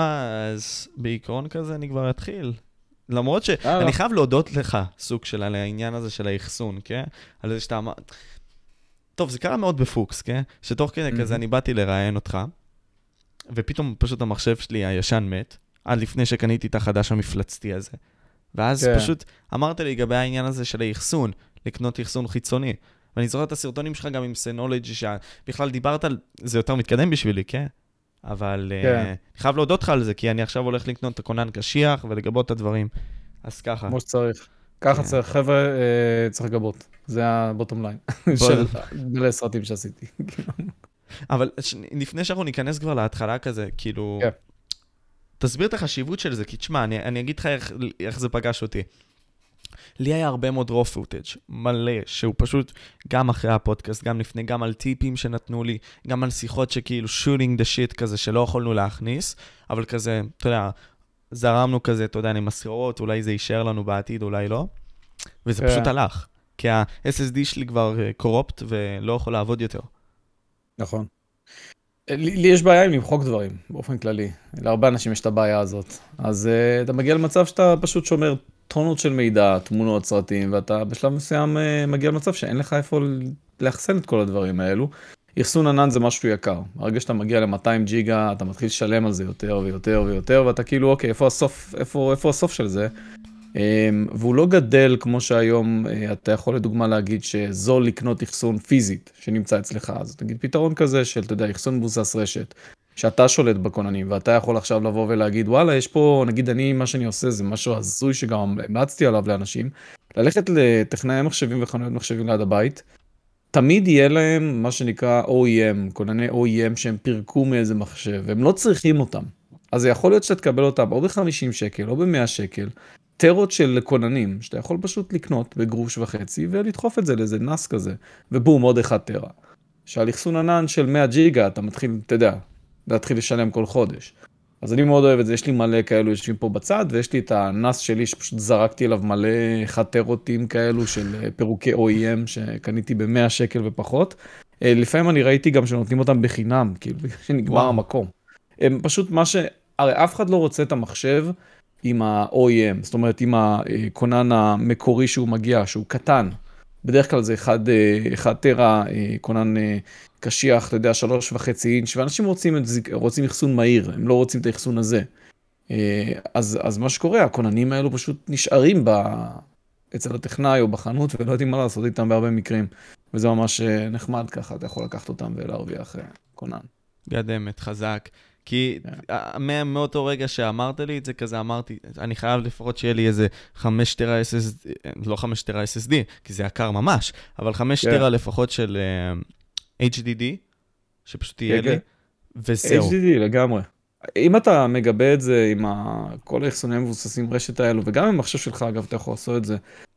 אז בעיקרון כזה אני כבר אתחיל. למרות אה, שאני לא. חייב להודות לך, סוג של על העניין הזה של האחסון, כן? על זה שאתה אמר... טוב, זה קרה מאוד בפוקס, כן? שתוך כדי כזה. אני באתי לראיין אותך, ופתאום פשוט המחשב שלי הישן מת, עד לפני שקניתי את החדש המפלצתי הזה. ואז כן. פשוט אמרת לי לגבי העניין הזה של האחסון, לקנות אחסון חיצוני. ואני זוכר את הסרטונים שלך גם עם סנולג' שבכלל דיברת על... זה יותר מתקדם בשבילי, כן? אבל כן. אה, אני חייב להודות לך על זה, כי אני עכשיו הולך לקנות את הכונן קשיח ולגבות את הדברים. אז ככה. כמו שצריך. ככה כן. צריך, חבר'ה, אה, צריך לגבות. זה הבוטום ליין של מלא סרטים שעשיתי. אבל. לפני שאנחנו ניכנס כבר להתחלה כזה, כאילו... כן. תסביר את החשיבות של זה, כי תשמע, אני, אני אגיד לך איך, איך זה פגש אותי. לי היה הרבה מאוד raw footage, מלא, שהוא פשוט, גם אחרי הפודקאסט, גם לפני, גם על טיפים שנתנו לי, גם על שיחות שכאילו shooting the shit כזה, שלא יכולנו להכניס, אבל כזה, אתה יודע, זרמנו כזה, אתה יודע, עם הסרעות, אולי זה יישאר לנו בעתיד, אולי לא, וזה כן. פשוט הלך. כי ה-SSD שלי כבר קורופט ולא יכול לעבוד יותר. נכון. לי, לי יש בעיה עם למחוק דברים, באופן כללי. להרבה אנשים יש את הבעיה הזאת. אז uh, אתה מגיע למצב שאתה פשוט שומר טונות של מידע, תמונות, סרטים, ואתה בשלב מסוים uh, מגיע למצב שאין לך איפה לאחסן את כל הדברים האלו. אחסון ענן זה משהו יקר. ברגע שאתה מגיע ל-200 ג'יגה, אתה מתחיל לשלם על זה יותר ויותר ויותר, ואתה כאילו, אוקיי, איפה הסוף, איפה, איפה הסוף של זה? אמ, והוא לא גדל כמו שהיום אה, אתה יכול לדוגמה להגיד שזול לקנות אחסון פיזית שנמצא אצלך, אז נגיד פתרון כזה של, אתה יודע, אחסון מבוסס רשת, שאתה שולט בכוננים ואתה יכול עכשיו לבוא ולהגיד וואלה יש פה, נגיד אני, מה שאני עושה זה משהו הזוי שגם המלצתי עליו לאנשים, ללכת לטכנאי מחשבים וחנויות מחשבים ליד הבית, תמיד יהיה להם מה שנקרא OEM, כונני OEM שהם פירקו מאיזה מחשב, הם לא צריכים אותם. אז זה יכול להיות שאתה תקבל אותם או ב-50 שקל או ב-100 שקל, טרות של כוננים, שאתה יכול פשוט לקנות בגרוש וחצי ולדחוף את זה לאיזה נס כזה, ובום, עוד אחד טרה. שעל אחסון ענן של 100 ג'יגה אתה מתחיל, אתה יודע, להתחיל לשלם כל חודש. אז אני מאוד אוהב את זה, יש לי מלא כאלו יושבים פה בצד, ויש לי את הנס שלי שפשוט זרקתי אליו מלא חטרותים כאלו של אה, פירוקי OEM שקניתי ב-100 שקל ופחות. אה, לפעמים אני ראיתי גם שנותנים אותם בחינם, כאילו, שנגמר וואו. המקום. הם פשוט מה ש... הרי אף אחד לא רוצה את המחשב עם ה-OEM, זאת אומרת עם הכונן המקורי שהוא מגיע, שהוא קטן. בדרך כלל זה 1 טרה, אה, כונן אה, קשיח, אתה יודע, שלוש וחצי אינץ', ואנשים רוצים, רוצים אחסון מהיר, הם לא רוצים את האחסון הזה. אה, אז, אז מה שקורה, הכוננים האלו פשוט נשארים ב... אצל הטכנאי או בחנות ולא יודעים מה לעשות איתם בהרבה מקרים. וזה ממש אה, נחמד ככה, אתה יכול לקחת אותם ולהרוויח אה, כונן. גד אמת, חזק. כי כן. אה, מה- מאותו רגע שאמרת לי את זה, כזה אמרתי, אני חייב לפחות שיהיה לי איזה 5 טרה SSD, לא 5 טרה SSD, כי זה יקר ממש, אבל 5 כן. טרה לפחות של אה, HDD, שפשוט יהיה כן, לי, כן. וזהו. HDD לגמרי. אם אתה מגבה את זה עם ה... כל האחסונים המבוססים רשת האלו, וגם עם המחשב שלך, אגב, אתה יכול לעשות את זה.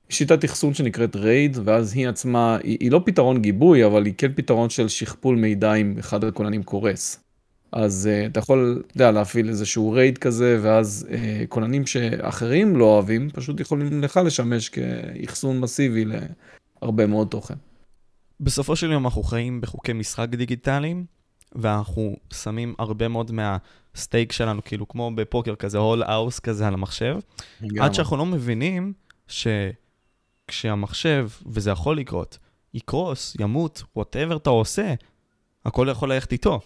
שיטת אחסון שנקראת RAID, ואז היא עצמה, היא, היא לא פתרון גיבוי, אבל היא כן פתרון של שכפול מידע אם אחד הכוננים קורס. אז uh, אתה יכול, אתה יודע, להפעיל איזשהו RAID כזה, ואז uh, כוננים שאחרים לא אוהבים, פשוט יכולים לך לשמש כאחסון מסיבי להרבה מאוד תוכן. בסופו של יום אנחנו חיים בחוקי משחק דיגיטליים, ואנחנו שמים הרבה מאוד מה stake שלנו, כאילו כמו בפוקר כזה, הול אאוס כזה על המחשב, עד שאנחנו לא מבינים שכשהמחשב, וזה יכול לקרות, יקרוס, ימות, whatever אתה עושה, הכל יכול ללכת איתו.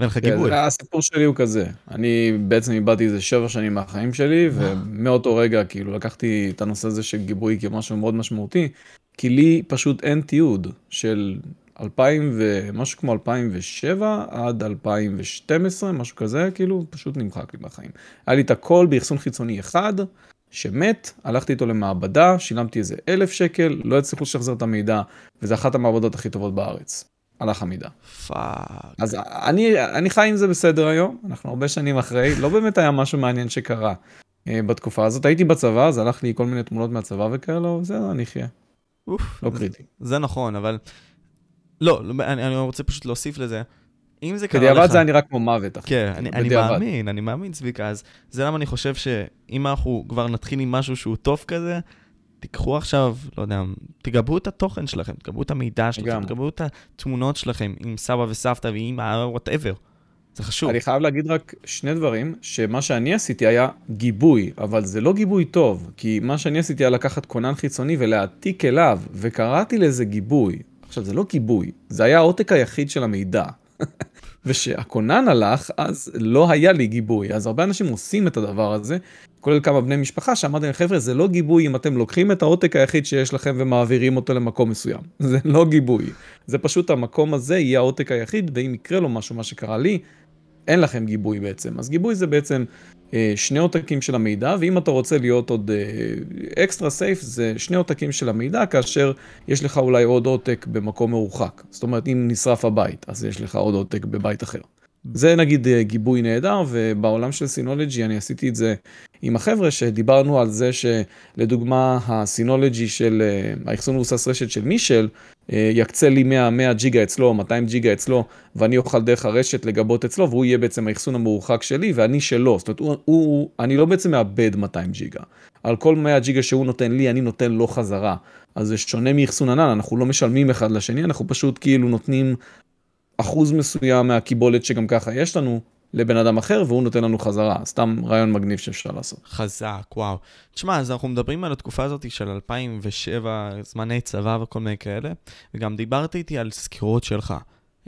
ואין לך כן, גיבוי. זה- הסיפור שלי הוא כזה, אני בעצם איבדתי איזה שבע שנים מהחיים שלי, ומאותו רגע כאילו לקחתי את הנושא הזה של גיבוי כמשהו מאוד משמעותי, כי לי פשוט אין תיעוד של 2000 ומשהו כמו 2007 עד 2012, משהו כזה, כאילו פשוט נמחק לי מהחיים. היה לי את הכל באחסון חיצוני אחד, שמת, הלכתי איתו למעבדה, שילמתי איזה אלף שקל, לא הצליחו לשחזר את המידע, וזה אחת המעבדות הכי טובות בארץ. הלך המידע. fuck. אז אני, אני חי עם זה בסדר היום, אנחנו הרבה שנים אחרי, לא באמת היה משהו מעניין שקרה אה, בתקופה הזאת. הייתי בצבא, אז הלך לי כל מיני תמונות מהצבא וכאלה, בסדר, אני אחיה, אוף. לא זה- קריטי. זה נכון, אבל... לא, לא, אני, אני רוצה פשוט להוסיף לזה. אם זה קרה לך... בדיעבד זה היה נראה כמו מוות, אחי. כן, אני, אני. מאמין, אני מאמין, צביקה, אז זה למה אני חושב שאם אנחנו כבר נתחיל עם משהו שהוא טוב כזה, תיקחו עכשיו, לא יודע, תגבו את התוכן שלכם, תגבו את המידע שלכם. תגבו את התמונות שלכם עם סבא וסבתא ואמא, whatever. זה חשוב. אני חייב להגיד רק שני דברים, שמה שאני עשיתי היה גיבוי, אבל זה לא גיבוי טוב, כי מה שאני עשיתי היה לקחת כונן חיצוני ולהעתיק אליו, וקראתי לזה גיבוי. עכשיו, זה לא גיבוי, זה היה העותק היחיד של המידע. ושהכונן הלך, אז לא היה לי גיבוי. אז הרבה אנשים עושים את הדבר הזה, כולל כמה בני משפחה, שאמרתי להם, חבר'ה, זה לא גיבוי אם אתם לוקחים את העותק היחיד שיש לכם ומעבירים אותו למקום מסוים. זה לא גיבוי. זה פשוט המקום הזה יהיה העותק היחיד, ואם יקרה לו משהו, מה שקרה לי, אין לכם גיבוי בעצם. אז גיבוי זה בעצם אה, שני עותקים של המידע, ואם אתה רוצה להיות עוד אקסטרה סייף, זה שני עותקים של המידע, כאשר יש לך אולי עוד עותק במקום מרוחק. זאת אומרת, אם נשרף הבית, אז יש לך עוד עותק בבית אחר. זה נגיד אה, גיבוי נהדר, ובעולם של סינולוגי אני עשיתי את זה עם החבר'ה, שדיברנו על זה שלדוגמה הסינולוגי של אה, האחסון מבוסס רשת של מישל, אה, יקצה לי 100, 100 ג'יגה אצלו, 200 ג'יגה אצלו, ואני אוכל דרך הרשת לגבות אצלו, והוא יהיה בעצם האחסון המורחק שלי, ואני שלו. זאת אומרת, הוא, הוא, אני לא בעצם מאבד 200 ג'יגה. על כל 100 ג'יגה שהוא נותן לי, אני נותן לו חזרה. אז זה שונה מאחסון ענן, אנחנו לא משלמים אחד לשני, אנחנו פשוט כאילו נותנים אחוז מסוים מהקיבולת שגם ככה יש לנו לבן אדם אחר, והוא נותן לנו חזרה. סתם רעיון מגניב שאפשר לעשות. חזק, וואו. תשמע, אז אנחנו מדברים על התקופה הזאת של 2007, זמני צבא וכל מיני כאלה, וגם דיברת איתי על סקירות שלך,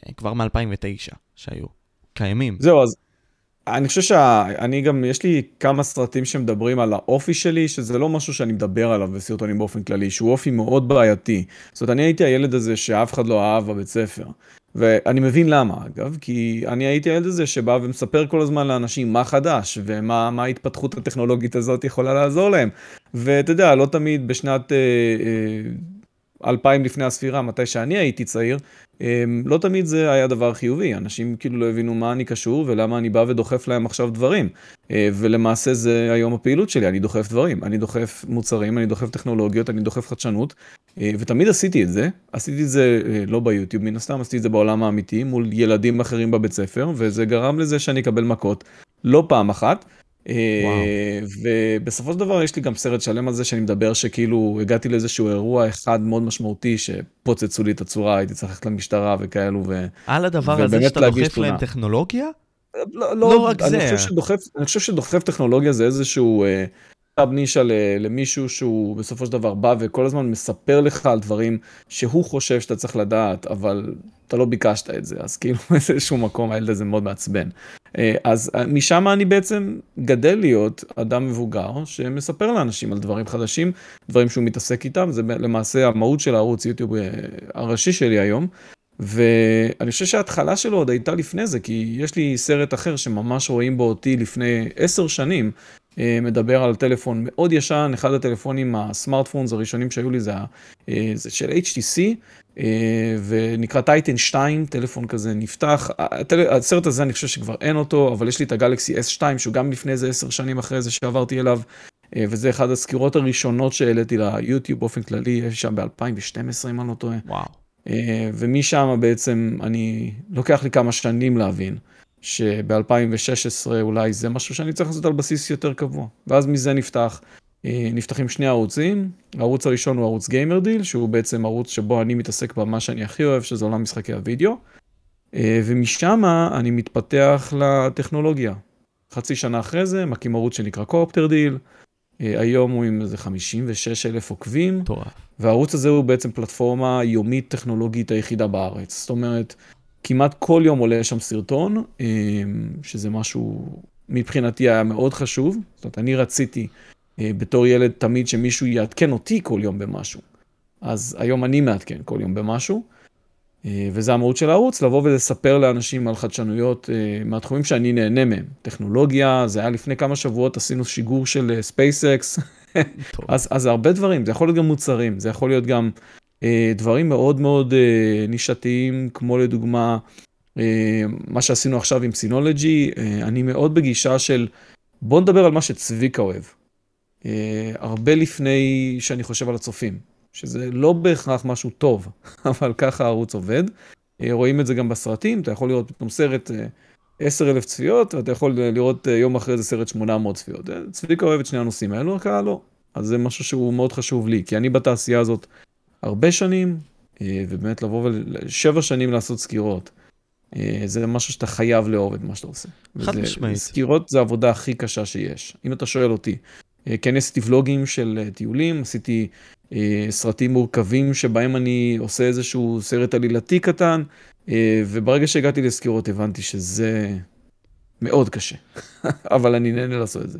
אה, כבר מ-2009, שהיו קיימים. זהו, אז אני חושב שאני גם, יש לי כמה סרטים שמדברים על האופי שלי, שזה לא משהו שאני מדבר עליו בסרטונים באופן כללי, שהוא אופי מאוד בעייתי. זאת אומרת, אני הייתי הילד הזה שאף אחד לא אהב בבית ספר. ואני מבין למה, אגב, כי אני הייתי הילד הזה שבא ומספר כל הזמן לאנשים מה חדש, ומה ההתפתחות הטכנולוגית הזאת יכולה לעזור להם. ואתה יודע, לא תמיד בשנת... אה, אה, 2000 לפני הספירה, מתי שאני הייתי צעיר, אמ, לא תמיד זה היה דבר חיובי. אנשים כאילו לא הבינו מה אני קשור ולמה אני בא ודוחף להם עכשיו דברים. אה, ולמעשה זה היום הפעילות שלי, אני דוחף דברים. אני דוחף מוצרים, אני דוחף טכנולוגיות, אני דוחף חדשנות, אה, ותמיד עשיתי את זה. עשיתי את זה אה, לא ביוטיוב מן הסתם, עשיתי את זה בעולם האמיתי, מול ילדים אחרים בבית ספר, וזה גרם לזה שאני אקבל מכות לא פעם אחת. אה, ובסופו של דבר יש לי גם סרט שלם על זה שאני מדבר שכאילו הגעתי לאיזשהו אירוע אחד מאוד משמעותי שפוצצו לי את הצורה, הייתי צריך ללכת למשטרה וכאלו. ו... על הדבר הזה שאתה דוחף להם טכנולוגיה? לא, לא, לא רק אני זה. חושב שדוחף, אני חושב שדוחף טכנולוגיה זה איזשהו טאב uh, נישה למישהו שהוא בסופו של דבר בא וכל הזמן מספר לך על דברים שהוא חושב שאתה צריך לדעת, אבל אתה לא ביקשת את זה, אז כאילו באיזשהו מקום הילד הזה מאוד מעצבן. אה, אז אה, משם אני בעצם גדל להיות אדם מבוגר שמספר לאנשים על דברים חדשים, דברים שהוא מתעסק איתם, זה למעשה המהות של הערוץ יוטיוב אה, הראשי שלי היום. ואני חושב שההתחלה שלו עוד הייתה לפני זה, כי יש לי סרט אחר שממש רואים בו אותי לפני עשר שנים, מדבר על טלפון מאוד ישן, אחד הטלפונים הסמארטפונס הראשונים שהיו לי זה, זה של HTC, אה, ונקרא טייטן 2, טלפון כזה נפתח. הסרט הזה אני חושב שכבר אין אותו, אבל יש לי את הגלקסי S2 שהוא גם לפני איזה עשר שנים אחרי זה שעברתי אליו, אה, וזה אחת הסקירות הראשונות שהעליתי ליוטיוב באופן כללי, יש שם ב-2012 אם אני לא טועה. וואו. אה, ומשם בעצם אני, לוקח לי כמה שנים להבין. שב-2016 אולי זה משהו שאני צריך לעשות על בסיס יותר קבוע. ואז מזה נפתח אה, נפתחים שני ערוצים, הערוץ הראשון הוא ערוץ GamerDeal, שהוא בעצם ערוץ שבו אני מתעסק במה שאני הכי אוהב, שזה עולם משחקי הוידאו, אה, ומשם אני מתפתח לטכנולוגיה. חצי שנה אחרי זה מקים ערוץ שנקרא CopterDeal, אה, היום הוא עם איזה 56 אלף עוקבים, טוב. והערוץ הזה הוא בעצם פלטפורמה יומית טכנולוגית היחידה בארץ. זאת אומרת, כמעט כל יום עולה שם סרטון, שזה משהו מבחינתי היה מאוד חשוב. זאת אומרת, אני רציתי אה, בתור ילד תמיד שמישהו יעדכן אותי כל יום במשהו. אז היום אני מעדכן כל יום במשהו, אה, וזה המהות של הערוץ, לבוא ולספר לאנשים על חדשנויות אה, מהתחומים שאני נהנה מהם. טכנולוגיה, זה היה לפני כמה שבועות, עשינו שיגור של SpaceX, אז, אז הרבה דברים, זה יכול להיות גם מוצרים, זה יכול להיות גם דברים מאוד מאוד נישתיים, כמו לדוגמה, מה שעשינו עכשיו עם סינולוגי, אני מאוד בגישה של בוא נדבר על מה שצביקה אוהב. אה, הרבה לפני שאני חושב על הצופים, שזה לא בהכרח משהו טוב, אבל ככה הערוץ עובד. אה, רואים את זה גם בסרטים, אתה יכול לראות פתאום סרט 10,000 אה, צפיות, ואתה יכול לראות יום אחרי זה סרט 800 צפיות. צביקה אוהב את שני הנושאים האלו, הקהל לא. אז זה משהו שהוא מאוד חשוב לי, כי אני בתעשייה הזאת הרבה שנים, ובאמת לבוא ושבע שנים לעשות סקירות. אה, זה משהו שאתה חייב לאהוב את מה שאתה עושה. חד משמעית. סקירות זה העבודה הכי קשה שיש, אם אתה שואל אותי. אה, כן עשיתי ולוגים של אה, טיולים, עשיתי אה, סרטים מורכבים שבהם אני עושה איזשהו סרט עלילתי קטן, אה, וברגע שהגעתי לסקירות הבנתי שזה מאוד קשה, אבל אני נהנה לעשות את זה.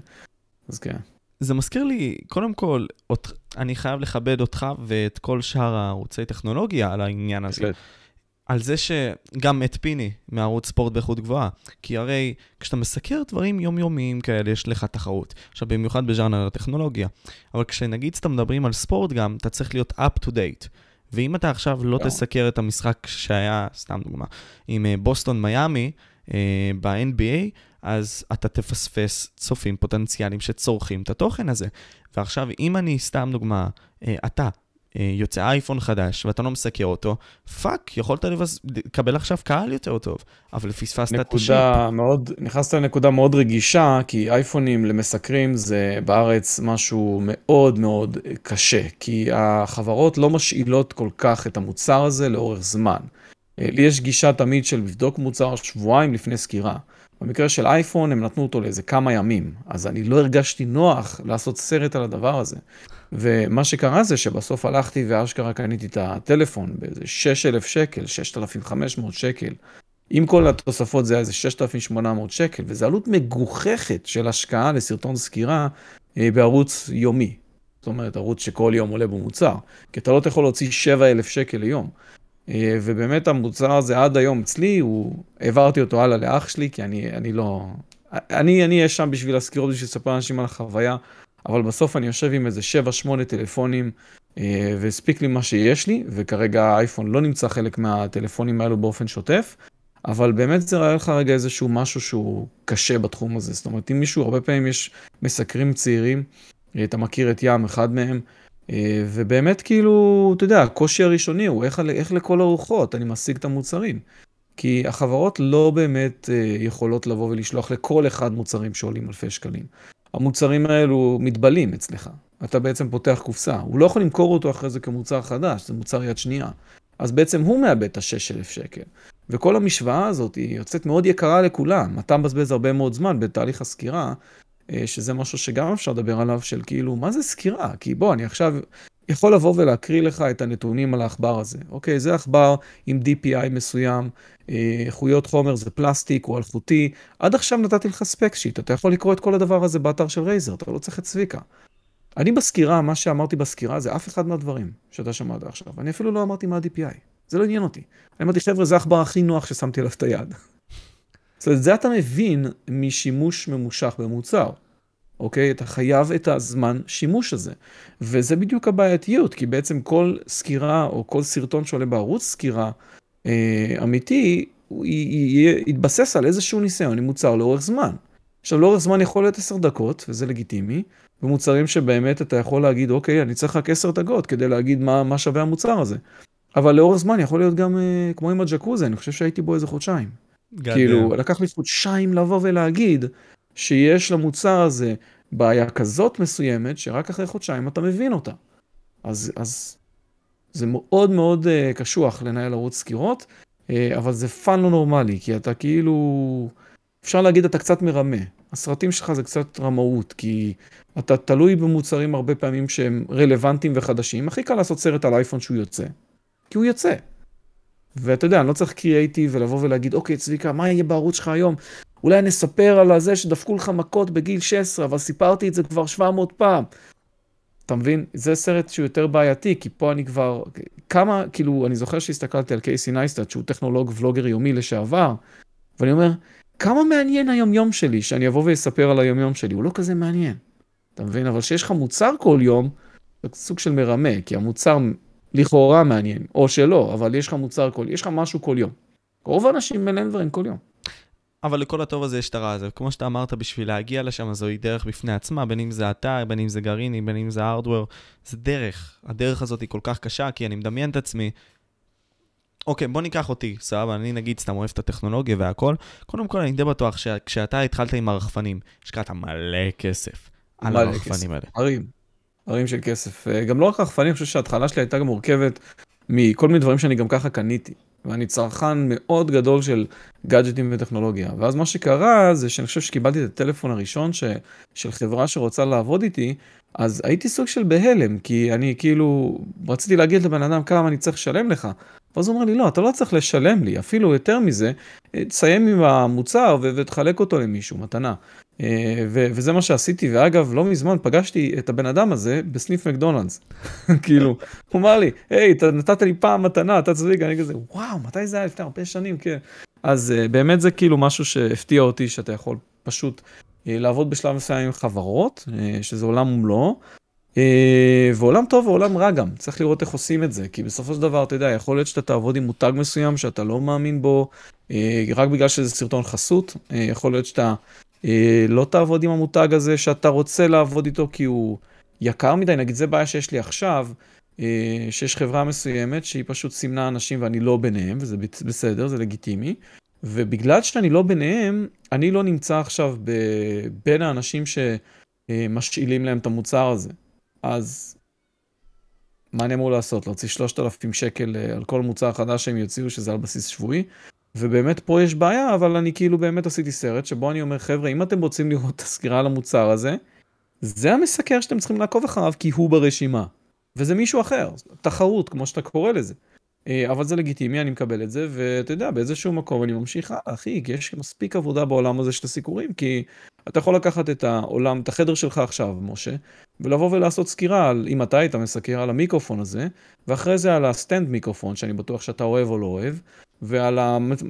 אז כן. זה מזכיר לי, קודם כל, אות- אני חייב לכבד אותך ואת כל שאר הערוצי טכנולוגיה על העניין הזה. בהחלט. על זה שגם את פיני מערוץ ספורט באיכות גבוהה. כי הרי כשאתה מסקר דברים יומיומיים כאלה, יש לך תחרות. עכשיו, במיוחד בז'אנר הטכנולוגיה. אבל כשנגיד שאתה מדברים על ספורט גם, אתה צריך להיות up to date. ואם אתה עכשיו לא כן. תסקר את המשחק שהיה, סתם דוגמה, עם אה, בוסטון מיאמי אה, ב-NBA, אז אתה תפספס צופים פוטנציאליים שצורכים את התוכן הזה. ועכשיו, אם אני, סתם דוגמה, אה, אתה אה, יוצא אייפון חדש ואתה לא מסקר אותו, fuck, יכולת לבס... לקבל עכשיו קהל יותר טוב, אבל פספסת את ה ship. מאוד, נכנסת לנקודה מאוד רגישה, כי אייפונים למסקרים זה בארץ משהו מאוד מאוד קשה, כי החברות לא משאילות כל כך את המוצר הזה לאורך זמן. אה, לי יש גישה תמיד של לבדוק מוצר שבועיים לפני סקירה. במקרה של אייפון הם נתנו אותו לאיזה כמה ימים, אז אני לא הרגשתי נוח לעשות סרט על הדבר הזה. ומה שקרה זה שבסוף הלכתי ואשכרה קניתי את הטלפון באיזה 6,000 שקל, 6,500 שקל. עם כל התוספות זה היה איזה 6,800 שקל, וזו עלות מגוחכת של השקעה לסרטון סקירה אה, בערוץ יומי. זאת אומרת, ערוץ שכל יום עולה בו מוצר. כי אתה לא יכול להוציא 7,000 שקל ליום. אה, ובאמת המוצר הזה עד היום אצלי, הוא, העברתי אותו הלאה לאח שלי, כי אני, אני לא... אני אהיה שם בשביל הסקירות, בשביל לספר לאנשים על החוויה, אבל בסוף אני יושב עם איזה 7-8 טלפונים, אה, והספיק לי מה שיש לי, וכרגע האייפון לא נמצא חלק מהטלפונים האלו באופן שוטף, אבל באמת זה ראה לך רגע איזשהו משהו שהוא קשה בתחום הזה. זאת אומרת, אם מישהו, הרבה פעמים יש מסקרים צעירים, אה, אתה מכיר את ים, אחד מהם, ובאמת כאילו, אתה יודע, הקושי הראשוני הוא איך, איך לכל הרוחות אני משיג את המוצרים. כי החברות לא באמת אה, יכולות לבוא ולשלוח לכל אחד מוצרים שעולים אלפי שקלים. המוצרים האלו מתבלים אצלך. אתה בעצם פותח קופסה. הוא לא יכול למכור אותו אחרי זה כמוצר חדש, זה מוצר יד שנייה. אז בעצם הוא מאבד את ה-6,000 שקל. וכל המשוואה הזאת היא יוצאת מאוד יקרה לכולם. אתה מבזבז הרבה מאוד זמן בתהליך הסקירה, אה, שזה משהו שגם אפשר לדבר עליו, של כאילו, מה זה סקירה? כי בוא, אני עכשיו יכול לבוא ולהקריא לך את הנתונים על העכבר הזה. אוקיי, זה עכבר עם DPI מסוים, אה, איכויות חומר זה פלסטיק או אלחוטי. עד עכשיו נתתי לך ספק שיט, אתה יכול לקרוא את כל הדבר הזה באתר של רייזר, אתה לא צריך את צביקה. אני בסקירה, מה שאמרתי בסקירה זה אף אחד מהדברים שאתה שמעת עכשיו. אני אפילו לא אמרתי מה ה-DPI, זה לא עניין אותי. אני אמרתי, חבר'ה, זה העכבר הכי נוח ששמתי עליו את היד. זאת אומרת, זה אתה מבין משימוש ממושך במוצר. אוקיי? אתה חייב את הזמן שימוש הזה. וזה בדיוק הבעייתיות, כי בעצם כל סקירה או כל סרטון שעולה בערוץ סקירה אה, אמיתי, הוא יתבסס על איזשהו ניסיון עם מוצר לאורך זמן. עכשיו, לאורך זמן יכול להיות עשר דקות, וזה לגיטימי, ומוצרים שבאמת אתה יכול להגיד, אוקיי, אני צריך רק עשר דקות כדי להגיד מה, מה שווה המוצר הזה. אבל לאורך זמן יכול להיות גם אה, כמו עם הג'קוזה, אני חושב שהייתי בו איזה חודשיים. כאילו. לקח לי חודשיים לבוא ולהגיד שיש למוצר הזה בעיה כזאת מסוימת, שרק אחרי חודשיים אתה מבין אותה. אז, אז זה מאוד מאוד uh, קשוח לנהל ערוץ סקירות, uh, אבל זה fun לא נורמלי, כי אתה כאילו, אפשר להגיד אתה קצת מרמה. הסרטים שלך זה קצת רמאות, כי אתה תלוי במוצרים הרבה פעמים שהם רלוונטיים וחדשים. הכי קל לעשות סרט על אייפון שהוא יוצא, כי הוא יוצא. ואתה יודע, אני לא צריך קריאייטיב ולבוא ולהגיד, אוקיי, צביקה, מה יהיה בערוץ שלך היום? אולי נספר על הזה שדפקו לך מכות בגיל 16, אבל סיפרתי את זה כבר 700 פעם. אתה מבין? זה סרט שהוא יותר בעייתי, כי פה אני כבר... כמה, כאילו, אני זוכר שהסתכלתי על Casey Neistat, שהוא טכנולוג vlogger יומי לשעבר, ואני אומר, כמה מעניין היומיום שלי, שאני אבוא ואספר על היומיום שלי, הוא לא כזה מעניין. אתה מבין? אבל כשיש לך מוצר כל יום, זה סוג של מרמה, כי המוצר לכאורה מעניין, או שלא, אבל יש לך מוצר כל, יש לך משהו כל יום. רוב האנשים להם דברים כל יום. אבל לכל הטוב הזה יש את הרע הזה. כמו שאתה אמרת, בשביל להגיע לשם זוהי דרך בפני עצמה, בין אם זה אתה, בין אם זה גרעיני, בין אם זה הארדוור, זה דרך. הדרך הזאת היא כל כך קשה, כי אני מדמיין את עצמי. אוקיי, בוא ניקח אותי, סבבה, אני נגיד סתם אוהב את הטכנולוגיה והכל. קודם כל, אני די בטוח שכשאתה התחלת עם הרחפנים, השקעת מלא כסף על הרחפנים. האלה. הרים, הרים של כסף. אה, גם לא רק רחפנים, אני חושב שההתחלה שלי הייתה גם מורכבת מכל מיני דברים שאני גם ככה קניתי. ואני צרכן מאוד גדול של גאדג'טים וטכנולוגיה. ואז מה שקרה זה שאני חושב שקיבלתי את הטלפון הראשון ש, של חברה שרוצה לעבוד איתי, אז הייתי סוג של בהלם, כי אני כאילו רציתי להגיד לבן אדם כמה אני צריך לשלם לך. ואז הוא אומר לי, לא, אתה לא צריך לשלם לי, אפילו יותר מזה, תסיים עם המוצר ותחלק אותו למישהו, מתנה. אה, ו- וזה מה שעשיתי, ואגב, לא מזמן פגשתי את הבן אדם הזה בסניף מקדונלדס. כאילו, הוא אמר לי, היי, אתה נתת לי פעם מתנה, אתה צודק, אני כזה, וואו, מתי זה היה לפני הרבה שנים, כן. אז uh, באמת זה כאילו משהו שהפתיע אותי, שאתה יכול פשוט uh, לעבוד בשלב מסוים עם חברות, שזה עולם ומלואו. ועולם טוב ועולם רע גם, צריך לראות איך עושים את זה, כי בסופו של דבר, אתה יודע, יכול להיות שאתה תעבוד עם מותג מסוים שאתה לא מאמין בו, רק בגלל שזה סרטון חסות, יכול להיות שאתה אה, לא תעבוד עם המותג הזה שאתה רוצה לעבוד איתו כי הוא יקר מדי, נגיד זה בעיה שיש לי עכשיו, אה, שיש חברה מסוימת שהיא פשוט סימנה אנשים ואני לא ביניהם, וזה בסדר, זה לגיטימי. ובגלל שאני לא ביניהם, אני לא נמצא עכשיו ב... בין האנשים שמשאילים להם את המוצר הזה. אז מה אני אמור לעשות? להוציא 3,000 שקל אה, על כל מוצר חדש שהם יוציאו, שזה על בסיס שבועי? ובאמת פה יש בעיה, אבל אני כאילו באמת עשיתי סרט שבו אני אומר, חבר'ה, אם אתם רוצים לראות את הסקירה על המוצר הזה, זה המסקר שאתם צריכים לעקוב אחריו כי הוא ברשימה. וזה מישהו אחר, תחרות, כמו שאתה קורא לזה. אה, אבל זה לגיטימי, אני מקבל את זה, ואתה יודע, באיזשהו מקום אני ממשיך הלאה, אחי, יש מספיק עבודה בעולם הזה של הסיקורים, כי אתה יכול לקחת את העולם, את החדר שלך עכשיו, משה, ולבוא ולעשות סקירה על, אם אתה היית מסקר על המיקרופון הזה, ואחרי זה על ה stand מיקרופון, שאני בטוח שאתה אוהב או לא אוהב, ועל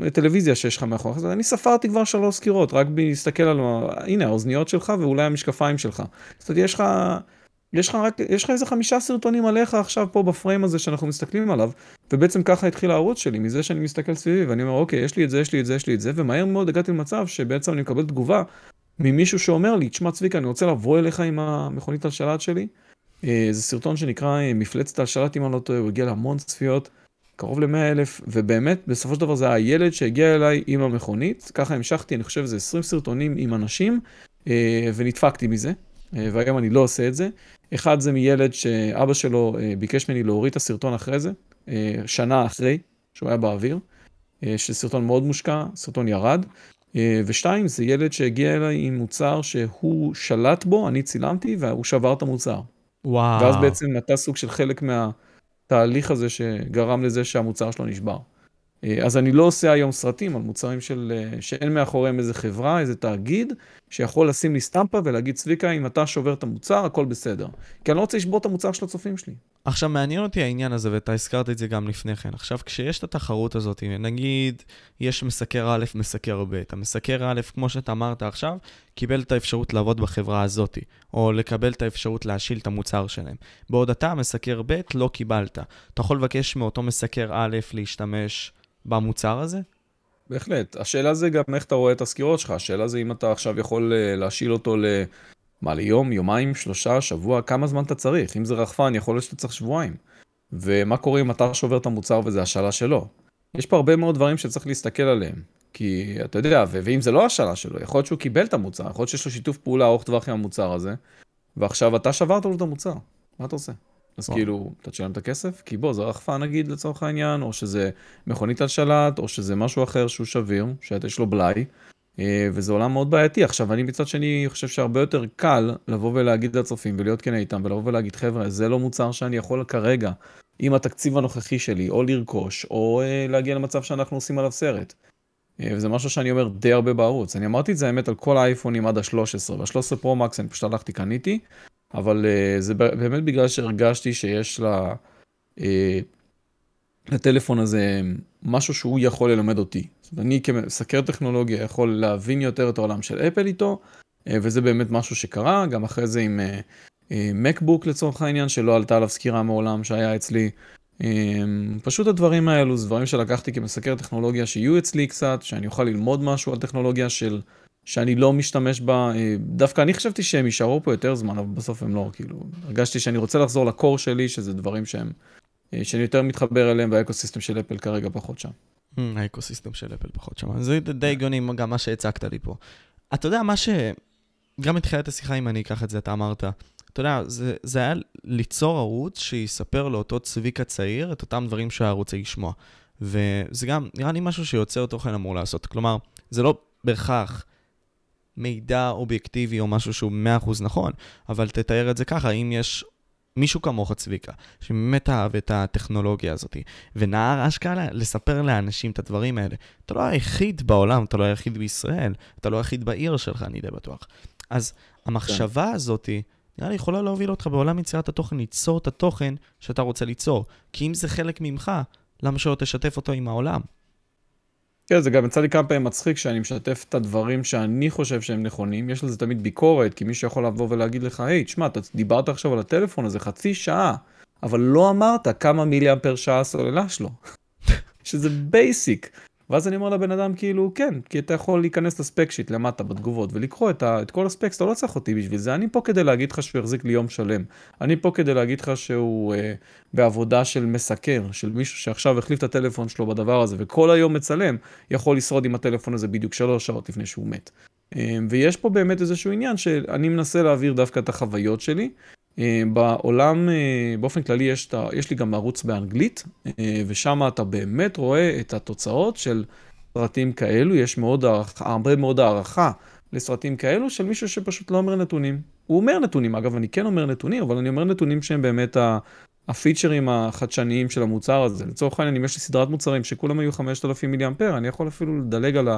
הטלוויזיה שיש לך מאחורי, אז אני ספרתי כבר שלוש סקירות, רק להסתכל על, הנה, האוזניות שלך ואולי המשקפיים שלך. זאת אומרת, יש לך... יש לך רק, יש לך איזה חמישה סרטונים עליך עכשיו פה בפריים הזה שאנחנו מסתכלים עליו, ובעצם ככה התחיל הערוץ שלי, מזה שאני מסתכל סביבי, ואני אומר, אוקיי, יש לי את זה, יש לי את זה, יש לי את זה, ומהר מאוד הגעתי למצב שבעצם אני מקבל תגובה ממישהו שאומר לי, תשמע צביקה, אני רוצה לבוא אליך עם המכונית על שלט שלי. אה, זה סרטון שנקרא אה, מפלצת על שלט, אם אני לא טועה, הוא הגיע להמון צפיות, קרוב ל-100 אלף, ובאמת, בסופו של דבר זה הילד שהגיע אליי עם המכונית, ככה המשכתי, אני חושב, זה 20 סרטונים עם אנשים, אה, ונדפקתי מזה, והיום אני לא עושה את זה. אחד זה מילד שאבא שלו ביקש ממני להוריד את הסרטון אחרי זה, שנה אחרי שהוא היה באוויר, שסרטון מאוד מושקע, סרטון ירד. אה, ושתיים, זה ילד שהגיע אליי עם מוצר שהוא שלט בו, אני צילמתי, והוא שבר את המוצר. וואו. ואז בעצם נתן סוג של חלק מהתהליך הזה שגרם לזה שהמוצר שלו נשבר. אה, אז אני לא עושה היום סרטים על מוצרים של, אה, שאין מאחוריהם איזה חברה, איזה תאגיד, שיכול לשים לי סטמפה ולהגיד, צביקה, אם אתה שובר את המוצר, הכל בסדר. כי אני לא רוצה לשבור את המוצר של הצופים שלי. עכשיו, מעניין אותי העניין הזה, ואתה הזכרת את זה גם לפני כן. עכשיו, כשיש את התחרות הזאת, נגיד, יש מסקר א', מסקר ב', המסקר א', כמו שאתה אמרת עכשיו, קיבל את האפשרות לעבוד בחברה הזאת, או לקבל את האפשרות להשיל את המוצר שלהם. בעוד אתה, מסקר ב', לא קיבלת. אתה יכול לבקש מאותו מסקר א' להשתמש במוצר הזה? בהחלט. השאלה זה גם איך אתה רואה את הסקירות שלך. השאלה זה אם אתה עכשיו יכול אה, להשיל אותו ל... מה, ליום, יומיים, שלושה, שבוע, כמה זמן אתה צריך? אם זה רחפן, יכול להיות שאתה צריך שבועיים. ומה קורה אם אתה שובר את המוצר וזה השאלה שלו? יש פה הרבה מאוד דברים שצריך להסתכל עליהם. כי אתה יודע, ו- ואם זה לא השאלה שלו, יכול להיות שהוא קיבל את המוצר, יכול להיות שיש לו שיתוף פעולה ארוך טווח עם המוצר הזה, ועכשיו אתה שברת לו את המוצר, מה אתה עושה? אז וואו. כאילו, אתה תשלם את הכסף? כי בוא, זה רחפן נגיד לצורך העניין, או שזה מכונית על שלט, או שזה משהו אחר שהוא שביר, שיש לו בלאי, אה, וזה עולם מאוד בעייתי. עכשיו, אני מצד שני חושב שהרבה יותר קל לבוא ולהגיד לצופים ולהיות כן איתם, ולבוא ולהגיד, חבר'ה, זה לא מוצר שאני יכול כרגע, עם התקציב הנוכחי שלי, או לרכוש, או אה, להגיע למצב שאנחנו עושים עליו סרט. אה, וזה משהו שאני אומר די הרבה בערוץ. אני אמרתי את זה האמת על כל האייפונים עד ה-13, וה-13 פרו-מקס אני פשוט הלכתי, קניתי, אבל uh, זה באמת בגלל שהרגשתי שיש לה, uh, לטלפון הזה משהו שהוא יכול ללמד אותי. זאת אומרת, אני כמסקר טכנולוגיה יכול להבין יותר את העולם של אפל איתו, uh, וזה באמת משהו שקרה, גם אחרי זה עם מקבוק uh, uh, לצורך העניין, שלא עלתה עליו סקירה מעולם שהיה אצלי. Um, פשוט הדברים האלו זה דברים שלקחתי כמסקר טכנולוגיה שיהיו אצלי קצת, שאני אוכל ללמוד משהו על טכנולוגיה של שאני לא משתמש בה, אה, דווקא אני חשבתי שהם יישארו פה יותר זמן, אבל בסוף הם לא, כאילו, הרגשתי שאני רוצה לחזור לקור שלי, שזה דברים שהם, אה, שאני יותר מתחבר אליהם, והאקוסיסטם של אפל כרגע פחות שם. Hmm, האקוסיסטם של אפל פחות שם, זה די הגיוני גם מה שהצגת לי פה. אתה יודע, מה ש... גם מתחילת השיחה, אם אני אקח את זה, אתה אמרת, אתה יודע, זה, זה היה ליצור ערוץ שיספר לאותו צביקה צעיר את אותם דברים שהערוץ לשמוע. וזה גם, נראה לי משהו שיוצר תוכן אמור לעשות. כלומר, זה לא בהכרח מידע אובייקטיבי או משהו שהוא 100% נכון, אבל תתאר את זה ככה, אם יש מישהו כמוך, צביקה, שבאמת אהב את הטכנולוגיה הזאת, ונער אשכרה לספר לאנשים את הדברים האלה. אתה לא היחיד בעולם, אתה לא היחיד בישראל, אתה לא היחיד בעיר שלך, אני די בטוח. אז המחשבה כן. הזאת, נראה לי יכולה להוביל אותך בעולם יצירת התוכן, ליצור את התוכן שאתה רוצה ליצור. כי אם זה חלק ממך, למה שלא תשתף אותו עם העולם? כן, זה גם יצא לי כמה פעמים מצחיק שאני משתף את הדברים שאני חושב שהם נכונים, יש לזה תמיד ביקורת, כי מישהו יכול לבוא ולהגיד לך, היי, תשמע, אתה דיברת עכשיו על הטלפון הזה חצי שעה, אבל לא אמרת כמה מיליאמפר שעה הסוללה שלו, שזה basic. ואז אני אומר לבן אדם כאילו כן כי אתה יכול להיכנס ל spec sheet למטה בתגובות ולקרוא את, ה, את כל ה specs אתה לא צריך אותי בשביל זה אני פה כדי להגיד לך שהוא יחזיק לי יום שלם אני פה כדי להגיד לך שהוא אה, בעבודה של מסקר של מישהו שעכשיו החליף את הטלפון שלו בדבר הזה וכל היום מצלם יכול לשרוד עם הטלפון הזה בדיוק שלוש שעות לפני שהוא מת. אה, ויש פה באמת איזשהו עניין שאני מנסה להעביר דווקא את החוויות שלי בעולם, אה, באופן כללי, יש, יש לי גם ערוץ באנגלית, אה, ושם אתה באמת רואה את התוצאות של סרטים כאלו, יש מאוד הרבה מאוד הערכה לסרטים כאלו של מישהו שפשוט לא אומר נתונים. הוא אומר נתונים, אגב, אני כן אומר נתונים, אבל אני אומר נתונים שהם באמת הפיצ'רים החדשניים של המוצר הזה. לצורך העניין, אם יש לי סדרת מוצרים שכולם היו 5,000 מיליאמפר, אני יכול אפילו לדלג על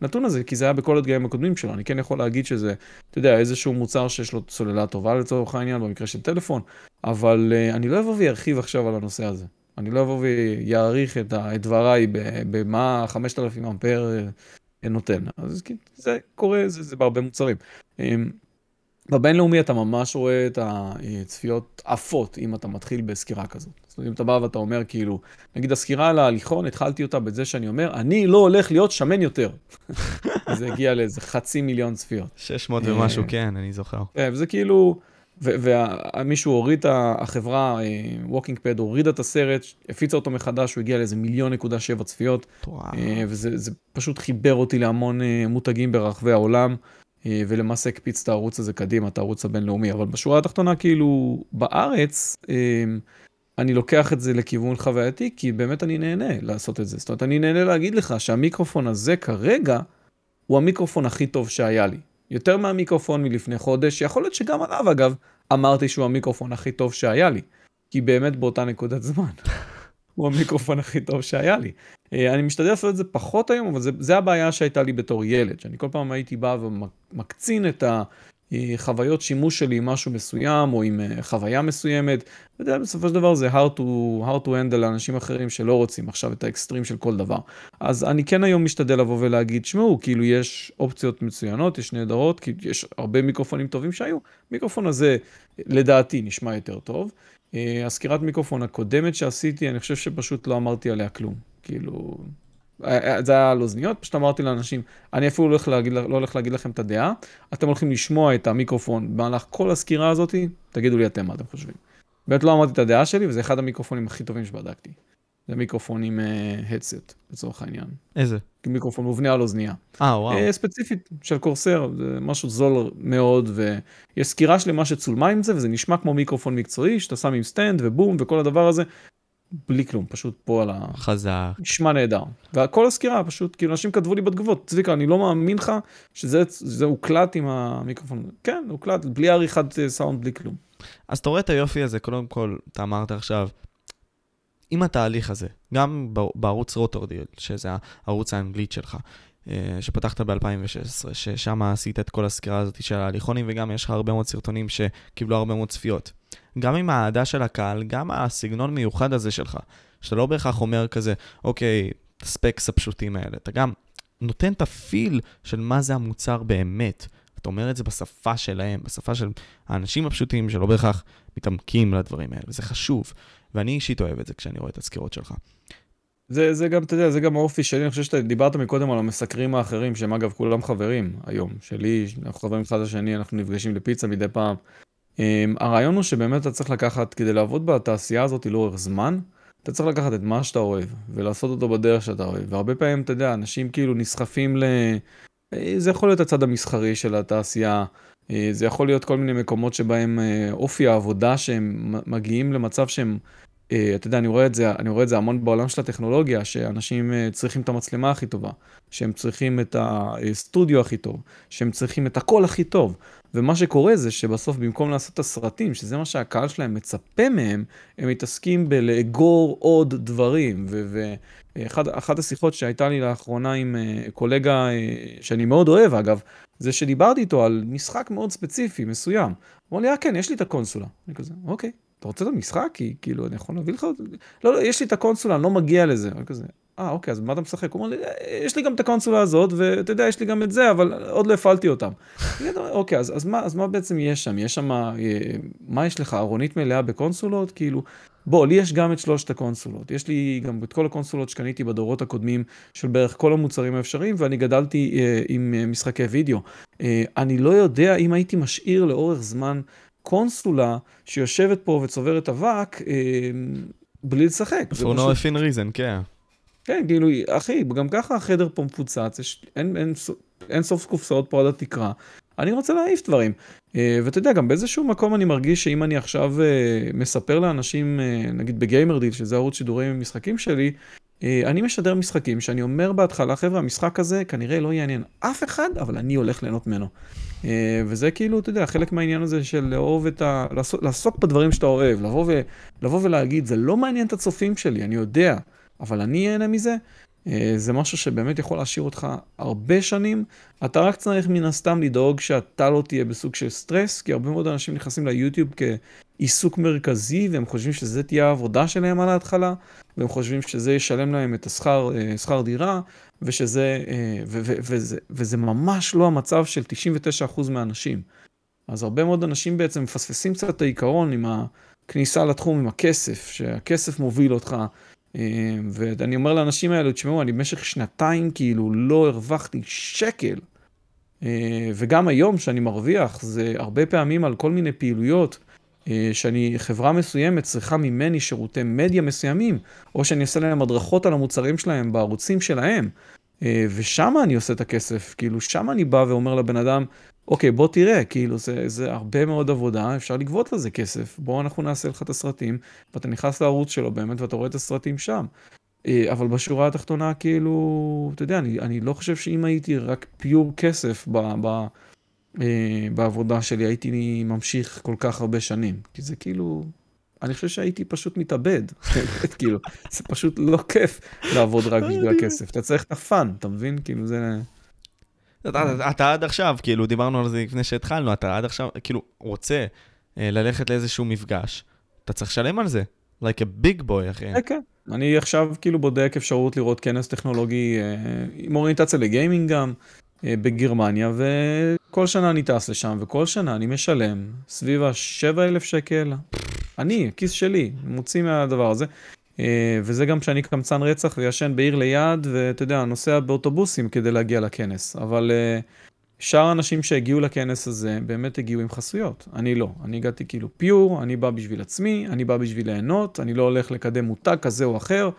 הנתון הזה, כי זה היה בכל הדגמים הקודמים שלו. אני כן יכול להגיד שזה, אתה יודע, איזשהו מוצר שיש לו סוללה טובה לצורך העניין, במקרה של טלפון, אבל uh, אני לא אבוא וירחיב עכשיו על הנושא הזה. אני לא אבוא ויעריך את, את דבריי במה 5,000 אמפר uh, נותן. אז כן, זה קורה, זה, זה בהרבה מוצרים. בבינלאומי אתה ממש רואה את הצפיות עפות אם אתה מתחיל בסקירה כזאת. זאת אומרת, אם אתה בא ואתה אומר כאילו, נגיד הסקירה על ההליכון, התחלתי אותה בזה שאני אומר, אני לא הולך להיות שמן יותר. זה הגיע לאיזה חצי מיליון צפיות. 600 ומשהו, כן, אני זוכר. כן, וזה כאילו, ומישהו הוריד החברה, walking pad, הורידה את הסרט, הפיצה אותו מחדש, הוא הגיע לאיזה מיליון נקודה שבע צפיות. וואו. וזה פשוט חיבר אותי להמון אה, מותגים ברחבי העולם. אה, ולמעשה הקפיץ את הערוץ הזה קדימה, את הערוץ הבינלאומי. אבל בשורה התחתונה, כאילו, בארץ, אה, אני לוקח את זה לכיוון חווייתי, כי באמת אני נהנה לעשות את זה. זאת אומרת, אני נהנה להגיד לך שהמיקרופון הזה כרגע, הוא המיקרופון הכי טוב שהיה לי. יותר מהמיקרופון מלפני חודש, יכול להיות שגם עליו, אגב, אמרתי שהוא המיקרופון הכי טוב שהיה לי. כי באמת באותה נקודת זמן. הוא המיקרופון הכי טוב שהיה לי. אה, אני משתדל לעשות את זה פחות היום, אבל זה, זה הבעיה שהייתה לי בתור ילד, שאני כל פעם הייתי בא ומקצין את החוויות שימוש שלי עם משהו מסוים, או עם אה, חוויה מסוימת. אתה בסופו של דבר זה hard to, hard to handle לאנשים אחרים שלא רוצים עכשיו את האקסטרים של כל דבר. אז אני כן היום משתדל לבוא ולהגיד, שמעו, כאילו יש אופציות מצוינות, יש נהדרות, כי יש הרבה מיקרופונים טובים שהיו. המיקרופון הזה, לדעתי, נשמע יותר טוב. אה, הסקירת מיקרופון הקודמת שעשיתי, אני חושב שפשוט לא אמרתי עליה כלום. כאילו, אה, אה, זה היה על אוזניות, פשוט אמרתי לאנשים, אני אפילו לא הולך להגיד, לא הולך להגיד לכם את הדעה, אתם הולכים לשמוע את המיקרופון במהלך כל הסקירה הזאת, תגידו לי אתם מה אתם חושבים. באמת לא אמרתי את הדעה שלי, וזה אחד המיקרופונים הכי טובים שבדקתי. זה מיקרופון עם הדסט, uh, לצורך העניין. איזה? מיקרופון מובנה על אוזנייה. אה, וואו. אה, ספציפית של קורסר, זה משהו זול מאוד, ויש סקירה שלמה שצולמה עם זה, וזה נשמע כמו מיקרופון מקצועי, שאתה שם עם stand ו boom וכל הדבר הזה. בלי כלום, פשוט פה על ה... חזק. נשמע נהדר. וכל הסקירה, פשוט, כאילו, אנשים כתבו לי בתגובות, צביקה, אני לא מאמין לך שזה הוקלט עם המיקרופון. כן, הוקלט, בלי עריכת אה, סאונד, בלי כלום. אז אתה רואה את היופי הזה, קודם כל, אתה אמרת עכשיו, עם התהליך הזה, גם בערוץ רוטורדיל, שזה הערוץ האנגלית שלך, אה, שפתחת ב-2016, ששם עשית את כל הסקירה הזאת של ההליכונים, וגם יש לך הרבה מאוד סרטונים שקיבלו הרבה מאוד צפיות. גם עם האהדה של הקהל, גם הסגנון מיוחד הזה שלך, שאתה לא בהכרח אומר כזה, אוקיי, הספקס הפשוטים האלה, אתה גם נותן את הפיל של מה זה המוצר באמת. אתה אומר את זה בשפה שלהם, בשפה של האנשים הפשוטים שלא בהכרח מתעמקים לדברים האלה, וזה חשוב. ואני אישית אוהב את זה כשאני רואה את הסקירות שלך. זה, זה גם, אתה יודע, זה גם האופי שלי, אני חושב שאתה דיברת מקודם על המסקרים האחרים, שהם אגב כולם חברים היום, שלי, אנחנו חברים אחד לשני, אנחנו נפגשים לפיצה מדי פעם. Um, הרעיון הוא שבאמת אתה צריך לקחת, כדי לעבוד בתעשייה הזאת לאורך זמן, אתה צריך לקחת את מה שאתה אוהב, ולעשות אותו בדרך שאתה אוהב. והרבה פעמים, אתה יודע, אנשים כאילו נסחפים ל... אה, זה יכול להיות הצד המסחרי של התעשייה, זה יכול להיות כל מיני מקומות שבהם אה, אופי העבודה שהם מגיעים למצב שהם, אתה יודע, אני רואה את זה, אני רואה את זה המון בעולם של הטכנולוגיה, שאנשים צריכים את המצלמה הכי טובה, שהם צריכים את הסטודיו הכי טוב, שהם צריכים את הכל הכי טוב. ומה שקורה זה שבסוף במקום לעשות את הסרטים, שזה מה שהקהל שלהם מצפה מהם, הם מתעסקים בלאגור עוד דברים. ואחת השיחות שהייתה לי לאחרונה עם אה, קולגה אה, שאני מאוד אוהב אגב, זה שדיברתי איתו על משחק מאוד ספציפי, מסוים. הוא אמר לי, אה כן, יש לי את הקונסולה. אני כזה, אוקיי, אתה רוצה את המשחק? כי כאילו, אני יכול להביא לך... לא, לא, יש לי את הקונסולה, אני לא מגיע לזה. אני כזה, אה, אוקיי, אז מה אתה משחק? הוא אומר לי, אה, יש לי גם את הקונסולה הזאת, ואתה יודע, יש לי גם את זה, אבל עוד לא הפעלתי אותם. אוקיי, אז, אז, מה, אז מה בעצם יש שם? יש שם, אה, מה יש לך, ארונית מלאה בקונסולות? כאילו, בוא, לי יש גם את שלושת הקונסולות. יש לי גם את כל הקונסולות שקניתי בדורות הקודמים של בערך כל המוצרים האפשריים, ואני גדלתי אה, עם אה, משחקי וידאו. אה, אני לא יודע אם הייתי משאיר לאורך זמן קונסולה שיושבת פה וצוברת אבק, אה, בלי לשחק. For no effing reason, כן. כן, כאילו, אחי, גם ככה החדר פה מפוצץ, יש, אין, אין, אין סוף קופסאות פה עד התקרה. אני רוצה להעיף דברים. אה, ואתה יודע, גם באיזשהו מקום אני מרגיש שאם אני עכשיו אה, מספר לאנשים, אה, נגיד בגיימרדיל, שזה ערוץ שידורים עם משחקים שלי, אני משדר משחקים שאני אומר בהתחלה, חבר'ה, המשחק הזה כנראה לא יעניין אף אחד, אבל אני הולך ליהנות ממנו. וזה כאילו, אתה יודע, חלק מהעניין הזה של לאהוב את ה... לעסוק, בדברים שאתה אוהב, לבוא, ו... לבוא ולהגיד, זה לא מעניין את הצופים שלי, אני יודע. אבל אני אהנה מזה, זה משהו שבאמת יכול להשאיר אותך הרבה שנים. אתה רק צריך מן הסתם לדאוג שאתה לא תהיה בסוג של סטרס, כי הרבה מאוד אנשים נכנסים ליוטיוב כעיסוק מרכזי, והם חושבים שזה תהיה העבודה שלהם על ההתחלה, והם חושבים שזה ישלם להם את השכר אה, דירה, ושזה, אה, ו, ו, וזה, וזה ממש לא המצב של 99% מהאנשים. אז הרבה מאוד אנשים בעצם מפספסים קצת את העיקרון עם הכניסה לתחום, עם הכסף, שהכסף מוביל אותך. אה, ואני אומר לאנשים האלו, תשמעו, אני במשך שנתיים כאילו לא הרווחתי שקל. אה, וגם היום שאני מרוויח, זה הרבה פעמים על כל מיני פעילויות אה, שאני, חברה מסוימת צריכה ממני שירותי מדיה מסוימים, או שאני אעשה להם הדרכות על המוצרים שלהם בערוצים שלהם. ושם אני עושה את הכסף, כאילו שם אני בא ואומר לבן אדם, אוקיי, בוא תראה, כאילו, זה, זה הרבה מאוד עבודה, אפשר לגבות לזה כסף. בוא אנחנו נעשה לך את הסרטים, ואתה נכנס לערוץ שלו באמת, ואתה רואה את הסרטים שם. אה, אבל בשורה התחתונה, כאילו, אתה יודע, אני, אני לא חושב שאם הייתי רק פיור כסף ב, ב, אה, בעבודה שלי, הייתי ממשיך כל כך הרבה שנים. כי זה כאילו, אני חושב שהייתי פשוט מתאבד. כאילו, זה פשוט לא כיף לעבוד רק בשביל הכסף. אתה צריך את הפאן, אתה מבין? כאילו, זה... אתה, אתה עד עכשיו, כאילו, דיברנו על זה לפני שהתחלנו, אתה עד עכשיו, כאילו, רוצה אה, ללכת לאיזשהו מפגש, אתה צריך לשלם על זה. like a big boy, אחי. כן, כן. אני עכשיו כאילו בודק אפשרות לראות כנס טכנולוגי אה, עם אוריינטציה לגיימינג גם, אה, בגרמניה, וכל שנה אני טס לשם, וכל שנה אני משלם סביב ה-7,000 שקל. אני, הכיס שלי, מוציא מהדבר הזה. אה, וזה גם כשאני קמצן רצח וישן בעיר ליד, ואתה יודע, נוסע באוטובוסים כדי להגיע לכנס. אבל אה, שאר האנשים שהגיעו לכנס הזה באמת הגיעו עם חסויות. אני לא. אני הגעתי כאילו פיור, אני בא בשביל עצמי, אני בא בשביל ליהנות, אני לא הולך לקדם מותג כזה או אחר.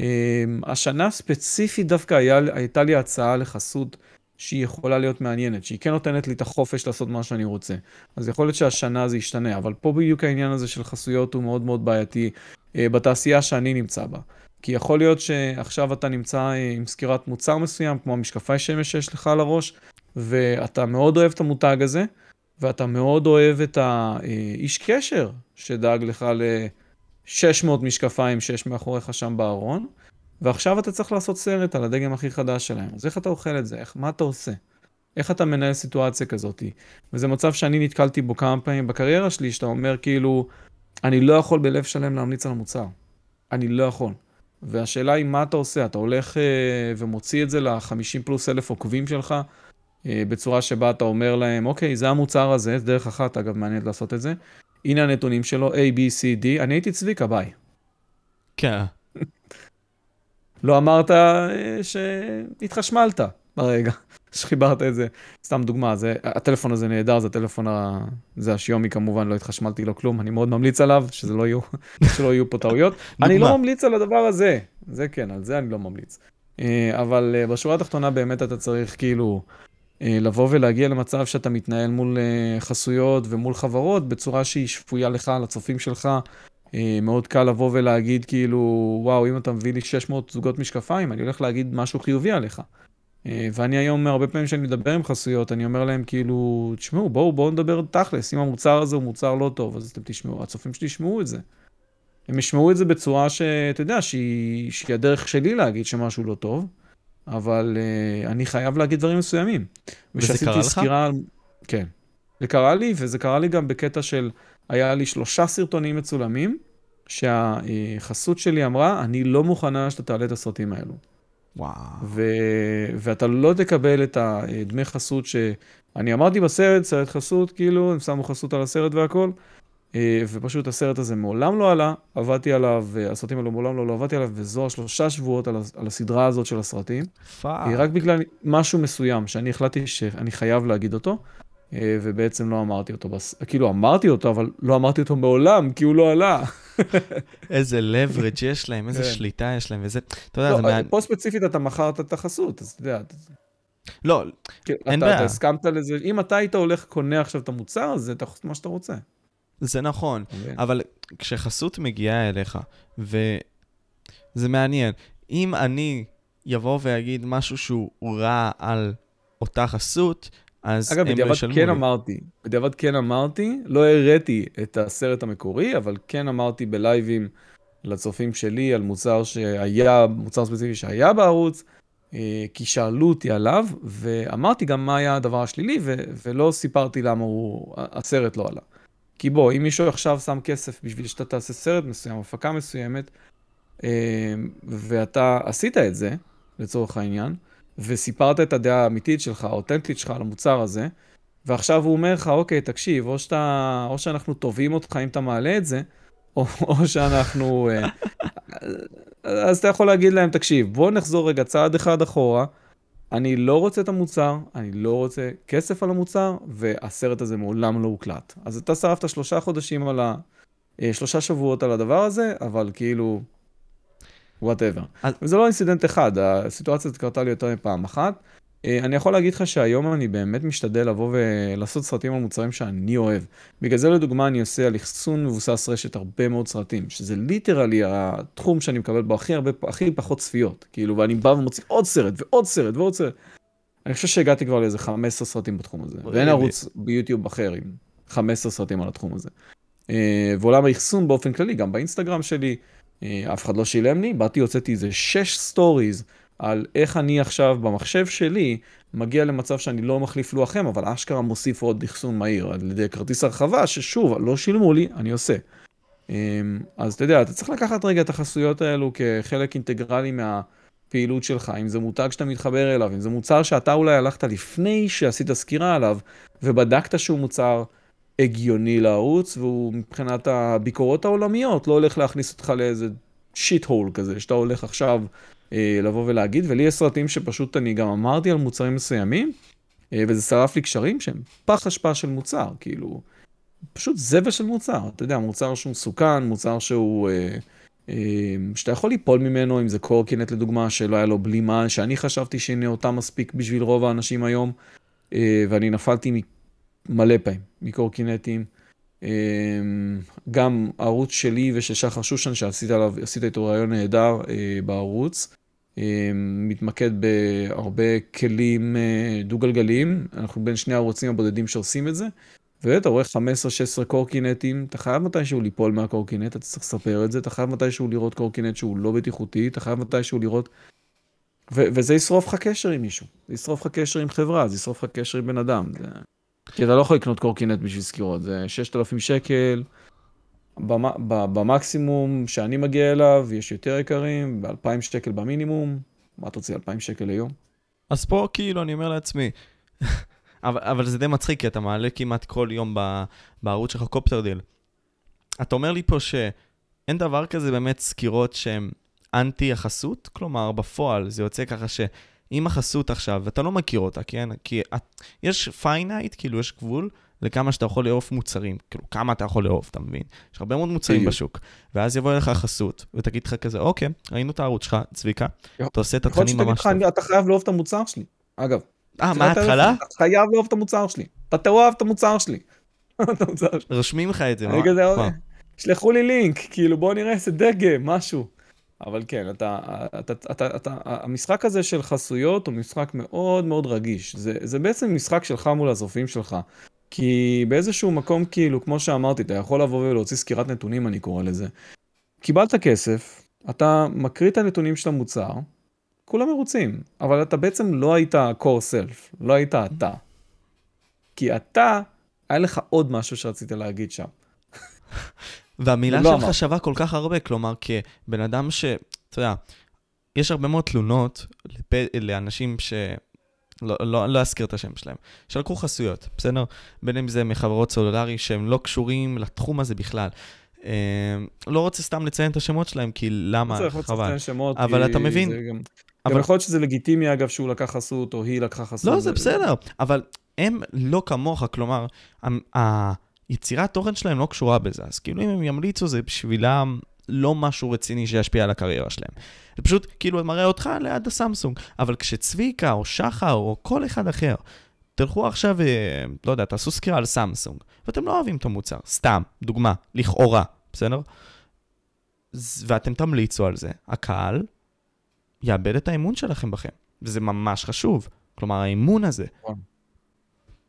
אה, השנה ספציפית דווקא היה, הייתה לי הצעה לחסות שהיא יכולה להיות מעניינת, שהיא כן נותנת לי את החופש לעשות מה שאני רוצה. אז יכול להיות שהשנה זה ישתנה, אבל פה בדיוק העניין הזה של חסויות הוא מאוד מאוד בעייתי. אה, בתעשייה שאני נמצא בה. כי יכול להיות שעכשיו אתה נמצא אה, עם סקירת מוצר מסוים, כמו המשקפי שמש שיש לך על הראש, ואתה מאוד אוהב את המותג הזה, ואתה מאוד אוהב את האיש קשר שדאג לך ל-600 משקפיים שיש מאחוריך שם בארון, ועכשיו אתה צריך לעשות סרט על הדגם הכי חדש שלהם. אז איך אתה אוכל את זה? איך, מה אתה עושה? איך אתה מנהל סיטואציה כזאת? וזה מצב שאני נתקלתי בו כמה פעמים בקריירה שלי, שאתה אומר כאילו, אני לא יכול בלב שלם להמליץ על המוצר. אני לא יכול. והשאלה היא, מה אתה עושה? אתה הולך אה, ומוציא את זה ל-50 פלוס אלף עוקבים שלך, אה, בצורה שבה אתה אומר להם, אוקיי, זה המוצר הזה, זה דרך אחת, אגב, מעניין לעשות את זה. הנה הנתונים שלו, A, B, C, D, אני הייתי צביקה, ביי. כן. לא אמרת אה, שהתחשמלת ברגע. שחיברת את זה. סתם דוגמה, זה, הטלפון הזה נהדר, זה הטלפון, ה... זה השיומי כמובן, לא התחשמלתי לו כלום, אני מאוד ממליץ עליו, שזה לא יהיו, שלא יהיו פה טעויות. אני לא ממליץ על הדבר הזה, זה כן, על זה אני לא ממליץ. אה, אבל אה, בשורה התחתונה באמת אתה צריך כאילו אה, לבוא ולהגיע למצב שאתה מתנהל מול חסויות ומול חברות בצורה שהיא שפויה לך, לצופים שלך. מאוד קל לבוא ולהגיד כאילו, וואו, אם אתה מביא לי 600 זוגות משקפיים, אני הולך להגיד משהו חיובי עליך. ואני היום, הרבה פעמים כשאני מדבר עם חסויות, אני אומר להם כאילו, תשמעו, בואו, בואו נדבר תכלס, אם המוצר הזה הוא מוצר לא טוב, אז אתם תשמעו, הצופים שלי ישמעו את זה. הם ישמעו את זה בצורה שאתה יודע, שהיא, שהיא הדרך שלי להגיד שמשהו לא טוב. אבל uh, אני חייב להגיד דברים מסוימים. וזה קרה לך? סקירה, כן. זה קרה לי, וזה קרה לי גם בקטע של, היה לי שלושה סרטונים מצולמים, שהחסות שלי אמרה, אני לא מוכנה שאתה תעלה את הסרטים האלו. וואו. ו... ואתה לא תקבל את הדמי חסות ש... אני אמרתי בסרט, סרט חסות, כאילו, הם שמו חסות על הסרט והכל, אה, ופשוט הסרט הזה מעולם לא עלה, עבדתי עליו, הסרטים האלו מעולם לא, לא עבדתי עליו, וזו השלושה שבועות על, על הסדרה הזאת של הסרטים. fuck. רק בגלל משהו מסוים, שאני החלטתי שאני חייב להגיד אותו, אה, ובעצם לא אמרתי אותו, בס... כאילו אמרתי אותו, אבל לא אמרתי אותו מעולם, כי הוא לא עלה. איזה leverage יש להם, איזה כן. שליטה יש להם, וזה, אתה יודע, לא, זה מעניין. פה ספציפית אתה מכרת את החסות, אז אתה יודע. לא, כן, אין בעיה. אתה הסכמת לזה, אם אתה היית הולך קונה עכשיו את המוצר, אז אתה מה שאתה רוצה. זה נכון. אבל כשחסות מגיעה אליך, וזה מעניין, אם אני יבוא ואגיד משהו שהוא רע על אותה חסות, אז אגב, הם ישלמו כן לי. בדיעבד אמרתי, בדיעבד כן אמרתי, לא הראיתי את הסרט המקורי, אבל כן אמרתי בלייבים לצופים שלי על מוצר שהיה, מוצר ספציפי שהיה בערוץ, אה, כי שאלו אותי עליו, ואמרתי גם מה היה הדבר השלילי, ו- ולא סיפרתי למה הוא, הסרט לא עלה. כי בוא, אם מישהו עכשיו שם כסף בשביל שאתה תעשה סרט מסוים, הפקה מסוימת, אה, ואתה עשית את זה, לצורך העניין, וסיפרת את הדעה האמיתית שלך, האותנטית שלך על המוצר הזה, ועכשיו הוא אומר לך, אוקיי, תקשיב, או, שאתה, או שאנחנו תובעים אותך אם אתה מעלה את זה, או, או שאנחנו... אה, אז אתה יכול להגיד להם, תקשיב, בוא נחזור רגע צעד אחד אחורה, אני לא רוצה את המוצר, אני לא רוצה כסף על המוצר, והסרט הזה מעולם לא הוקלט. אז אתה שרפת שלושה חודשים על ה... אה, שלושה שבועות על הדבר הזה, אבל כאילו, whatever. אז... וזה לא incident אחד, הסיטואציה הזאת קרתה לי יותר מפעם אחת. אה, אני יכול להגיד לך שהיום אני באמת משתדל לבוא ולעשות סרטים על מוצרים שאני אוהב. בגלל זה לדוגמה אני עושה על אחסון מבוסס רשת הרבה מאוד סרטים, שזה literally התחום שאני מקבל בו הכי הרבה, הכי פחות צפיות. כאילו, ואני בא ומוציא עוד סרט ועוד סרט ועוד סרט. אני חושב שהגעתי כבר לאיזה 15 סרטים בתחום הזה. ואין ערוץ ביוטיוב אחר עם 15 סרטים על התחום הזה. אה, ועולם האחסון באופן כללי, גם באינסטגרם שלי, אף אחד לא שילם לי, באתי, הוצאתי איזה 6 סטוריז. על איך אני עכשיו במחשב שלי מגיע למצב שאני לא מחליף לוח אם, אבל אשכרה מוסיף עוד אחסון מהיר על ידי כרטיס הרחבה, ששוב, לא שילמו לי, אני עושה. אמ, אז אתה יודע, אתה צריך לקחת רגע את החסויות האלו כחלק אינטגרלי מהפעילות שלך, אם זה מותג שאתה מתחבר אליו, אם זה מוצר שאתה אולי הלכת לפני שעשית סקירה עליו, ובדקת שהוא מוצר הגיוני לערוץ, והוא מבחינת הביקורות העולמיות לא הולך להכניס אותך לאיזה שיט הול כזה, שאתה הולך עכשיו אה, לבוא ולהגיד, ולי יש סרטים שפשוט אני גם אמרתי על מוצרים מסוימים, אה, וזה שרף לי קשרים שהם פח אשפה של מוצר, כאילו, פשוט זבל של מוצר, אתה יודע, מוצר שהוא מסוכן, מוצר שהוא, אה, אה, שאתה יכול ליפול ממנו, אם זה קורקינט לדוגמה, שלא היה לו בלימה, שאני חשבתי שהנה אותה מספיק בשביל רוב האנשים היום, אה, ואני נפלתי מלא פעמים מקורקינטים. אה, גם הערוץ שלי ושל שחר שושן, שעשית עליו, עשית איתו רעיון נהדר אה, בערוץ, אמ, מתמקד בהרבה כלים אה, דו-גלגליים, אנחנו בין שני הערוצים הבודדים שעושים את זה. ואתה רואה 15-16 קורקינטים, אתה חייב מתישהו ליפול מהקורקינט, אתה צריך לספר את זה, אתה חייב מתישהו לראות קורקינט שהוא לא בטיחותי, אתה חייב מתישהו לראות... ו- וזה ישרוף לך קשר עם מישהו, זה ישרוף לך קשר עם חברה, זה ישרוף לך קשר עם בן אדם. זה... כי אתה לא יכול לקנות קורקינט בשביל סקירות, זה 6,000 שקל, במקסימום שאני מגיע אליו יש יותר יקרים, ב-2,000 שקל במינימום, מה אתה רוצה, 2,000 שקל ליום? אז פה כאילו אני אומר לעצמי, אבל, אבל זה די מצחיק, כי אתה מעלה כמעט כל יום בערוץ שלך CopterDeal. אתה אומר לי פה שאין דבר כזה באמת סקירות שהן אנטי החסות, כלומר בפועל זה יוצא ככה שאם החסות עכשיו, ואתה לא מכיר אותה, כן? כי את, יש finite, כאילו יש גבול, לכמה שאתה יכול לאהוב מוצרים. כאילו, כמה אתה יכול לאהוב, אתה מבין? יש הרבה מאוד מוצרים בשוק. ואז יבוא אליך חסות, ותגיד לך כזה, אוקיי, ראינו את הערוץ שלך, צביקה, אתה עושה את התכנים ממש טוב. אתה חייב לאהוב את המוצר שלי. אגב, אה, מההתחלה? אתה חייב לאהוב את המוצר שלי. אתה תאהב את המוצר שלי. רושמים לך את זה. כזה, שלחו לי לינק, כאילו בוא נראה איזה דגם, משהו. אבל כן, אתה, אתה, אתה, אתה, אתה, המשחק הזה של חסויות הוא משחק מאוד מאוד רגיש. זה, זה בעצם משחק שלך מול הזופים שלך. כי באיזשהו מקום, כאילו, כמו שאמרתי, אתה יכול לבוא ולהוציא סקירת נתונים, אני קורא לזה. קיבלת כסף, אתה מקריא את הנתונים של המוצר, כולם מרוצים, אבל אתה בעצם לא היית core self, לא היית אתה. כי אתה, היה לך עוד משהו שרצית להגיד שם. והמילה לא שלך. שווה כל כך הרבה, כלומר, כבן אדם ש... אתה יודע, יש הרבה מאוד תלונות לפ... לאנשים ש... לא, לא, לא אזכיר את השם שלהם, שלקחו חסויות, בסדר? בין אם זה מחברות סולולרי שהם לא קשורים לתחום הזה בכלל. אה, לא רוצה סתם לציין את השמות שלהם, כי למה? צריך לציין שמות, אבל אתה מבין. גם, אבל... גם יכול להיות שזה לגיטימי, אגב, שהוא לקח חסות, או היא לקחה חסות. לא, זה בסדר, אבל הם לא כמוך, כלומר, היצירת תוכן שלהם לא קשורה בזה, אז כאילו אם הם ימליצו, זה בשבילם לא משהו רציני שישפיע על הקריירה שלהם. זה פשוט כאילו מראה אותך ליד הסמסונג, אבל כשצביקה או שחר או כל אחד אחר, תלכו עכשיו, אה, לא יודע, תעשו סקירה על סמסונג, ואתם לא אוהבים את המוצר, סתם, דוגמה, לכאורה, בסדר? ואתם תמליצו על זה, הקהל יאבד את האמון שלכם בכם, וזה ממש חשוב. כלומר, האמון הזה.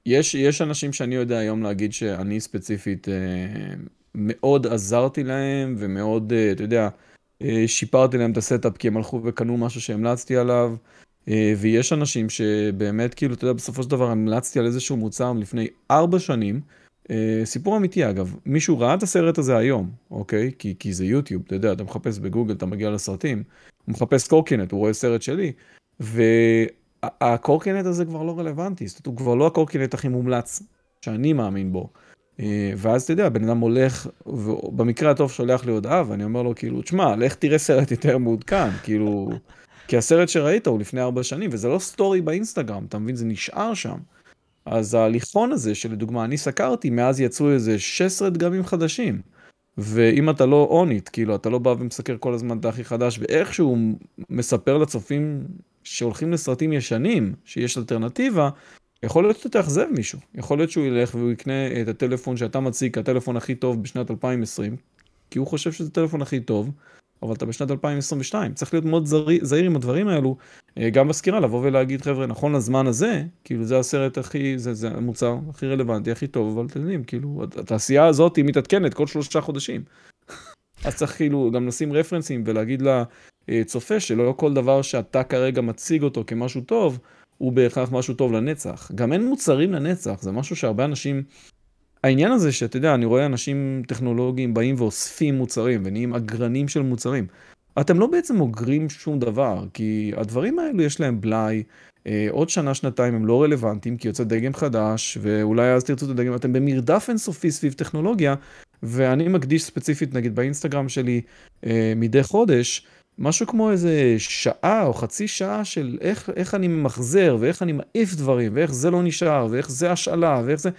יש, יש אנשים שאני יודע היום להגיד שאני ספציפית אה, מאוד עזרתי להם ומאוד, אה, אתה יודע, אה, שיפרתי להם את ה setup כי הם הלכו וקנו משהו שהמלצתי עליו. ויש אנשים שבאמת, כאילו, אתה יודע, בסופו של דבר המלצתי על איזשהו מוצר לפני ארבע שנים. סיפור אמיתי אגב, מישהו ראה את הסרט הזה היום, אוקיי? כי, כי זה יוטיוב, אתה יודע, אתה מחפש בגוגל, אתה מגיע לסרטים, הוא מחפש קורקינט, הוא רואה סרט שלי, והקורקינט הזה כבר לא רלוונטי, זאת אומרת, הוא כבר לא הקורקינט הכי מומלץ שאני מאמין בו. אה, ואז אתה יודע, בן אדם הולך, ובמקרה הטוב שולח לי הודעה, ואני אומר לו, כאילו, תשמע, לך תראה סרט יותר מעודכן, כאילו, כי הסרט שראית הוא לפני ארבע שנים, וזה לא סטורי באינסטגרם, אתה מבין? זה נשאר שם. אז ההליכון הזה, שלדוגמה אני סקרתי, מאז יצאו איזה 16 דגמים חדשים. ואם אתה לא אונית, כאילו, אתה לא בא ומסקר כל הזמן את הכי חדש, ואיכשהו מספר לצופים שהולכים לסרטים ישנים, שיש אלטרנטיבה, יכול להיות שאתה תאכזב מישהו. יכול להיות שהוא ילך והוא יקנה את הטלפון שאתה מציג כהטלפון הכי טוב בשנת 2020, כי הוא חושב שזה הטלפון הכי טוב, אבל אתה בשנת 2022. צריך להיות מאוד זהיר עם הדברים האלו, אה, גם בסקירה, לבוא ולהגיד, חבר'ה, נכון לזמן הזה, כאילו זה הסרט הכי, זה, זה המוצר הכי רלוונטי, הכי טוב, אבל אתם יודעים, כאילו, התעשייה הזאת היא מתעדכנת כל שלושה חודשים. אז צריך כאילו גם לשים רפרנסים ולהגיד לצופה שלא כל דבר שאתה כרגע מציג אותו כמשהו טוב, הוא בהכרח משהו טוב לנצח. גם אין מוצרים לנצח, זה משהו שהרבה אנשים... העניין הזה שאתה יודע, אני רואה אנשים טכנולוגיים באים ואוספים מוצרים ונהיים אגרנים של מוצרים. אתם לא בעצם אוגרים שום דבר, כי הדברים האלו יש להם בלאי, אה, עוד שנה, שנתיים הם לא רלוונטיים, כי יוצא דגם חדש, ואולי אז תרצו את הדגם, אתם במרדף אינסופי סביב טכנולוגיה, ואני מקדיש ספציפית, נגיד באינסטגרם שלי, אה, מדי חודש, משהו כמו איזה שעה או חצי שעה של איך, איך אני ממחזר, ואיך אני מעיף דברים, ואיך זה לא נשאר, ואיך זה השאלה, ואיך זה...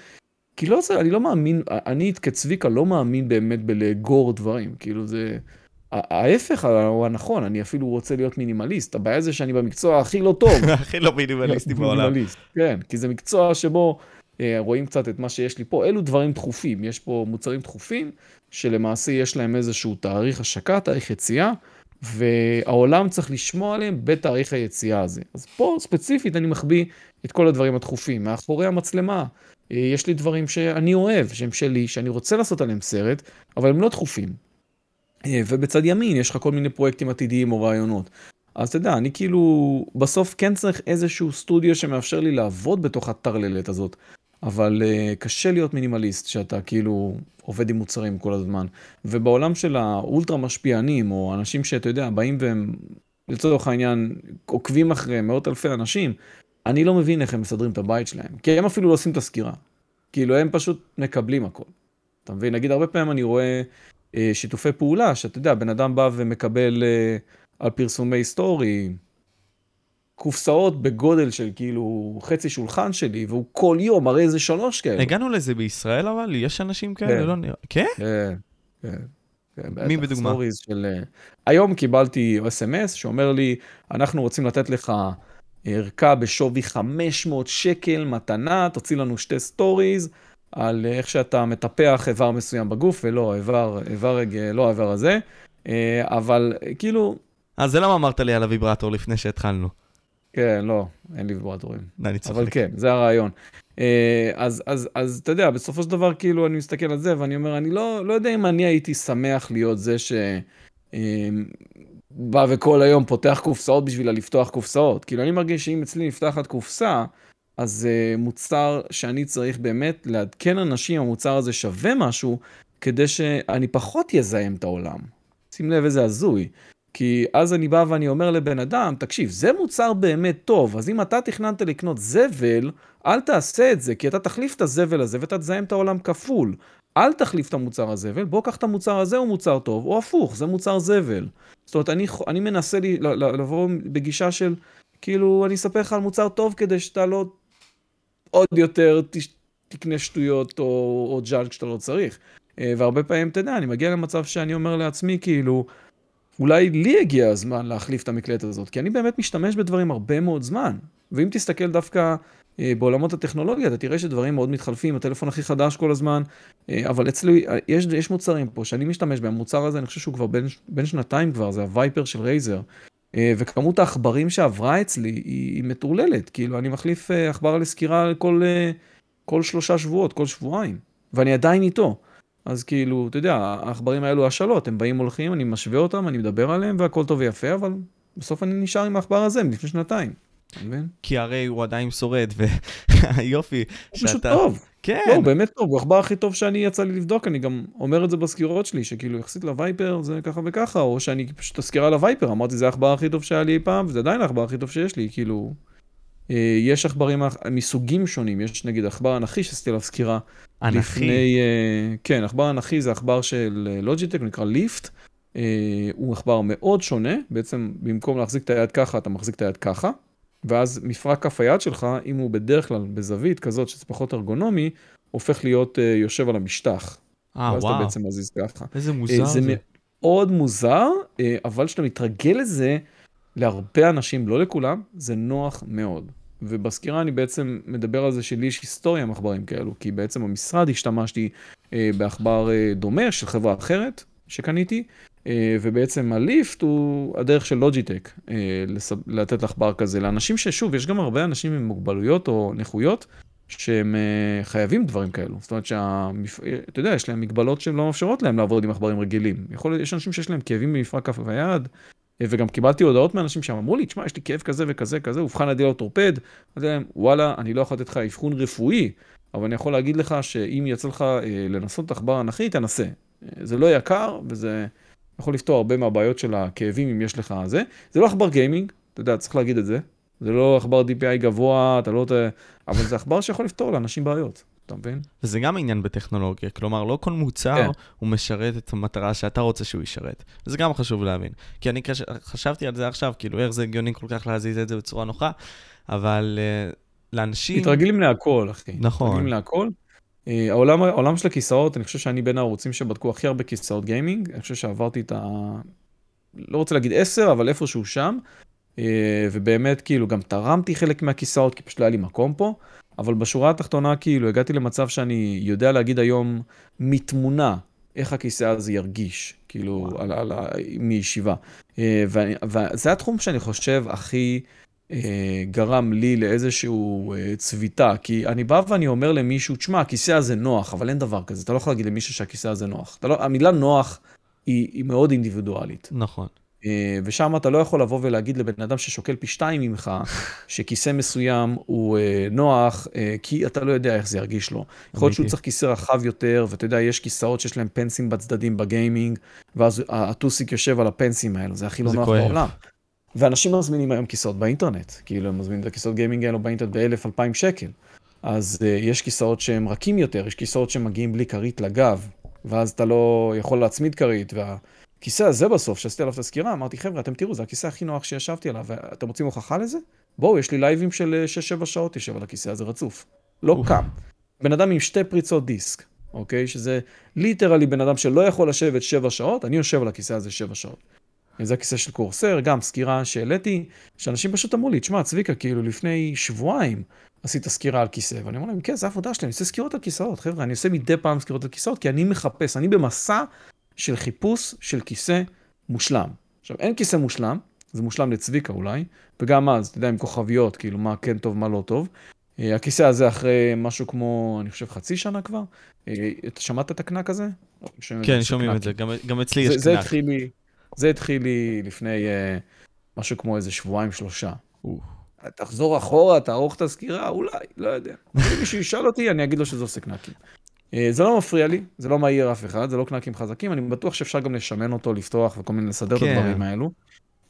כי לא זה, אני לא מאמין, אני כצביקה לא מאמין באמת בלאגור דברים, כאילו זה... ההפך הוא הנכון, אני אפילו רוצה להיות מינימליסט. הבעיה זה שאני במקצוע הכי לא טוב. הכי לא מינימליסטי בעולם. כן, כי זה מקצוע שבו אה, רואים קצת את מה שיש לי פה. אלו דברים דחופים, יש פה מוצרים דחופים, שלמעשה יש להם איזשהו תאריך השקה, תאריך יציאה, והעולם צריך לשמוע עליהם בתאריך היציאה הזה. אז פה ספציפית אני מחביא את כל הדברים הדחופים. מאחורי המצלמה יש לי דברים שאני אוהב, שהם שלי, שאני רוצה לעשות עליהם סרט, אבל הם לא דחופים. אה, ובצד ימין יש לך כל מיני פרויקטים עתידיים או רעיונות. אז אתה יודע, אני כאילו, בסוף כן צריך איזשהו סטודיו שמאפשר לי לעבוד בתוך הטרללת הזאת. אבל uh, קשה להיות מינימליסט, שאתה כאילו עובד עם מוצרים כל הזמן. ובעולם של האולטרה משפיענים, או אנשים שאתה יודע, באים והם, לצורך העניין, עוקבים אחרי מאות אלפי אנשים, אני לא מבין איך הם מסדרים את הבית שלהם. כי הם אפילו לא עושים את הסקירה. כאילו, הם פשוט מקבלים הכל. אתה מבין? נגיד, הרבה פעמים אני רואה אה, שיתופי פעולה, שאתה יודע, בן אדם בא ומקבל אה, על פרסומי סטורי, קופסאות בגודל של כאילו חצי שולחן שלי, והוא כל יום מראה איזה שלוש כאלה. הגענו לזה בישראל אבל? יש אנשים כאלה? כן. לא נראה... כן? כן, כן. כן מי בדוגמה? של... היום קיבלתי אס.אם.אס שאומר לי, אנחנו רוצים לתת לך ערכה בשווי 500 שקל, מתנה, תוציא לנו שתי סטוריז על איך שאתה מטפח איבר מסוים בגוף, ולא, איבר, איבר, לא האיבר הזה, אבל כאילו... אז זה למה אמרת לי על הוויברטור לפני שהתחלנו. כן, לא, אין לי ויברטורים. אני צוחק. אבל כן, זה הרעיון. אה, אז, אז, אז אתה יודע, בסופו של דבר, כאילו, אני מסתכל על זה, ואני אומר, אני לא, לא יודע אם אני הייתי שמח להיות זה ש... אה, בא וכל היום פותח קופסאות בשביל לפתוח קופסאות. כאילו, אני מרגיש שאם אצלי נפתחת קופסה, אז זה uh, מוצר שאני צריך באמת לעדכן אנשים, המוצר הזה שווה משהו, כדי שאני פחות יזהם את העולם. שים לב איזה הזוי. כי אז אני בא ואני אומר לבן אדם, תקשיב, זה מוצר באמת טוב, אז אם אתה תכננת לקנות זבל, אל תעשה את זה, כי אתה תחליף את הזבל הזה ואתה תזהם את העולם כפול. אל תחליף את המוצר הזבל, בוא קח את המוצר הזה, הוא מוצר טוב, או הפוך, זה מוצר זבל. זאת אומרת, אני, אני מנסה לי, לבוא בגישה של, כאילו, אני אספר לך על מוצר טוב כדי שאתה לא עוד יותר תקנה שטויות או, או ג'אנק שאתה לא צריך. אה, והרבה פעמים, אתה יודע, אני מגיע למצב שאני אומר לעצמי, כאילו, אולי לי הגיע הזמן להחליף את המקלטת הזאת, כי אני באמת משתמש בדברים הרבה מאוד זמן. ואם תסתכל דווקא בעולמות הטכנולוגיה, אתה תראה שדברים מאוד מתחלפים, הטלפון הכי חדש כל הזמן, אה, אבל אצלי, אה, יש, יש מוצרים פה שאני משתמש בהם, המוצר הזה, אני חושב שהוא כבר בין, בין שנתיים כבר, זה הווייפר של רייזר. אה, וכמות העכברים שעברה אצלי היא, היא מטורללת, כאילו אני מחליף אה, עכבר לסקירה כל, אה, כל שלושה שבועות, כל שבועיים, ואני עדיין איתו. אז כאילו, אתה יודע, העכברים האלו השאלות, הם באים הולכים, אני משווה אותם, אני מדבר עליהם והכל טוב ויפה, אבל בסוף אני נשאר עם העכבר הזה מלפני שנתיים. מבין? כי הרי הוא עדיין שורד, והיופי שאתה... הוא פשוט טוב. כן. לא, הוא באמת טוב, הוא העכבר הכי טוב שאני יצא לי לבדוק, אני גם אומר את זה בסקירות שלי, שכאילו יחסית לווייפר זה ככה וככה, או שאני פשוט הסקירה לווייפר, אמרתי זה העכבר הכי טוב שהיה לי אי פעם, וזה עדיין העכבר הכי טוב שיש לי, כאילו... אה, יש עכברים מסוגים שונים, יש נגיד עכבר אנכי שעשיתי עליו סקירה. אנכי? לפני, אה, כן, עכבר אנכי זה עכבר של לוג'יטק, הוא נקרא ליפט. אה, הוא עכבר מאוד שונה, בעצם במקום להחזיק את היד ככה, אתה מחזיק את היד ככה. ואז מפרק כף היד שלך, אם הוא בדרך כלל בזווית כזאת שזה פחות ארגונומי, הופך להיות יושב על המשטח. אה, וואו. ואז אתה בעצם מזיז ככה. איזה מוזר זה. זה מאוד מוזר, אבל כשאתה מתרגל לזה, להרבה אנשים, לא לכולם, זה נוח מאוד. ובסקירה אני בעצם מדבר על זה שלי יש היסטוריה עם עכברים כאלו, כי בעצם במשרד השתמשתי אה, בעכבר אה, דומה של חברה אחרת שקניתי, אה, ובעצם הליפט הוא הדרך של לוג'יטק אה. לתת לעכבר כזה לאנשים ששוב, יש גם הרבה אנשים עם מוגבלויות או נכויות שהם אה, חייבים דברים כאלו. זאת אומרת שאתה יודע, יש להם מגבלות שהן לא מאפשרות להם לעבוד עם עכברים רגילים. יכול, יש אנשים שיש להם כאבים במפרק כף היד, וגם קיבלתי הודעות מאנשים שם, אמרו לי, תשמע, יש לי כאב כזה וכזה כזה, אובחן על ידי אורתופד. אמרתי להם, וואלה, אני לא יכול לתת לך אבחון רפואי, אבל אני יכול להגיד לך שאם יצא לך אה, לנסות עכבר אנכי, תנסה. אה, זה לא יקר, וזה יכול לפתור הרבה מהבעיות של הכאבים אם יש לך זה. זה לא עכבר גיימינג, אתה יודע, צריך להגיד את זה. זה לא עכבר DPI גבוה, אתה לא... אבל זה עכבר שיכול לפתור לאנשים בעיות. אתה מבין? וזה גם עניין בטכנולוגיה, כלומר, לא כל מוצר כן. הוא משרת את המטרה שאתה רוצה שהוא ישרת. וזה גם חשוב להבין. כי אני קש... חשבתי על זה עכשיו, כאילו, איך זה הגיוני כל כך להזיז את זה בצורה נוחה, אבל uh, לאנשים... מתרגלים להכל, אחי. נכון. מתרגלים להכל. Uh, העולם, העולם של הכיסאות, אני חושב שאני בין הערוצים שבדקו הכי הרבה כיסאות גיימינג. אני חושב שעברתי את ה... לא רוצה להגיד עשר, אבל איפשהו שם. Uh, ובאמת, כאילו, גם תרמתי חלק מהכיסאות, כי פשוט לא היה לי מקום פה. אבל בשורה התחתונה, כאילו, הגעתי למצב שאני יודע להגיד היום מתמונה איך הכיסא הזה ירגיש, כאילו, על, על, על, מישיבה. אה, וזה התחום שאני חושב הכי אה, גרם לי לאיזשהו אה, צביטה, כי אני בא ואני אומר למישהו, תשמע, הכיסא הזה נוח, אבל אין דבר כזה, אתה לא יכול להגיד למישהו שהכיסא הזה נוח. לא, המילה נוח היא, היא מאוד אינדיבידואלית. נכון. אה, ושם אתה לא יכול לבוא ולהגיד לבן אדם ששוקל פי שתיים ממך, שכיסא מסוים הוא אה, נוח, אה, כי אתה לא יודע איך זה ירגיש לו. יכול להיות שהוא צריך כיסא רחב יותר, ואתה יודע, יש כיסאות שיש להם פנסים בצדדים בגיימינג, ואז הטוסיק יושב על הפנסים האלו, זה הכי לא נוח בעולם. ואנשים מזמינים היום כיסאות באינטרנט, כאילו הם מזמינים את הכיסאות גיימינג האלו באינטרנט באלף, אלפיים שקל. אז uh, יש כיסאות שהם רכים יותר, יש כיסאות שמגיעים בלי כרית לגב, ואז אתה לא יכול להצמיד כרית, וה... הכיסא הזה בסוף, שעשיתי עליו את הסקירה, אמרתי, חבר'ה, אתם תראו, זה הכיסא הכי נוח שישבתי עליו, ואתם רוצים הוכחה לזה? בואו, יש לי לייבים של 6-7 אה, שעות יושב על הכיסא הזה רצוף. לא קם. בן אדם עם שתי פריצות דיסק, אוקיי? שזה literally בן אדם שלא יכול לשבת 7 שעות, אני יושב על הכיסא הזה 7 שעות. זה הכיסא של קורסר, גם סקירה שהעליתי, שאנשים פשוט אמרו לי, תשמע, צביקה, כאילו לפני שבועיים עשית סקירה על כיסא, ואני אומר להם, כן, זה העבודה שלי, אני עושה סקירות על כיסאות, חבר'ה, אני עושה מדי פעם סקירות על כיסאות, כי אני מחפש, אני במסע של חיפוש של כיסא מושלם. עכשיו, אין כיסא מושלם, זה מושלם לצביקה אולי, וגם אז, אתה יודע, עם כוכביות, כאילו, מה כן טוב, מה לא טוב. אה, הכיסא הזה אחרי משהו כמו, אני חושב, חצי שנה כבר. אה, אתה שמעת את הקנק הזה? כן, שומעים את זה, גם, גם אצלי יש קנק. זה התחיל לי, זה התחיל לי לפני uh, משהו כמו איזה שבועיים, שלושה. תחזור אחורה, תערוך את הסקירה, אולי, לא יודע. אם מישהו ישאל אותי, אני אגיד לו שזה עושה קנקים. אה, זה לא מפריע לי, זה לא מעיר אף אחד, זה לא קנאקים חזקים, אני בטוח שאפשר גם לשמן אותו, לפתוח וכל מיני, לסדר כן. את הדברים האלו.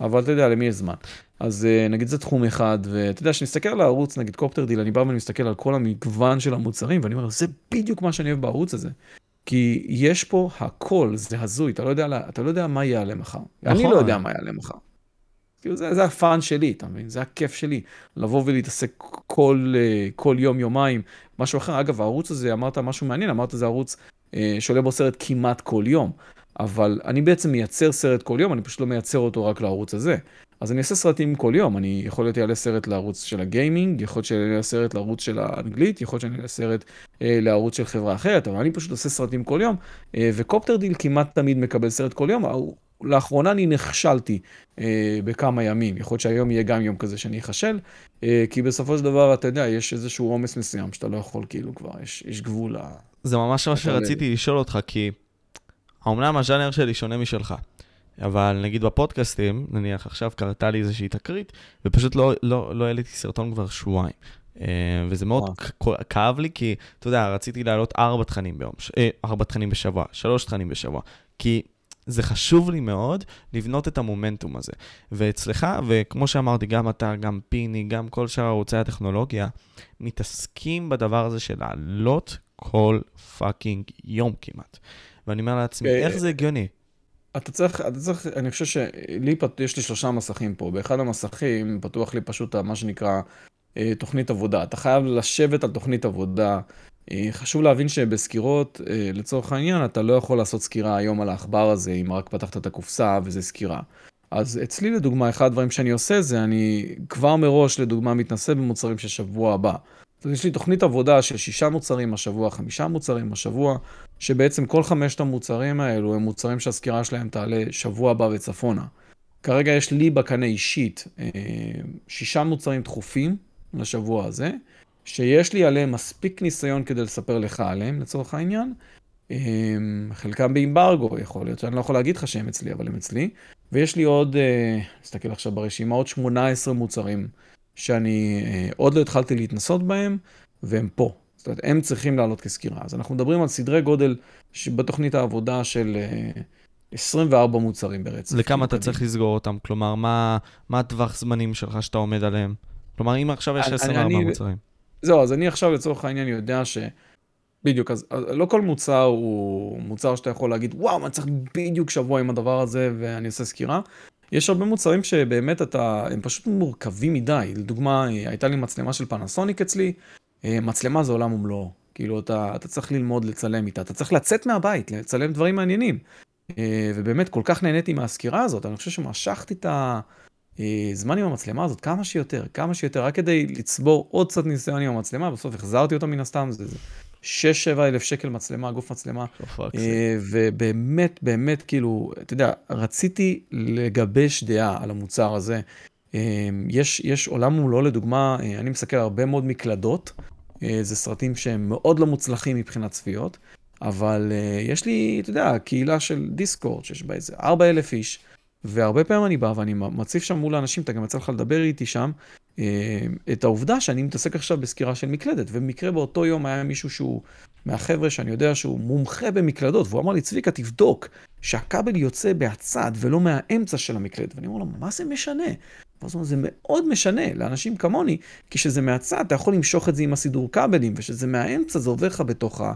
אבל אתה יודע, למי יש זמן. אז אה, נגיד זה תחום אחד, ואתה יודע, כשנסתכל על הערוץ, נגיד CopterDeal, אני בא ואני מסתכל על כל המגוון של המוצרים, ואני אומר, זה בדיוק מה שאני אוהב בערוץ הזה. כי יש פה הכל, זה הזוי, אתה לא יודע, אתה לא יודע מה יעלה מחר. נכון. אני לא יודע מה יעלה מחר. כאילו זה, זה ה fun שלי, אתה מבין? זה הכיף שלי, לבוא ולהתעסק כל, אה, כל יום, יומיים, משהו אחר. אגב, הערוץ הזה, אמרת משהו מעניין, אמרת זה ערוץ אה, שעולה בו סרט כמעט כל יום. אבל אני בעצם מייצר סרט כל יום, אני פשוט לא מייצר אותו רק לערוץ הזה. אז אני אעשה סרטים כל יום, אני יכול להיות יעלה סרט לערוץ של הגיימינג, יכול להיות שיעלה סרט לערוץ של האנגלית, יכול להיות שאני אעלה סרט אה, לערוץ של חברה אחרת, אבל אני פשוט עושה סרטים כל יום, אה, ו CopterDeal כמעט תמיד מקבל סרט כל יום, לאחרונה אני נכשלתי אה, בכמה ימים, יכול להיות שהיום יהיה גם יום כזה שאני אכשל, אה, כי בסופו של דבר, אתה יודע, יש איזשהו עומס מסוים שאתה לא יכול כאילו כבר, יש, יש גבול. זה ממש מה שרציתי לשאול אותך, כי האומנם הז'אנר שלי שונה משלך. אבל נגיד בפודקאסטים, נניח עכשיו קרתה לי איזושהי תקרית, ופשוט לא, לא, לא העליתי סרטון כבר שבועיים. אה, וזה מאוד כאב לי, כי, אתה יודע, רציתי להעלות ארבע תכנים ביום, אה, ארבע תכנים בשבוע, שלוש תכנים בשבוע. כי זה חשוב לי מאוד לבנות את המומנטום הזה. ואצלך, וכמו שאמרתי, גם אתה, גם פיני, גם כל שאר ערוצי הטכנולוגיה, מתעסקים בדבר הזה של לעלות כל fucking יום כמעט. ואני אומר לעצמי, אה, איך זה הגיוני? אתה צריך, אתה צריך, אני חושב שלי, יש לי שלושה מסכים פה. באחד המסכים פתוח לי פשוט מה שנקרא אה, תוכנית עבודה. אתה חייב לשבת על תוכנית עבודה. אה, חשוב להבין שבסקירות, לצורך העניין, אתה לא יכול לעשות סקירה היום על העכבר הזה, אם רק פתחת את הקופסה וזה סקירה. אז אצלי לדוגמה, אחד הדברים שאני עושה זה, אני כבר מראש לדוגמה מתנסה במוצרים של שבוע הבא. יש לי תוכנית עבודה של שישה מוצרים השבוע, חמישה מוצרים השבוע, שבעצם כל חמשת המוצרים האלו הם מוצרים שהסקירה שלהם תעלה שבוע הבא וצפונה. כרגע יש לי בקנה אישית אה, שישה מוצרים דחופים לשבוע הזה, שיש לי עליהם מספיק ניסיון כדי לספר לך עליהם, לצורך העניין. אה, חלקם באמברגו, יכול להיות שאני לא יכול להגיד לך שהם אצלי, אבל הם אצלי. ויש לי עוד, אה, נסתכל עכשיו ברשימה, עוד 18 מוצרים שאני אה, עוד לא התחלתי להתנסות בהם, והם פה. זאת אומרת, הם צריכים לעלות כסקירה. אז אנחנו מדברים על סדרי גודל בתוכנית העבודה של 24 אה, מוצרים ברצף. לכמה אתה צריך לסגור אותם? כלומר, מה, מה הטווח זמנים שלך שאתה עומד עליהם? כלומר, אם עכשיו יש 24 אני, מוצרים. זהו, אז אני עכשיו לצורך העניין יודע ש... בדיוק, אז לא כל מוצר הוא מוצר שאתה יכול להגיד, וואו, אני צריך בדיוק שבוע עם הדבר הזה ואני אעשה סקירה. יש הרבה מוצרים שבאמת אתה, הם פשוט מורכבים מדי. לדוגמה, הייתה לי מצלמה של פנסוניק אצלי, אה, מצלמה זה עולם ומלואו. כאילו, אתה, אתה צריך ללמוד לצלם איתה, אתה צריך לצאת מהבית, לצלם דברים מעניינים. אה, ובאמת, כל כך נהניתי מהסקירה הזאת, אני חושב שמשכתי את הזמן עם המצלמה הזאת כמה שיותר, כמה שיותר, רק כדי לצבור עוד קצת ניסיון עם המצלמה, בסוף החזרתי אותה מן הסתם, זה, זה 6-7 אלף שקל מצלמה, גוף מצלמה. אה, ובאמת, באמת, כאילו, אתה יודע, רציתי לגבש דעה על המוצר הזה. אה, יש, יש עולם מולו, לדוגמה, אה, אני מסתכל הרבה מאוד מקלדות. זה סרטים שהם מאוד לא מוצלחים מבחינת צפיות, אבל יש לי, אתה יודע, קהילה של דיסקורד, שיש בה איזה 4 אלף איש. והרבה פעמים אני בא ואני מציף שם מול האנשים, אתה גם יצא לך לדבר איתי שם, אה, את העובדה שאני מתעסק עכשיו בסקירה של מקלדת, ובמקרה באותו יום היה מישהו שהוא מהחבר'ה שאני יודע שהוא מומחה במקלדות, והוא אמר לי, צביקה, תבדוק שהכבל יוצא מהצד ולא מהאמצע של המקלדת. ואני אומר לו, מה זה משנה? ואז הוא אומר, זה מאוד משנה לאנשים כמוני, כי כשזה מהצד, אתה יכול למשוך את זה עם הסידור כבלים, וכשזה מהאמצע, זה עובר לך בתוך, ה,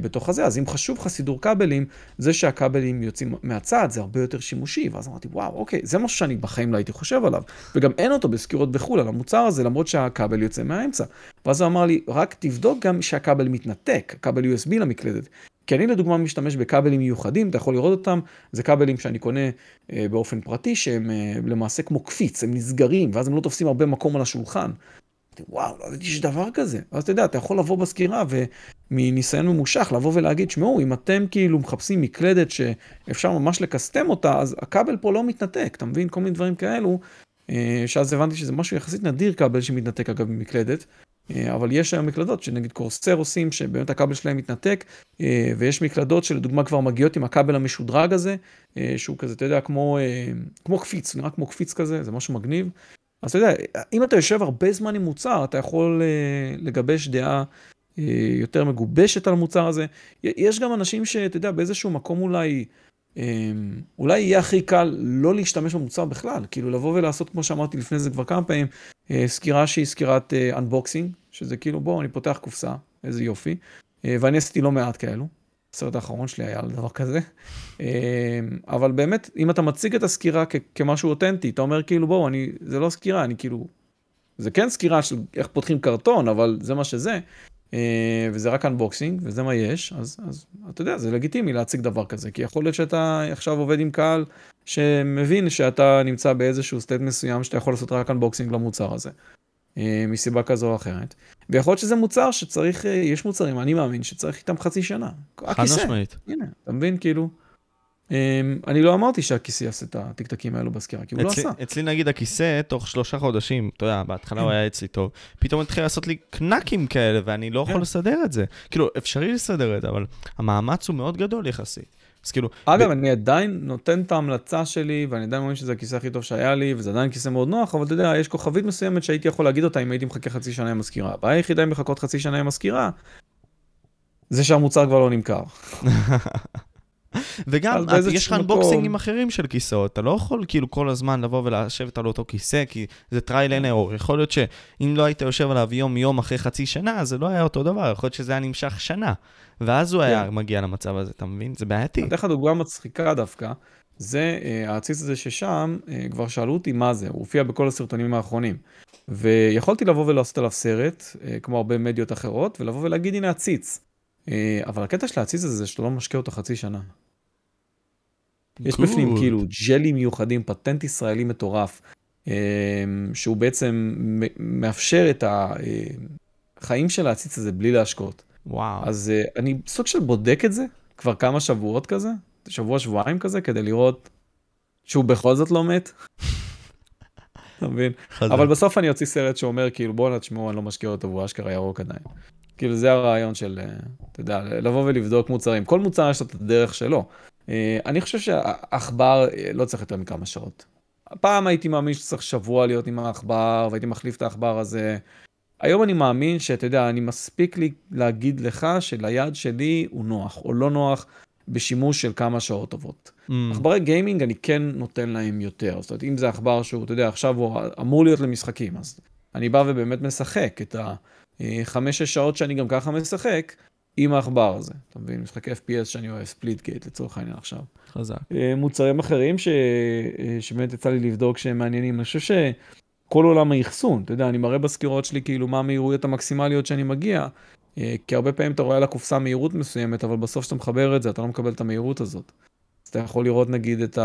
בתוך הזה. אז אם חשוב לך סידור כבלים, זה שהכבלים יוצאים מהצד, זה הרבה יותר שימושי. ואז אמרתי, וואו, אוקיי, זה משהו שאני בחיים לא הייתי חושב עליו. וגם אין אותו בסקירות בחו"ל על המוצר הזה, למרות שהכבל יוצא מהאמצע. ואז הוא אמר לי, רק תבדוק גם שהכבל מתנתק, הכבל USB למקלדת. כי אני לדוגמה משתמש בכבלים מיוחדים, אתה יכול לראות אותם, זה כבלים שאני קונה אה, באופן פרטי, שהם אה, למעשה כמו קפיץ, הם נסגרים, ואז הם לא תופסים הרבה מקום על השולחן. וואו, לא ידעתי שיש דבר כזה. אז אתה יודע, אתה יכול לבוא בסקירה ומניסיון ממושך לבוא ולהגיד, שמעו, אם אתם כאילו מחפשים מקלדת שאפשר ממש לקסטם אותה, אז הכבל פה לא מתנתק, אתה מבין? כל מיני דברים כאלו, אה, שאז הבנתי שזה משהו יחסית נדיר כבל שמתנתק אגב ממקלדת. אה, אבל יש היום מקלדות שנגיד קורסר עושים, שבאמת הכבל שלהם מתנתק, אה, ויש מקלדות שלדוגמה כבר מגיעות עם הכבל המשודרג הזה, שהוא כזה, אתה יודע, כמו, כמו קפיץ, נראה כמו קפיץ כזה, זה משהו מגניב. אז אתה יודע, אם אתה יושב הרבה זמן עם מוצר, אתה יכול לגבש דעה יותר מגובשת על המוצר הזה. יש גם אנשים שאתה יודע, באיזשהו מקום אולי... אמ, אולי יהיה הכי קל לא להשתמש במוצר בכלל, כאילו לבוא ולעשות, כמו שאמרתי לפני זה כבר כמה פעמים, אה, סקירה שהיא סקירת אנבוקסינג, שזה כאילו בואו, אני פותח קופסה, איזה יופי, אה, ואני עשיתי לא מעט כאלו. הסרט האחרון שלי היה על דבר כזה. אמ, אבל באמת, אם אתה מציג את הסקירה כמשהו אותנטי, אתה אומר כאילו בואו, אני, זה לא סקירה, אני כאילו, זה כן סקירה של איך פותחים קרטון, אבל זה מה שזה. אה, וזה רק unboxing, וזה מה יש, אז, אז אתה יודע, זה לגיטימי להציג דבר כזה, כי יכול להיות שאתה עכשיו עובד עם קהל שמבין שאתה נמצא באיזשהו state מסוים שאתה יכול לעשות רק unboxing למוצר הזה, מסיבה כזו או אחרת. ויכול להיות שזה מוצר שצריך, אה, יש מוצרים, אני מאמין, שצריך איתם חצי שנה. חד משמעית. הנה, אתה מבין, כאילו. אמ, אני לא אמרתי שהכיסא יעשה את הטיקטקים האלו בסקירה, כי הוא לא עשה. אצלי נגיד הכיסא, תוך שלושה חודשים, אתה יודע, בהתחלה הוא היה אצלי טוב, פתאום התחיל לעשות לי קנקים כאלה, ואני לא יכול כן. לסדר את זה. כאילו, אפשרי לסדר את זה, אבל המאמץ הוא מאוד גדול יחסית. אז כאילו... אגב, אני עדיין נותן את ההמלצה שלי, ואני עדיין מאמין שזה הכיסא הכי טוב שהיה לי, וזה עדיין כיסא מאוד נוח, אבל אתה יודע, יש כוכבית מסוימת שהייתי יכול להגיד אותה אם הייתי מחכה חצי שנה עם מזכירה. הבעיה היחידה אם לחכות חצי שנה עם מזכירה, זה שהמוצר כבר לא נמכר. וגם, יש לך אנבוקסינגים אחרים של כיסאות, אתה לא יכול כאילו כל הזמן לבוא ולשבת על אותו כיסא, כי זה trial and error. יכול להיות שאם לא היית יושב עליו יום-יום אחרי חצי שנה, זה לא היה אותו דבר, יכול להיות שזה היה נמשך שנה. ואז הוא היה כן. מגיע למצב הזה, אתה מבין? זה בעייתי. אני אתן לך דוגמה מצחיקה דווקא. זה אה, העציץ הזה ששם, אה, כבר שאלו אותי מה זה, הוא הופיע בכל הסרטונים האחרונים. ויכולתי לבוא ולעשות עליו סרט, אה, כמו הרבה מדיות אחרות, ולבוא ולהגיד, הנה עציץ. אה, אבל הקטע של העציץ הזה זה שאתה לא משקה אותו חצי שנה. יש בפנים כאילו ג'לים מיוחדים, פטנט ישראלי מטורף, אה, שהוא בעצם מאפשר את החיים של העציץ הזה בלי להשקות. וואו. אז אה, אני סוג של בודק את זה כבר כמה שבועות כזה, שבוע שבועיים כזה, כדי לראות שהוא בכל זאת לא מת. אתה מבין? אבל בסוף אני אוציא סרט שאומר כאילו בואנה תשמעו אני לא משקיע אותו והוא אשכרה ירוק עדיין. כאילו זה הרעיון של, אה, אתה יודע, לבוא ולבדוק מוצרים. כל מוצר יש לו את הדרך שלו. אה, אני חושב שהעכבר אה, לא צריך יותר מכמה שעות. פעם הייתי מאמין שצריך שבוע להיות עם העכבר, והייתי מחליף את העכבר הזה. היום אני מאמין שאתה יודע, אני מספיק לי להגיד לך שליד שלי הוא נוח, או לא נוח, בשימוש של כמה שעות טובות. Mm. עכברי גיימינג אני כן נותן להם יותר. זאת אומרת, אם זה עכבר שהוא, אתה יודע, עכשיו הוא אמור להיות למשחקים, אז אני בא ובאמת משחק את ה... חמש-שש שעות שאני גם ככה משחק עם העכבר הזה. אתה מבין? משחק FPS שאני אוהב, ספליט גייט לצורך העניין עכשיו. חזק. אה, מוצרים אחרים ש... אה, שבאמת יצא לי לבדוק שהם מעניינים. אני חושב שכל עולם האחסון, אתה יודע, אני מראה בסקירות שלי כאילו מה המהירויות המקסימליות שאני מגיע. אה, כי הרבה פעמים אתה רואה על הקופסה מהירות מסוימת, אבל בסוף כשאתה מחבר את זה, אתה לא מקבל את המהירות הזאת. אז אתה יכול לראות נגיד את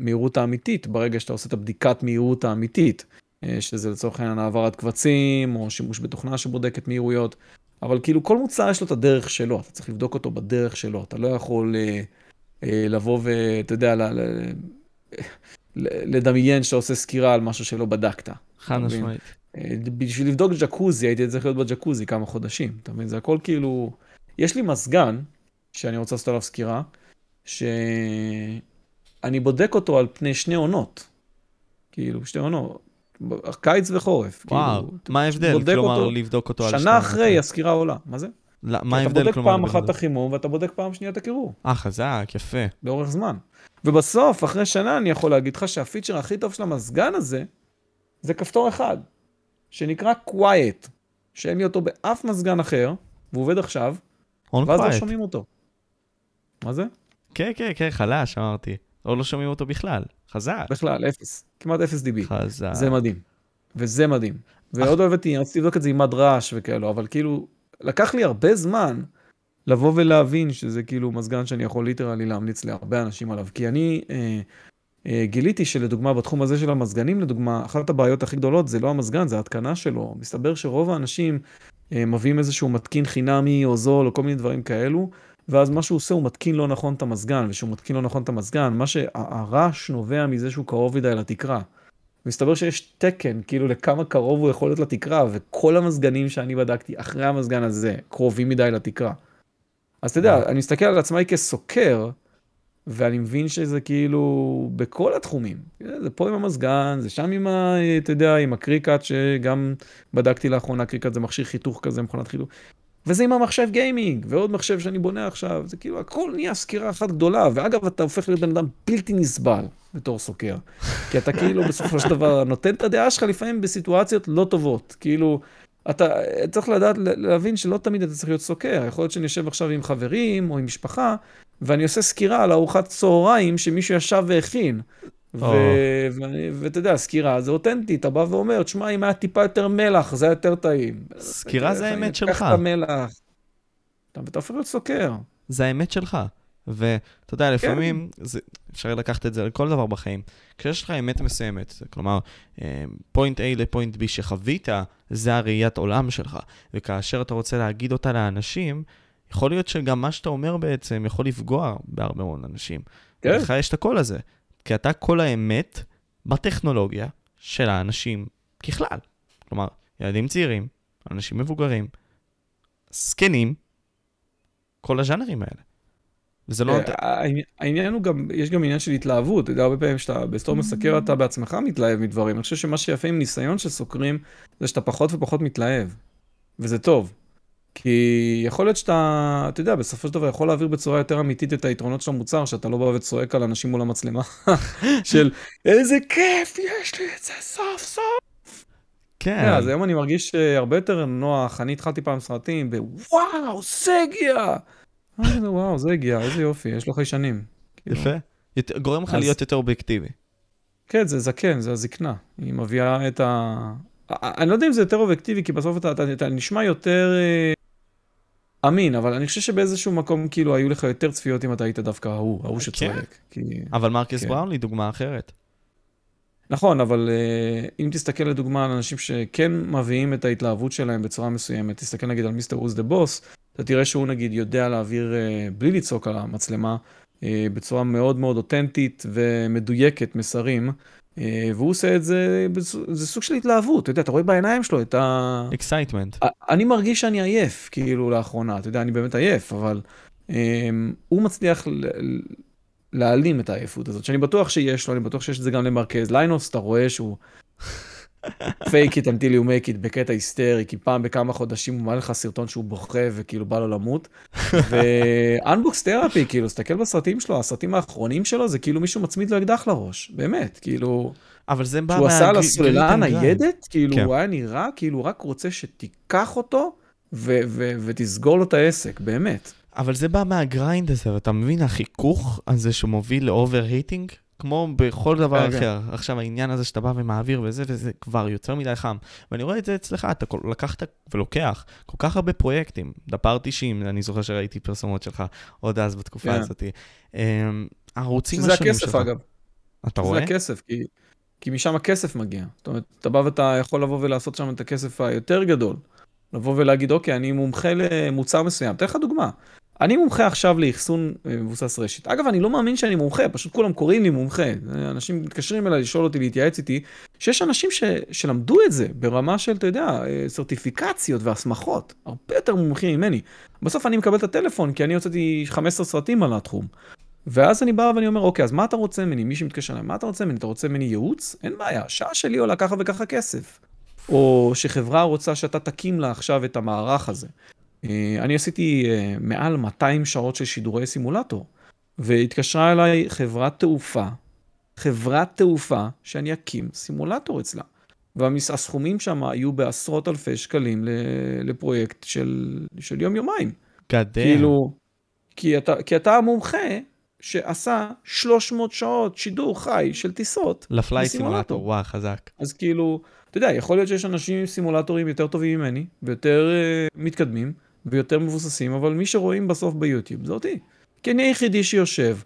המהירות האמיתית, ברגע שאתה עושה את הבדיקת מהירות האמיתית. שזה לצורך העניין העברת קבצים, או שימוש בתוכנה שבודקת מהירויות, אבל כאילו כל מוצר יש לו את הדרך שלו, אתה צריך לבדוק אותו בדרך שלו, אתה לא יכול אה, אה, לבוא ואתה יודע, ל, ל, לדמיין שאתה עושה סקירה על משהו שלא בדקת. חד משמעית. אה, בשביל לבדוק ג'קוזי, הייתי צריך להיות בג'קוזי כמה חודשים, אתה מבין? זה הכל כאילו... יש לי מזגן, שאני רוצה לעשות עליו סקירה, שאני בודק אותו על פני שני עונות. כאילו, שתי עונות. קיץ וחורף. וואו, כאילו, מה ההבדל? כלומר, אותו, לבדוק אותו על שנה אחרי הסקירה עולה, מה זה? לא, מה ההבדל? אתה בודק פעם אחת את החימום ואתה בודק פעם שנייה את הקירור. אה, חזק, יפה. לאורך זמן. ובסוף, אחרי שנה, אני יכול להגיד לך שהפיצ'ר הכי טוב של המזגן הזה, זה כפתור אחד, שנקרא quiet, שאין לי אותו באף מזגן אחר, והוא עובד עכשיו, ואז לא שומעים אותו. מה זה? כן, כן, כן, חלש, אמרתי. או לא שומעים אותו בכלל. חזק. בכלל, אפס. כמעט אפס דיבי. חזק. זה מדהים. וזה מדהים. ועוד אוהבתי, רציתי לבדוק את זה עם מד רעש וכאלו, אבל כאילו, לקח לי הרבה זמן לבוא ולהבין שזה כאילו מזגן שאני יכול ליטרלי להמליץ להרבה אנשים עליו. כי אני אה, אה, גיליתי שלדוגמה בתחום הזה של המזגנים, לדוגמה, אחת הבעיות הכי גדולות זה לא המזגן, זה ההתקנה שלו. מסתבר שרוב האנשים אה, מביאים איזשהו מתקין חינמי או זול או כל מיני דברים כאלו, ואז מה שהוא עושה הוא מתקין לא נכון את המזגן, וכשהוא מתקין לא נכון את המזגן, מה שהרעש נובע מזה שהוא קרוב מדי לתקרה. מסתבר שיש תקן, כאילו לכמה קרוב הוא יכול להיות לתקרה, וכל המזגנים שאני בדקתי אחרי המזגן הזה קרובים מדי לתקרה. אז אתה יודע, אני מסתכל על עצמי כסוקר, ואני מבין שזה כאילו בכל התחומים. זה פה עם המזגן, זה שם עם ה... אתה יודע, עם הקריקט, שגם בדקתי לאחרונה, קריקט זה מכשיר חיתוך כזה, מכונת חיתוך. וזה עם המחשב גיימינג, ועוד מחשב שאני בונה עכשיו, זה כאילו הכל נהיה סקירה אחת גדולה, ואגב, אתה הופך להיות בן אדם בלתי נסבל בתור סוקר. כי אתה כאילו בסופו של דבר נותן את הדעה שלך לפעמים בסיטואציות לא טובות. כאילו, אתה צריך לדעת, להבין שלא תמיד אתה צריך להיות סוקר. יכול להיות שאני יושב עכשיו עם חברים או עם משפחה, ואני עושה סקירה על ארוחת צהריים שמישהו ישב והכין. ואתה יודע, סקירה זה אותנטי, אתה בא ואומר, תשמע, אם היה טיפה יותר מלח, זה היה יותר טעים. סקירה זה האמת שלך. קח את המלח. אתה הופך להיות סוקר. זה האמת שלך. ואתה יודע, לפעמים כן. זה, אפשר לקחת את זה לכל דבר בחיים. כשיש לך אמת מסוימת, כלומר, פוינט אה, A לפוינט B שחווית, זה הראיית עולם שלך. וכאשר אתה רוצה להגיד אותה לאנשים, יכול להיות שגם מה שאתה אומר בעצם יכול לפגוע בהרבה מאוד אנשים. כן. לך יש את הקול הזה. כי אתה כל האמת בטכנולוגיה של האנשים ככלל. כלומר, ילדים צעירים, אנשים מבוגרים, זקנים, כל הז'אנרים האלה. וזה לא... אה, העניין הוא גם, יש גם עניין של התלהבות. אתה יודע, הרבה פעמים שאתה בסתור מסקר, אתה בעצמך מתלהב מדברים. אני חושב שמה שיפה עם ניסיון של סוקרים, זה שאתה פחות ופחות מתלהב. וזה טוב. כי יכול להיות שאתה, אתה יודע, בסופו של דבר יכול להעביר בצורה יותר אמיתית את היתרונות של המוצר, שאתה לא בא וצועק על אנשים מול המצלמה, של איזה כיף, יש לי את זה סוף סוף. כן. אז היום אני מרגיש אה, הרבה יותר נוח, אני התחלתי פעם סרטים, ווואו, זה הגיע. וואו, זה הגיע, איזה יופי, יש לו חיישנים. כאילו. יפה. גורם לך להיות יותר אובייקטיבי. כן, זה זקן, זה הזקנה. היא מביאה את ה... אני לא יודע אם זה יותר אובייקטיבי, כי בסוף אתה, אתה, אתה נשמע יותר אה, אמין, אבל אני חושב שבאיזשהו מקום כאילו היו לך יותר צפיות אם אתה היית דווקא ההוא, ההוא כן. שצועק. כי... אבל מרקס כן. בראונלי דוגמה אחרת. נכון, אבל אה, אם תסתכל לדוגמה על אנשים שכן מביאים את ההתלהבות שלהם בצורה מסוימת, תסתכל נגיד על Mrwhosetheboss, אתה תראה שהוא נגיד יודע להעביר אה, בלי לצעוק על המצלמה, אה, בצורה מאוד מאוד אותנטית ומדויקת מסרים, והוא עושה את זה, זה סוג של התלהבות, אתה יודע, אתה רואה בעיניים שלו את ה... excitement. אני מרגיש שאני עייף, כאילו, לאחרונה, אתה יודע, אני באמת עייף, אבל um, הוא מצליח להעלים את העייפות הזאת, שאני בטוח שיש לו, אני בטוח שיש את זה גם למרכז ליינוס, אתה רואה שהוא fake it until you make it בקטע היסטרי, כי פעם בכמה חודשים הוא מעלה לך סרטון שהוא בוכה וכאילו בא לו למות. ואנבוקס תרפי, כאילו, תסתכל בסרטים שלו, הסרטים האחרונים שלו זה כאילו מישהו מצמיד לו אקדח לראש, באמת, כאילו... אבל זה בא מה... שהוא עשה על הסוללה הניידת, כאילו כן. הוא היה נראה כאילו הוא רק רוצה שתיקח אותו ותסגור לו את העסק, באמת. אבל זה בא מה grind הזה, ואתה מבין, החיכוך הזה שמוביל ל overheating, כמו בכל דבר אוקיי. אחר. עכשיו, העניין הזה שאתה בא ומעביר וזה, וזה כבר יותר מדי חם. ואני רואה את זה אצלך, אתה לקחת ולוקח כל כך הרבה פרויקטים. דפר 90, אני זוכר שראיתי פרסומות שלך עוד אז בתקופה yeah. הזאת. אמ, הערוצים השונים שלך. שזה הכסף, אגב. אתה רואה? זה הכסף, כי, כי משם הכסף מגיע. זאת אומרת, אתה בא ואתה יכול לבוא ולעשות שם את הכסף היותר גדול. לבוא ולהגיד, אוקיי, אני מומחה למוצר מסוים. אתן לך דוגמה. אני מומחה עכשיו לאחסון אה, מבוסס רשת. אגב, אני לא מאמין שאני מומחה, פשוט כולם קוראים לי מומחה. אנשים מתקשרים אליי לשאול אותי, להתייעץ איתי, שיש אנשים ש, שלמדו את זה ברמה של, אתה יודע, אה, סרטיפיקציות והסמכות, הרבה יותר מומחים ממני. בסוף אני מקבל את הטלפון, כי אני הוצאתי 15 סרטים על התחום. ואז אני בא ואני אומר, אוקיי, אז מה אתה רוצה ממני? מי שמתקשר אליי, מה אתה רוצה ממני? אתה רוצה ממני ייעוץ? אין בעיה, שעה שלי עולה ככה וככה כסף. או שחברה רוצה שאתה תקים לה עכשיו את המערך הזה. אה, אני עשיתי אה, מעל 200 שעות של שידורי סימולטור, והתקשרה אליי חברת תעופה, חברת תעופה שאני אקים סימולטור אצלה. והסכומים שם היו בעשרות אלפי שקלים לפרויקט של, של יום-יומיים. גדל. כאילו, כי אתה, כי אתה המומחה שעשה 300 שעות שידור חי של טיסות. לפלייט סימולטור, וואו, חזק. אז כאילו, אתה יודע, יכול להיות שיש אנשים עם סימולטורים יותר טובים ממני, ויותר אה, מתקדמים, ויותר מבוססים, אבל מי שרואים בסוף ביוטיוב זה אותי. כי אני היחידי שיושב.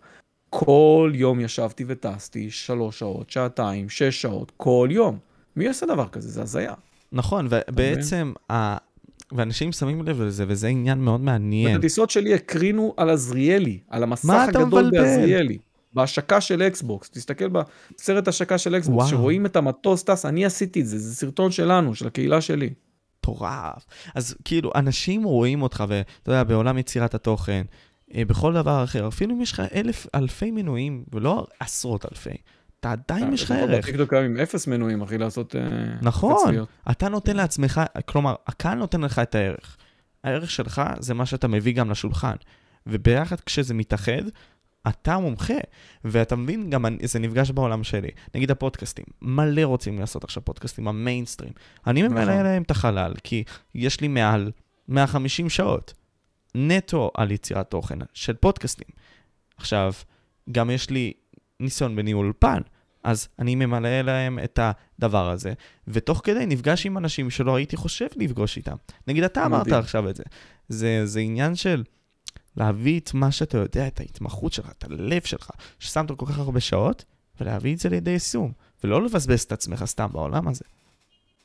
כל יום ישבתי וטסתי שלוש שעות, שעתיים, שש שעות, כל יום. מי עושה דבר כזה? זה הזיה. נכון, ובעצם, ה... ואנשים שמים לב לזה, וזה עניין מאוד מעניין. ואת הטיסות שלי הקרינו על עזריאלי, על המסך הגדול בעזריאלי. בהשקה של אקסבוקס, תסתכל בסרט השקה של אקסבוקס, שרואים את המטוס טס, אני עשיתי את זה, זה סרטון שלנו, של הקהילה שלי. מטורף. אז כאילו, אנשים רואים אותך, ואתה יודע, בעולם יצירת התוכן, אה, בכל דבר אחר, אפילו אם יש לך אלף, אלפי מנויים, ולא עשרות אלפי, אתה עדיין יש לך ערך. בטיקטוק היום עם אפס מנויים, אחי, לעשות... אה, נכון, אתה נותן לעצמך, כלומר, הקהל נותן לך את הערך. הערך שלך זה מה שאתה מביא גם לשולחן. וביחד כשזה מתאחד, אתה מומחה, ואתה מבין, גם זה נפגש בעולם שלי. נגיד הפודקאסטים, מלא רוצים לעשות עכשיו פודקאסטים, המיינסטרים. אני ממלא נכון. להם את החלל, כי יש לי מעל 150 שעות נטו על יצירת תוכן של פודקאסטים. עכשיו, גם יש לי ניסיון בניהול פן, אז אני ממלא להם את הדבר הזה, ותוך כדי נפגש עם אנשים שלא הייתי חושב לפגוש איתם. נגיד, אתה אמרת עכשיו את זה. זה, זה עניין של... להביא את מה שאתה יודע, את ההתמחות שלך, את הלב שלך, ששמת כל כך הרבה שעות, ולהביא את זה לידי יישום, ולא לבזבז את עצמך סתם בעולם הזה.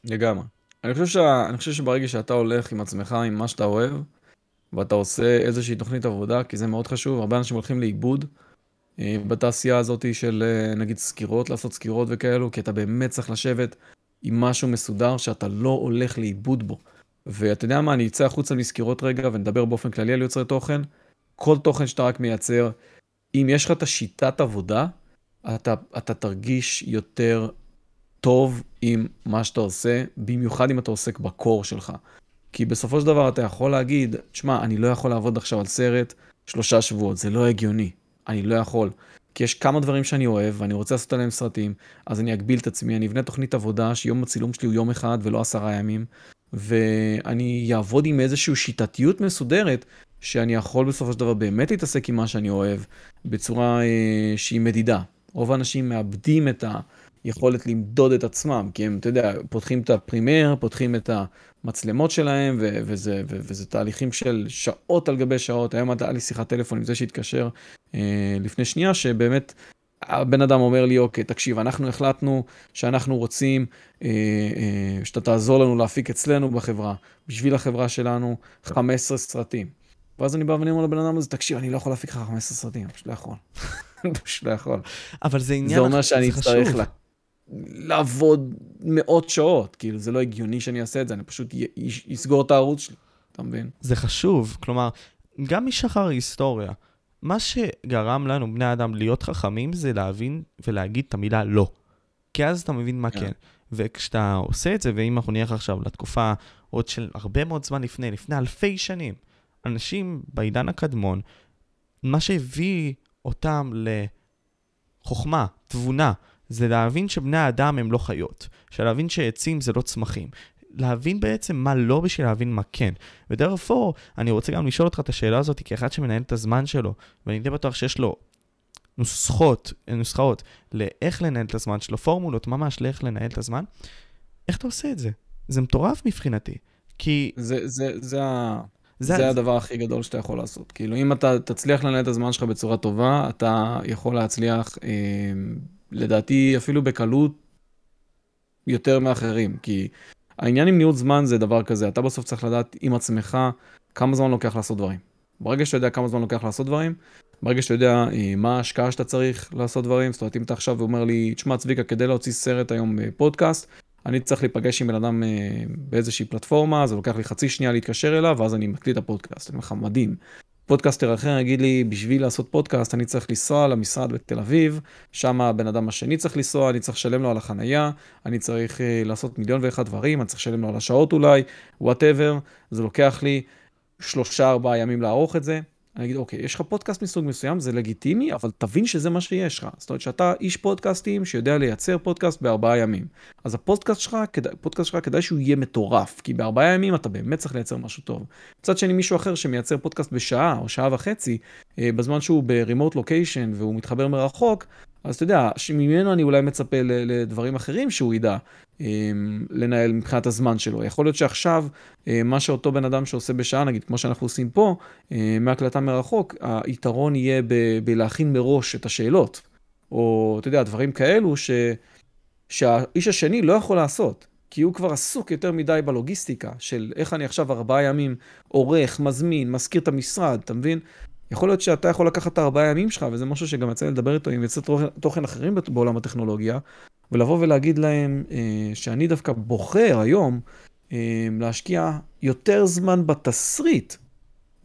לגמרי. אני חושב, שה... אני חושב שברגע שאתה הולך עם עצמך, עם מה שאתה אוהב, ואתה עושה איזושהי תוכנית עבודה, כי זה מאוד חשוב, הרבה אנשים הולכים לאיבוד אה, בתעשייה הזאת של אה, נגיד סקירות, לעשות סקירות וכאלו, כי אתה באמת צריך לשבת עם משהו מסודר שאתה לא הולך לאיבוד בו. ואתה יודע מה, אני אצא החוצה מסקירות רגע ונדבר באופן כללי על יוצרי תוכן. כל תוכן שאתה רק מייצר, אם יש לך את השיטת עבודה, אתה, אתה תרגיש יותר טוב עם מה שאתה עושה, במיוחד אם אתה עוסק בקור שלך. כי בסופו של דבר אתה יכול להגיד, שמע, אני לא יכול לעבוד עכשיו על סרט שלושה שבועות, זה לא הגיוני, אני לא יכול. כי יש כמה דברים שאני אוהב ואני רוצה לעשות עליהם סרטים, אז אני אגביל את עצמי, אני אבנה תוכנית עבודה שיום הצילום שלי הוא יום אחד ולא עשרה ימים, ואני אעבוד עם איזושהי שיטתיות מסודרת, שאני יכול בסופו של דבר באמת להתעסק עם מה שאני אוהב, בצורה אה, שהיא מדידה. רוב האנשים מאבדים את היכולת למדוד את עצמם, כי הם, אתה יודע, פותחים את ה Premiere, פותחים את המצלמות שלהם, ו- וזה, ו- וזה תהליכים של שעות על גבי שעות. היום הייתה לי שיחת טלפון עם זה שהתקשר אה, לפני שנייה, שבאמת הבן אדם אומר לי, אוקיי, תקשיב, אנחנו החלטנו שאנחנו רוצים אה, אה, שאתה תעזור לנו להפיק אצלנו בחברה, בשביל החברה שלנו, 15 סרטים. ואז אני בא ואני אומר לבן אדם הזה, תקשיב, אני לא יכול להפיק לך 15 סרטים, אני פשוט לא יכול. פשוט לא יכול. אבל זה עניין, זה אומר שאני אצטרך לה, לעבוד מאות שעות, כאילו, זה לא הגיוני שאני אעשה את זה, אני פשוט אסגור את הערוץ שלי, אתה מבין? זה חשוב, כלומר, גם משחר היסטוריה. מה שגרם לנו, בני אדם, להיות חכמים זה להבין ולהגיד את המילה לא. כי אז אתה מבין מה yeah. כן. כן. וכשאתה עושה את זה, ואם אנחנו נלך עכשיו לתקופה עוד של הרבה מאוד זמן לפני, לפני אלפי שנים, אנשים בעידן הקדמון, מה שהביא אותם לחוכמה, תבונה, זה להבין שבני האדם הם לא חיות, שלהבין שעצים זה לא צמחים, להבין בעצם מה לא בשביל להבין מה כן. ודרפור, אני רוצה גם לשאול אותך את השאלה הזאת כאחד שמנהל את הזמן שלו, ואני די בטוח שיש לו נוסחות, נוסחאות לאיך לנהל את הזמן שלו, פורמולות ממש לאיך לנהל את הזמן. איך אתה עושה את זה? זה מטורף מבחינתי. כי... זה, זה, זה, ה... זה, זה הדבר הכי גדול שאתה יכול לעשות. כאילו, אם אתה תצליח לנהל את הזמן שלך בצורה טובה, אתה יכול להצליח, אה, לדעתי, אפילו בקלות יותר מאחרים. כי העניין עם ניהול זמן זה דבר כזה, אתה בסוף צריך לדעת עם עצמך כמה זמן לוקח לעשות דברים. ברגע שאתה יודע כמה זמן לוקח לעשות דברים, ברגע שאתה יודע אה, מה ההשקעה שאתה צריך לעשות דברים, זאת אומרת, אם אתה עכשיו ואומר לי, תשמע, צביקה, כדי להוציא סרט היום בפודקאסט, אני צריך להיפגש עם בן אדם אה, באיזושהי פלטפורמה, זה לוקח לי חצי שנייה להתקשר אליו, ואז אני מקליט את הפודקאסט. אני אומר לך, מדהים. פודקאסטר אחר יגיד לי, בשביל לעשות פודקאסט אני צריך לנסוע למשרד בתל אביב, שם הבן אדם השני צריך לנסוע, אני צריך לשלם לו על החנייה, אני צריך אה, לעשות מיליון ואחד דברים, אני צריך לשלם לו על השעות אולי, whatever, זה לוקח לי שלושה ארבעה ימים לערוך את זה. אני אגיד, אוקיי, יש לך פודקאסט מסוג מסוים, זה לגיטימי, אבל תבין שזה מה שיש לך. זאת אומרת שאתה איש פודקאסטים שיודע לייצר פודקאסט בארבעה ימים. אז הפודקאסט שלך, הפודקאסט שלך כדאי שהוא יהיה מטורף, כי בארבעה ימים אתה באמת צריך לייצר משהו טוב. מצד שני, מישהו אחר שמייצר פודקאסט בשעה או שעה וחצי, אה, בזמן שהוא ב remote location והוא מתחבר מרחוק, אז אתה יודע, ממנו אני אולי מצפה לדברים אחרים שהוא ידע. לנהל מבחינת הזמן שלו. יכול להיות שעכשיו, מה שאותו בן אדם שעושה בשעה, נגיד, כמו שאנחנו עושים פה, מהקלטה מרחוק, היתרון יהיה ב- בלהכין מראש את השאלות, או אתה יודע, דברים כאלו ש... שהאיש השני לא יכול לעשות. כי הוא כבר עסוק יותר מדי בלוגיסטיקה של איך אני עכשיו ארבעה ימים עורך, מזמין, מזכיר את המשרד, אתה מבין? יכול להיות שאתה יכול לקחת את הארבעה ימים שלך, וזה משהו שגם יצא לי לדבר איתו עם יוצאי תוכן אחרים בעולם הטכנולוגיה, ולבוא ולהגיד להם אה, שאני דווקא בוחר היום אה, להשקיע יותר זמן בתסריט,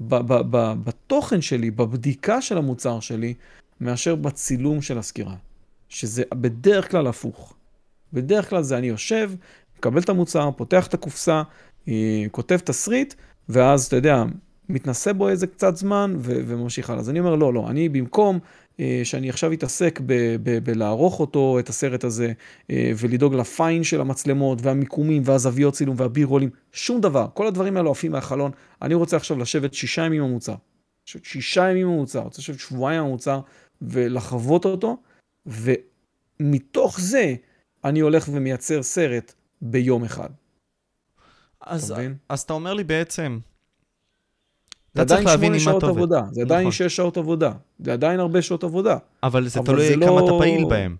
ב- ב- ב- בתוכן שלי, בבדיקה של המוצר שלי, מאשר בצילום של הסקירה. שזה בדרך כלל הפוך. בדרך כלל זה אני יושב, מקבל את המוצר, פותח את הקופסה, אה, כותב תסריט, ואז, אתה יודע, מתנסה בו איזה קצת זמן ו- וממשיך הלאה. אז אני אומר, לא, לא, אני במקום אה, שאני עכשיו אתעסק ב- ב- בלערוך אותו, את הסרט הזה, אה, ולדאוג לפיין של המצלמות והמיקומים והזוויות צילום והבי רולים, שום דבר. כל הדברים האלה עפים מהחלון. אני רוצה עכשיו לשבת שישה ימים במוצר. שישה ימים במוצר, רוצה לשבת שבועיים במוצר ולחוות אותו, ומתוך זה אני הולך ומייצר סרט ביום אחד. אז, אתה? אז אתה אומר לי בעצם, אתה צריך להבין שמונה עם מה שעות אתה עובד. עבודה, זה עדיין נכון. שש שעות עבודה, זה עדיין הרבה שעות עבודה. אבל זה אבל תלוי זה כמה לא- אתה פעיל בהם,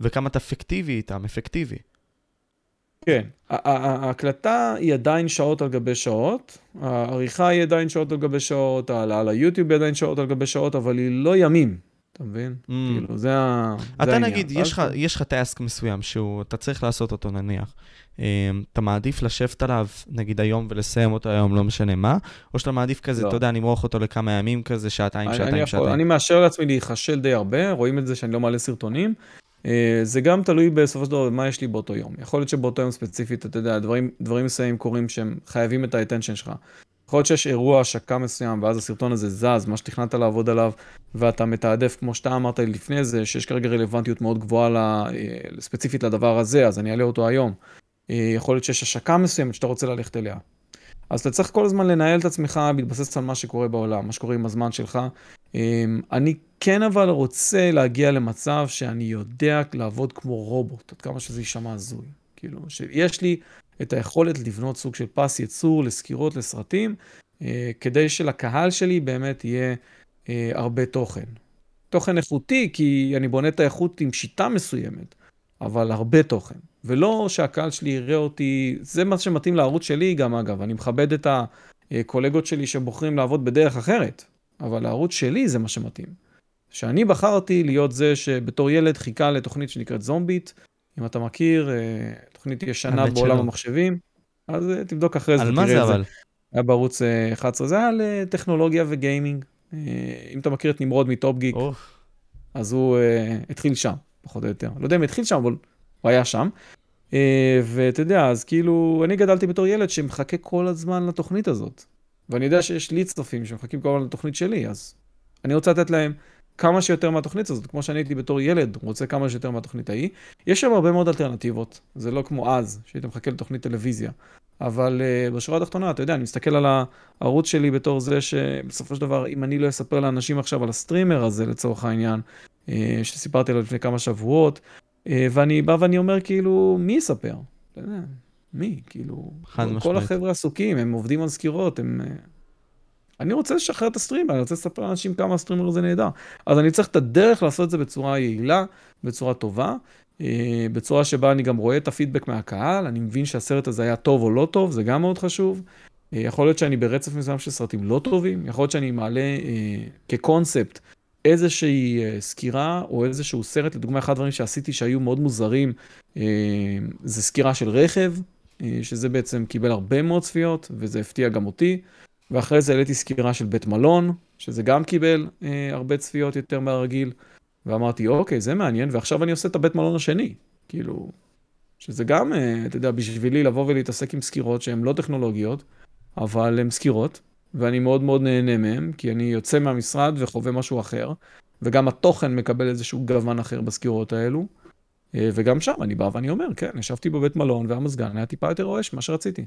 וכמה אתה אפקטיבי איתם, אפקטיבי. כן, ההקלטה היא עדיין שעות על גבי שעות, העריכה היא עדיין שעות על גבי שעות, העלאה על היוטיוב היא עדיין שעות על גבי שעות, אבל היא לא ימים, אתה מבין? Mm. כאילו, זה ה- זה אתה העניין. נגיד, יש לך, יש לך טאסק מסוים שהוא, אתה צריך לעשות אותו נניח. אמ, אתה מעדיף לשבת עליו, נגיד היום, ולסיים אותו היום, לא משנה מה, או שאתה מעדיף כזה, לא. אתה יודע, נמרוח אותו לכמה ימים כזה, שעתיים, אני- שעתיים, אני, יכול, שעתיים. אני מאשר לעצמי להיכשל די הרבה, רואים את זה שאני לא מעלה סרטונים. אה, זה גם תלוי בסופו של דבר במה יש לי באותו יום. יכול להיות שבאותו יום ספציפית, אתה יודע, דברים, דברים מסוימים קורים שהם חייבים את האטנשן שלך. יכול להיות שיש אירוע השקה מסוים, ואז הסרטון הזה זז, מה שתכננת לעבוד עליו, ואתה מתעדף, כמו שאתה אמרת לי לפני זה, שיש כרגע רלוונטיות מאוד גבוהה ל, אה, ספציפית לדבר הזה, אז אני אעלה אותו היום. אה, יכול להיות שיש השקה מסוימת שאתה רוצה ללכת אליה. אז אתה צריך כל הזמן לנהל את עצמך בהתבסס על מה שקורה בעולם, מה שקורה עם הזמן שלך. אמ, אני כן אבל רוצה להגיע למצב שאני יודע לעבוד כמו רובוט, עד כמה שזה יישמע הזוי. כאילו, שיש לי את היכולת לבנות סוג של פס ייצור לסקירות, לסרטים, אה, כדי שלקהל שלי באמת יהיה אה, הרבה תוכן. תוכן איכותי, כי אני בונה את האיכות עם שיטה מסוימת, אבל הרבה תוכן. ולא שהקהל שלי יראה אותי, זה מה שמתאים לערוץ שלי גם אגב, אני מכבד את הקולגות שלי שבוחרים לעבוד בדרך אחרת, אבל לערוץ שלי זה מה שמתאים. שאני בחרתי להיות זה שבתור ילד חיכה לתוכנית שנקראת זומביט, אם אתה מכיר, אה, תוכנית ישנה בעולם שלא. המחשבים, אז אה, תבדוק אחרי זה על מה זה. אבל? היה בערוץ אה, 11, זה היה על אה, טכנולוגיה וגיימינג. אה, אם אתה מכיר את נמרוד מ Top Geek, אוף. אז הוא התחיל שם, פחות או יותר. לא יודע אם התחיל שם, אבל הוא היה שם. ואתה יודע, אז כאילו, אני גדלתי בתור ילד שמחכה כל הזמן לתוכנית הזאת. ואני יודע שיש לי צופים שמחכים כל הזמן לתוכנית שלי, אז אני רוצה לתת להם כמה שיותר מהתוכנית הזאת, כמו שאני הייתי בתור ילד, רוצה כמה שיותר מהתוכנית ההיא. יש שם הרבה מאוד אלטרנטיבות, זה לא כמו אז, שהיית מחכה לתוכנית טלוויזיה. אבל uh, בשורה התחתונה, אתה יודע, אני מסתכל על הערוץ שלי בתור זה שבסופו של דבר, אם אני לא אספר לאנשים עכשיו על הסטרימר הזה, לצורך העניין, אה, שסיפרתי עליו לפני כמה שבועות, אה, ואני בא ואני אומר, כאילו, מי יספר? אתה יודע, מי? כאילו, כל- כל משמעית. החבר'ה עסוקים, הם עובדים על סקירות, הם... אה, אני רוצה לשחרר את ה streamer, אני רוצה לספר לאנשים כמה ה streamer הזה נהדר. אז אני צריך את הדרך לעשות את זה בצורה יעילה, בצורה טובה, אה, בצורה שבה אני גם רואה את הפידבק מהקהל, אני מבין שהסרט הזה היה טוב או לא טוב, זה גם מאוד חשוב. אה, יכול להיות שאני ברצף מסוים של סרטים לא טובים, יכול להיות שאני מעלה אה, כקונספט איזושהי סקירה או איזשהו סרט, לדוגמה, אחד הדברים שעשיתי שהיו מאוד מוזרים, זה סקירה של רכב, שזה בעצם קיבל הרבה מאוד צפיות, וזה הפתיע גם אותי. ואחרי זה העליתי סקירה של בית מלון, שזה גם קיבל אה, הרבה צפיות יותר מהרגיל, ואמרתי, אוקיי, זה מעניין, ועכשיו אני עושה את הבית מלון השני. כאילו, שזה גם, אה, אתה יודע, בשבילי לבוא ולהתעסק עם סקירות שהן לא טכנולוגיות, אבל הן סקירות, ואני מאוד מאוד נהנה מהן, כי אני יוצא מהמשרד וחווה משהו אחר, וגם התוכן מקבל איזשהו גוון אחר בסקירות האלו. אה, וגם שם אני בא ואני אומר, כן, ישבתי בבית מלון והמזגן היה טיפה יותר רועש ממה שרציתי.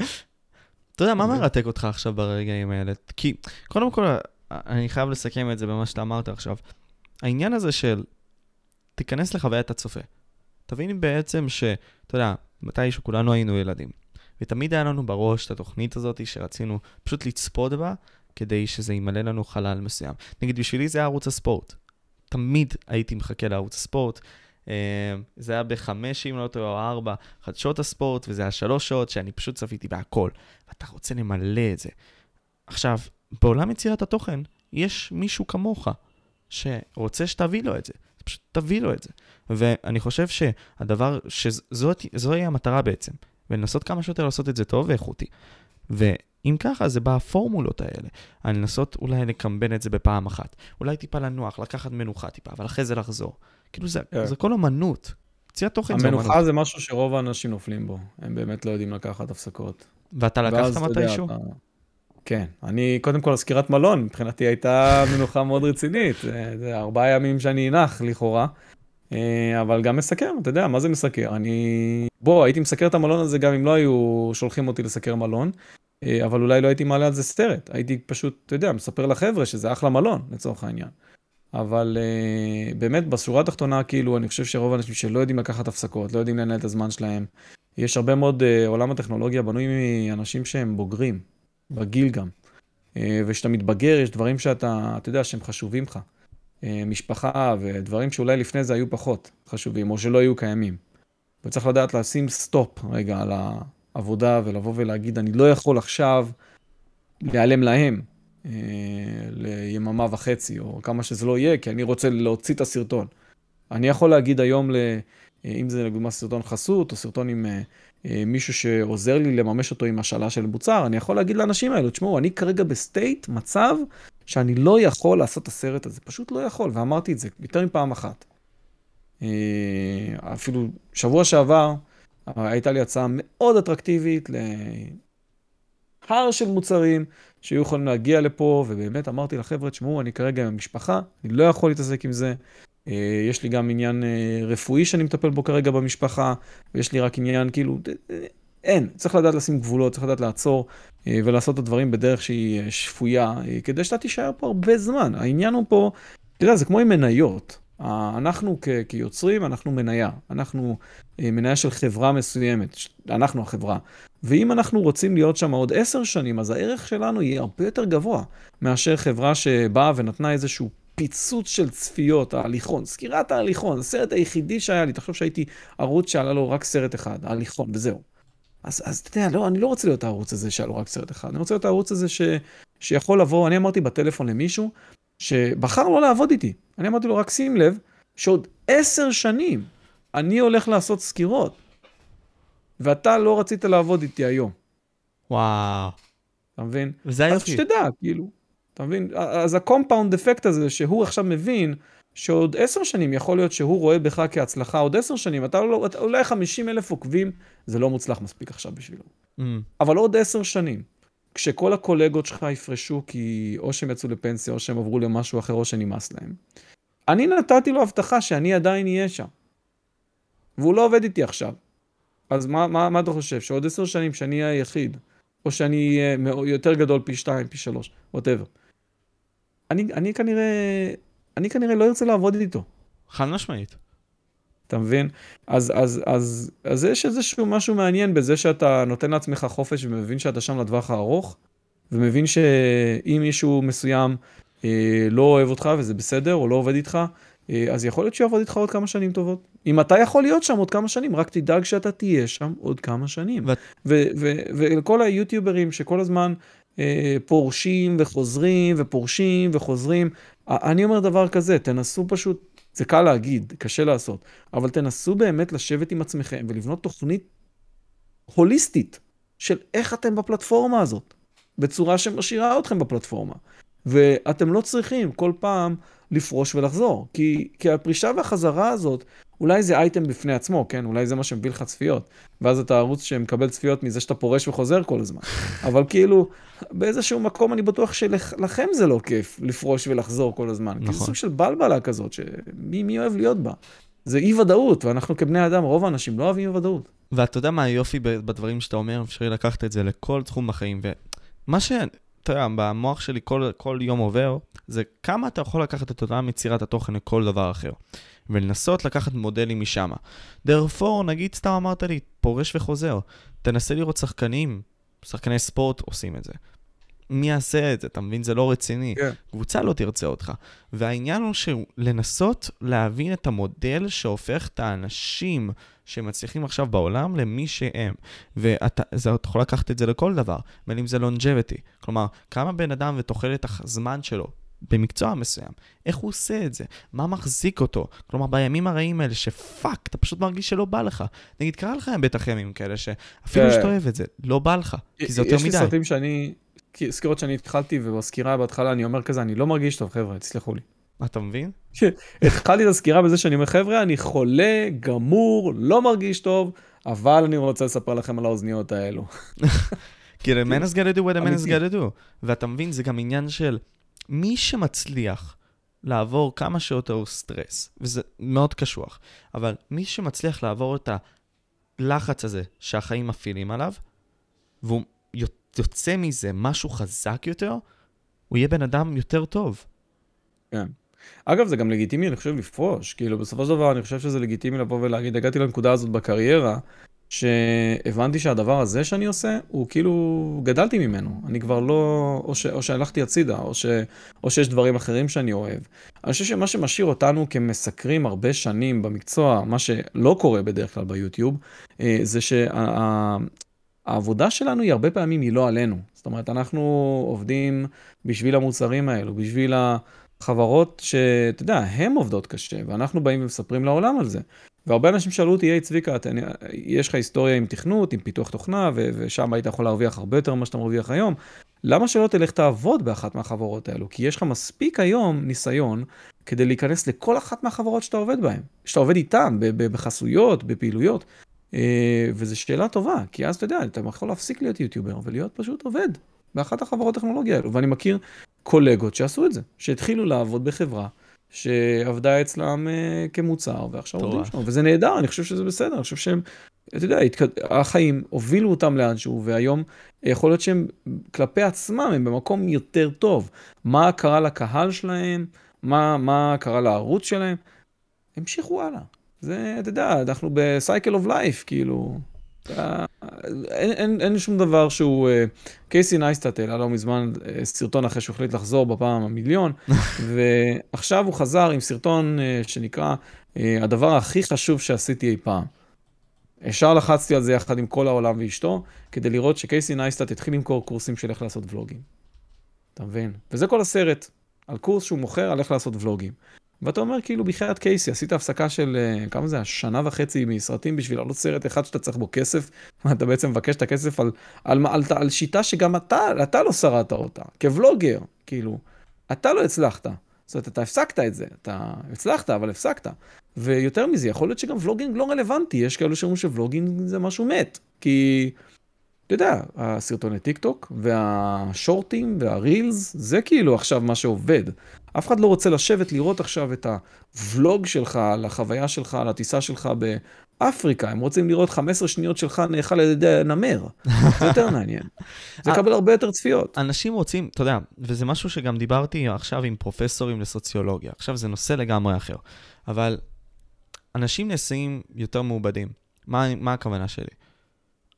אתה יודע, מה אוקיי. מרתק אותך עכשיו ברגעים האלה? כי, קודם כל, אני חייב לסכם את זה במה שאתה אמרת עכשיו. העניין הזה של תיכנס לחוויית הצופה. תביני בעצם ש... אתה יודע, מתישהו כולנו היינו ילדים. ותמיד היה לנו בראש את התוכנית הזאת שרצינו פשוט לצפות בה, כדי שזה ימלא לנו חלל מסוים. נגיד, בשבילי זה היה ערוץ הספורט. תמיד הייתי מחכה לערוץ הספורט. אה, זה היה בחמש, אם לא טועה, או ארבע, חדשות הספורט, וזה היה שלוש שעות שאני פשוט צפיתי בהכל. ואתה רוצה למלא את זה. עכשיו, בעולם יצירת התוכן, יש מישהו כמוך שרוצה שתביא לו את זה. פשוט תביא לו את זה. ואני חושב שהדבר, שזוהי המטרה בעצם, ולנסות כמה שיותר לעשות את זה טוב ואיכותי. ואם ככה, זה בפורמולות האלה. לנסות אולי לקמבן את זה בפעם אחת. אולי טיפה לנוח, לקחת מנוחה טיפה, אבל אחרי זה לחזור. כאילו זה. כן. זה כל אמנות. יציאת תוכן זה אמנות. המנוחה זה משהו שרוב האנשים נופלים בו. הם באמת לא יודעים לקחת הפסקות. ואתה לקחת מתישהו? אתה... כן, אני, קודם כל, סקירת מלון, מבחינתי הייתה מנוחה מאוד רצינית. זה, זה ארבעה ימים שאני אנח, לכאורה. אה, אבל גם מסקר, אתה יודע, מה זה מסקר? אני... בוא, הייתי מסקר את המלון הזה גם אם לא היו שולחים אותי לסקר מלון, אה, אבל אולי לא הייתי מעלה על זה סרט. הייתי פשוט, אתה יודע, מספר לחבר'ה שזה אחלה מלון, לצורך העניין. אבל uh, באמת, בשורה התחתונה, כאילו, אני חושב שרוב האנשים שלא יודעים לקחת הפסקות, לא יודעים לנהל את הזמן שלהם, יש הרבה מאוד, uh, עולם הטכנולוגיה בנוי מאנשים שהם בוגרים, בגיל גם. Uh, וכשאתה מתבגר, יש דברים שאתה, אתה יודע, שהם חשובים לך. אה, משפחה ודברים שאולי לפני זה היו פחות חשובים, או שלא היו קיימים. וצריך לדעת לשים stop רגע על העבודה ולבוא ולהגיד, אני לא יכול עכשיו להיעלם להם. אה, ליממה וחצי, או כמה שזה לא יהיה, כי אני רוצה להוציא את הסרטון. אני יכול להגיד היום, ל, אה, אם זה לדוגמה סרטון חסות, או סרטון עם אה, מישהו שעוזר לי לממש אותו עם השאלה של מוצר, אני יכול להגיד לאנשים האלו, תשמעו, אני כרגע ב state, מצב, שאני לא יכול לעשות את הסרט הזה, פשוט לא יכול, ואמרתי את זה יותר מפעם אחת. אפילו שבוע שעבר, הייתה לי הצעה מאוד אטרקטיבית להר של מוצרים, שהיו יכולים להגיע לפה, ובאמת אמרתי לחבר'ה, תשמעו, אני כרגע עם המשפחה, אני לא יכול להתעסק עם זה. אה, יש לי גם עניין אה, רפואי שאני מטפל בו כרגע במשפחה, ויש לי רק עניין, כאילו, אה, אין, צריך לדעת לשים גבולות, צריך לדעת לעצור ולעשות את הדברים בדרך שהיא שפויה, כדי שאתה תישאר פה הרבה זמן. העניין הוא פה, אתה יודע, זה כמו עם מניות. אנחנו כ- כיוצרים, אנחנו מניה. אנחנו מניה של חברה מסוימת, אנחנו החברה. ואם אנחנו רוצים להיות שם עוד עשר שנים, אז הערך שלנו יהיה הרבה יותר גבוה מאשר חברה שבאה ונתנה איזשהו פיצוץ של צפיות, ההליכון, סקירת ההליכון, הסרט היחידי שהיה לי, תחשוב שהייתי ערוץ שעלה לו רק סרט אחד, ההליכון, וזהו. אז, אז אתה יודע, לא, אני לא רוצה להיות הערוץ הזה שהיה לו רק סרט אחד, אני רוצה להיות הערוץ הזה ש, שיכול לבוא, אני אמרתי בטלפון למישהו, שבחר לא לעבוד איתי. אני אמרתי לו, רק שים לב, שעוד עשר שנים אני הולך לעשות סקירות. ואתה לא רצית לעבוד איתי היום. וואו. אתה מבין? וזה היופי. אז שתדע, כאילו. אתה מבין? אז ה compound effect הזה, שהוא עכשיו מבין שעוד עשר שנים יכול להיות שהוא רואה בך כהצלחה, עוד עשר שנים, אתה לא, אתה, אולי 50 אלף עוקבים, זה לא מוצלח מספיק עכשיו בשבילו. Mm. אבל עוד עשר שנים, כשכל הקולגות שלך יפרשו כי או שהם יצאו לפנסיה, או שהם עברו למשהו אחר, או שנמאס להם, אני נתתי לו הבטחה שאני עדיין אהיה שם. והוא לא עובד איתי עכשיו. אז מה, מה, מה אתה חושב? שעוד עשר שנים שאני אהיה היחיד, או שאני אהיה יותר גדול פי שתיים, פי שלוש, ווטאבר. אני, אני כנראה, אני כנראה לא ארצה לעבוד איתו. חד משמעית. אתה מבין? אז, אז, אז, אז יש איזשהו משהו מעניין בזה שאתה נותן לעצמך חופש ומבין שאתה שם לטווח הארוך, ומבין שאם מישהו מסוים אה, לא אוהב אותך וזה בסדר, או לא עובד איתך, אה, אז יכול להיות שיעבוד איתך עוד כמה שנים טובות. אם אתה יכול להיות שם עוד כמה שנים, רק תדאג שאתה תהיה שם עוד כמה שנים. ולכל היוטיוברים שכל הזמן אה, פורשים וחוזרים ופורשים וחוזרים, אני אומר דבר כזה, תנסו פשוט, זה קל להגיד, קשה לעשות, אבל תנסו באמת לשבת עם עצמכם ולבנות תוכנית הוליסטית של איך אתם בפלטפורמה הזאת, בצורה שמשאירה אתכם בפלטפורמה. ואתם לא צריכים כל פעם לפרוש ולחזור, כי, כי הפרישה והחזרה הזאת, אולי זה אייטם בפני עצמו, כן? אולי זה מה שמביא לך צפיות. ואז אתה ערוץ שמקבל צפיות מזה שאתה פורש וחוזר כל הזמן. אבל כאילו, באיזשהו מקום אני בטוח שלכם זה לא כיף לפרוש ולחזור כל הזמן. נכון. כי זה נכון. סוג של בלבלה כזאת, שמי אוהב להיות בה? זה אי ודאות, ואנחנו כבני אדם, רוב האנשים לא אוהבים אי ודאות. ואתה יודע מה היופי בדברים שאתה אומר, אפשרי לקחת את זה לכל תחום בחיים. ומה ש... אתה יודע, במוח שלי כל, כל יום עובר, זה כמה אתה יכול לקחת את אותה מצירת התוכן לכל דבר אחר, ולנסות לקחת מודלים משם. דרפור, נגיד סתם אמרת לי, פורש וחוזר, תנסה לראות שחקנים, שחקני ספורט עושים את זה. מי יעשה את זה? אתה מבין? זה לא רציני. כן. קבוצה לא תרצה אותך. והעניין הוא שהוא לנסות להבין את המודל שהופך את האנשים שמצליחים עכשיו בעולם למי שהם. ואתה יכול לקחת את זה לכל דבר, בין אם זה longevity. כלומר, כמה בן אדם ותוחלת הזמן שלו במקצוע מסוים, איך הוא עושה את זה, מה מחזיק אותו. כלומר, בימים הרעים האלה שפאק, אתה פשוט מרגיש שלא בא לך. נגיד, קרה לך בטח ימים כאלה שאפילו כן. שאתה אוהב את זה, לא בא לך, כי זה יותר יש לי מדי. סרטים שאני, סקירות שאני התחלתי, ובסקירה בהתחלה אני אומר כזה, אני לא מרגיש טוב, חבר'ה, תסלחו לי. אתה מבין? התחלתי את הסקירה בזה שאני אומר, חבר'ה, אני חולה, גמור, לא מרגיש טוב, אבל אני רוצה לספר לכם על האוזניות האלו. כי the man is gonna do what the man is gonna do. ואתה מבין, זה גם עניין של מי שמצליח לעבור כמה שיותר סטרס, וזה מאוד קשוח, אבל מי שמצליח לעבור את הלחץ הזה שהחיים מפעילים עליו, והוא יוצא מזה משהו חזק יותר, הוא יהיה בן אדם יותר טוב. כן. אגב, זה גם לגיטימי, אני חושב, לפרוש. כאילו, בסופו של דבר, אני חושב שזה לגיטימי לבוא ולהגיד, הגעתי לנקודה הזאת בקריירה, שהבנתי שהדבר הזה שאני עושה, הוא כאילו, גדלתי ממנו. אני כבר לא, או, ש, או שהלכתי הצידה, או, ש, או שיש דברים אחרים שאני אוהב. אני חושב שמה שמשאיר אותנו כמסקרים הרבה שנים במקצוע, מה שלא קורה בדרך כלל ביוטיוב, אה, זה שהעבודה שלנו היא הרבה פעמים היא לא עלינו. זאת אומרת, אנחנו עובדים בשביל המוצרים האלו, בשביל ה... חברות שאתה יודע, הן עובדות קשה, ואנחנו באים ומספרים לעולם על זה. והרבה אנשים שאלו אותי, היי צביקה, אתה, יש לך היסטוריה עם תכנות, עם פיתוח תוכנה, ו- ושם היית יכול להרוויח הרבה יותר ממה שאתה מרוויח היום. למה שלא תלך תעבוד באחת מהחברות האלו? כי יש לך מספיק היום ניסיון כדי להיכנס לכל אחת מהחברות שאתה עובד בהן, שאתה עובד איתן, בחסויות, בפעילויות. אה, וזו שאלה טובה, כי אז אתה יודע, אתה יכול להפסיק להיות יוטיובר ולהיות פשוט עובד באחת החברות הטכנולוגיה האלו. ואני מכיר קולגות שעשו את זה, שהתחילו לעבוד בחברה שעבדה אצלם uh, כמוצר, ועכשיו עובדים. שם, וזה נהדר, אני חושב שזה בסדר, אני חושב שהם, אתה יודע, התקד... החיים הובילו אותם לאנשהו, והיום יכול להיות שהם כלפי עצמם, הם במקום יותר טוב. מה קרה לקהל שלהם, מה, מה קרה לערוץ שלהם, המשיכו הלאה. זה, אתה יודע, אנחנו ב cycle of life, כאילו, אין, אין, אין שום דבר שהוא... אה, קייסי נייסטאט העלה לא מזמן אה, סרטון אחרי שהוא החליט לחזור בפעם המיליון, ועכשיו הוא חזר עם סרטון אה, שנקרא אה, הדבר הכי חשוב שעשיתי אי פעם. ישר לחצתי על זה יחד עם כל העולם ואשתו, כדי לראות שקייסי נייסטאט התחיל למכור קורסים של איך לעשות vlogים. אתה מבין? וזה כל הסרט, על קורס שהוא מוכר על איך לעשות vlogים. ואתה אומר כאילו בחייאת קייסי, עשית הפסקה של, אה, כמה זה, שנה וחצי מסרטים בשביל לעלות סרט אחד שאתה צריך בו כסף, ואתה בעצם מבקש את הכסף על, על, על, על, על שיטה שגם אתה, אתה לא שרדת אותה, כ vlogger, כאילו, אתה לא הצלחת. זאת אומרת, אתה הפסקת את זה, אתה הצלחת, אבל הפסקת. ויותר מזה, יכול להיות שגם ולוגינג לא רלוונטי, יש כאלו שאומרים שוולוגינג זה משהו מת, כי, אתה יודע, הסרטוני טיק טוק, והשורטים, והרילס, זה כאילו עכשיו מה שעובד. אף אחד לא רוצה לשבת לראות עכשיו את הוולוג שלך, על החוויה שלך, על הטיסה שלך באפריקה. הם רוצים לראות 15 שניות שלך נאכל על ידי נמר. זה יותר מעניין. זה יקבל הרבה יותר צפיות. אנשים רוצים, אתה יודע, וזה משהו שגם דיברתי עכשיו עם פרופסורים לסוציולוגיה. עכשיו זה נושא לגמרי אחר. אבל אנשים נעשים יותר מעובדים. מה, מה הכוונה שלי?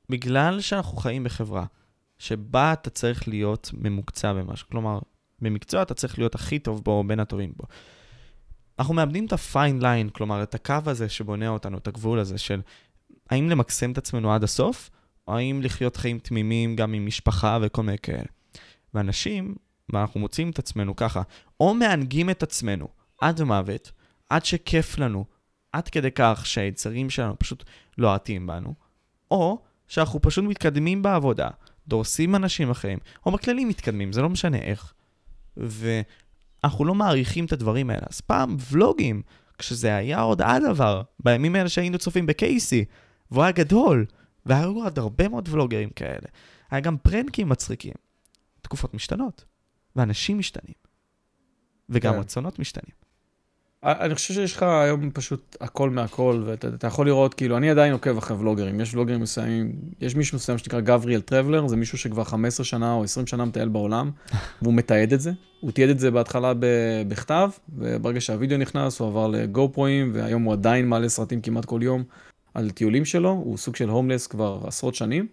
בגלל שאנחנו חיים בחברה שבה אתה צריך להיות ממוקצע במשהו, כלומר, במקצוע אתה צריך להיות הכי טוב בו, בין הטובים בו. אנחנו מאבדים את הפיין ליין, כלומר, את הקו הזה שבונה אותנו, את הגבול הזה של האם למקסם את עצמנו עד הסוף, או האם לחיות חיים תמימים גם עם משפחה וכל מיני כאלה. ואנשים, ואנחנו מוצאים את עצמנו ככה, או מענגים את עצמנו עד מוות, עד שכיף לנו, עד כדי כך שהיצרים שלנו פשוט לוהטים בנו, או שאנחנו פשוט מתקדמים בעבודה, דורסים אנשים אחרים, או בכללי מתקדמים, זה לא משנה איך. ואנחנו לא מעריכים את הדברים האלה. אז פעם ולוגים, כשזה היה עוד הדבר, בימים האלה שהיינו צופים בקייסי, והוא היה גדול, והיו עוד הרבה מאוד ולוגרים כאלה. היה גם פרנקים מצחיקים. תקופות משתנות, ואנשים משתנים, וגם כן. רצונות משתנים. אני חושב שיש לך היום פשוט הכל מהכל, ואתה יכול לראות, כאילו, אני עדיין עוקב אחרי ולוגרים, יש ולוגרים מסוימים, יש מישהו מסוים שנקרא גבריאל טרבלר, זה מישהו שכבר 15 שנה או 20 שנה מטייל בעולם, והוא מתעד את זה. הוא תיעד את זה בהתחלה בכתב, וברגע שהווידאו נכנס הוא עבר ל GoProאים, והיום הוא עדיין מעלה סרטים כמעט כל יום על טיולים שלו, הוא סוג של הומלס כבר עשרות שנים.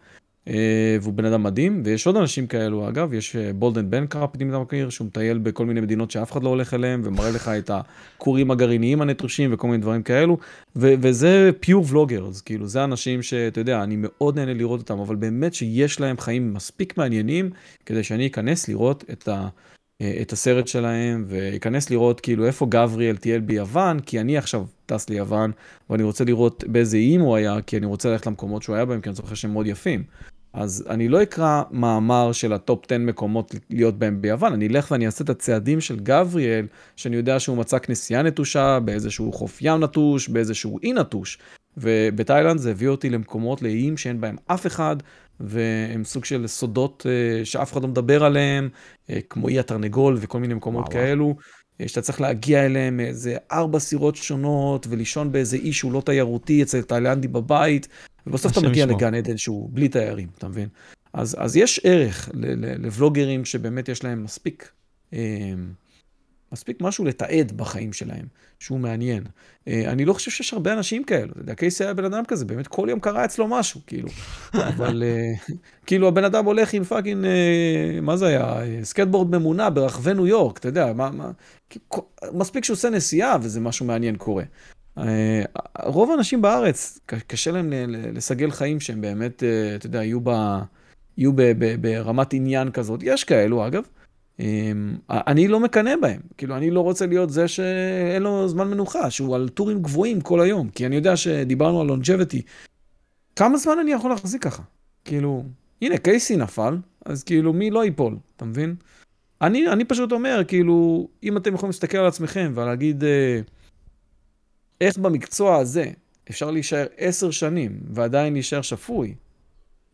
אה, והוא בן אדם מדהים, ויש עוד אנשים כאלו אגב, יש Bald and Bankrupt, אם אתה מכיר, שהוא מטייל בכל מיני מדינות שאף אחד לא הולך אליהם, ומראה לך את הכורים הגרעיניים הנטושים וכל מיני דברים כאלו, ו- וזה pure vloggers, כאילו זה אנשים שאתה יודע, אני מאוד נהנה לראות אותם, אבל באמת שיש להם חיים מספיק מעניינים, כדי שאני אכנס לראות את ה... אה, את הסרט שלהם, ואכנס לראות כאילו איפה גבריאל טייל ביוון, כי אני עכשיו טס ליוון, ואני רוצה לראות באיזה איים הוא היה, כי אני רוצה ללכת למקומות שהוא היה בהם, כי אני זוכר שהם מאוד יפים. אז אני לא אקרא מאמר של ה top 10 מקומות להיות בהם ביוון, אני אלך ואני אעשה את הצעדים של גבריאל, שאני יודע שהוא מצא כנסייה נטושה, באיזשהו חוף ים נטוש, באיזשהו אי נטוש. ובתאילנד זה הביא אותי למקומות, לאיים שאין בהם אף אחד, והם סוג של סודות uh, שאף אחד לא מדבר עליהם, uh, כמו אי התרנגול וכל מיני מקומות וואו. כאלו, שאתה צריך להגיע אליהם איזה ארבע סירות שונות, ולישון באיזה אי שהוא לא תיירותי אצל תאילנדי בבית, ובסוף אתה מגיע לגן עדן שהוא בלי תיירים, אתה מבין? אז, אז יש ערך לבלוגרים שבאמת יש להם מספיק, אה, מספיק משהו לתעד בחיים שלהם, שהוא מעניין. אה, אני לא חושב שיש הרבה אנשים כאלו, אתה יודע, קייסי היה בן אדם כזה, באמת כל יום קרה אצלו משהו, כאילו. אבל אה, כאילו הבן אדם הולך עם fucking, מה זה היה? סקייטבורד ממונע ברחבי ניו יורק, אתה יודע, מה, מה, מספיק שהוא עושה נסיעה וזה משהו מעניין קורה. אה, רוב האנשים בארץ, קשה להם לסגל חיים שהם באמת, אה, אתה יודע, יהיו, ב, יהיו ב, ב, ברמת עניין כזאת. יש כאלו, אגב. אה, אני לא מקנא בהם. כאילו, אני לא רוצה להיות זה שאין לו זמן מנוחה, שהוא על טורים גבוהים כל היום. כי אני יודע שדיברנו על longevity. כמה זמן אני יכול להחזיק ככה? כאילו, הנה, קייסי נפל, אז כאילו, מי לא ייפול, אתה מבין? אני, אני פשוט אומר, כאילו, אם אתם יכולים להסתכל על עצמכם ולהגיד... Uh, איך במקצוע הזה אפשר להישאר עשר שנים ועדיין להישאר שפוי,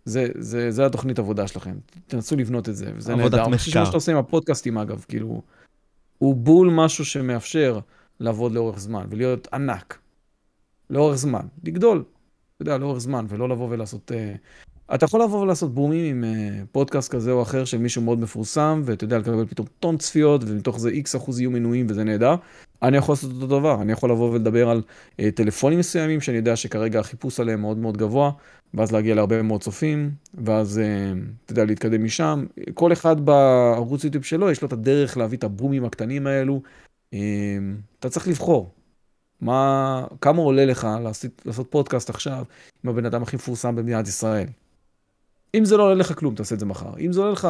זה, זה, זה התוכנית עבודה שלכם. תנסו לבנות את זה, וזה נהדר. עבודת מחקר. מה שאתה עושה עם הפודקאסטים, אגב, כאילו, הוא בול משהו שמאפשר לעבוד לאורך זמן ולהיות ענק. לאורך זמן. לגדול, אתה יודע, לאורך זמן, ולא לבוא ולעשות... Uh, אתה יכול לבוא ולעשות בומים עם uh, פודקאסט כזה או אחר של מישהו מאוד מפורסם, ואתה יודע, לקבל פתאום טון צפיות, ומתוך זה איקס אחוז יהיו מנויים, וזה נהדר. אני יכול לעשות אותו דבר, אני יכול לבוא ולדבר על uh, טלפונים מסוימים, שאני יודע שכרגע החיפוש עליהם מאוד מאוד גבוה, ואז להגיע להרבה מאוד צופים, ואז, uh, אתה יודע, להתקדם משם. כל אחד בערוץ יוטיוב שלו, יש לו את הדרך להביא את הבומים הקטנים האלו. Uh, אתה צריך לבחור. מה, כמה עולה לך לעשות, לעשות פודקאסט עכשיו עם הבן אדם הכי מפורסם במדינת ישראל? אם זה לא עולה לך כלום, תעשה את זה מחר. אם זה עולה לך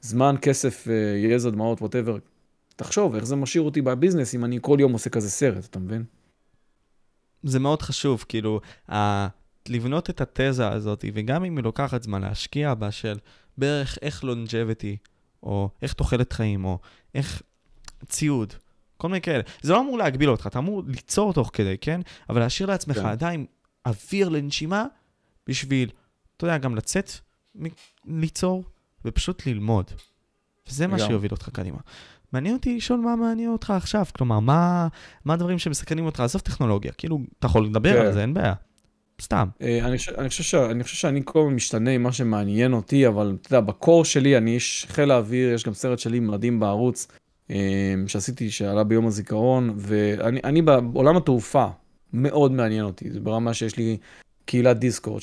זמן, כסף, יזע, דמעות, ווטאבר, תחשוב איך זה משאיר אותי בביזנס אם אני כל יום עושה כזה סרט, אתה מבין? זה מאוד חשוב, כאילו, ה... לבנות את התזה הזאת, וגם אם היא לוקחת זמן להשקיע בה של בערך איך לונג'ביטי, או איך תוחלת חיים, או איך ציוד, כל מיני כאלה. זה לא אמור להגביל אותך, אתה אמור ליצור תוך כדי, כן? אבל להשאיר לעצמך כן. עדיין אוויר לנשימה בשביל, אתה יודע, גם לצאת, ליצור, ופשוט ללמוד. וזה מה שיוביל אותך קדימה. מעניין אותי לשאול מה מעניין אותך עכשיו, כלומר, מה, מה הדברים שמסכנים אותך, עזוב טכנולוגיה, כאילו, אתה יכול לדבר כן. על זה, אין בעיה. סתם. אה, אני חושב, אני, חושב ש, אני חושב שאני כל הזמן משתנה עם מה שמעניין אותי, אבל אתה יודע, ב core שלי, אני איש חיל האוויר, יש גם סרט שלי מדהים בערוץ, אה, שעשיתי, שעלה ביום הזיכרון, ואני בעולם התעופה, מאוד מעניין אותי, זה ברמה שיש לי קהילת דיסקורד,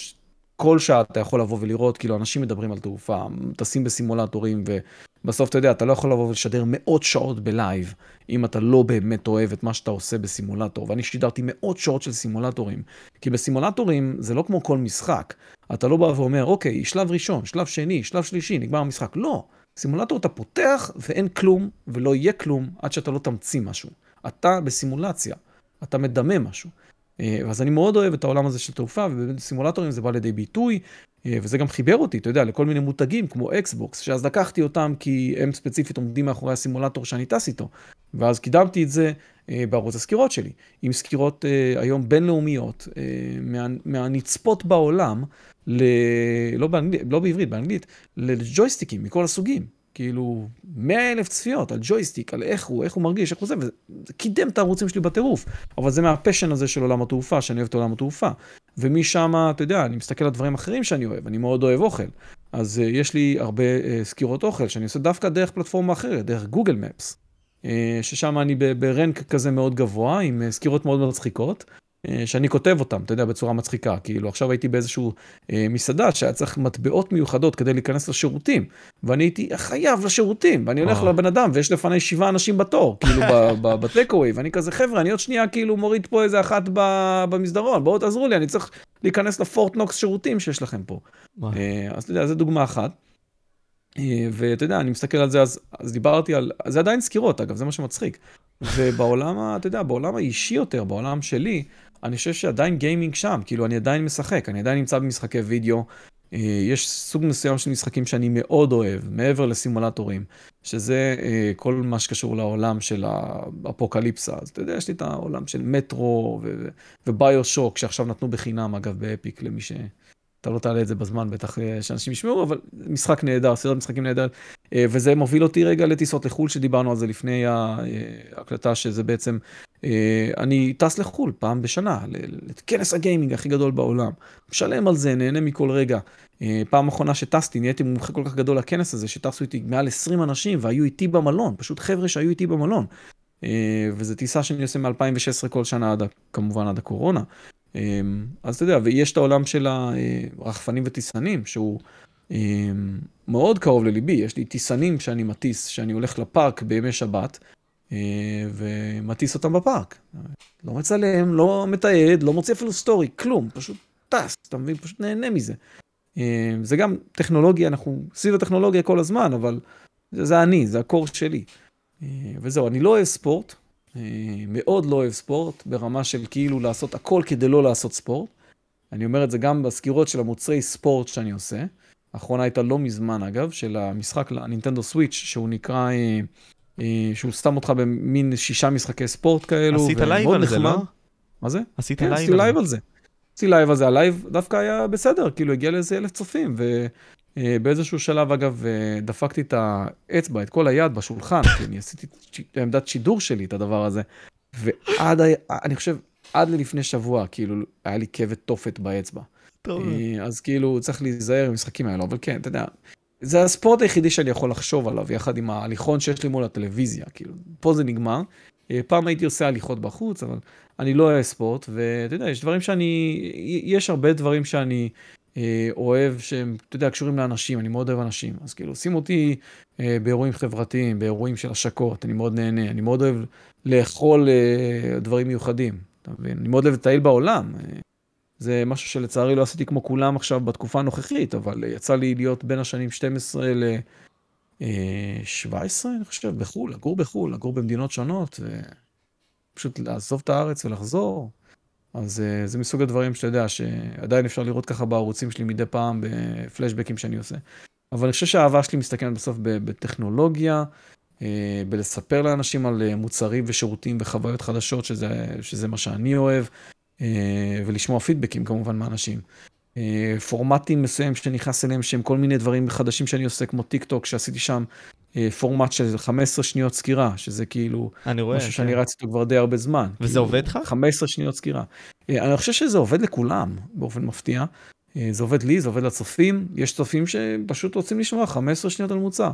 כל שעה אתה יכול לבוא ולראות, כאילו, אנשים מדברים על תעופה, טסים בסימולטורים, ובסוף, אתה יודע, אתה לא יכול לבוא ולשדר מאות שעות ב live, אם אתה לא באמת אוהב את מה שאתה עושה בסימולטור. ואני שידרתי מאות שעות של סימולטורים, כי בסימולטורים זה לא כמו כל משחק. אתה לא בא ואומר, אוקיי, שלב ראשון, שלב שני, שלב שלישי, נגמר המשחק. לא. סימולטור אתה פותח ואין כלום, ולא יהיה כלום, עד שאתה לא תמציא משהו. אתה בסימולציה, אתה מדמה משהו. אה, אז אני מאוד אוהב את העולם הזה של תעופה, ובסימולטורים זה בא לידי ביטוי, אה, וזה גם חיבר אותי, אתה יודע, לכל מיני מותגים כמו אקסבוקס, שאז לקחתי אותם כי הם ספציפית עומדים מאחורי הסימולטור שאני טס איתו, ואז קידמתי את זה אה, בערוץ הסקירות שלי, עם סקירות היום בינלאומיות, מה, מהנצפות בעולם, ל... לא, באנגל... לא בעברית, באנגלית, לג'ויסטיקים מכל הסוגים. כאילו, 100 אלף צפיות על ג'ויסטיק, על איך הוא, איך הוא מרגיש, איך הוא זה, וזה קידם את הערוצים שלי בטירוף. אבל זה מהפשן הזה של עולם התעופה, שאני אוהב את עולם התעופה. ומשם, אתה יודע, אני מסתכל על דברים אחרים שאני אוהב, אני מאוד אוהב אוכל. אז uh, יש לי הרבה uh, סקירות אוכל שאני עושה דווקא דרך פלטפורמה אחרת, דרך גוגל מפס. Uh, ששם אני ברנק כזה מאוד גבוה, עם uh, סקירות מאוד מצחיקות. אה, שאני כותב אותם, אתה יודע, בצורה מצחיקה. כאילו, עכשיו הייתי באיזשהו אה, מסעדה שהיה צריך מטבעות מיוחדות כדי להיכנס לשירותים, ואני הייתי חייב לשירותים, ואני הולך לבן אדם, ויש לפני שבעה אנשים בתור, כאילו, בטקאווי, ואני כזה, חבר'ה, אני עוד שנייה כאילו מוריד פה איזה אחת במסדרון, בואו תעזרו לי, אני צריך להיכנס לפורטנוקס שירותים שיש לכם פה. אה, אז אתה יודע, זו דוגמה אחת. אה, ואתה יודע, אני מסתכל על זה, אז, אז דיברתי על, זה עדיין סקירות, אגב, זה מה שמצחיק. ובעולם, אתה יודע, בעולם האישי יותר, בעולם שלי, אני חושב שעדיין גיימינג שם, כאילו אני עדיין משחק, אני עדיין נמצא במשחקי וידאו. אה, יש סוג מסוים של משחקים שאני מאוד אוהב, מעבר לסימולטורים, שזה אה, כל מה שקשור לעולם של האפוקליפסה. אז אתה יודע, יש לי את העולם של מטרו וביושוק, שעכשיו נתנו בחינם, אגב, באפיק, למי ש... אתה לא תעלה את זה בזמן, בטח אה, שאנשים ישמעו, אבל משחק נהדר, סרט משחקים נהדר. וזה מוביל אותי רגע לטיסות לחו"ל, שדיברנו על זה לפני ההקלטה, שזה בעצם אה, אני טס לחו"ל פעם בשנה, לכנס הגיימינג הכי גדול בעולם. משלם על זה, נהנה מכל רגע. אה, פעם אחרונה שטסתי, נהייתי מומחה כל כך גדול לכנס הזה, שטסו איתי מעל 20 אנשים והיו איתי במלון, פשוט חבר'ה שהיו איתי במלון. אה, וזו טיסה שאני עושה מ-2016 כל שנה, עד, כמובן עד הקורונה. אז אתה יודע, ויש את העולם של הרחפנים וטיסנים, שהוא מאוד קרוב לליבי. יש לי טיסנים שאני מטיס, שאני הולך לפארק בימי שבת. אה, ומטיס אותם בפארק. לא מצלם, לא מתעד, לא מוציא אפילו סטורי, כלום, פשוט טס, אתה מבין? פשוט נהנה מזה. אה, זה גם טכנולוגיה, אנחנו סביב הטכנולוגיה כל הזמן, אבל זה, זה אני, זה הקור שלי. אה, וזהו, אני לא אוהב ספורט, מאוד לא אוהב ספורט, ברמה של כאילו לעשות הכל כדי לא לעשות ספורט. אני אומר את זה גם בסקירות של המוצרי ספורט שאני עושה. האחרונה הייתה לא מזמן אגב, של המשחק לנינטנדו סוויץ', שהוא נקרא אה, שהוא שם אותך במין שישה משחקי ספורט כאלו. עשית live על זה, לא? מה זה? עשית כן, live, live על זה. עשיתי live על זה, ה live דווקא היה בסדר, כאילו הגיע לאיזה אלף צופים, ובאיזשהו שלב אגב אה, דפקתי את האצבע, את כל היד בשולחן, כי אני עשיתי עמדת שידור שלי את הדבר הזה, ועד, אני חושב, עד ללפני שבוע, כאילו, היה לי כבד תופת באצבע. טוב. אה, אז כאילו, צריך להיזהר עם המשחקים האלו, אבל כן, אתה יודע, זה הספורט היחידי שאני יכול לחשוב עליו, יחד עם ההליכון שיש לי מול הטלוויזיה, כאילו, פה זה נגמר. אה, פעם הייתי עושה הליכות בחוץ, אבל אני לא אוהב ספורט, ואתה יודע, יש דברים שאני, יש הרבה דברים שאני אה, אוהב שהם, אתה יודע, קשורים לאנשים, אני מאוד אוהב אנשים. אז כאילו, שים אותי אה, באירועים חברתיים, באירועים של השקות, אני מאוד נהנה, אני מאוד אוהב לאכול אה, דברים מיוחדים, אתה מבין? אני מאוד אוהב לטייל בעולם. אה, זה משהו שלצערי לא עשיתי כמו כולם עכשיו בתקופה הנוכחית, אבל יצא לי להיות בין השנים 12 ל-17, אני חושב, בחו"ל, לגור בחו"ל, לגור במדינות שונות, ופשוט לעזוב את הארץ ולחזור. אז אה, זה מסוג הדברים שאתה יודע, שעדיין אפשר לראות ככה בערוצים שלי מדי פעם, בפלשבקים שאני עושה. אבל אני חושב שהאהבה שלי מסתכלת בסוף בטכנולוגיה, אה, בלספר לאנשים על אה, מוצרים ושירותים וחוויות חדשות, שזה, שזה מה שאני אוהב. ולשמוע פידבקים כמובן מאנשים. אה, פורמטים מסוים שנכנס אליהם שהם כל מיני דברים חדשים שאני עושה כמו טיק טוק שעשיתי שם אה, פורמט של 15 שניות סקירה שזה כאילו אני רואה, משהו כן. שאני רץ איתו כבר די הרבה זמן. וזה כאילו, עובד לך? 15 שניות סקירה. אני חושב שזה עובד לכולם באופן מפתיע. זה עובד לי, זה עובד לצופים, יש צופים שפשוט רוצים לשמוע 15 שניות על מוצר.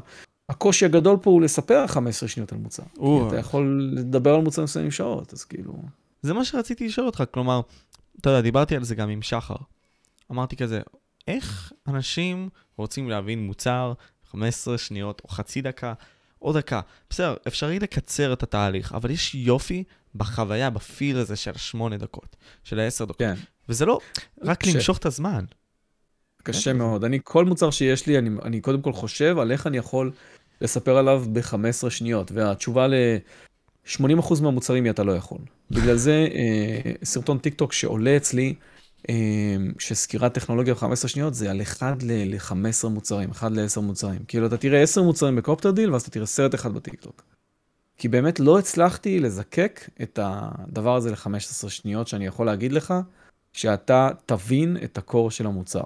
הקושי הגדול פה הוא לספר 15 שניות על מוצר. אתה יכול לדבר על מוצרים מסוימים שעות, אז כאילו... זה מה שרציתי לשאול אותך, כלומר, אתה יודע, דיברתי על זה גם עם שחר. אמרתי כזה, איך אנשים רוצים להבין מוצר 15 שניות או חצי דקה או דקה? בסדר, אפשרי לקצר את התהליך, אבל יש יופי בחוויה, בפיל הזה של השמונה דקות, של העשר דקות. כן. וזה לא רק ש... למשוך את הזמן. קשה מאוד. אני, כל מוצר שיש לי, אני, אני קודם כל חושב על איך אני יכול לספר עליו ב-15 שניות, והתשובה ל... 80% מהמוצרים אתה לא יכול. בגלל זה אה, סרטון טיק טוק שעולה אצלי, שסקירת טכנולוגיה ב-15 שניות, זה על 1 ל-15 מוצרים, 1 ל-10 מוצרים. כאילו אתה תראה 10 מוצרים ב CopterDeal, ואז אתה תראה סרט אחד בטיק טוק. כי באמת לא הצלחתי לזקק את הדבר הזה ל-15 שניות, שאני יכול להגיד לך, שאתה תבין את ה core של המוצר.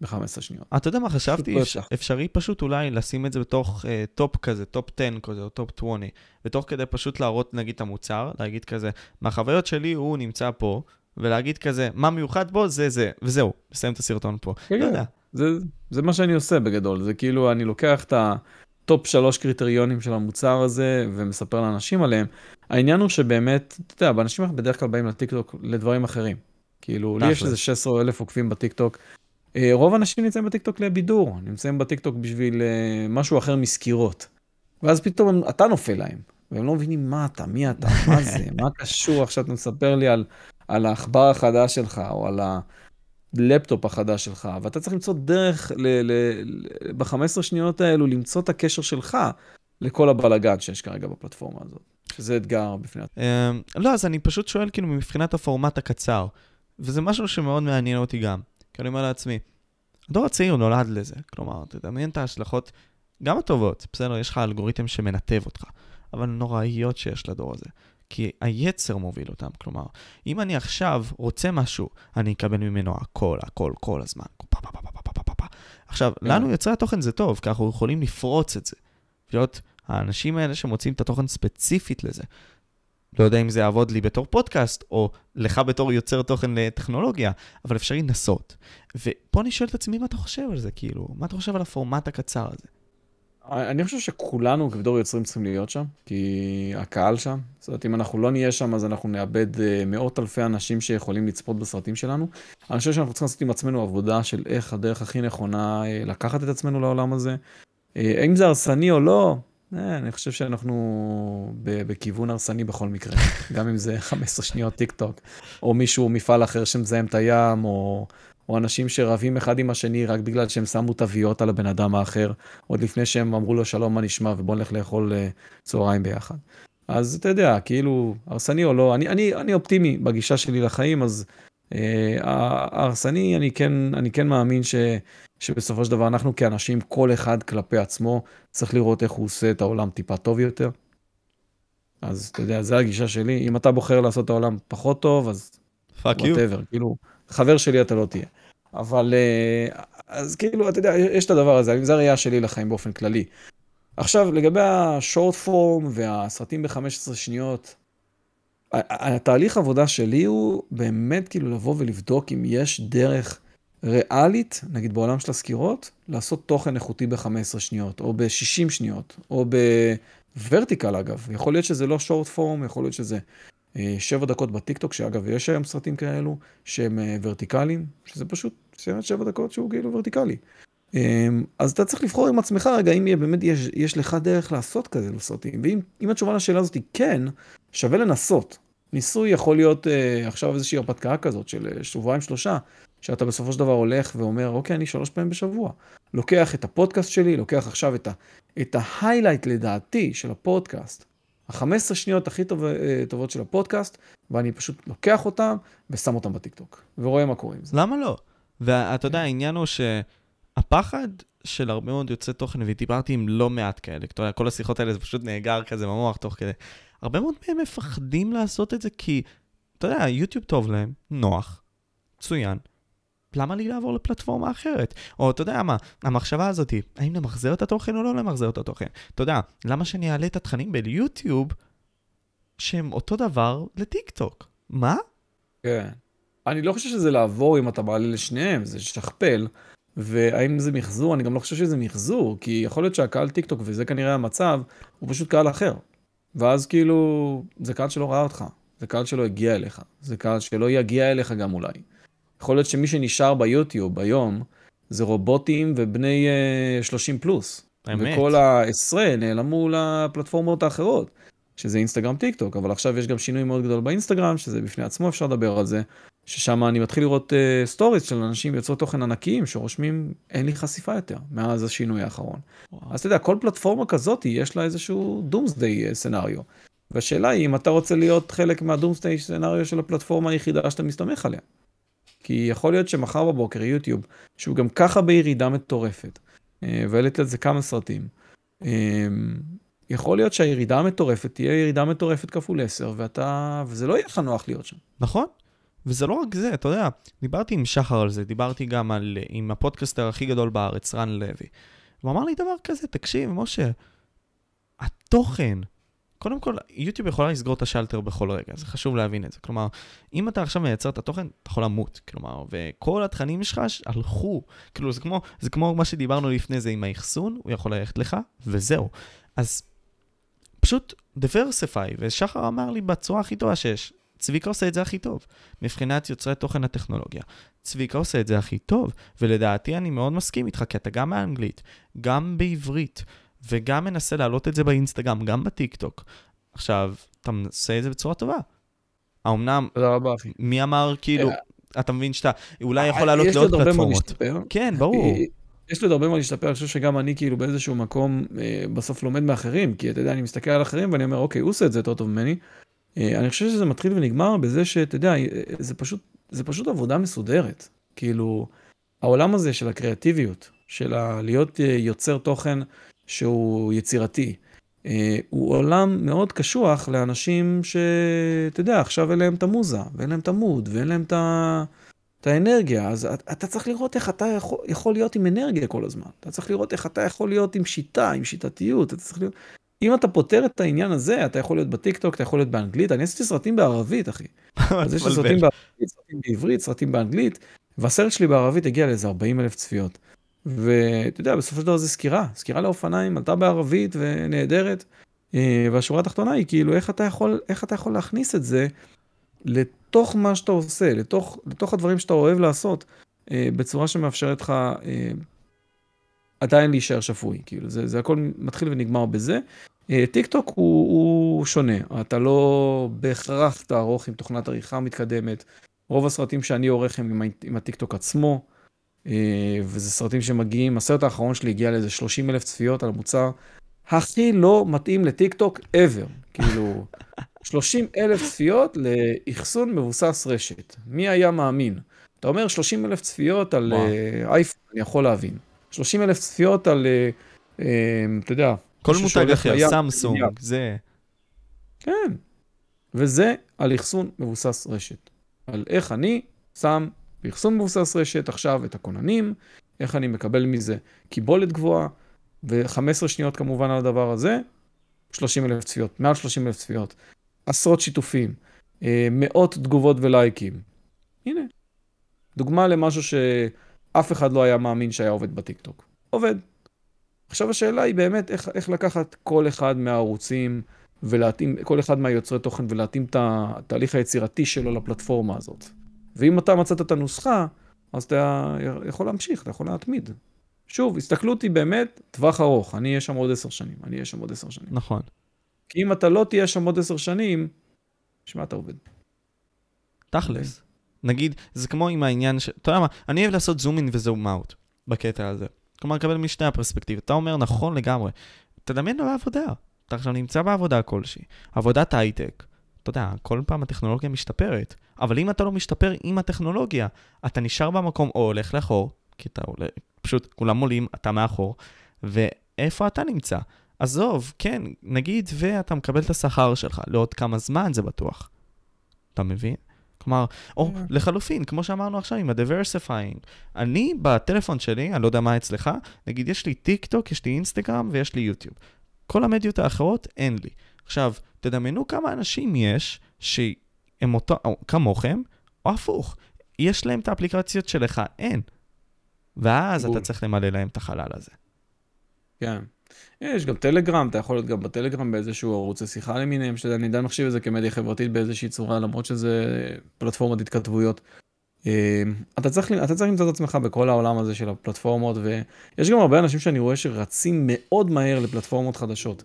ב-15 שניות. אתה יודע מה חשבתי? אפשר- אפשר. אפשרי פשוט אולי לשים את זה בתוך אה, top כזה, top 10 כזה, או top 20, ותוך כדי פשוט להראות נגיד את המוצר, להגיד כזה, מהחוויות שלי הוא נמצא פה, ולהגיד כזה, מה מיוחד בו זה זה, וזהו, נסיים את הסרטון פה. כן, לא כן. יודע. זה, זה מה שאני עושה בגדול, זה כאילו אני לוקח את ה top שלוש קריטריונים של המוצר הזה ומספר לאנשים עליהם. העניין הוא שבאמת, אתה יודע, באנשים בדרך כלל באים לטיקטוק לדברים אחרים. כאילו, לי יש. איזה 16 אלף עוקבים בטיקטוק. אה, רוב האנשים נמצאים בטיקטוק לבידור, נמצאים בטיקטוק בשביל אה, משהו אחר מסקירות. ואז פתאום אתה נופל להם, והם לא מבינים מה אתה, מי אתה, מה זה, מה קשור עכשיו אתה מספר לי על, על העכבר החדש שלך, או על הלפטופ החדש שלך, ואתה צריך למצוא דרך ל- ל- ל- ב-15 שניות האלו, למצוא את הקשר שלך לכל הבלאגן שיש כרגע בפלטפורמה הזאת, שזה אתגר בפני. אמ, לא, אז אני פשוט שואל כאילו מבחינת הפורמט הקצר, וזה משהו שמאוד מעניין אותי גם. כי אני אומר לעצמי, הדור הצעיר נולד לזה, כלומר, תדמיין את ההשלכות, גם הטובות, בסדר, יש לך אלגוריתם שמנתב אותך, אבל הנוראיות שיש לדור הזה. כי היצר מוביל אותם, כלומר, אם אני עכשיו רוצה משהו, אני אקבל ממנו הכל, הכל, כל הזמן. עכשיו, כן. לנו יוצרי התוכן זה טוב, כי אנחנו יכולים לפרוץ את זה. להיות האנשים האלה שמוצאים את התוכן ספציפית לזה. לא יודע אם זה יעבוד לי בתור פודקאסט, או לך בתור יוצר תוכן לטכנולוגיה, אבל אפשר לנסות. ופה אני שואל את עצמי מה אתה חושב על זה, כאילו, מה אתה חושב על הפורמט הקצר הזה? אני חושב שכולנו כבדור יוצרים צריכים להיות שם, כי הקהל שם. זאת אומרת, אם אנחנו לא נהיה שם, אז אנחנו נאבד אה, מאות אלפי אנשים שיכולים לצפות בסרטים שלנו. אני חושב שאנחנו צריכים לעשות עם עצמנו עבודה של איך הדרך הכי נכונה אה, לקחת את עצמנו לעולם הזה. אה, האם זה הרסני או לא, אני חושב שאנחנו בכיוון הרסני בכל מקרה. גם אם זה 15 שניות טיק טוק, או מישהו, מפעל אחר שמזהם את הים, או... או אנשים שרבים אחד עם השני רק בגלל שהם שמו תוויות על הבן אדם האחר, עוד לפני שהם אמרו לו שלום מה נשמע ובוא נלך לאכול אה, צהריים ביחד. אז אתה יודע, כאילו, הרסני או לא, אני, אני, אני אופטימי בגישה שלי לחיים, אז אה, ההרסני, אני כן, אני כן מאמין ש, שבסופו של דבר אנחנו כאנשים, כל אחד כלפי עצמו, צריך לראות איך הוא עושה את העולם טיפה טוב יותר. אז אתה יודע, זו הגישה שלי. אם אתה בוחר לעשות את העולם פחות טוב, אז fuck you. כאילו, חבר שלי אתה לא תהיה. אבל, אה, אז כאילו, אתה יודע, יש את הדבר הזה, זה הראייה שלי לחיים באופן כללי. עכשיו, לגבי ה short form והסרטים ב-15 שניות, התהליך עבודה שלי הוא באמת כאילו לבוא ולבדוק אם יש דרך ריאלית, נגיד בעולם של הסקירות, לעשות תוכן איכותי ב-15 שניות, או ב-60 שניות, או בוורטיקל אגב. יכול להיות שזה לא שורט פורם, יכול להיות שזה שבע דקות בטיקטוק, שאגב, יש היום סרטים כאלו שהם אה, ורטיקליים, שזה פשוט סרט שבע דקות שהוא כאילו ורטיקלי. אה, אז אתה צריך לבחור עם עצמך רגע, אם באמת יש, יש לך דרך לעשות כזה סרטים, ואם אם התשובה לשאלה הזאת היא כן, שווה לנסות. ניסוי יכול להיות אה, עכשיו איזושהי הרפתקה כזאת של אה, שבועיים שלושה, שאתה בסופו של דבר הולך ואומר, אוקיי, אני שלוש פעמים בשבוע. לוקח את הפודקאסט שלי, לוקח עכשיו את, ה, את ה highlight לדעתי של הפודקאסט, ה-15 שניות הכי טוב, אה, טובות של הפודקאסט, ואני פשוט לוקח אותם ושם אותם בטיקטוק, ורואה מה קורה עם זה. למה לא? ואתה יודע, העניין הוא שהפחד של הרבה מאוד יוצרי תוכן, ודיברתי עם לא מעט כאלה, אתה יודע, כל השיחות האלה זה פשוט נאגר כזה במוח תוך כדי. הרבה מאוד מהם מפחדים לעשות את זה כי, אתה יודע, יוטיוב טוב להם, נוח, מצוין. למה לי לעבור לפלטפורמה אחרת? או אתה יודע מה, המחשבה הזאת האם למחזר את התוכן או לא למחזר את התוכן? אתה יודע, למה שאני אעלה את התכנים ביוטיוב שהם אותו דבר לטיק טוק? מה? כן. אני לא חושב שזה לעבור אם אתה מעלה לשניהם, זה שכפל. והאם זה מחזור? אני גם לא חושב שזה מחזור, כי יכול להיות שהקהל טיק טוק, וזה כנראה המצב, הוא פשוט קהל אחר. ואז כאילו, זה קהל שלא ראה אותך, זה קהל שלא הגיע אליך, זה קהל שלא יגיע אליך גם אולי. יכול להיות שמי שנשאר ביוטיוב היום, זה רובוטים ובני uh, 30 פלוס. אמת. וכל העשרה נעלמו לפלטפורמות האחרות, שזה אינסטגרם טיק טוק, אבל עכשיו יש גם שינוי מאוד גדול באינסטגרם, שזה בפני עצמו אפשר לדבר על זה, ששם אני מתחיל לראות uh, סטוריז של אנשים יוצרי תוכן ענקיים שרושמים אין לי חשיפה יותר מאז השינוי האחרון. וואו. אז אתה יודע, כל פלטפורמה כזאת יש לה איזשהו doomsday scenario. והשאלה היא אם אתה רוצה להיות חלק מהדומסדיי סנאריו של הפלטפורמה היחידה שאתה מסתמך עליה. כי יכול להיות שמחר בבוקר יוטיוב, שהוא גם ככה בירידה מטורפת, אה, והעליתי על זה כמה סרטים, אה, יכול להיות שהירידה המטורפת תהיה ירידה מטורפת כפול 10, ואתה, וזה לא יהיה לך נוח להיות שם. נכון. וזה לא רק זה, אתה יודע, דיברתי עם שחר על זה, דיברתי גם על, עם הפודקאסטר הכי גדול בארץ, רן לוי. הוא אמר לי דבר כזה, תקשיב, משה, התוכן, קודם כל, יוטיוב יכולה לסגור את השלטר בכל רגע, זה חשוב להבין את זה. כלומר, אם אתה עכשיו מייצר את התוכן, אתה יכול למות. כלומר, וכל התכנים שלך הלכו. כאילו, זה כמו, זה כמו מה שדיברנו לפני זה עם האחסון, הוא יכול ללכת לך, וזהו. אז פשוט diversify, ושחר אמר לי בצורה הכי טובה שיש, צביקה עושה את זה הכי טוב, מבחינת יוצרי תוכן הטכנולוגיה. צביקה עושה את זה הכי טוב, ולדעתי אני מאוד מסכים איתך, כי אתה גם באנגלית, גם בעברית, וגם מנסה להעלות את זה באינסטגרם, גם בטיק טוק. עכשיו, אתה מנסה את זה בצורה טובה. האמנם, תודה רבה, אחי. מי אמר, כאילו, אה, אתה מבין שאתה אולי יכול לעלות לעוד פלטפורמות. כן, ברור. אה, יש לי עוד הרבה מה להשתפר, אני חושב שגם אני כאילו באיזשהו מקום אה, בסוף לומד מאחרים, כי אתה יודע, אני מסתכל על אחרים ואני אומר, אוקיי, הוא עושה את זה יותר טוב ממני. אה, אני חושב שזה מתחיל ונגמר בזה שאתה יודע, אה, זה פשוט, זה פשוט עבודה מסודרת. כאילו, העולם הזה של הקריאטיביות, של להיות אה, יוצר תוכן שהוא יצירתי, הוא עולם מאוד קשוח לאנשים שאתה יודע, עכשיו אין להם את המוזה, ואין להם את המוד, ואין להם את ה... את האנרגיה, אז אתה צריך לראות איך אתה יכול, יכול להיות עם אנרגיה כל הזמן. אתה צריך לראות איך אתה יכול להיות עם שיטה, עם שיטתיות. אתה צריך להיות... אם אתה פותר את העניין הזה, אתה יכול להיות בטיקטוק, אתה יכול להיות באנגלית. אני עשיתי סרטים בערבית, אחי. אז יש לי סרטים בערבית, סרטים בעברית, סרטים באנגלית, והסרט שלי בערבית הגיע לאיזה 40 אלף צפיות. ואתה יודע, בסופו של דבר זה סקירה, סקירה לאופניים, עלתה בערבית ונהדרת. אה, והשורה התחתונה היא כאילו, איך אתה יכול, איך אתה יכול להכניס את זה לתוך מה שאתה עושה, לתוך, לתוך הדברים שאתה אוהב לעשות, אה, בצורה שמאפשרת לך אה, עדיין להישאר שפוי, כאילו, זה, זה הכל מתחיל ונגמר בזה. טיק טוק הוא, הוא שונה, אתה לא בהכרח תערוך עם תוכנת עריכה מתקדמת. רוב הסרטים שאני עורך הם עם, עם הטיק טוק עצמו, וזה סרטים שמגיעים, הסרט האחרון שלי הגיע לאיזה 30 אלף צפיות על המוצר הכי לא מתאים לטיק טוק ever, כאילו, 30 אלף צפיות לאחסון מבוסס רשת. מי היה מאמין? אתה אומר 30 אלף צפיות על אה, אייפון, אני יכול להבין. 30 אלף צפיות על, אה, אה, אתה יודע, כל מותג אחר, סמסונג, זה. כן. וזה על אחסון מבוסס רשת. על איך אני שם באחסון מבוסס רשת עכשיו את הכוננים, איך אני מקבל מזה קיבולת גבוהה, ו-15 שניות כמובן על הדבר הזה, 30 אלף צפיות, מעל 30 אלף צפיות, עשרות שיתופים, אה, מאות תגובות ולייקים. הנה, דוגמה למשהו שאף אחד לא היה מאמין שהיה עובד בטיקטוק. עובד. עכשיו השאלה היא באמת איך, איך לקחת כל אחד מהערוצים ולהתאים, כל אחד מהיוצרי תוכן ולהתאים את התהליך היצירתי שלו לפלטפורמה הזאת. ואם אתה מצאת את הנוסחה, אז אתה יכול להמשיך, אתה יכול להתמיד. שוב, הסתכלות היא באמת טווח ארוך, אני אהיה שם עוד עשר שנים, אני אהיה שם עוד עשר שנים. נכון. כי אם אתה לא תהיה שם עוד עשר שנים, בשביל מה אתה עובד? תכלס. נגיד, זה כמו עם העניין ש... אתה יודע מה, אני אוהב לעשות זום אין וזום אאוט בקטע הזה. כלומר, לקבל משני הפרספקטיבות. אתה אומר, נכון לגמרי. תדמיין על העבודה. אתה עכשיו נמצא בעבודה כלשהי, עבודת הייטק. אתה יודע, כל פעם הטכנולוגיה משתפרת, אבל אם אתה לא משתפר עם הטכנולוגיה, אתה נשאר במקום או הולך לאחור, כי אתה עולה, פשוט כולם עולים, אתה מאחור, ואיפה אתה נמצא? עזוב, כן, נגיד ואתה מקבל את השכר שלך לעוד כמה זמן, זה בטוח. אתה מבין? כלומר, או yeah. לחלופין, כמו שאמרנו עכשיו עם ה-diversifying. אני בטלפון שלי, אני לא יודע מה אצלך, נגיד יש לי טיק טוק, יש לי אינסטגרם ויש לי יוטיוב. כל המדיות האחרות אין לי. עכשיו, תדמיינו כמה אנשים יש שהם אותו, או, כמוכם, או הפוך. יש להם את האפליקציות שלך, אין. ואז בול. אתה צריך למלא להם את החלל הזה. כן. יש גם טלגרם, אתה יכול להיות גם בטלגרם באיזשהו ערוץ שיחה למיניהם, שאתה יודע, אני עדיין מחשיב את זה כמדיה חברתית באיזושהי צורה, למרות שזה פלטפורמת התכתבויות. אה, אתה צריך, אתה צריך למצוא את עצמך בכל העולם הזה של הפלטפורמות, ויש גם הרבה אנשים שאני רואה שרצים מאוד מהר לפלטפורמות חדשות.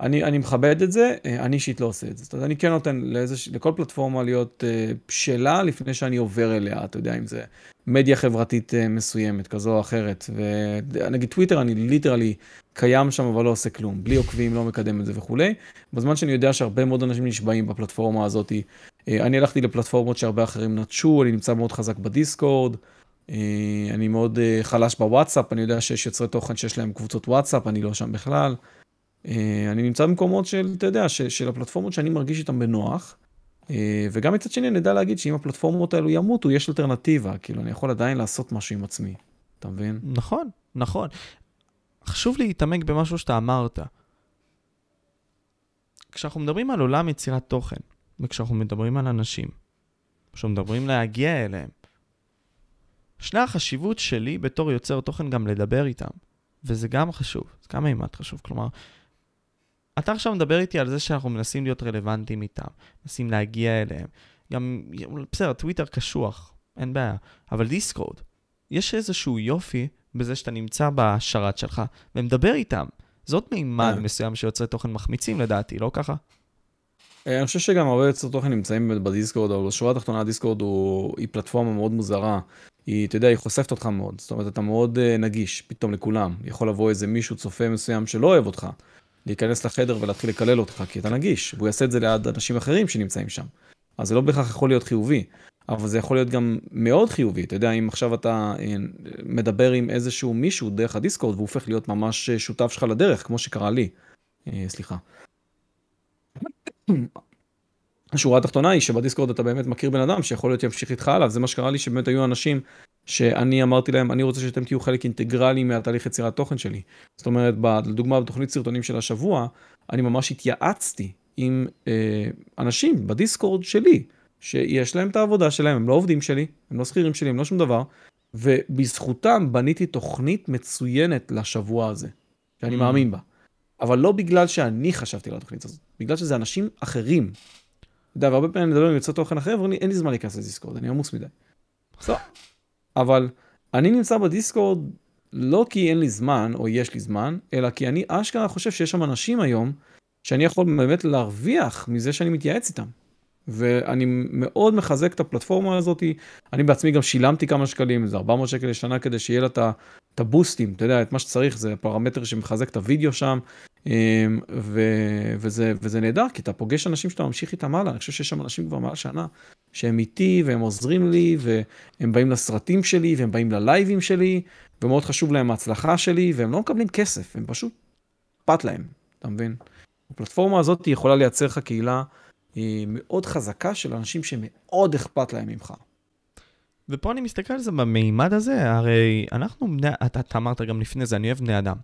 אני, אני מכבד את זה, אה, אני אישית לא עושה את זה. זאת אומרת, אני כן נותן לאיזוש, לכל פלטפורמה להיות בשלה לפני שאני עובר אליה, אתה יודע, אם זה מדיה חברתית uh, מסוימת, כזו או אחרת. ונגיד טוויטר, אני literally קיים שם, אבל לא עושה כלום. בלי עוקבים, לא מקדם את זה וכולי. בזמן שאני יודע שהרבה מאוד אנשים נשבעים בפלטפורמה הזאת, uh, אני הלכתי לפלטפורמות שהרבה אחרים נטשו, אני נמצא מאוד חזק בדיסקורד. Uh, אני מאוד חלש בוואטסאפ, אני יודע שיש יוצרי תוכן שיש להם קבוצות וואטסאפ, אני לא שם בכלל. אה, אני נמצא במקומות של, אתה יודע, של, של הפלטפורמות שאני מרגיש איתן בנוח. אה, וגם מצד שני יודע להגיד שאם הפלטפורמות האלו ימותו, יש אלטרנטיבה, כאילו אני יכול עדיין לעשות משהו עם עצמי, אתה מבין? נכון, נכון. חשוב להתעמק במשהו שאתה אמרת. כשאנחנו מדברים על עולם יצירת תוכן, וכשאנחנו מדברים על אנשים, כשאנחנו מדברים להגיע אליהם, ישנה החשיבות שלי בתור יוצר תוכן גם לדבר איתם, וזה גם חשוב, זה גם מימד חשוב. כלומר, אתה עכשיו מדבר איתי על זה שאנחנו מנסים להיות רלוונטיים איתם, מנסים להגיע אליהם. גם, בסדר, טוויטר קשוח, אין בעיה, אבל דיסקורד, יש איזשהו יופי בזה שאתה נמצא בשרת שלך ומדבר איתם. זאת מימד כן. מסוים שיוצרי תוכן מחמיצים לדעתי, לא ככה? אה, אני חושב שגם הרבה יוצרי תוכן נמצאים בדיסקורד, אבל בשורה התחתונה הדיסקורד הוא, היא פלטפורמה מאוד מוזרה. היא, אתה יודע, היא חושפת אותך מאוד. זאת אומרת, אתה מאוד uh, נגיש פתאום לכולם. יכול לבוא איזה מישהו, צופה מסוים שלא אוהב אותך, להיכנס לחדר ולהתחיל לקלל אותך, כי אתה נגיש, והוא יעשה את זה ליד אנשים אחרים שנמצאים שם. אז זה לא בהכרח יכול להיות חיובי, אבל זה יכול להיות גם מאוד חיובי. אתה יודע, אם עכשיו אתה אה, מדבר עם איזשהו מישהו דרך הדיסקורד, והוא הופך להיות ממש אה, שותף שלך לדרך, כמו שקרה לי. אה, סליחה. השורה התחתונה היא שבדיסקורד אתה באמת מכיר בן אדם שיכול להיות ימשיך איתך הלאה, זה מה שקרה לי, שבאמת היו אנשים שאני אמרתי להם, אני רוצה שאתם תהיו חלק אינטגרלי מהתהליך יצירת תוכן שלי. זאת אומרת, לדוגמה בתוכנית סרטונים של השבוע, אני ממש התייעצתי עם אה, אנשים בדיסקורד שלי, שיש להם את העבודה שלהם, הם לא עובדים שלי, הם לא שכירים שלי, הם לא שום דבר, ובזכותם בניתי תוכנית מצוינת לשבוע הזה, שאני Mm. מאמין בה. אבל לא בגלל שאני חשבתי על התוכנית הזאת, בגלל שזה אנשים אחרים. יודע, והרבה פעמים אני מדבר עם יוצרי תוכן אחרים, ואומרים לי, אין לי זמן להיכנס לדיסקורד, אני עמוס מדי. בסדר. אבל אני נמצא בדיסקורד לא כי אין לי זמן, או יש לי זמן, אלא כי אני אשכרה חושב שיש שם אנשים היום, שאני יכול באמת להרוויח מזה שאני מתייעץ איתם. ואני מאוד מחזק את הפלטפורמה הזאת. אני בעצמי גם שילמתי כמה שקלים, איזה 400 שקל לשנה, כדי שיהיה לה את הבוסטים, אתה יודע, את מה שצריך, זה פרמטר שמחזק את הוידאו שם, ו, וזה, וזה נהדר, כי אתה פוגש אנשים שאתה ממשיך איתם הלאה. אני חושב שיש שם אנשים כבר מעל שנה, שהם איתי, והם עוזרים לי, והם באים לסרטים שלי, והם באים ללייבים שלי, ומאוד חשוב להם ההצלחה שלי, והם לא מקבלים כסף, הם פשוט אכפת להם, אתה מבין? הפלטפורמה הזאת יכולה לייצר לך קהילה אה, מאוד חזקה של אנשים שמאוד אכפת להם ממך. ופה אני מסתכל על זה במימד הזה, הרי אנחנו בני, אתה, אתה אמרת גם לפני זה, אני אוהב בני אדם.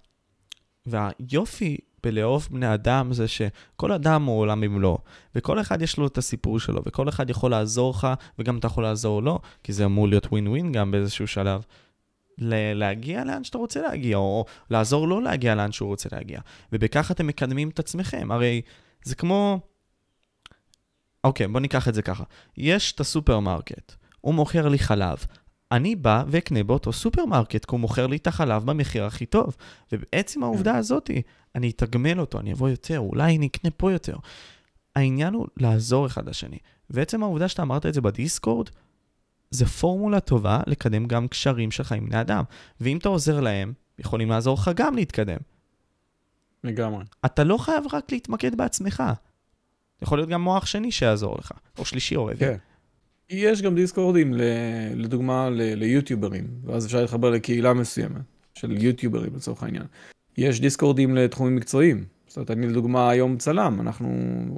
והיופי בלאהוב בני אדם זה שכל אדם הוא עולם ומלואו, וכל אחד יש לו את הסיפור שלו, וכל אחד יכול לעזור לך, וגם אתה יכול לעזור לו, כי זה אמור להיות ווין ווין גם באיזשהו שלב. להגיע לאן שאתה רוצה להגיע, או לעזור לו להגיע לאן שהוא רוצה להגיע. ובכך אתם מקדמים את עצמכם. הרי זה כמו... אוקיי, בוא ניקח את זה ככה. יש את הסופרמרקט, הוא מוכר לי חלב. אני בא ואקנה באותו סופרמרקט, כי הוא מוכר לי את החלב במחיר הכי טוב. ובעצם העובדה הזאתי, אני אתגמל אותו, אני אבוא יותר, אולי אני אקנה פה יותר. העניין הוא לעזור אחד לשני. ועצם העובדה שאתה אמרת את זה בדיסקורד, זה פורמולה טובה לקדם גם קשרים שלך עם בני אדם. ואם אתה עוזר להם, יכולים לעזור לך גם להתקדם. לגמרי. אתה לא חייב רק להתמקד בעצמך. יכול להיות גם מוח שני שיעזור לך, או שלישי או רביעי. כן. יש גם דיסקורדים, לדוגמה, ליוטיוברים, ואז אפשר להתחבר לקהילה מסוימת של יוטיוברים לצורך העניין. יש דיסקורדים לתחומים מקצועיים. זאת אומרת, אני לדוגמה היום צלם, אנחנו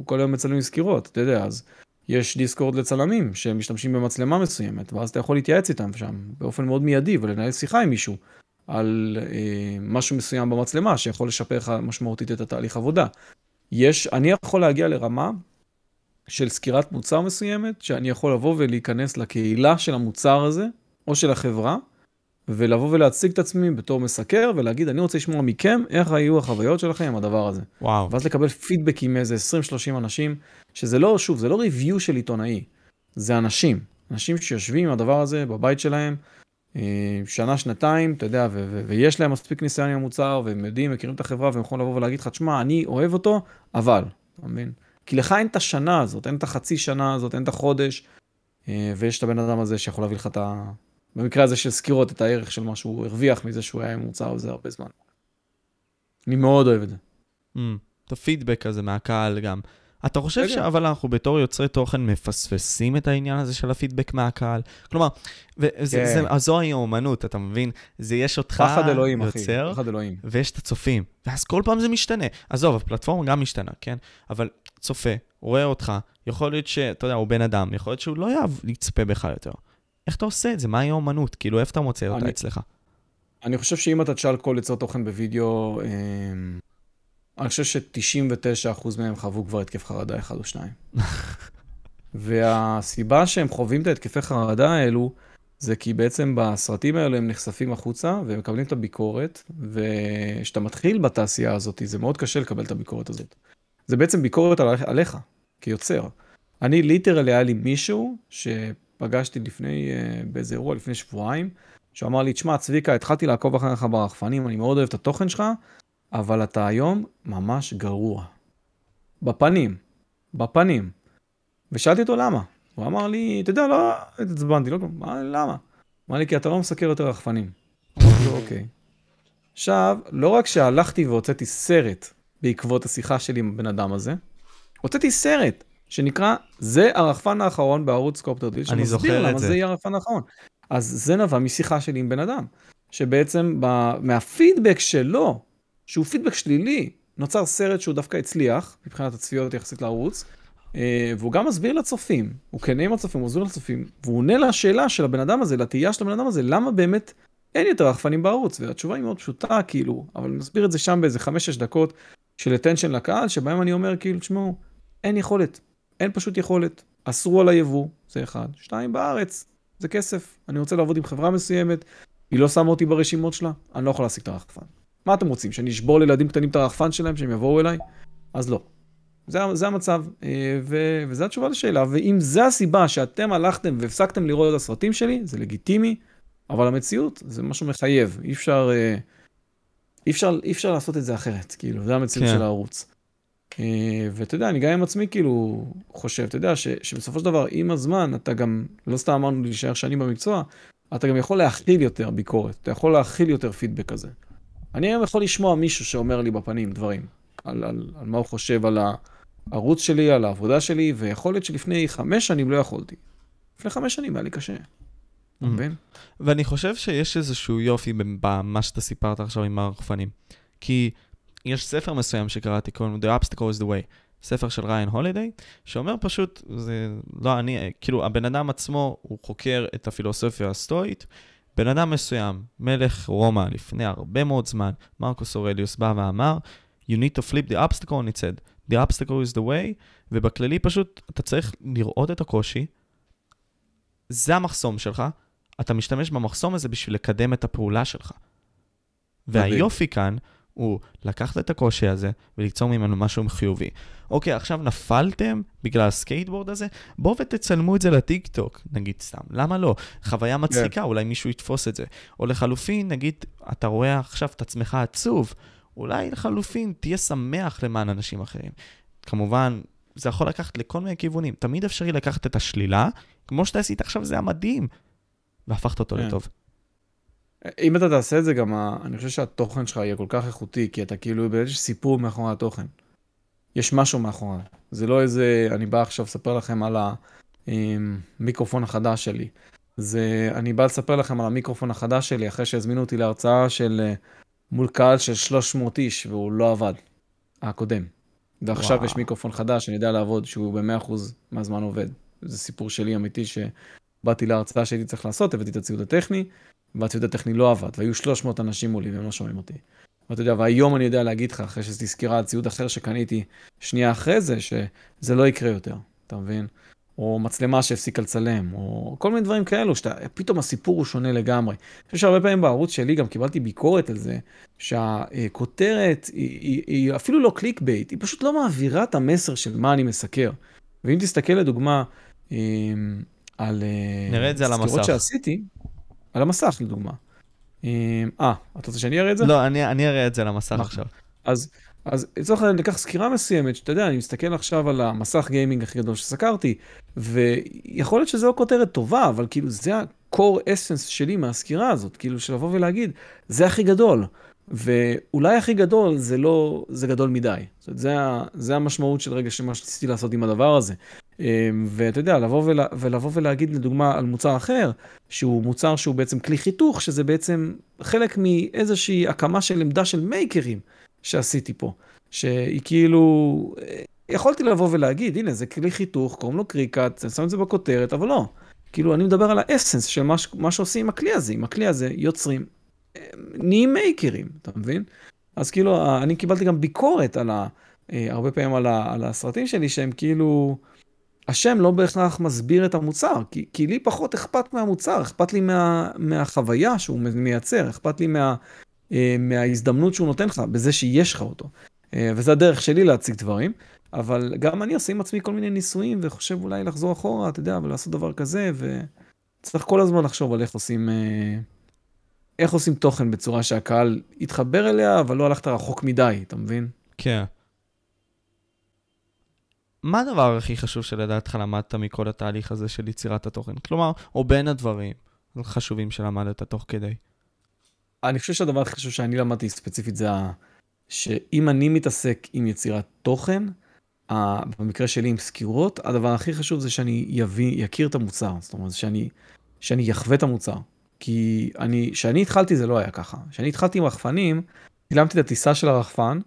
כל היום מצלמים סקירות, אתה יודע, אז יש דיסקורד לצלמים שמשתמשים במצלמה מסוימת, ואז אתה יכול להתייעץ איתם שם באופן מאוד מיידי ולנהל שיחה עם מישהו על אה, משהו מסוים במצלמה שיכול לשפר לך משמעותית את התהליך עבודה. יש, אני יכול להגיע לרמה של סקירת מוצר מסוימת, שאני יכול לבוא ולהיכנס לקהילה של המוצר הזה, או של החברה, ולבוא ולהציג את עצמי בתור מסקר, ולהגיד, אני רוצה לשמוע מכם איך היו החוויות שלכם עם הדבר הזה. וואו. ואז לקבל פידבקים מאיזה 20-30 אנשים, שזה לא, שוב, זה לא ריוויו של עיתונאי, זה אנשים. אנשים שיושבים עם הדבר הזה בבית שלהם, אה, שנה, שנתיים, אתה יודע, ו- ו- ויש להם מספיק ניסיון עם המוצר, והם יודעים, מכירים את החברה, והם יכולים לבוא ולהגיד לך, תשמע, אני אוהב אותו, אבל, אתה מבין? כי לך אין את השנה הזאת, אין את החצי שנה הזאת, אין את החודש, אה, ויש את הבן אדם הזה שיכול להביא לך את ה... במקרה הזה של סקירות, את הערך של מה שהוא הרוויח מזה שהוא היה עם מוצר הזה הרבה זמן. אני מאוד אוהב את זה. Mm, את הפידבק הזה מהקהל גם. אתה חושב רגע. שאבל אנחנו בתור יוצרי תוכן מפספסים את העניין הזה של הפידבק מהקהל? כלומר, כן. זוהי האומנות, אתה מבין? זה יש אותך פחד אלוהים, אחי. יוצר, פחד אלוהים. ויש את הצופים, ואז כל פעם זה משתנה. עזוב, הפלטפורמה גם משתנה, כן? אבל צופה, רואה אותך, יכול להיות שאתה יודע, הוא בן אדם, יכול להיות שהוא לא יאהב לצפה בך יותר. איך אתה עושה את זה? מהי האומנות? כאילו, איפה אתה מוצא אותה אני- אצלך? אני חושב שאם אתה תשאל כל יוצר תוכן בווידאו, אה, אני חושב ש-99% מהם חוו כבר התקף חרדה אחד או שניים. והסיבה שהם חווים את ההתקפי חרדה האלו, זה כי בעצם בסרטים האלו הם נחשפים החוצה והם מקבלים את הביקורת, וכשאתה מתחיל בתעשייה הזאת, זה מאוד קשה לקבל את הביקורת הזאת. זה בעצם ביקורת על, עליך, כיוצר. אני ליטרלי היה לי מישהו שפגשתי לפני, אה, באיזה אירוע לפני שבועיים, שהוא אמר לי, תשמע, צביקה, התחלתי לעקוב אחריך ברחפנים, אני מאוד אוהב את התוכן שלך, אבל אתה היום ממש גרוע. בפנים, בפנים. ושאלתי אותו למה. הוא אמר לי, אתה יודע, לא התעצבנתי, לא כלום. למה? אמר לי, כי אתה לא מסקר יותר רחפנים. אמרתי לו, אוקיי. עכשיו, לא רק שהלכתי והוצאתי סרט בעקבות השיחה שלי עם הבן אדם הזה, הוצאתי סרט שנקרא, זה הרחפן האחרון בערוץ קופטר דיל, אני זוכר שמסביר למה זה. זה יהיה הרחפן האחרון. אז זה נבע משיחה שלי עם בן אדם, שבעצם ב... מהפידבק שלו, שהוא פידבק שלילי, נוצר סרט שהוא דווקא הצליח, מבחינת הצפיות יחסית לערוץ, אה, והוא גם מסביר לצופים, הוא כן עם הצופים, הוא מסביר לצופים, והוא עונה לשאלה של הבן אדם הזה, לתהייה של הבן אדם הזה, למה באמת אין יותר רחפנים בערוץ, והתשובה היא מאוד פשוטה, כאילו, אבל אני מסביר את זה שם באיזה 5-6 דקות של attention לקהל, שבהם אני אומר, כאילו, תשמעו, אין יכולת, אין פשוט יכולת, אסרו על היבוא, זה אחד. שתיים, בארץ, זה כסף, אני רוצה לעבוד עם חברה מסוימת, היא לא שמה אותי ברשימות שלה, אני לא יכול להשיג את הרחפן. מה אתם רוצים, שאני אשבור לילדים קטנים את הרחפן שלהם, שהם יבואו אליי? אז לא. זה, זה המצב, אה, ו, וזו התשובה לשאלה, ואם זה הסיבה שאתם הלכתם והפסקתם לראות את הסרטים שלי, זה לגיטימי, אבל המציאות זה משהו מחייב, אי אפשר, אה, אי אפשר, אי אפשר לעשות את זה אחרת, כאילו, זה המציאות כן. של הערוץ. אה, ואתה יודע, אני גם עם עצמי כאילו חושב, אתה יודע, ש, שבסופו של דבר, עם הזמן, אתה גם, לא סתם אמרנו להישאר שנים במקצוע, אתה גם יכול להכיל יותר ביקורת, אתה יכול להכיל יותר פידבק כזה. אני היום יכול לשמוע מישהו שאומר לי בפנים דברים, על, על, על מה הוא חושב על הערוץ שלי, על העבודה שלי, ויכול להיות שלפני חמש שנים לא יכולתי. לפני חמש שנים היה לי קשה, אתה. מבין? ואני חושב שיש איזשהו יופי במה שאתה סיפרת עכשיו עם הרחפנים. כי יש ספר מסוים שקראתי, קוראים The Obstacle is the Way, ספר של ריין הולידיי, שאומר פשוט, זה לא אני, כאילו הבן אדם עצמו, הוא חוקר את הפילוסופיה הסטואית. בן אדם מסוים, מלך רומא לפני הרבה מאוד זמן, מרקוס אורליוס בא ואמר, You need to flip the obstacle on its head. The obstacle is the way, ובכללי פשוט אתה צריך לראות את הקושי, זה המחסום שלך, אתה משתמש במחסום הזה בשביל לקדם את הפעולה שלך. והיופי כאן הוא לקחת את הקושי הזה וליצור ממנו משהו חיובי. אוקיי, עכשיו נפלתם בגלל הסקייטבורד הזה? בואו ותצלמו את זה לטיק טוק, נגיד סתם. למה לא? חוויה מצחיקה, אולי מישהו יתפוס את זה. או לחלופין, נגיד, אתה רואה עכשיו את עצמך עצוב, אולי לחלופין תהיה שמח למען אנשים אחרים. כמובן, זה יכול לקחת לכל מיני כיוונים. תמיד אפשרי לקחת את השלילה, כמו שאתה עשית עכשיו, זה היה מדהים, והפכת אותו כן. לטוב. אם אתה תעשה את זה, גם ה... אני חושב שהתוכן שלך יהיה כל כך איכותי, כי אתה כאילו, יש סיפור מאחורי התוכן. יש משהו מאחורי. זה לא איזה, אני בא עכשיו לספר לכם על המיקרופון החדש שלי. זה, אני בא לספר לכם על המיקרופון החדש שלי, אחרי שהזמינו אותי להרצאה של, אה, מול קהל של 300 איש, והוא לא עבד, הקודם. ועכשיו וואו. יש מיקרופון חדש, אני יודע לעבוד, שהוא ב-100% מהזמן עובד. זה סיפור שלי אמיתי, שבאתי להרצאה שהייתי צריך לעשות, הבאתי את הציוד הטכני, והציוד הטכני לא עבד, והיו 300 אנשים מולי והם לא שומעים אותי. ואתה יודע, והיום אני יודע להגיד לך, אחרי שעשיתי סקירה על ציוד אחר שקניתי שנייה אחרי זה, שזה לא יקרה יותר, אתה מבין? או מצלמה שהפסיקה לצלם, או כל מיני דברים כאלו, שפתאום הסיפור הוא שונה לגמרי. אני חושב שהרבה פעמים בערוץ שלי גם קיבלתי ביקורת על זה, שהכותרת היא, היא, היא אפילו לא clickbait, היא פשוט לא מעבירה את המסר של מה אני מסקר. ואם תסתכל לדוגמה אה, על אה, נראה את זה על סקירות המסך. שעשיתי, על המסך לדוגמה. אה, אה, אתה רוצה שאני אראה את זה? לא, אני אני אראה את זה למסך מה? עכשיו. אז, אז לצורך העניין ניקח סקירה מסוימת, שאתה יודע, אני מסתכל עכשיו על המסך גיימינג הכי גדול שסקרתי, ויכול להיות שזו כותרת טובה, אבל כאילו זה ה core essence שלי מהסקירה הזאת, כאילו של לבוא ולהגיד, זה הכי גדול. ואולי הכי גדול זה לא, זה גדול מדי. זאת אומרת, זה, זה המשמעות של רגע שמה שניסיתי לעשות עם הדבר הזה. אמ, ואתה יודע, לבוא, ולה, ולבוא ולהגיד לדוגמה על מוצר אחר, שהוא מוצר שהוא בעצם כלי חיתוך, שזה בעצם חלק מאיזושהי הקמה של עמדה של מייקרים שעשיתי פה, שהיא כאילו, יכולתי לבוא ולהגיד, הנה, זה כלי חיתוך, קוראים לו קריקט, אני שם את זה בכותרת, אבל לא. כאילו, אני מדבר על האסנס של מה, מה שעושים עם הכלי הזה. עם הכלי הזה יוצרים, נהיים מייקרים, אתה מבין? אז כאילו, אני קיבלתי גם ביקורת על ה... אה, הרבה פעמים על, ה, על הסרטים שלי, שהם כאילו, השם לא בהכרח מסביר את המוצר, כי, כי לי פחות אכפת מהמוצר, אכפת לי מה, מהחוויה שהוא מייצר, אכפת לי מה, אה, מההזדמנות שהוא נותן לך, בזה שיש לך אותו. אה, וזה הדרך שלי להציג דברים, אבל גם אני עושה עם עצמי כל מיני ניסויים, וחושב אולי לחזור אחורה, אתה יודע, ולעשות דבר כזה, וצריך כל הזמן לחשוב על איך עושים, איך עושים תוכן בצורה שהקהל יתחבר אליה, אבל לא הלכת רחוק מדי, אתה מבין? כן. מה הדבר הכי חשוב שלדעתך למדת מכל התהליך הזה של יצירת התוכן? כלומר, או בין הדברים החשובים שלמדת תוך כדי. אני חושב שהדבר הכי חשוב שאני למדתי ספציפית זה שאם אני מתעסק עם יצירת תוכן, במקרה שלי עם סקירות, הדבר הכי חשוב זה שאני יביא, יכיר את המוצר. זאת אומרת, שאני, שאני יחווה את המוצר. כי אני, כשאני התחלתי זה לא היה ככה. כשאני התחלתי עם רחפנים, צילמתי את הטיסה של הרחפן,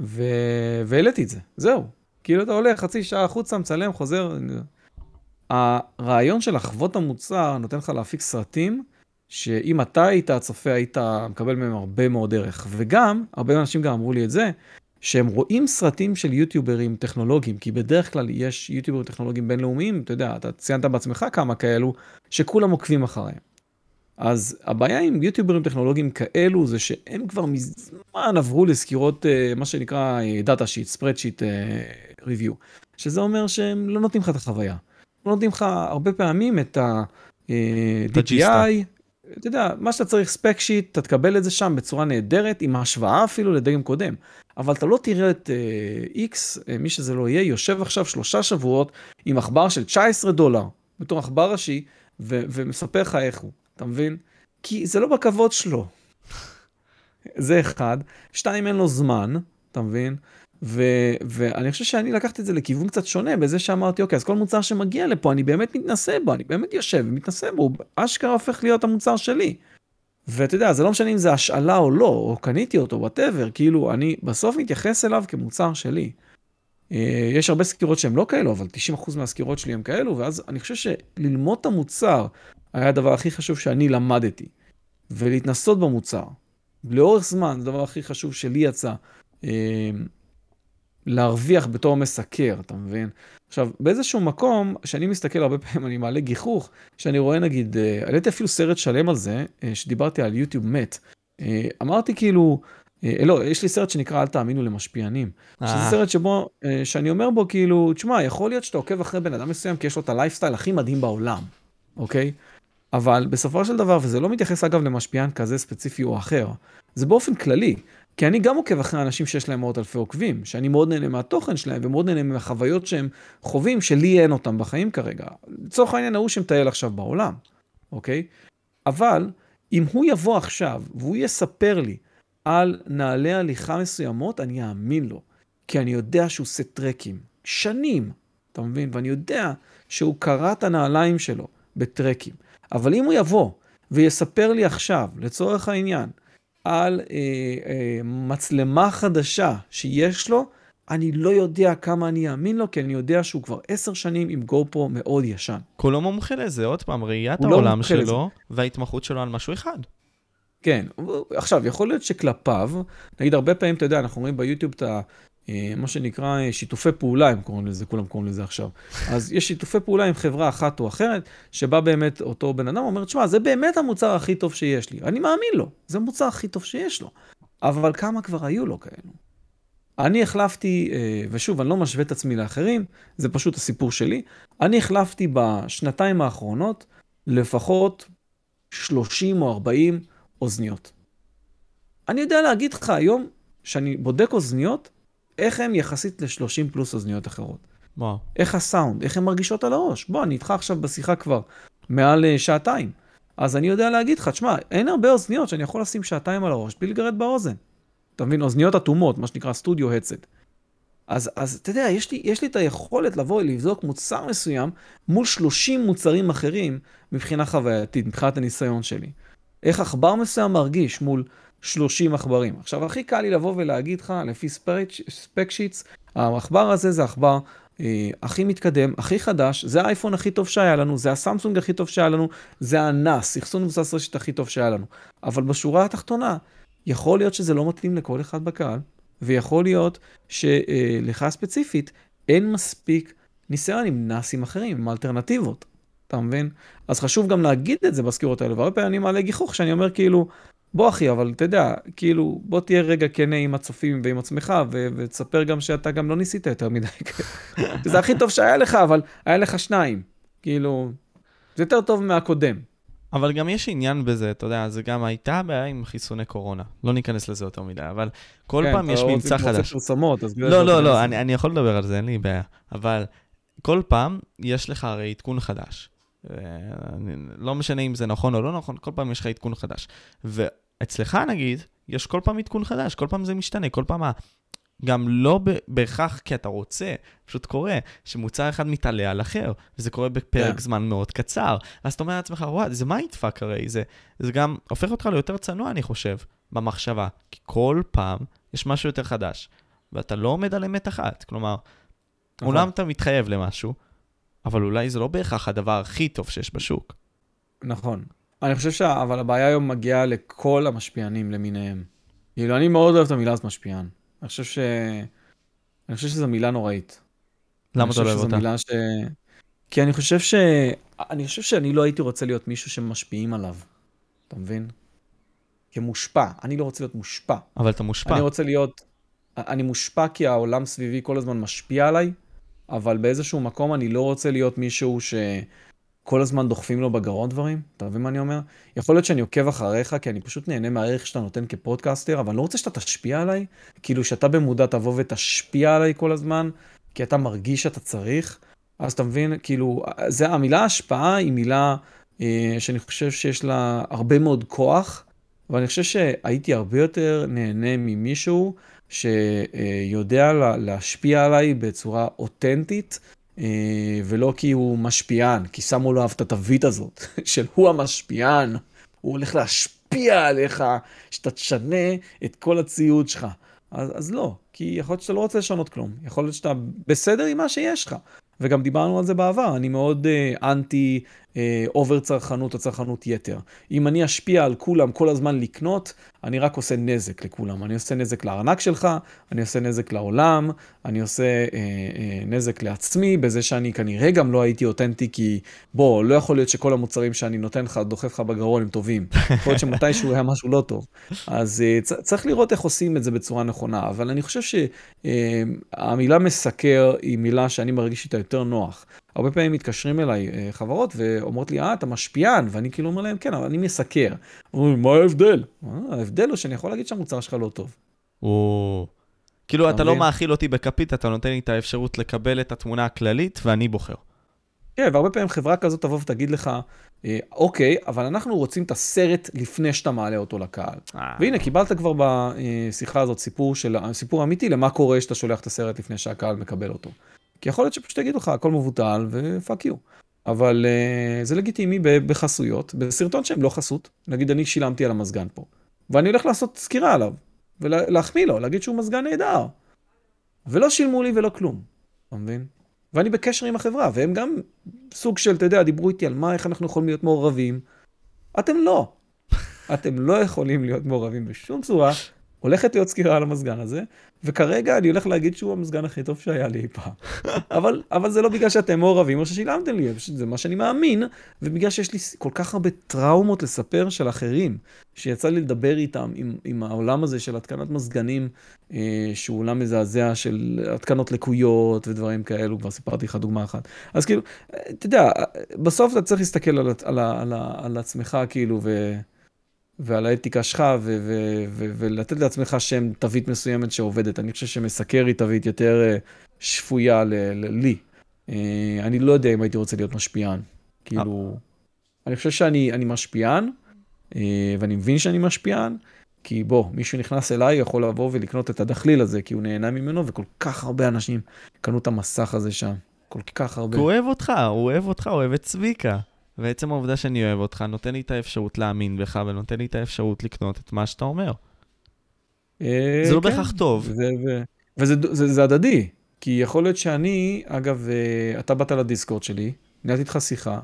והעליתי את זה, זהו. כאילו אתה הולך חצי שעה החוצה, מצלם, חוזר. הרעיון של לחוות המוצר נותן לך להפיק סרטים, שאם אתה היית הצופה, היית מקבל מהם הרבה מאוד ערך. וגם, הרבה אנשים גם אמרו לי את זה, שהם רואים סרטים של יוטיוברים טכנולוגיים, כי בדרך כלל יש יוטיוברים טכנולוגיים בינלאומיים, אתה יודע, אתה ציינת בעצמך כמה כאלו, שכולם עוקבים אחריהם. אז הבעיה עם יוטיוברים טכנולוגיים כאלו זה שהם כבר מזמן עברו לסקירות אה, מה שנקרא דאטה שיט, ספרד שיט ריוויו, שזה אומר שהם לא נותנים לך את החוויה. לא נותנים לך הרבה פעמים את ה-DPI, אה, אתה יודע, מה שאתה צריך ספק שיט, אתה תקבל את זה שם בצורה נהדרת, עם השוואה אפילו לדגם קודם. אבל אתה לא תראה את uh, X, מי שזה לא יהיה, יושב עכשיו שלושה שבועות עם עכבר של 19 דולר, בתור עכבר ראשי, ומספר לך איך הוא. אתה מבין? כי זה לא בכבוד שלו. זה אחד. שתיים, אין לו זמן, אתה מבין? ו- ואני חושב שאני לקחתי את זה לכיוון קצת שונה, בזה שאמרתי, אוקיי, אז כל מוצר שמגיע לפה, אני באמת מתנסה בו, אני באמת יושב ומתנסה בו, הוא אשכרה הופך להיות המוצר שלי. ואתה יודע, זה לא משנה אם זה השאלה או לא, או קניתי אותו, וואטאבר, כאילו, אני בסוף מתייחס אליו כמוצר שלי. אה, יש הרבה סקירות שהן לא כאלו, אבל 90% מהסקירות שלי הן כאלו, ואז אני חושב שללמוד את המוצר היה הדבר הכי חשוב שאני למדתי. ולהתנסות במוצר, לאורך זמן, זה הדבר הכי חשוב שלי יצא. אה, להרוויח בתור מסקר, אתה מבין? עכשיו, באיזשהו מקום, כשאני מסתכל הרבה פעמים, אני מעלה גיחוך, שאני רואה נגיד, אה, העליתי אפילו סרט שלם על זה, אה, שדיברתי על יוטיוב מת. אמרתי כאילו, לא, יש לי סרט שנקרא אל תאמינו למשפיענים. שזה סרט שבו, שאני אומר בו כאילו, תשמע, יכול להיות שאתה עוקב אחרי בן אדם מסוים כי יש לו את הלייפסטייל הכי מדהים בעולם, אוקיי? אבל בסופו של דבר, וזה לא מתייחס אגב למשפיען כזה ספציפי או אחר, זה באופן כללי. כי אני גם עוקב אחרי אנשים שיש להם מאות אלפי עוקבים, שאני מאוד נהנה מהתוכן שלהם ומאוד נהנה מהחוויות שהם חווים, שלי אין אותם בחיים כרגע. לצורך העניין ההוא שמטייל עכשיו בעולם, אוקיי? אבל אם הוא יבוא עכשיו והוא יספר לי על נעלי הליכה מסוימות, אני אאמין לו. כי אני יודע שהוא עושה טרקים. שנים, אתה מבין? ואני יודע שהוא קרע את הנעליים שלו בטרקים. אבל אם הוא יבוא ויספר לי עכשיו, לצורך העניין, על אה, אה, מצלמה חדשה שיש לו, אני לא יודע כמה אני אאמין לו, כי אני יודע שהוא כבר עשר שנים עם גו פרו מאוד ישן. כולו מומחה לזה, עוד פעם, ראיית לא העולם לא שלו לזה. וההתמחות שלו על משהו אחד. כן, עכשיו, יכול להיות שכלפיו, נגיד הרבה פעמים, אתה יודע, אנחנו רואים ביוטיוב את ה... מה שנקרא אה, שיתופי פעולה, הם קוראים לזה, כולם קוראים לזה עכשיו. אז יש שיתופי פעולה עם חברה אחת או אחרת, שבה באמת אותו בן אדם אומר, תשמע, זה באמת המוצר הכי טוב שיש לי. אני מאמין לו, זה המוצר הכי טוב שיש לו. אבל כמה כבר היו לו כאלו? אני החלפתי, אה, ושוב, אני לא משווה את עצמי לאחרים, זה פשוט הסיפור שלי. אני החלפתי בשנתיים האחרונות לפחות 30 או 40 אוזניות. אני יודע להגיד לך היום, שאני בודק אוזניות, איך הן יחסית ל-30 פלוס אוזניות אחרות. וואו. איך הסאונד, איך הן מרגישות על הראש. בוא, אני איתך עכשיו בשיחה כבר מעל uh, שעתיים. אז אני יודע להגיד לך, תשמע, אין הרבה אוזניות שאני יכול לשים שעתיים על הראש בלי לגרד באוזן. אתה מבין? אוזניות אטומות, מה שנקרא סטודיו הצד. אז, אז אתה יודע, יש לי, יש לי את היכולת לבוא ולבדוק מוצר מסוים מול 30 מוצרים אחרים מבחינה חווייתית, מבחינת הניסיון שלי. איך עכבר מסוים מרגיש מול 30 עכברים. עכשיו, הכי קל לי לבוא ולהגיד לך, לפי ספק שיטס, העכבר הזה זה עכבר אה, הכי מתקדם, הכי חדש, זה האייפון הכי טוב שהיה לנו, זה הסמסונג הכי טוב שהיה לנו, זה הנאס, אחסון מבוסס רשת הכי טוב שהיה לנו. אבל בשורה התחתונה, יכול להיות שזה לא מתאים לכל אחד בקהל, ויכול להיות שלך אה, ספציפית אין מספיק ניסיון עם נאסים אחרים, עם אלטרנטיבות. אתה מבין? אז חשוב גם להגיד את זה בסקירות האלה, והרבה פעמים אני מעלה גיחוך שאני אומר כאילו, בוא אחי, אבל אתה יודע, כאילו, בוא תהיה רגע כנה עם הצופים ועם עצמך, ו- ותספר גם שאתה גם לא ניסית יותר מדי. זה הכי טוב שהיה לך, אבל היה לך שניים. כאילו, זה יותר טוב מהקודם. אבל גם יש עניין בזה, אתה יודע, זה גם הייתה בעיה עם חיסוני קורונה. לא ניכנס לזה יותר מדי, אבל כל כן, פעם יש ממצא חדש. כן, אתה רוצה פרסומות, אז... לא, לא, לא, אני, אני יכול לדבר על זה, אין לי בעיה. אבל כל פעם יש לך הרי עדכון חדש. לא משנה אם זה נכון או לא נכון, כל פעם יש לך עדכון חדש. אצלך נגיד, יש כל פעם עדכון חדש, כל פעם זה משתנה, כל פעם ה... גם לא בהכרח כי אתה רוצה, פשוט קורה שמוצר אחד מתעלה על אחר, וזה קורה בפרק yeah. כן. זמן מאוד קצר. אז אתה אומר לעצמך, וואי, זה מה ידפק הרי? זה, זה גם הופך אותך ליותר צנוע, אני חושב, במחשבה. כי כל פעם יש משהו יותר חדש, ואתה לא עומד על אמת אחת. כלומר, נכון. אולם אתה מתחייב למשהו, אבל אולי זה לא בהכרח הדבר הכי טוב שיש בשוק. נכון. אני חושב ש... אבל הבעיה היום מגיעה לכל המשפיענים למיניהם. כאילו, אני מאוד אוהב את המילה הזאת משפיען. אני חושב ש... אני חושב שזו מילה נוראית. למה אתה לא אוהב אותה? מילה ש... כי אני חושב ש... אני חושב שאני לא הייתי רוצה להיות מישהו שמשפיעים עליו. אתה מבין? כמושפע. אני לא רוצה להיות מושפע. אבל אתה מושפע. אני רוצה להיות... אני מושפע כי העולם סביבי כל הזמן משפיע עליי, אבל באיזשהו מקום אני לא רוצה להיות מישהו ש... כל הזמן דוחפים לו בגרון דברים, אתה מבין מה אני אומר? יכול להיות שאני עוקב אחריך, כי אני פשוט נהנה מהערך שאתה נותן כפודקאסטר, אבל אני לא רוצה שאתה תשפיע עליי, כאילו שאתה במודע תבוא ותשפיע עליי כל הזמן, כי אתה מרגיש שאתה צריך, אז אתה מבין, כאילו, זה, המילה השפעה היא מילה אה, שאני חושב שיש לה הרבה מאוד כוח, ואני חושב שהייתי הרבה יותר נהנה ממישהו שיודע להשפיע עליי בצורה אותנטית, ולא כי הוא משפיען, כי שמו לו את התווית הזאת, של הוא המשפיען, הוא הולך להשפיע עליך, שאתה תשנה את כל הציוד שלך. אז, אז לא, כי יכול להיות שאתה לא רוצה לשנות כלום, יכול להיות שאתה בסדר עם מה שיש לך. וגם דיברנו על זה בעבר, אני מאוד uh, אנטי אובר צרכנות או צרכנות יתר. אם אני אשפיע על כולם כל הזמן לקנות, אני רק עושה נזק לכולם. אני עושה נזק לארנק שלך, אני עושה נזק לעולם, אני עושה אה, אה, נזק לעצמי, בזה שאני כנראה גם לא הייתי אותנטי, כי בוא, לא יכול להיות שכל המוצרים שאני נותן לך, דוחף לך בגרון, הם טובים. יכול להיות שמתישהו היה משהו לא טוב. אז אה, צ- צריך לראות איך עושים את זה בצורה נכונה, אבל אני חושב שהמילה אה, מסקר היא מילה שאני מרגיש איתה יותר נוח. הרבה פעמים מתקשרים אליי אה, חברות ואומרות לי, אה, אתה משפיען, ואני כאילו אומר להם, כן, אבל אני מסקר. אומרים, מה ההבדל? אה, ההבדל הוא שאני יכול להגיד שהמוצר שלך לא טוב. או... כאילו, אתה לא מאכיל אותי בכפית, אתה נותן לי את האפשרות לקבל את התמונה הכללית, ואני בוחר. כן, והרבה פעמים חברה כזאת תבוא ותגיד לך, אה, אוקיי, אבל אנחנו רוצים את הסרט לפני שאתה מעלה אותו לקהל. והנה, קיבלת כבר בשיחה הזאת סיפור, של, סיפור אמיתי למה קורה כשאתה שולח את הסרט לפני שהקהל מקבל אותו. כי יכול להיות שפשוט יגידו לך, הכל מבוטל ופאק יו. אבל uh, זה לגיטימי בחסויות, בסרטון שהם לא חסות. נגיד אני שילמתי על המזגן פה, ואני הולך לעשות סקירה עליו, ולהחמיא לו, להגיד שהוא מזגן נהדר. ולא שילמו לי ולא כלום, אתה מבין? ואני בקשר עם החברה, והם גם סוג של, אתה יודע, דיברו איתי על מה, איך אנחנו יכולים להיות מעורבים. אתם לא. אתם לא יכולים להיות מעורבים בשום צורה, הולכת להיות סקירה על המזגן הזה, וכרגע אני הולך להגיד שהוא המזגן הכי טוב שהיה לי אי פעם. אבל, אבל זה לא בגלל שאתם מעורבים או ששילמתם לי, זה מה שאני מאמין, ובגלל שיש לי כל כך הרבה טראומות לספר של אחרים, שיצא לי לדבר איתם, עם, עם העולם הזה של התקנת מזגנים, אה, שהוא עולם מזעזע של התקנות לקויות ודברים כאלו, כבר סיפרתי לך דוגמה אחת. אז כאילו, אתה יודע, בסוף אתה צריך להסתכל על, על, על, על, על עצמך, כאילו, ו... ועל האתיקה שלך, ו- ו- ו- ולתת לעצמך שם תווית מסוימת שעובדת. אני חושב שמסקר היא תווית יותר uh, שפויה ל- ל- לי. Uh, אני לא יודע אם הייתי רוצה להיות משפיען. כאילו, אני חושב שאני משפיען, uh, ואני מבין שאני משפיען, כי בוא, מישהו נכנס אליי, יכול לבוא ולקנות את הדחליל הזה, כי הוא נהנה ממנו, וכל כך הרבה אנשים קנו את המסך הזה שם. כל כך הרבה. הוא אוהב אותך, הוא אוהב אותך, הוא אוהב את צביקה. ועצם העובדה שאני אוהב אותך נותן לי את האפשרות להאמין בך ונותן לי את האפשרות לקנות את מה שאתה אומר. אה, זה לא כן. בהכרח טוב. וזה, הדדי, כי יכול להיות שאני, אגב, אה, אתה באת לדיסקורד שלי, ניהלתי איתך שיחה,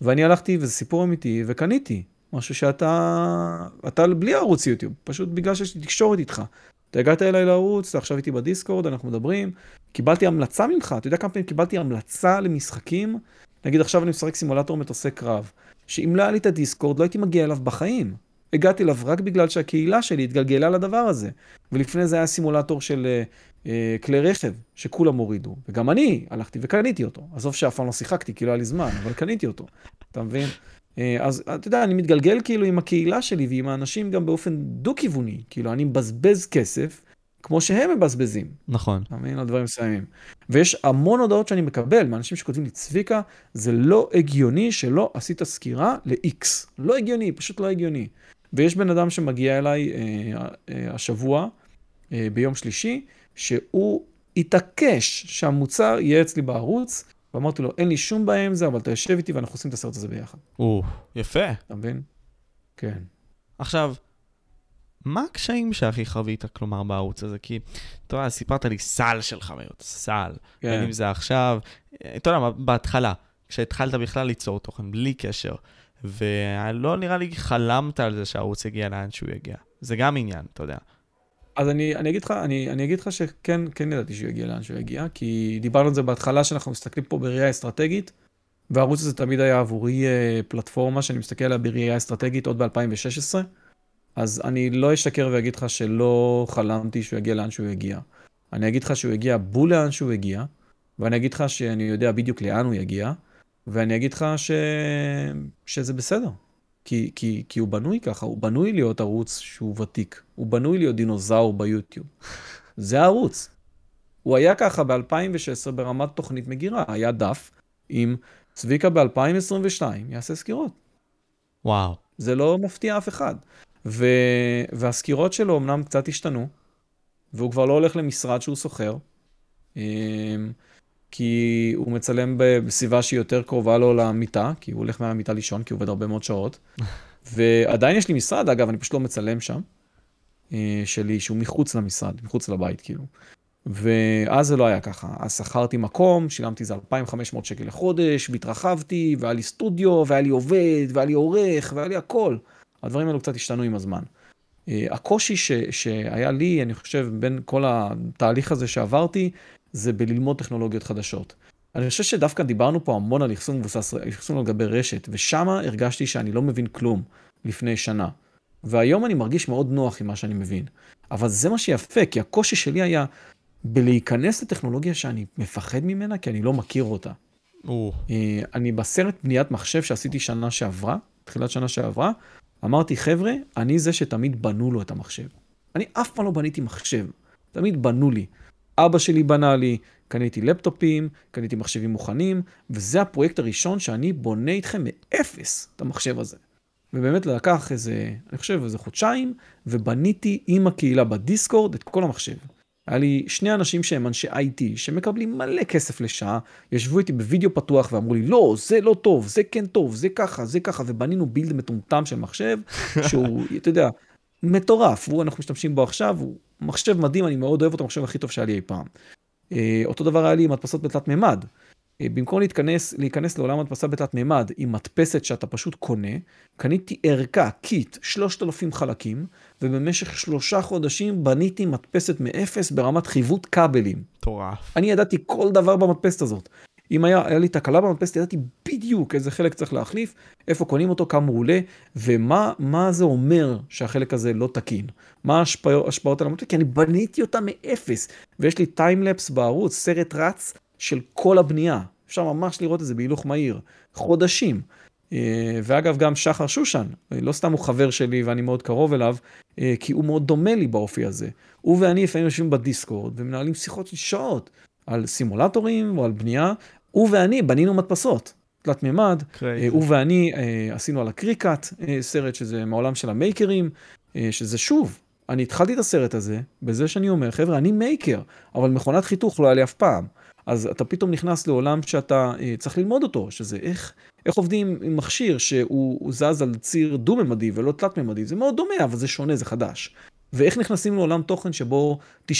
ואני הלכתי, וזה סיפור אמיתי, וקניתי משהו שאתה, אתה בלי ערוץ יוטיוב, פשוט בגלל שיש לי תקשורת איתך. אתה הגעת אליי לערוץ, אתה עכשיו איתי בדיסקורד, אנחנו מדברים, קיבלתי המלצה ממך, אתה יודע כמה פעמים קיבלתי המלצה למשחקים? נגיד עכשיו אני משחק סימולטור מטוסי קרב, שאם לא היה לי את הדיסקורד, לא הייתי מגיע אליו בחיים. הגעתי אליו רק בגלל שהקהילה שלי התגלגלה לדבר הזה. ולפני זה היה סימולטור של אה, אה, כלי רכב, שכולם הורידו. וגם אני הלכתי וקניתי אותו. עזוב שאף פעם לא שיחקתי, כי לא היה לי זמן, אבל קניתי אותו. אתה מבין? אה, אז אתה יודע, אני מתגלגל כאילו עם הקהילה שלי ועם האנשים גם באופן דו-כיווני. כאילו, אני מבזבז כסף כמו שהם מבזבזים. נכון. אתה מבין? על דברים מסוימים. ויש המון הודעות שאני מקבל מאנשים שכותבים לי, צביקה, זה לא הגיוני שלא עשית סקירה ל-X. לא הגיוני, פשוט לא הגיוני. ויש בן אדם שמגיע אליי אה, אה, השבוע, אה, ביום שלישי, שהוא התעקש שהמוצר יהיה אצלי בערוץ, ואמרתי לו, אין לי שום בעיה עם זה, אבל אתה יושב איתי ואנחנו עושים את הסרט הזה ביחד. או, יפה. אתה מבין? כן. עכשיו, מה הקשיים שהכי חווית, כלומר, בערוץ הזה? כי, אתה יודע, סיפרת לי סל של חוויות, סל. בין כן. אם זה עכשיו, אתה יודע, בהתחלה, כשהתחלת בכלל ליצור תוכן, בלי קשר, ולא נראה לי חלמת על זה שהערוץ יגיע לאן שהוא יגיע. זה גם עניין, אתה יודע. אז אני, אני אגיד לך, אני, אני אגיד לך שכן, כן ידעתי שהוא יגיע לאן שהוא יגיע, כי דיברנו על זה בהתחלה, שאנחנו מסתכלים פה בראייה אסטרטגית, והערוץ הזה תמיד היה עבורי אה, פלטפורמה שאני מסתכל עליה בראייה אסטרטגית עוד ב-2016, אז אני לא אשקר ואגיד לך שלא חלמתי שהוא יגיע לאן שהוא יגיע. אני אגיד לך שהוא יגיע בול לאן שהוא יגיע, ואני אגיד לך שאני יודע בדיוק לאן הוא יגיע, ואני אגיד לך ש... שזה בסדר. כי, כי, כי הוא בנוי ככה, הוא בנוי להיות ערוץ שהוא ותיק, הוא בנוי להיות דינוזאור ביוטיוב. זה הערוץ. הוא היה ככה ב-2016 ברמת תוכנית מגירה, היה דף עם צביקה ב-2022 יעשה סקירות. וואו. זה לא מפתיע אף אחד. ו... והסקירות שלו אמנם קצת השתנו, והוא כבר לא הולך למשרד שהוא שוכר, אמ, כי הוא מצלם בסביבה שהיא יותר קרובה לו למיטה, כי הוא הולך מהמיטה לישון, כי הוא עובד הרבה מאוד שעות. ועדיין יש לי משרד, אגב, אני פשוט לא מצלם שם, אה, שלי, שהוא מחוץ למשרד, מחוץ לבית, כאילו. ואז זה לא היה ככה. אז שכרתי מקום, שילמתי איזה 2,500 שקל לחודש, והתרחבתי, והיה לי סטודיו, והיה לי עובד, והיה לי עורך, והיה לי הכל. הדברים האלו קצת השתנו עם הזמן. אה, הקושי ש, שהיה לי, אני חושב, בין כל התהליך הזה שעברתי, זה בללמוד טכנולוגיות חדשות. אני חושב שדווקא דיברנו פה המון על אחסון מבוסס, אחסון על גבי רשת, ושם הרגשתי שאני לא מבין כלום לפני שנה. והיום אני מרגיש מאוד נוח עם מה שאני מבין. אבל זה מה שיפה, כי הקושי שלי היה בלהיכנס לטכנולוגיה שאני מפחד ממנה, כי אני לא מכיר אותה. או, אה, אני בסרט בניית מחשב שעשיתי שנה שעברה, תחילת שנה שעברה, אמרתי, חבר'ה, אני זה שתמיד בנו לו את המחשב. אני אף פעם לא בניתי מחשב, תמיד בנו לי. אבא שלי בנה לי, קניתי לפטופים, קניתי מחשבים מוכנים, וזה הפרויקט הראשון שאני בונה איתכם מאפס את המחשב הזה. ובאמת לקח איזה, אני חושב, איזה חודשיים, ובניתי עם הקהילה בדיסקורד את כל המחשב. היה לי שני אנשים שהם אנשי IT, שמקבלים מלא כסף לשעה, ישבו איתי בווידאו פתוח ואמרו לי, לא, זה לא טוב, זה כן טוב, זה ככה, זה ככה, ובנינו בילד מטומטם של מחשב, שהוא, אתה יודע, מטורף, הוא, אנחנו משתמשים בו עכשיו, הוא מחשב מדהים, אני מאוד אוהב אותו, המחשב הכי טוב שהיה לי אי פעם. אה, אותו דבר היה לי עם הדפסות בתלת מימד. אה, במקום להתכנס, להיכנס לעולם הדפסה בתלת מימד עם מדפסת שאתה פשוט קונה, קניתי ערכה, קיט, 3,000 חלקים, ובמשך שלושה חודשים בניתי מדפסת מאפס ברמת חיווט כבלים. מטורף. אני ידעתי כל דבר במדפסת הזאת. אם היה, היה לי תקלה במדפסת, ידעתי בדיוק איזה חלק צריך להחליף, איפה קונים אותו, כמה הוא עולה, ומה מה זה אומר שהחלק הזה לא תקין. מה ההשפעות, ההשפעות על המדפסת, כי אני בניתי אותה מאפס, ויש לי טיימלפס בערוץ, סרט רץ של כל הבנייה. אפשר ממש לראות את זה בהילוך מהיר. חודשים. אה, ואגב, גם שחר שושן, אה, לא סתם הוא חבר שלי ואני מאוד קרוב אליו, אה, כי הוא מאוד דומה לי באופי הזה. הוא ואני לפעמים יושבים בדיסקורד ומנהלים שיחות של שעות על סימולטורים או על בנייה. הוא ואני בנינו מדפסות, תלת מימד. הוא ואני עשינו על הקריקאט סרט שזה מעולם של המייקרים, שזה שוב, אני התחלתי את הסרט הזה בזה שאני אומר, חבר'ה, אני מייקר, אבל מכונת חיתוך לא היה לי אף פעם. אז אתה פתאום נכנס לעולם שאתה אה, צריך ללמוד אותו, שזה איך, איך עובדים עם מכשיר שהוא הוא זז על ציר דו-ממדי ולא תלת-ממדי, זה מאוד דומה, אבל זה שונה, זה חדש. ואיך נכנסים לעולם תוכן שבו 90%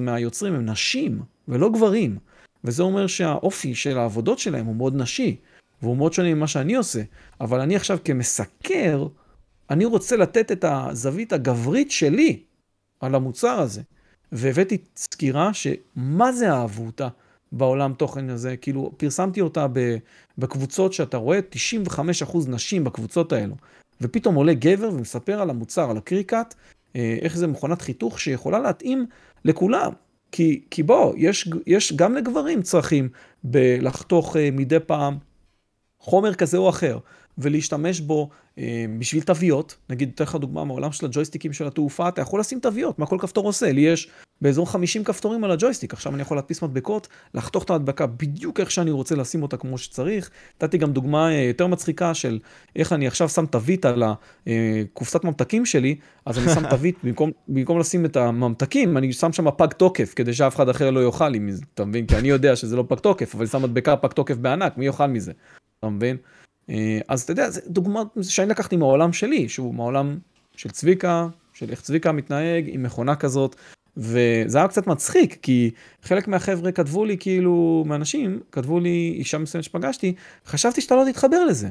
מהיוצרים הם נשים ולא גברים. וזה אומר שהאופי של העבודות שלהם הוא מאוד נשי, והוא מאוד שונה ממה שאני עושה. אבל אני עכשיו כמסקר, אני רוצה לתת את הזווית הגברית שלי על המוצר הזה. והבאתי סקירה שמה זה אהבו אותה בעולם תוכן הזה, כאילו פרסמתי אותה בקבוצות שאתה רואה 95% נשים בקבוצות האלו. ופתאום עולה גבר ומספר על המוצר, על הקריקט, אה, איך זה מכונת חיתוך שיכולה להתאים לכולם. כי, כי בוא, יש, יש גם לגברים צרכים בלחתוך אה, מדי פעם חומר כזה או אחר. ולהשתמש בו אה, בשביל תוויות. נגיד, אתן לך דוגמה מעולם של הג'ויסטיקים של התעופה, אתה יכול לשים תוויות, מה כל כפתור עושה. לי יש באזור 50 כפתורים על הג'ויסטיק, עכשיו אני יכול להדפיס מדבקות, לחתוך את ההדבקה בדיוק איך שאני רוצה לשים אותה כמו שצריך. נתתי גם דוגמה אה, יותר מצחיקה של איך אני עכשיו שם תווית על הקופסת אה, ממתקים שלי, אז אני שם תווית, במקום, במקום לשים את הממתקים, אני שם שם פג תוקף, כדי שאף אחד אחר לא יאכל לי מזה, אתה מבין? כי אני יודע שזה לא פג תוקף, אבל שם מדבקה פג תוקף בענק, מי יאכל מזה? אתה מבין? אה, אז אתה יודע, זה דוגמא שאני לקחתי מהעולם שלי, שהוא מהעולם של צביקה, של איך צביקה מתנהג עם מכונה כזאת, וזה היה קצת מצחיק, כי חלק מהחבר'ה כתבו לי, כאילו, מאנשים, כתבו לי, אישה מסוימת שפגשתי, חשבתי שאתה לא תתחבר לזה.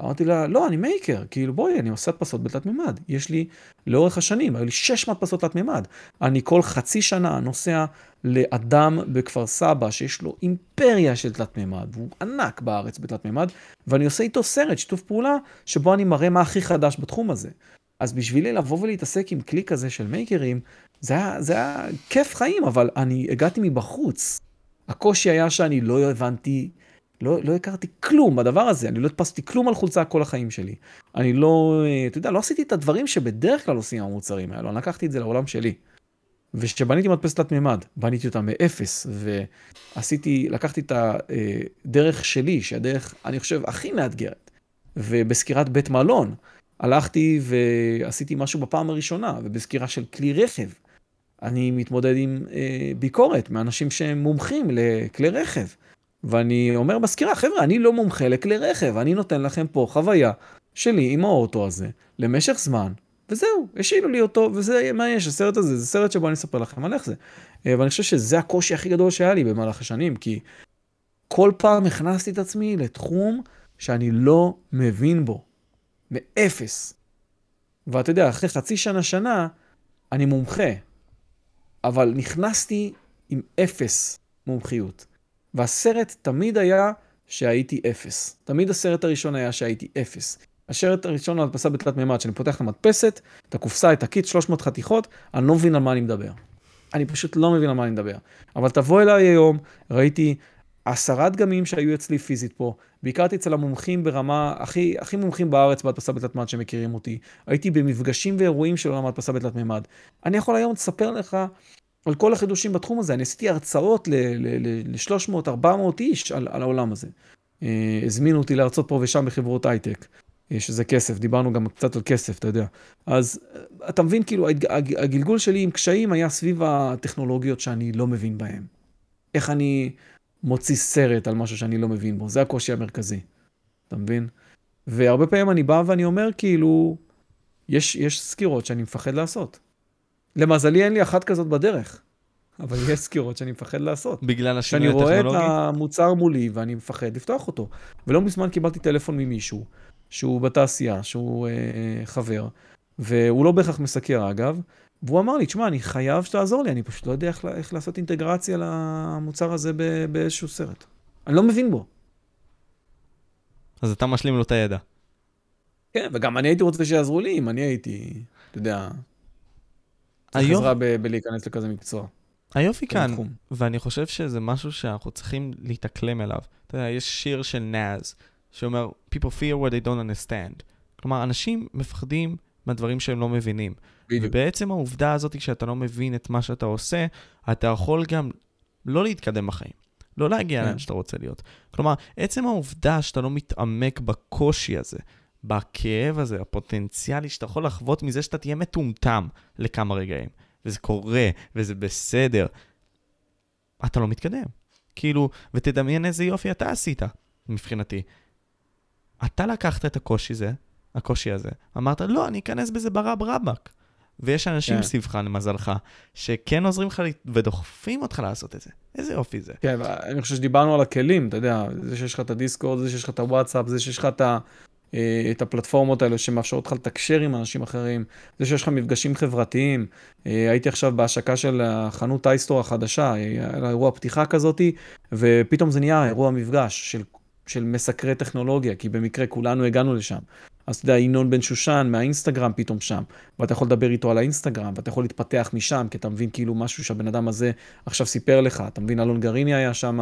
אמרתי לה, לא, אני מייקר, כאילו בואי, אני עושה הדפסות בתלת מימד. יש לי, לאורך השנים, היו לי 6 מדפסות תלת מימד. אני כל חצי שנה נוסע לאדם בכפר סבא, שיש לו אימפריה של תלת מימד, והוא ענק בארץ בתלת מימד, ואני עושה איתו סרט, שיתוף פעולה, שבו אני מראה מה הכי חדש בתחום הזה. אז בשבילי לבוא ולהתעסק עם כלי כזה של מייקרים, זה היה, זה היה כיף חיים, אבל אני הגעתי מבחוץ. הקושי היה שאני לא הבנתי לא, לא הכרתי כלום בדבר הזה, אני לא הדפסתי כלום על חולצה כל החיים שלי. אני לא, אתה יודע, לא עשיתי את הדברים שבדרך כלל עושים המוצרים האלו, אני לקחתי את זה לעולם שלי. וכשבניתי מדפסת תלת מימד, בניתי אותה מאפס, ועשיתי, לקחתי את הדרך שלי, שהדרך, אני חושב, הכי מאתגרת, ובסקירת בית מלון, הלכתי ועשיתי משהו בפעם הראשונה, ובסקירה של כלי רכב. אני מתמודד עם אה, ביקורת מאנשים שהם מומחים לכלי רכב. ואני אומר בסקירה, חבר'ה, אני לא מומחה לכלי רכב, אני נותן לכם פה חוויה שלי עם האוטו הזה למשך זמן, וזהו, השאילו לי אותו, וזה מה יש, הסרט הזה, זה סרט שבו אני אספר לכם על איך זה. אה, ואני חושב שזה הקושי הכי גדול שהיה לי במהלך השנים, כי כל פעם הכנסתי את עצמי לתחום שאני לא מבין בו, מאפס. ואתה יודע, אחרי חצי שנה, שנה, אני מומחה, אבל נכנסתי עם אפס מומחיות. והסרט תמיד היה שהייתי אפס. תמיד הסרט הראשון היה שהייתי אפס. הסרט הראשון על הדפסה בתלת מימד, שאני פותח את המדפסת, את הקופסה, את הקיט, 300 חתיכות, אני לא מבין על מה אני מדבר. אני פשוט לא מבין על מה אני מדבר. אבל תבוא אליי היום, ראיתי עשרה דגמים שהיו אצלי פיזית פה, ביקרתי אצל המומחים ברמה הכי, הכי מומחים בארץ בהדפסה בתלת מימד שמכירים אותי. הייתי במפגשים ואירועים של עולם ההדפסה בתלת מימד. אני יכול היום לספר לך על כל החידושים בתחום הזה. אני עשיתי הרצאות ל-300-400 איש על, על העולם הזה. אה, הזמינו אותי להרצות פה ושם בחברות הייטק, אה, שזה כסף, דיברנו גם קצת על כסף, אתה יודע. אז אה, אתה מבין, כאילו, הגלגול שלי עם קשיים היה סביב הטכנולוגיות שאני לא מבין בהן. איך אני מוציא סרט על משהו שאני לא מבין בו, זה הקושי המרכזי, אתה מבין? והרבה פעמים אני בא ואני אומר, כאילו, יש, יש סקירות שאני מפחד לעשות. למזלי אין לי אחת כזאת בדרך, אבל יש סקירות שאני מפחד לעשות. בגלל השינוי הטכנולוגי? שאני רואה את המוצר מולי ואני מפחד לפתוח אותו. ולא מזמן קיבלתי טלפון ממישהו, שהוא בתעשייה, שהוא אה, חבר, והוא לא בהכרח מסקר אגב, והוא אמר לי, תשמע, אני חייב שתעזור לי, אני פשוט לא יודע איך, איך לעשות אינטגרציה למוצר הזה באיזשהו סרט. אני לא מבין בו. אז אתה משלים לו את הידע. כן, וגם אני הייתי רוצה שיעזרו לי, אם אני הייתי, אתה יודע, צריך עזרה בלהיכנס לכזה מקצוע. היופי כאן, תחום. ואני חושב שזה משהו שאנחנו צריכים להתאקלם אליו. אתה יודע, יש שיר של נאז, שאומר, People fear what they don't understand. כלומר, אנשים מפחדים מהדברים שהם לא מבינים. בדיוק. ובעצם העובדה הזאת, כשאתה לא מבין את מה שאתה עושה, אתה יכול גם לא להתקדם בחיים. לא להגיע לאן כן. שאתה רוצה להיות. כלומר, עצם העובדה שאתה לא מתעמק בקושי הזה, בכאב הזה, הפוטנציאלי שאתה יכול לחוות מזה שאתה תהיה מטומטם לכמה רגעים. וזה קורה, וזה בסדר. אתה לא מתקדם. כאילו, ותדמיין איזה יופי אתה עשית, מבחינתי. אתה לקחת את הקושי הזה, הקושי הזה, אמרת, לא, אני אכנס בזה ברב רבאק. ויש אנשים כן. סביבך, למזלך, שכן עוזרים לך ודוחפים אותך לעשות את זה. איזה יופי זה. כן, אני חושב שדיברנו על הכלים, אתה יודע, זה שיש לך את הדיסקורד, זה שיש לך את הוואטסאפ, זה שיש לך את, את הפלטפורמות האלה שמאפשרות לך לתקשר עם אנשים אחרים, זה שיש לך מפגשים חברתיים. אה, הייתי עכשיו בהשקה של החנות אייסטור החדשה, היה לה אירוע פתיחה כזאתי, ופתאום זה נהיה אירוע מפגש של, של מסקרי טכנולוגיה, כי במקרה כולנו הגענו לשם. אז אתה יודע, ינון בן שושן מהאינסטגרם פתאום שם, ואתה יכול לדבר איתו על האינסטגרם, ואתה יכול להתפתח משם, כי אתה מבין כאילו משהו שהבן אדם הזה עכשיו סיפר לך, אתה מבין, אלון גריני היה שם,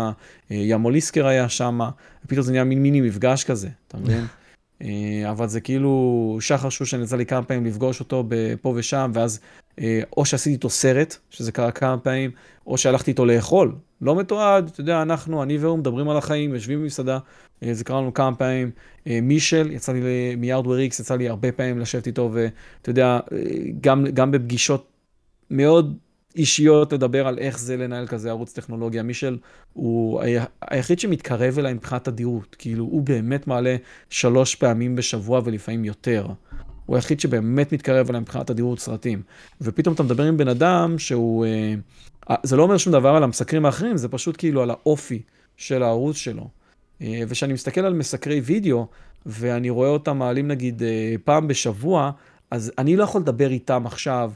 אה, ליסקר היה שם, ופתאום זה נהיה מין מיני מפגש כזה, אתה מבין? אה, אבל זה כאילו, שחר שושן יצא לי כמה פעמים לפגוש אותו פה ושם, ואז אה, או שעשיתי איתו סרט, שזה קרה כמה פעמים, או שהלכתי איתו לאכול. לא מתועד, אתה יודע, אנחנו, אני והוא מדברים על החיים, יושבים במסעדה, אה, זה קרה לנו כמה פעמים. מישל, יצא לי מיארדוור איקס, יצא לי הרבה פעמים לשבת איתו, ואתה יודע, גם, גם בפגישות מאוד אישיות לדבר על איך זה לנהל כזה ערוץ טכנולוגיה. מישל הוא היחיד שמתקרב אליי מבחינת תדירות, כאילו הוא באמת מעלה שלוש פעמים בשבוע ולפעמים יותר. הוא היחיד שבאמת מתקרב אליי מבחינת תדירות סרטים. ופתאום אתה מדבר עם בן אדם שהוא, אה, זה לא אומר שום דבר על המסקרים האחרים, זה פשוט כאילו על האופי של הערוץ שלו. אה, וכשאני מסתכל על מסקרי וידאו, ואני רואה אותם מעלים נגיד אה, פעם בשבוע, אז אני לא יכול לדבר איתם עכשיו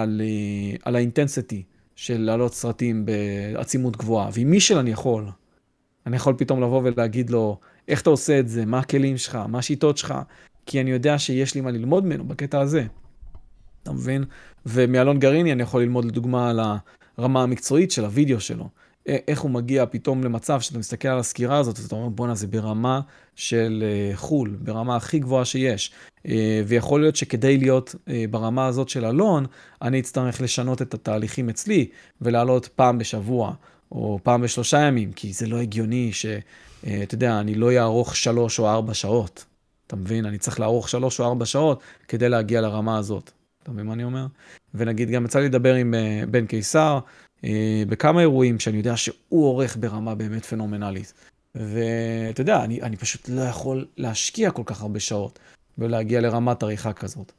על, uh, על האינטנסיטי של להעלות סרטים בעצימות גבוהה. ועם מישל אני יכול. אני יכול פתאום לבוא ולהגיד לו, איך אתה עושה את זה, מה הכלים שלך, מה השיטות שלך, כי אני יודע שיש לי מה ללמוד ממנו בקטע הזה. אתה מבין? ומאלון גריני אני יכול ללמוד לדוגמה על הרמה המקצועית של הוידאו שלו. איך הוא מגיע פתאום למצב שאתה מסתכל על הסקירה הזאת, ואתה אומר, בואנה, זה ברמה של אה, חו"ל, ברמה הכי גבוהה שיש. אה, ויכול להיות שכדי להיות אה, ברמה הזאת של אלון, אני אצטרך לשנות את התהליכים אצלי, ולעלות פעם בשבוע, או פעם בשלושה ימים, כי זה לא הגיוני שאתה יודע, אני לא אערוך שלוש או ארבע שעות. אתה מבין? אני צריך לערוך שלוש או ארבע שעות כדי להגיע לרמה הזאת. אתה מבין מה אני אומר? ונגיד, גם יצא לי לדבר עם בן קיסר, בכמה אירועים שאני יודע שהוא עורך ברמה באמת פנומנלית. ואתה יודע, אני, אני פשוט לא יכול להשקיע כל כך הרבה שעות ולהגיע לרמת עריכה כזאת.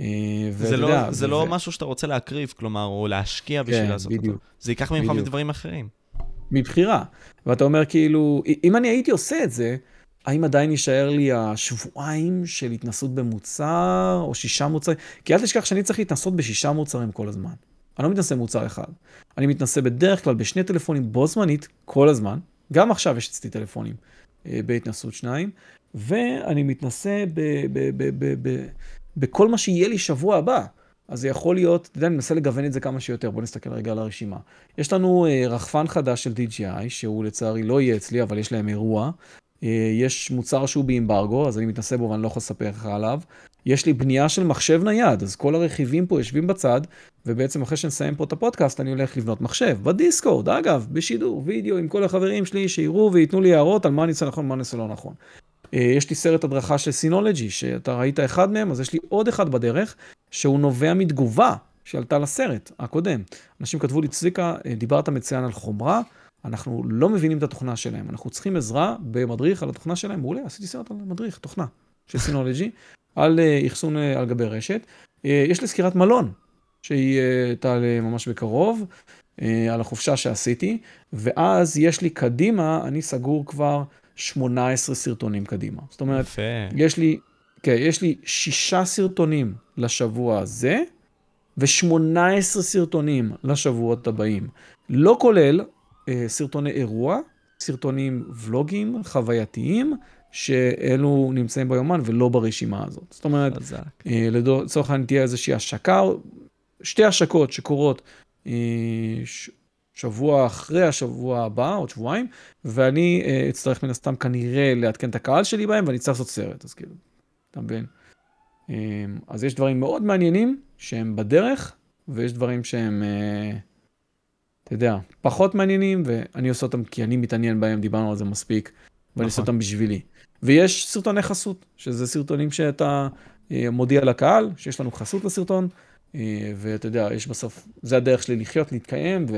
אה, זה, לא, יודע, זה לא זה... משהו שאתה רוצה להקריב, כלומר, או להשקיע בשביל כן, לעשות בדיוק, אותו. זה ייקח ממך מדברים אחרים. מבחירה. ואתה אומר כאילו, אם אני הייתי עושה את זה, האם עדיין יישאר לי השבועיים של התנסות במוצר, או שישה מוצרים? כי אל תשכח שאני צריך להתנסות בשישה מוצרים כל הזמן. אני לא מתנסה במוצר אחד. אני מתנסה בדרך כלל בשני טלפונים בו זמנית, כל הזמן. גם עכשיו יש אצלי טלפונים אה, בהתנסות שניים, ואני מתנסה בכל מה שיהיה לי שבוע הבא. אז זה יכול להיות, אתה יודע, אני מנסה לגוון את זה כמה שיותר. בואו נסתכל רגע על הרשימה. יש לנו אה, רחפן חדש של DJI, שהוא לצערי לא יהיה אצלי, אבל יש להם אירוע. אה, יש מוצר שהוא באמברגו, אז אני מתנסה בו ואני לא יכול לספר לך עליו. יש לי בנייה של מחשב נייד, אז כל הרכיבים פה יושבים בצד, ובעצם אחרי שנסיים פה את הפודקאסט, אני הולך לבנות מחשב, בדיסקורד, אגב, בשידור, וידאו עם כל החברים שלי, שיראו וייתנו לי הערות על מה אני עושה נכון, מה אני עושה לא נכון. אה, יש לי סרט הדרכה של סינולוגי, שאתה ראית אחד מהם, אז יש לי עוד אחד בדרך, שהוא נובע מתגובה שעלתה לסרט הקודם. אנשים כתבו לי, צביקה, אה, דיברת מצוין על חומרה, אנחנו לא מבינים את התוכנה שלהם, אנחנו צריכים עזרה במדריך על התוכנה שלהם, מעולה, עשיתי סרט על מדריך, תוכנה של סינולוגי, על אה, אחסון על גבי רשת. יש לי סקירת מלון שהיא אה, תעלה ממש בקרוב, אה, על החופשה שעשיתי, ואז יש לי קדימה, אני סגור כבר 18 סרטונים קדימה. זאת אומרת, יפה. יש לי, כן, יש לי שישה סרטונים לשבוע הזה, ו-18 סרטונים לשבועות הבאים. לא כולל אה, סרטוני אירוע, סרטונים ולוגים חווייתיים, שאלו נמצאים ביומן ולא ברשימה הזאת. זאת אומרת, אה, לצורך העניין תהיה איזושהי השקה, שתי השקות שקורות אה, שבוע אחרי השבוע הבא, עוד שבועיים, ואני אה, אצטרך מן הסתם כנראה לעדכן את הקהל שלי בהם, ואני צריך לעשות סרט, אז כאילו, אתה מבין? אז יש דברים מאוד מעניינים שהם בדרך, ויש דברים שהם, אתה יודע, פחות מעניינים, ואני עושה אותם כי אני מתעניין בהם, דיברנו על זה מספיק, ואני עושה נכון. אותם בשבילי. ויש סרטוני חסות, שזה סרטונים שאתה מודיע לקהל, שיש לנו חסות לסרטון, אה, ואתה יודע, יש בסוף, זה הדרך שלי לחיות, להתקיים, ו...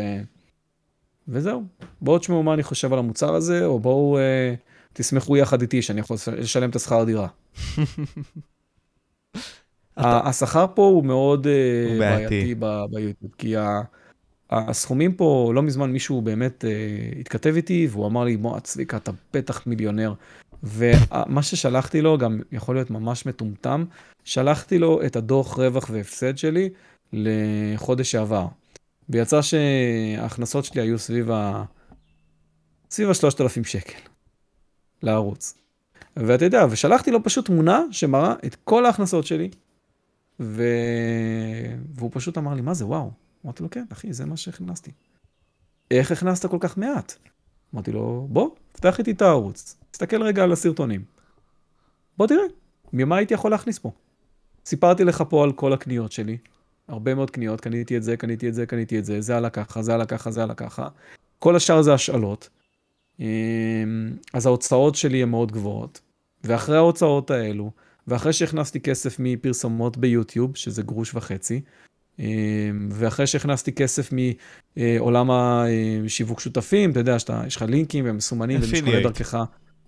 וזהו. בואו תשמעו מה אני חושב על המוצר הזה, או בואו אה, תשמחו יחד איתי שאני יכול לשלם את השכר דירה. השכר פה הוא מאוד אה, הוא בעייתי. ביוטיוב, כי ה- הסכומים פה, לא מזמן מישהו באמת אה, התכתב איתי, והוא אמר לי, בוא, צביקה, אתה בטח מיליונר. ומה ששלחתי לו, גם יכול להיות ממש מטומטם, שלחתי לו את הדוח רווח והפסד שלי לחודש שעבר. ויצא שההכנסות שלי היו סביב ה... סביב ה-3,000 שקל לערוץ. ואתה יודע, ושלחתי לו פשוט תמונה שמראה את כל ההכנסות שלי, ו... והוא פשוט אמר לי, מה זה, וואו. אמרתי לו, כן, אחי, זה מה שהכנסתי. איך הכנסת כל כך מעט? אמרתי לו, בוא, פתח איתי את הערוץ, תסתכל רגע על הסרטונים. בוא תראה, ממה הייתי יכול להכניס פה? סיפרתי לך פה על כל הקניות שלי, הרבה מאוד קניות, קניתי את זה, קניתי את זה, קניתי את זה, זה עלה ככה, זה עלה ככה, זה עלה ככה. כל השאר זה השאלות. אמ, אז ההוצאות שלי הן מאוד גבוהות. ואחרי ההוצאות האלו, ואחרי שהכנסתי כסף מפרסומות ביוטיוב, שזה גרוש וחצי, אמ, ואחרי שהכנסתי כסף מעולם השיווק שותפים, אתה יודע, שאתה, יש לך לינקים והם מסומנים, Affiliate. דרכך,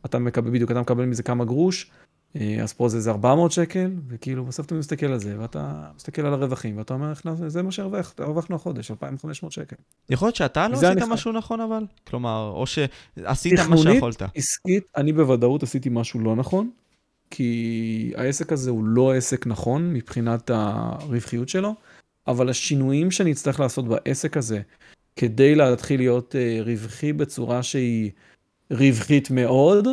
אתה מקבל, בדיוק, אתה מקבל מזה כמה גרוש, אה, אז פה זה איזה 400 שקל, וכאילו בסוף אתה מסתכל על זה, ואתה מסתכל על הרווחים, ואתה אומר, "הכנס- זה מה שהרווח- הרווחנו החודש, 2,500 שקל. יכול להיות שאתה לא עשית חי- משהו נכון אבל? כלומר, או שעשית מה תכנונית, שיכולת. עסקית, אני בוודאות עשיתי משהו לא נכון, כי העסק הזה הוא לא עסק נכון מבחינת הרווחיות שלו, אבל השינויים שאני אצטרך לעשות בעסק הזה, כדי להתחיל להיות אה, רווחי בצורה שהיא רווחית מאוד,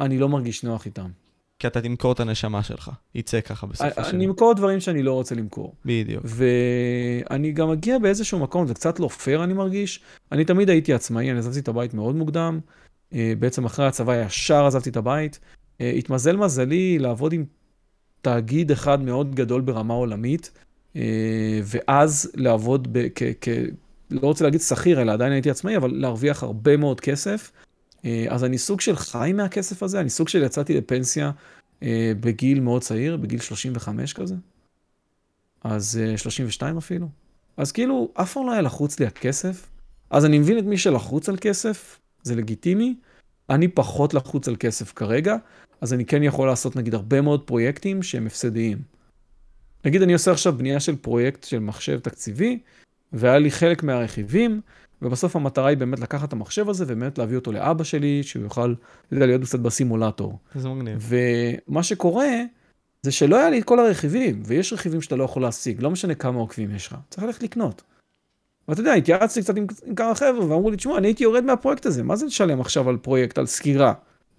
אני לא מרגיש נוח איתם. כי אתה תמכור את הנשמה שלך. יצא ככה בסופו של אני. אמכור דברים שאני לא רוצה למכור. בדיוק. ואני גם מגיע באיזשהו מקום, זה קצת לא פייר אני מרגיש. אני תמיד הייתי עצמאי, אני עזבתי את הבית מאוד מוקדם. אה, בעצם אחרי הצבא ישר עזבתי את הבית. אה, התמזל מזלי לעבוד עם תאגיד אחד מאוד גדול ברמה עולמית, אה, ואז לעבוד ב- כ... כ- לא רוצה להגיד שכיר, אלא עדיין הייתי עצמאי, אבל להרוויח הרבה מאוד כסף. אה, אז אני סוג של חי מהכסף הזה, אני סוג של יצאתי לפנסיה אה, בגיל מאוד צעיר, בגיל 35 כזה. אז אה, 32 אפילו. אז כאילו, אף פעם לא היה לחוץ לי הכסף. אז אני מבין את מי שלחוץ על כסף, זה לגיטימי. אני פחות לחוץ על כסף כרגע, אז אני כן יכול לעשות נגיד הרבה מאוד פרויקטים שהם הפסדיים. נגיד אני עושה עכשיו בנייה של פרויקט של מחשב תקציבי, והיה לי חלק מהרכיבים, ובסוף המטרה היא באמת לקחת את המחשב הזה ובאמת להביא אותו לאבא שלי, שהוא יוכל, אתה יודע, להיות קצת בסימולטור. זה מגניב. ומה שקורה, זה שלא היה לי את כל הרכיבים, ויש רכיבים שאתה לא יכול להשיג, לא משנה כמה עוקבים יש לך, צריך ללכת לקנות. ואתה יודע, התייעצתי קצת עם, עם כמה חבר'ה, ואמרו לי, תשמע, אני הייתי יורד מהפרויקט הזה, מה זה לשלם עכשיו על פרויקט, על סקירה?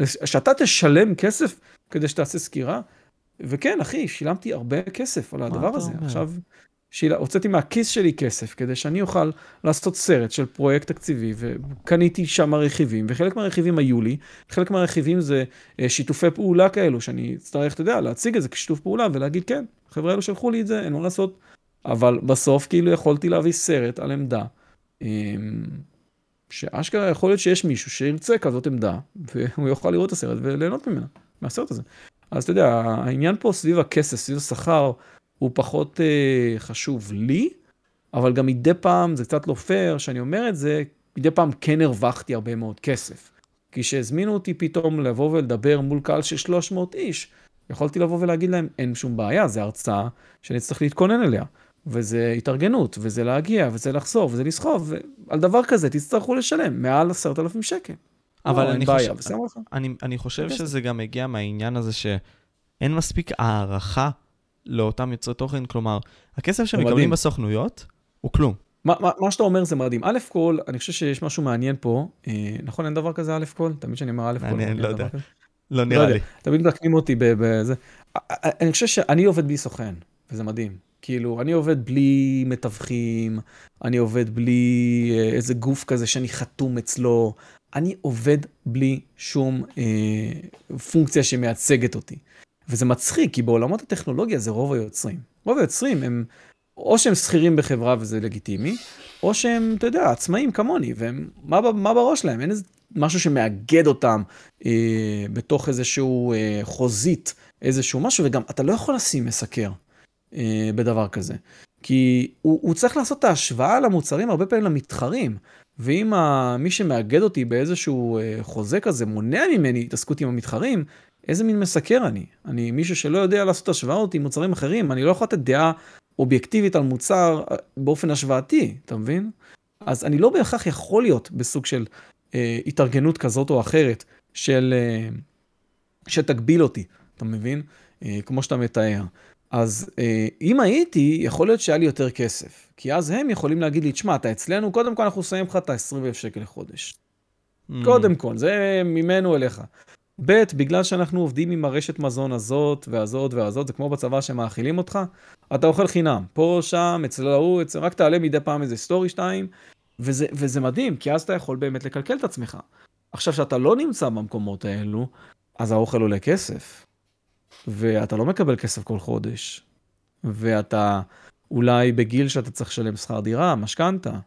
שאתה תשלם כסף כדי שתעשה סקירה? וכן, אחי, שילמתי הרבה כסף על הדבר הזה. אומר? עכשיו, שיל... הוצאתי מהכיס שלי כסף כדי שאני אוכל לעשות סרט של פרויקט תקציבי, וקניתי שם רכיבים, וחלק מהרכיבים היו לי, חלק מהרכיבים זה אה, שיתופי פעולה כאלו, שאני אצטרך, אתה יודע, להציג את זה כשיתוף פעולה ולהגיד, כן, החבר'ה האלו שלחו לי את זה, אין מה לעשות. אבל בסוף כאילו יכולתי להביא סרט על עמדה, אמ, שאשכרה יכול להיות שיש מישהו שירצה כזאת עמדה, והוא יוכל לראות את הסרט וליהנות ממנה, מהסרט הזה. אז אתה יודע, העניין פה סביב הכסף, סביב השכר, הוא פחות אה, חשוב לי, אבל גם מדי פעם, זה קצת לא פייר שאני אומר את זה, מדי פעם כן הרווחתי הרבה מאוד כסף. כי כשהזמינו אותי פתאום לבוא ולדבר מול קהל של 300 איש, יכולתי לבוא ולהגיד להם, אין שום בעיה, זו הרצאה שאני צריך להתכונן אליה. וזה התארגנות, וזה להגיע, וזה לחזור, וזה לסחוב, ועל דבר כזה תצטרכו לשלם מעל עשרת אלפים שקל. אבל לא, אני בעיה, חושב, בסדר לך. אני, אני חושב. שזה גם מגיע מהעניין הזה שאין מספיק הערכה לאותם יוצרי תוכן, כלומר, הכסף שמקבלים. בסוכנויות הוא כלום. מה, מה, מה שאתה אומר זה מדהים. א' כל, אני חושב שיש משהו מעניין פה. אה, נכון, אין דבר כזה א' כל? תמיד שאני אומר א' כל. מעניין, לא יודע. לא לא נראה יודע. לי. תמיד מתקנים אותי בזה. אני חושב שאני עובד בלי סוכן, וזה מדהים. כאילו, אני עובד בלי מתווכים, אני עובד בלי אה, איזה גוף כזה שאני חתום אצלו. אני עובד בלי שום אה, פונקציה שמייצגת אותי. וזה מצחיק, כי בעולמות הטכנולוגיה זה רוב היוצרים. רוב היוצרים הם, או שהם שכירים בחברה וזה לגיטימי, או שהם, אתה יודע, עצמאים כמוני, והם, מה, מה בראש להם? אין איזה משהו שמאגד אותם אה, בתוך איזשהו אה, חוזית, איזשהו משהו, וגם אתה לא יכול לשים מסקר אה, בדבר כזה. כי הוא, הוא צריך לעשות את ההשוואה למוצרים הרבה פעמים למתחרים. ואם מי שמאגד אותי באיזשהו אה, חוזה כזה מונע ממני התעסקות עם המתחרים, איזה מין מסקר אני? אני מישהו שלא יודע לעשות השוואות עם מוצרים אחרים, אני לא יכול לתת דעה אובייקטיבית על מוצר אה, באופן השוואתי, אתה מבין? אז אני לא בהכרח יכול להיות בסוג של אה, התארגנות כזאת או אחרת, של, אה, שתגביל אותי, אתה מבין? אה, כמו שאתה מתאר. אז אה, אם הייתי, יכול להיות שהיה לי יותר כסף. כי אז הם יכולים להגיד לי, תשמע, אתה אצלנו, קודם כל אנחנו שמים לך את ה-20,000 שקל לחודש. Mm. קודם כל, זה ממנו אליך. ב', בגלל שאנחנו עובדים עם הרשת מזון הזאת והזאת והזאת, זה כמו בצבא שמאכילים אותך, אתה אוכל חינם. פה, שם, אצל ההוא, אצל... רק תעלה מדי פעם איזה סטורי שתיים, וזה, וזה מדהים, כי אז אתה יכול באמת לקלקל את עצמך. עכשיו, כשאתה לא נמצא במקומות האלו, אז האוכל עולה כסף. ואתה לא מקבל כסף כל חודש. ואתה אולי בגיל שאתה צריך לשלם שכר דירה, משכנתה.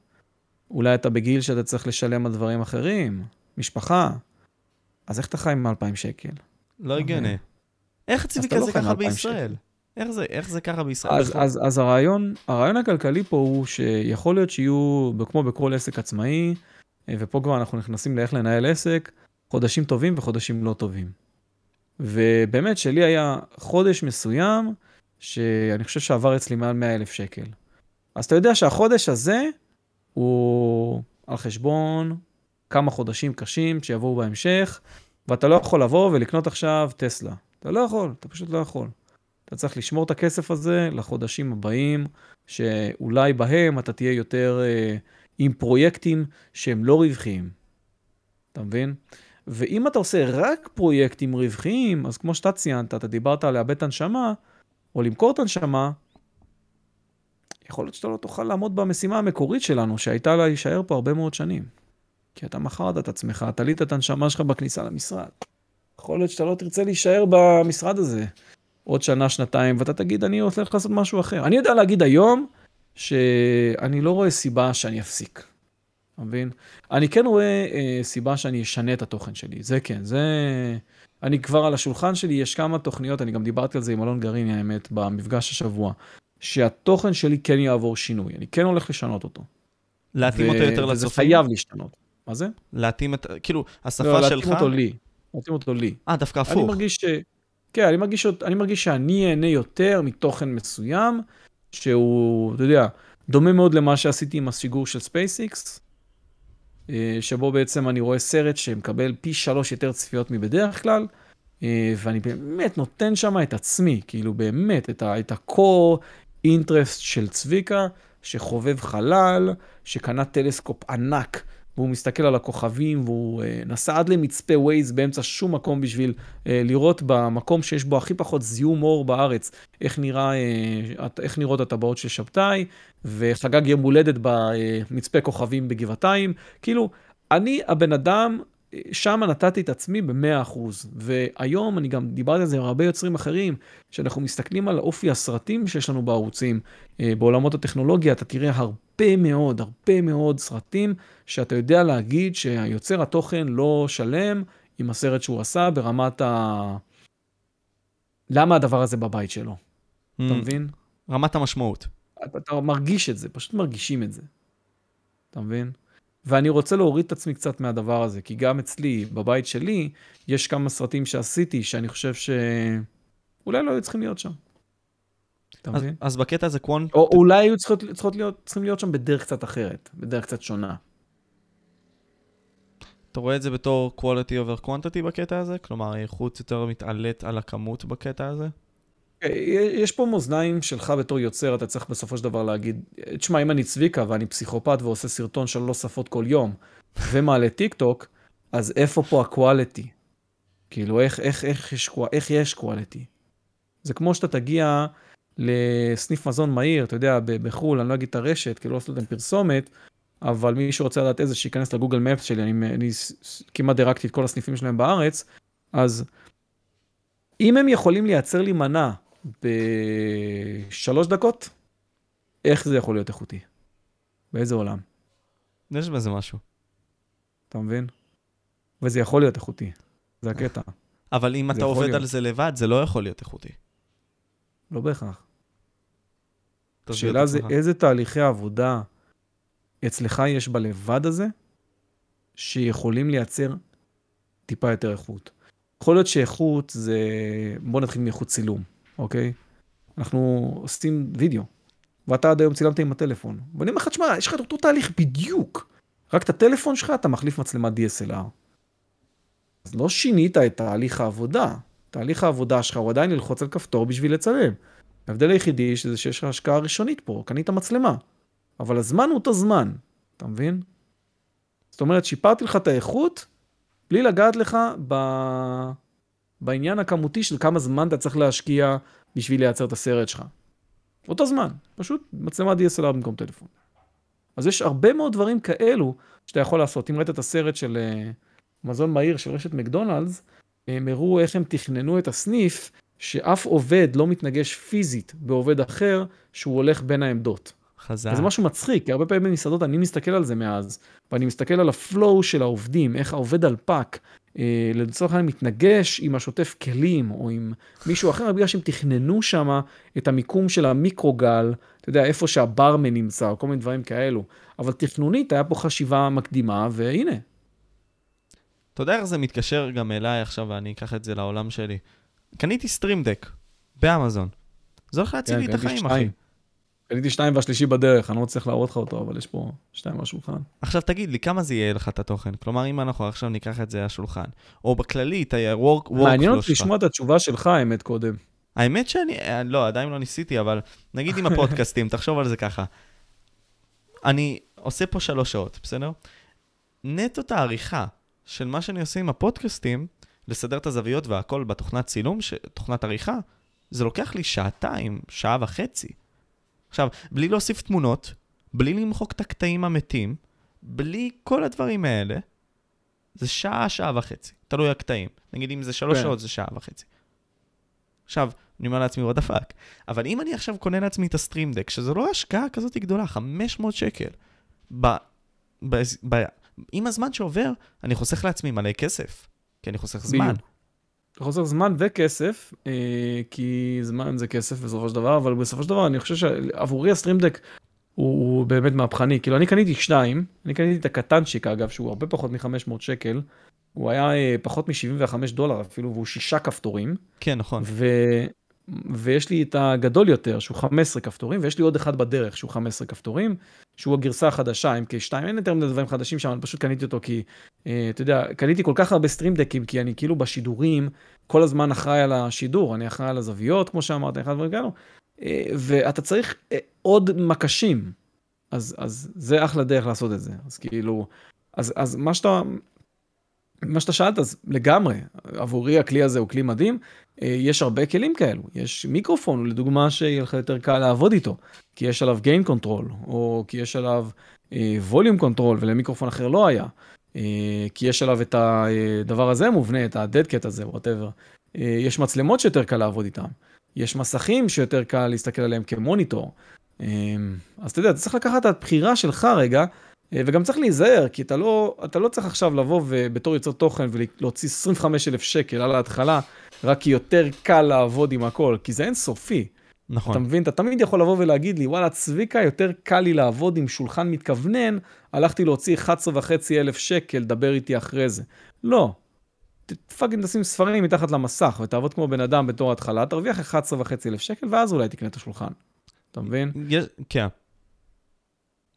אולי אתה בגיל שאתה צריך לשלם על דברים אחרים, משפחה. אז איך אתה חי עם 2,000 שקל? לא הגיוני. איך צביקה לא זה ככה בישראל? איך זה, איך זה ככה בישראל? אז, אז, אז הרעיון, הרעיון הכלכלי פה הוא שיכול להיות שיהיו, כמו בכל עסק עצמאי, ופה כבר אנחנו נכנסים לאיך לנהל עסק, חודשים טובים וחודשים לא טובים. ובאמת, שלי היה חודש מסוים, שאני חושב שעבר אצלי מעל 100 אלף שקל. אז אתה יודע שהחודש הזה הוא על חשבון כמה חודשים קשים שיבואו בהמשך, ואתה לא יכול לבוא ולקנות עכשיו טסלה. אתה לא יכול, אתה פשוט לא יכול. אתה צריך לשמור את הכסף הזה לחודשים הבאים, שאולי בהם אתה תהיה יותר אה, עם פרויקטים שהם לא רווחיים. אתה מבין? ואם אתה עושה רק פרויקטים רווחיים, אז כמו שאתה ציינת, אתה דיברת על לאבד את הנשמה, או למכור את הנשמה, יכול להיות שאתה לא תוכל לעמוד במשימה המקורית שלנו, שהייתה להישאר פה הרבה מאוד שנים. כי אתה מכרת את עצמך, תלית את הנשמה שלך בכניסה למשרד. יכול להיות שאתה לא תרצה להישאר במשרד הזה עוד שנה, שנתיים, ואתה תגיד, אני הולך לעשות משהו אחר. אני יודע להגיד היום שאני לא רואה סיבה שאני אפסיק. אתה מבין? אני כן רואה אה, סיבה שאני אשנה את התוכן שלי, זה כן, זה... אני כבר על השולחן שלי, יש כמה תוכניות, אני גם דיברתי על זה עם אלון גרעיני, האמת, במפגש השבוע, שהתוכן שלי כן יעבור שינוי, אני כן הולך לשנות אותו. להתאים ו... אותו יותר לצופים? וזה חייב להשתנות. מה זה? להתאים את, כאילו, השפה לא, שלך... להתאים אותו לי. להתאים אותו לי. אה, דווקא הפוך. אני מרגיש ש... כן, אני מרגיש, אני מרגיש שאני אהנה יותר מתוכן מסוים, שהוא, אתה יודע, דומה מאוד למה שעשיתי עם השיגור של SpaceX, אה, שבו בעצם אני רואה סרט שמקבל פי שלוש יותר צפיות מבדרך כלל, אה, ואני באמת נותן שם את עצמי, כאילו באמת, את, ה, את ה-core interest של צביקה, שחובב חלל, שקנה טלסקופ ענק והוא מסתכל על הכוכבים, והוא uh, נסע עד למצפה ווייז באמצע שום מקום בשביל uh, לראות במקום שיש בו הכי פחות זיהום אור בארץ, איך, נראה, uh, איך נראות הטבעות של שבתאי, וחגג יום הולדת במצפה כוכבים בגבעתיים. כאילו, אני הבן אדם שם נתתי את עצמי ב-100%. והיום אני גם דיברתי על זה עם הרבה יוצרים אחרים, שאנחנו מסתכלים על אופי הסרטים שיש לנו בערוצים, אה, בעולמות הטכנולוגיה, אתה תראה הרבה מאוד, הרבה מאוד סרטים, שאתה יודע להגיד שהיוצר התוכן לא שלם עם הסרט שהוא עשה ברמת ה... למה הדבר הזה בבית שלו? Mm, אתה מבין? רמת המשמעות. אתה, אתה מרגיש את זה, פשוט מרגישים את זה. אתה מבין? ואני רוצה להוריד את עצמי קצת מהדבר הזה, כי גם אצלי, בבית שלי, יש כמה סרטים שעשיתי שאני חושב שאולי לא היו צריכים להיות שם. אתה מבין? אז בקטע הזה קוונט... או אולי היו צריכות, צריכות להיות, צריכים להיות שם בדרך קצת אחרת, בדרך קצת שונה. אתה רואה את זה בתור quality over quantity בקטע הזה? כלומר, האיכות יותר מתעלית על הכמות בקטע הזה? יש פה מאזניים שלך בתור יוצר, אתה צריך בסופו של דבר להגיד, תשמע, אם אני צביקה ואני פסיכופת ועושה סרטון שלוש שפות כל יום, ומעלה טיק טוק, אז איפה פה הקואליטי? כאילו, איך, איך, איך, יש, איך יש קואליטי? זה כמו שאתה תגיע לסניף מזון מהיר, אתה יודע, בחו"ל, אני לא אגיד את הרשת, כי לא עשו להם פרסומת, אבל מי שרוצה לדעת איזה, שייכנס לגוגל מפס שלי, אני, אני כמעט דירקתי את כל הסניפים שלהם בארץ, אז אם הם יכולים לייצר לי מנה בשלוש דקות, איך זה יכול להיות איכותי? באיזה עולם? יש בזה משהו. אתה מבין? וזה יכול להיות איכותי, זה הקטע. אבל אם אתה עובד להיות. על זה לבד, זה לא יכול להיות איכותי. לא בהכרח. השאלה זה. איזה תהליכי עבודה אצלך יש בלבד הזה, שיכולים לייצר טיפה יותר איכות. יכול להיות שאיכות זה, בוא נתחיל מאיכות צילום, אוקיי? אנחנו עושים וידאו, ואתה עד היום צילמת עם הטלפון. ואני אומר לך, תשמע, יש לך את אותו תהליך בדיוק, רק את הטלפון שלך אתה מחליף מצלמת DSLR. אז לא שינית את תהליך העבודה. תהליך העבודה שלך הוא עדיין ללחוץ על כפתור בשביל לצלם. ההבדל היחידי שזה שיש לך השקעה ראשונית פה, קנית מצלמה. אבל הזמן הוא אותו זמן, אתה מבין? זאת אומרת, שיפרתי לך את האיכות, בלי לגעת לך ב... בעניין הכמותי של כמה זמן אתה צריך להשקיע בשביל לייצר את הסרט שלך. אותו זמן, פשוט מצלמת DSLR במקום טלפון. אז יש הרבה מאוד דברים כאלו שאתה יכול לעשות. אם ראית את הסרט של uh, מזון מהיר של רשת מקדונלדס, הם הראו איך הם תכננו את הסניף, שאף עובד לא מתנגש פיזית בעובד אחר, שהוא הולך בין העמדות. חזק. וזה משהו מצחיק, כי הרבה פעמים במסעדות אני מסתכל על זה מאז, ואני מסתכל על ה flow של העובדים, איך העובד דלפק, אה, לצורך העניין מתנגש עם השוטף כלים, או עם מישהו אחר, בגלל שהם תכננו שם את המיקום של המיקרוגל, אתה יודע, איפה שהברמן נמצא, או כל מיני דברים כאלו. אבל תכנונית היה פה חשיבה מקדימה, והנה. אתה יודע איך זה מתקשר גם אליי עכשיו, ואני אקח את זה לעולם שלי. קניתי Stream Deck באמזון. זה הולך להציל לי את כן, החיים, אחי. קניתי שתיים והשלישי בדרך, אני לא מצליח להראות לך אותו, אבל יש פה שתיים על השולחן. עכשיו תגיד לי, כמה זה יהיה לך את התוכן? כלומר, אם אנחנו עכשיו ניקח את זה לשולחן, או בכללי, את ה-work מעניין workflow אותי שלך. לשמוע את התשובה שלך, האמת, קודם. האמת שאני, אה, לא, עדיין לא ניסיתי, אבל נגיד עם הפודקאסטים, תחשוב על זה ככה. אני עושה פה שלוש שעות, בסדר? נטו את העריכה של מה שאני עושה עם הפודקאסטים, לסדר את הזוויות והכל בתוכנת צילום, ש... תוכנת עריכה, זה לוקח לי שעתיים, שעה וחצי. עכשיו, בלי להוסיף תמונות, בלי למחוק את הקטעים המתים, בלי כל הדברים האלה, זה שעה, שעה וחצי. תלוי הקטעים. נגיד אם זה שלוש כן. שעות, זה שעה וחצי. עכשיו, אני אומר לעצמי, what the fuck. אבל אם אני עכשיו קונה לעצמי את הסטרימדק, שזה לא השקעה כזאת גדולה, 500 שקל, ב, ב, ב, עם הזמן שעובר, אני חוסך לעצמי מלא כסף, כי אני חוסך זמן. בדיוק. חוסר זמן וכסף, אה, כי זמן זה כסף בסופו של דבר, אבל בסופו של דבר אני חושב שעבורי הסטרימדק הוא, הוא באמת מהפכני. כאילו אני קניתי שניים, אני קניתי את הקטנצ'יק אגב, שהוא הרבה פחות מ-500 שקל, הוא היה אה, פחות מ-75 דולר אפילו, והוא שישה כפתורים, כן, נכון. ו... ויש לי את הגדול יותר, שהוא 15 כפתורים, ויש לי עוד אחד בדרך, שהוא 15 כפתורים, שהוא הגרסה החדשה, MK2, אין יותר מדי דברים חדשים שם, אני פשוט קניתי אותו כי, אה, אתה יודע, קניתי כל כך הרבה סטרימדקים, כי אני כאילו בשידורים, כל הזמן אחראי על השידור, אני אחראי על הזוויות, כמו שאמרת, אחד הדברים כאלו, אה, ואתה צריך אה, עוד מקשים, אז, אז זה אחלה דרך לעשות את זה, אז כאילו, אז, אז מה שאתה, מה שאתה שאלת, אז לגמרי, עבורי הכלי הזה הוא כלי מדהים. אה, יש הרבה כלים כאלו, יש מיקרופון, לדוגמה, שיהיה לך יותר קל לעבוד איתו, כי יש עליו gain control, או כי יש עליו אה, volume control, ולמיקרופון אחר לא היה, אה, כי יש עליו את הדבר הזה מובנה, את ה-dead cat הזה. אה, יש מצלמות שיותר קל לעבוד איתן, יש מסכים שיותר קל להסתכל עליהם כמוניטור. אה, אז אתה יודע, אתה צריך לקחת את הבחירה שלך רגע, אה, וגם צריך להיזהר, כי אתה לא, אתה לא צריך עכשיו לבוא ובתור יוצר תוכן ולהוציא 25 אלף שקל על ההתחלה, רק כי יותר קל לעבוד עם הכל, כי זה אינסופי. אתה נכון. מבין? אתה תמיד יכול לבוא ולהגיד לי, וואלה, צביקה, יותר קל לי לעבוד עם שולחן מתכוונן, הלכתי להוציא 11 וחצי אלף שקל, דבר איתי אחרי זה. לא. fucking תשים ספרים מתחת למסך ותעבוד כמו בן אדם בתור התחלה, תרוויח 11 וחצי אלף שקל, ואז אולי תקנה את השולחן. אתה מבין? כן.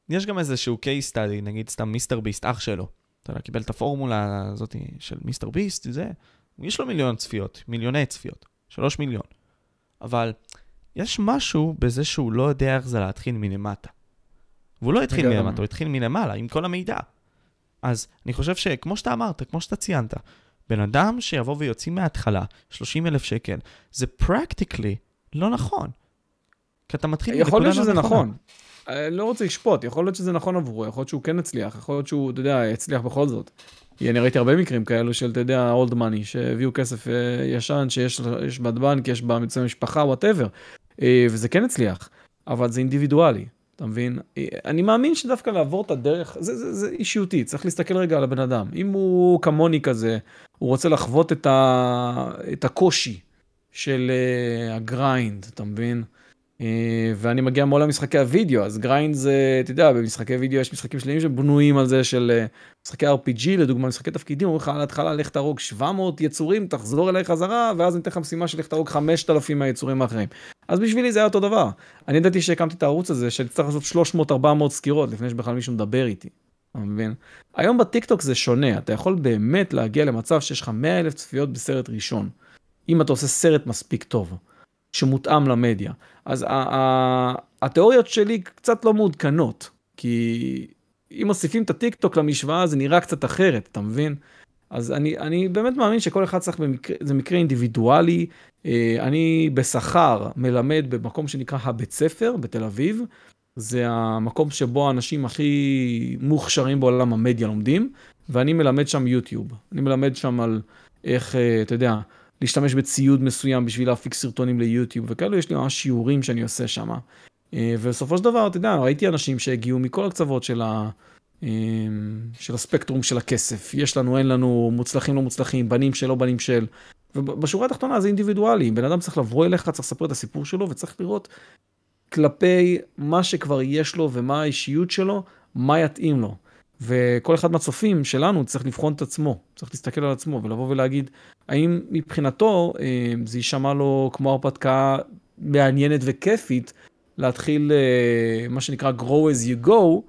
יש גם איזשהו case study, נגיד סתם מיסטר ביסט, אח שלו. אתה יודע, קיבל את הפורמולה הזאת של מיסטר ביסט, זה, יש לו מיליון צפיות, מיליוני צפיות, שלוש מיליון. אבל יש משהו בזה שהוא לא יודע איך זה להתחיל מלמטה. והוא לא התחיל. מלמטה, הוא התחיל מלמעלה, עם כל המידע. אז אני חושב שכמו שאתה אמרת, כמו שאתה ציינת, בן אדם שיבוא ויוציא מההתחלה 30 אלף שקל, זה פרקטיקלי לא נכון. כי אתה מתחיל יכול להיות שזה לא נכונה. נכון. אני לא רוצה לשפוט, יכול להיות שזה נכון עבורו, יכול להיות שהוא כן הצליח, יכול להיות שהוא, אתה יודע, הצליח בכל זאת. אני ראיתי הרבה מקרים כאלו של, אתה יודע, old money, שהביאו כסף אה, ישן, שיש יש בבנק, יש באמצעי משפחה, whatever. וזה כן הצליח, אבל זה אינדיבידואלי, אתה מבין? אה, אני מאמין שדווקא לעבור את הדרך, זה, זה, זה אישיותי, צריך להסתכל רגע על הבן אדם. אם הוא כמוני כזה, הוא רוצה לחוות את, ה, את הקושי של ה grind, אתה מבין? אה, ואני מגיע מעולם משחקי הוידאו, אז grind זה, אתה יודע, במשחקי וידאו יש משחקים שלמים שבנויים על זה של אה, משחקי RPG, לדוגמה משחקי תפקידים, אומרים לך על ההתחלה לך תהרוג 700 יצורים, תחזור אליי חזרה, ואז אני אתן לך משימה של לך תהרוג 5,000 מהיצורים האחרים. אז בשבילי זה היה אותו דבר. אני ידעתי שהקמתי את הערוץ הזה, שאני צריך לעשות 300-400 סקירות לפני שבכלל מישהו מדבר איתי. אתה מבין? היום בטיקטוק זה שונה, אתה יכול באמת להגיע למצב שיש לך 100 אלף צפיות בסרט ראשון, אם אתה עושה סרט מספיק טוב. שמותאם למדיה. אז התיאוריות שלי קצת לא מעודכנות, כי אם מוסיפים את הטיק טוק למשוואה זה נראה קצת אחרת, אתה מבין? אז אני, אני באמת מאמין שכל אחד צריך במקרה, זה מקרה אינדיבידואלי. אה, אני בשכר מלמד במקום שנקרא הבית ספר בתל אביב. זה המקום שבו האנשים הכי מוכשרים בעולם המדיה לומדים, ואני מלמד שם יוטיוב. אני מלמד שם על איך, אה, אתה יודע, להשתמש בציוד מסוים בשביל להפיק סרטונים ליוטיוב וכאלו, יש לי ממש שיעורים שאני עושה שם. אה, ובסופו של דבר, אתה יודע, ראיתי אנשים שהגיעו מכל הקצוות של, ה, אה, של הספקטרום של הכסף. יש לנו, אין לנו, מוצלחים, לא מוצלחים, בנים של, לא בנים של. ובשורה התחתונה זה אינדיבידואלי, בן אדם צריך לבוא אליך, צריך לספר את הסיפור שלו וצריך לראות כלפי מה שכבר יש לו ומה האישיות שלו, מה יתאים לו. וכל אחד מהצופים שלנו צריך לבחון את עצמו, צריך להסתכל על עצמו ולבוא ולהגיד, האם מבחינתו אה, זה יישמע לו כמו הרפתקה מעניינת וכיפית, להתחיל אה, מה שנקרא grow as you go,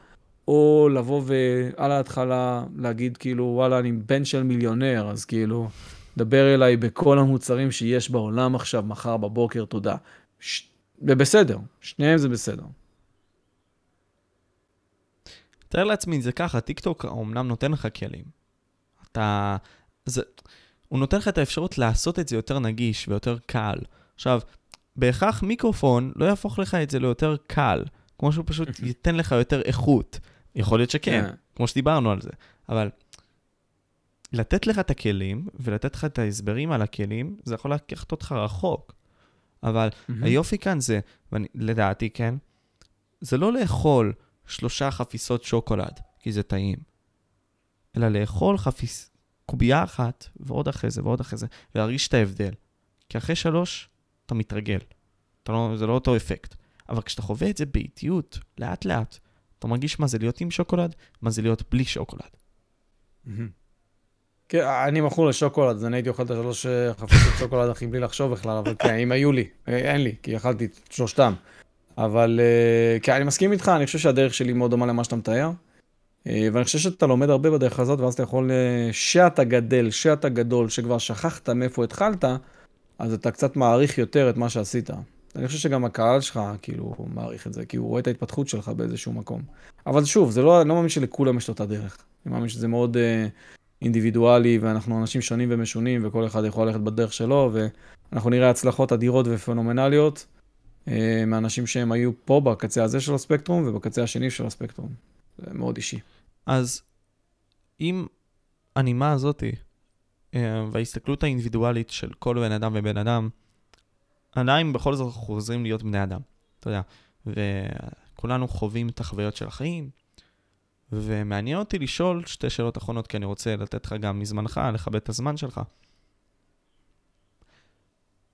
או לבוא ועל ההתחלה להגיד כאילו, וואלה, אני בן של מיליונר, אז כאילו, דבר אליי בכל המוצרים שיש בעולם עכשיו, מחר בבוקר, תודה. ש... זה בסדר, שניהם זה בסדר. תאר לעצמך, זה ככה, טיקטוק אמנם נותן לך כלים. אתה... זה... הוא נותן לך את האפשרות לעשות את זה יותר נגיש ויותר קל. עכשיו, בהכרח מיקרופון לא יהפוך לך את זה ליותר קל, כמו שהוא פשוט ייתן לך יותר איכות. יכול להיות שכן, yeah. כן. כמו שדיברנו על זה. אבל לתת לך את הכלים ולתת לך את ההסברים על הכלים, זה יכול לקחת אותך רחוק. אבל mm-hmm. היופי כאן זה, לדעתי, כן, זה לא לאכול שלושה חפיסות שוקולד, כי זה טעים, אלא לאכול חפיס... קובייה אחת, ועוד אחרי זה, ועוד אחרי זה, ולהרגיש את ההבדל. כי אחרי שלוש, אתה מתרגל. אתה לא, זה לא אותו אפקט. אבל כשאתה חווה את זה באיטיות, לאט-לאט, אתה מרגיש מה זה להיות עם שוקולד, מה זה להיות בלי שוקולד. כן, אני מכור לשוקולד, אז אני הייתי אוכל את השלוש אה, חפיסות שוקולד הכי בלי לחשוב בכלל, אבל כן, אם היו לי, אה, אין לי, כי אכלתי את שלושתם. אבל אה, כן, אני מסכים איתך, אני חושב שהדרך שלי מאוד דומה למה שאתה מתאר. אה, ואני חושב שאתה לומד הרבה בדרך הזאת, ואז אתה יכול, אה, שאתה גדל, שאתה גדול, שכבר שכחת מאיפה התחלת, אז אתה קצת מעריך יותר את מה שעשית. אני חושב שגם הקהל שלך, כאילו, מעריך את זה, כי הוא רואה את ההתפתחות שלך באיזשהו מקום. אבל שוב, זה לא, אני לא מאמין שלכולם יש את אותה דרך. אני מאמין שזה מאוד uh, אינדיבידואלי, ואנחנו אנשים שונים ומשונים, וכל אחד יכול ללכת בדרך שלו, ואנחנו נראה הצלחות אדירות ופנומנליות. אה, מאנשים שהם היו פה בקצה הזה של הספקטרום ובקצה השני של הספקטרום. זה מאוד אישי. אז אם הנימה הזאתי אה, וההסתכלות האינדיבידואלית של כל בן אדם ובן אדם, עדיין בכל זאת חוזרים להיות בני אדם, אתה יודע, וכולנו חווים את החוויות של החיים, ומעניין אותי לשאול שתי שאלות אחרונות, כי אני רוצה לתת לך גם מזמנך, לכבד את הזמן שלך.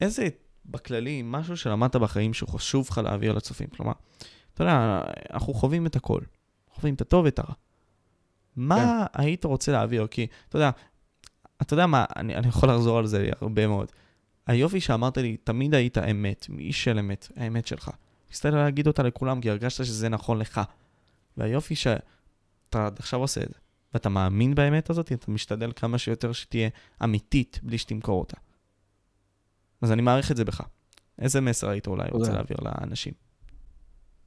איזה בכללי, משהו שלמדת בחיים שהוא חשוב לך להעביר לצופים. כלומר, אתה יודע, אנחנו חווים את הכל. חווים את הטוב ואת הרע. מה כן. היית רוצה להעביר? כי, אתה יודע, אתה יודע מה, אני, אני יכול לחזור על זה הרבה מאוד. היופי שאמרת לי, תמיד היית אמת, איש של אמת, האמת שלך. ניסית להגיד אותה לכולם, כי הרגשת שזה נכון לך. והיופי שאתה עכשיו עושה את זה, ואתה מאמין באמת הזאת, אתה משתדל כמה שיותר שתהיה אמיתית, בלי שתמכור אותה. אז אני מעריך את זה בך. איזה מסר היית אולי רוצה להעביר לאנשים?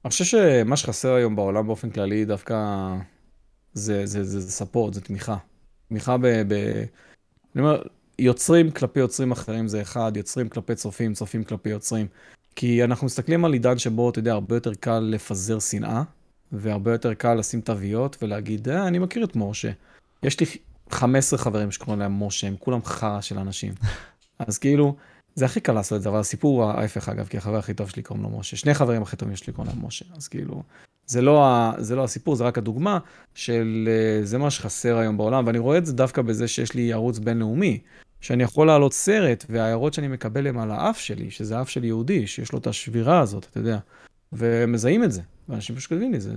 אני חושב שמה שחסר היום בעולם באופן כללי דווקא זה, זה, זה, זה ספורט, זה תמיכה. תמיכה ב, ב... אני אומר, יוצרים כלפי יוצרים אחרים זה אחד, יוצרים כלפי צופים, צופים כלפי יוצרים. כי אנחנו מסתכלים על עידן שבו, אתה יודע, הרבה יותר קל לפזר שנאה, והרבה יותר קל לשים תוויות ולהגיד, אה, אני מכיר את משה. יש לי 15 חברים שקוראים להם משה, הם כולם חרא של אנשים. אז כאילו, זה הכי קל לעשות את זה, אבל הסיפור הוא ההפך אגב, כי החבר הכי טוב שלי קוראים לו משה. שני חברים הכי טובים שלי קוראים להם משה, אז כאילו, זה לא, ה, זה לא הסיפור, זה רק הדוגמה של אה, זה מה שחסר היום בעולם, ואני רואה את זה דווקא בזה שיש לי ערוץ בינלאומי. שאני יכול להעלות סרט, וההערות שאני מקבל הן על האף שלי, שזה האף של יהודי, שיש לו את השבירה הזאת, אתה יודע, ומזהים את זה. ואנשים פשוט כותבים לי, זה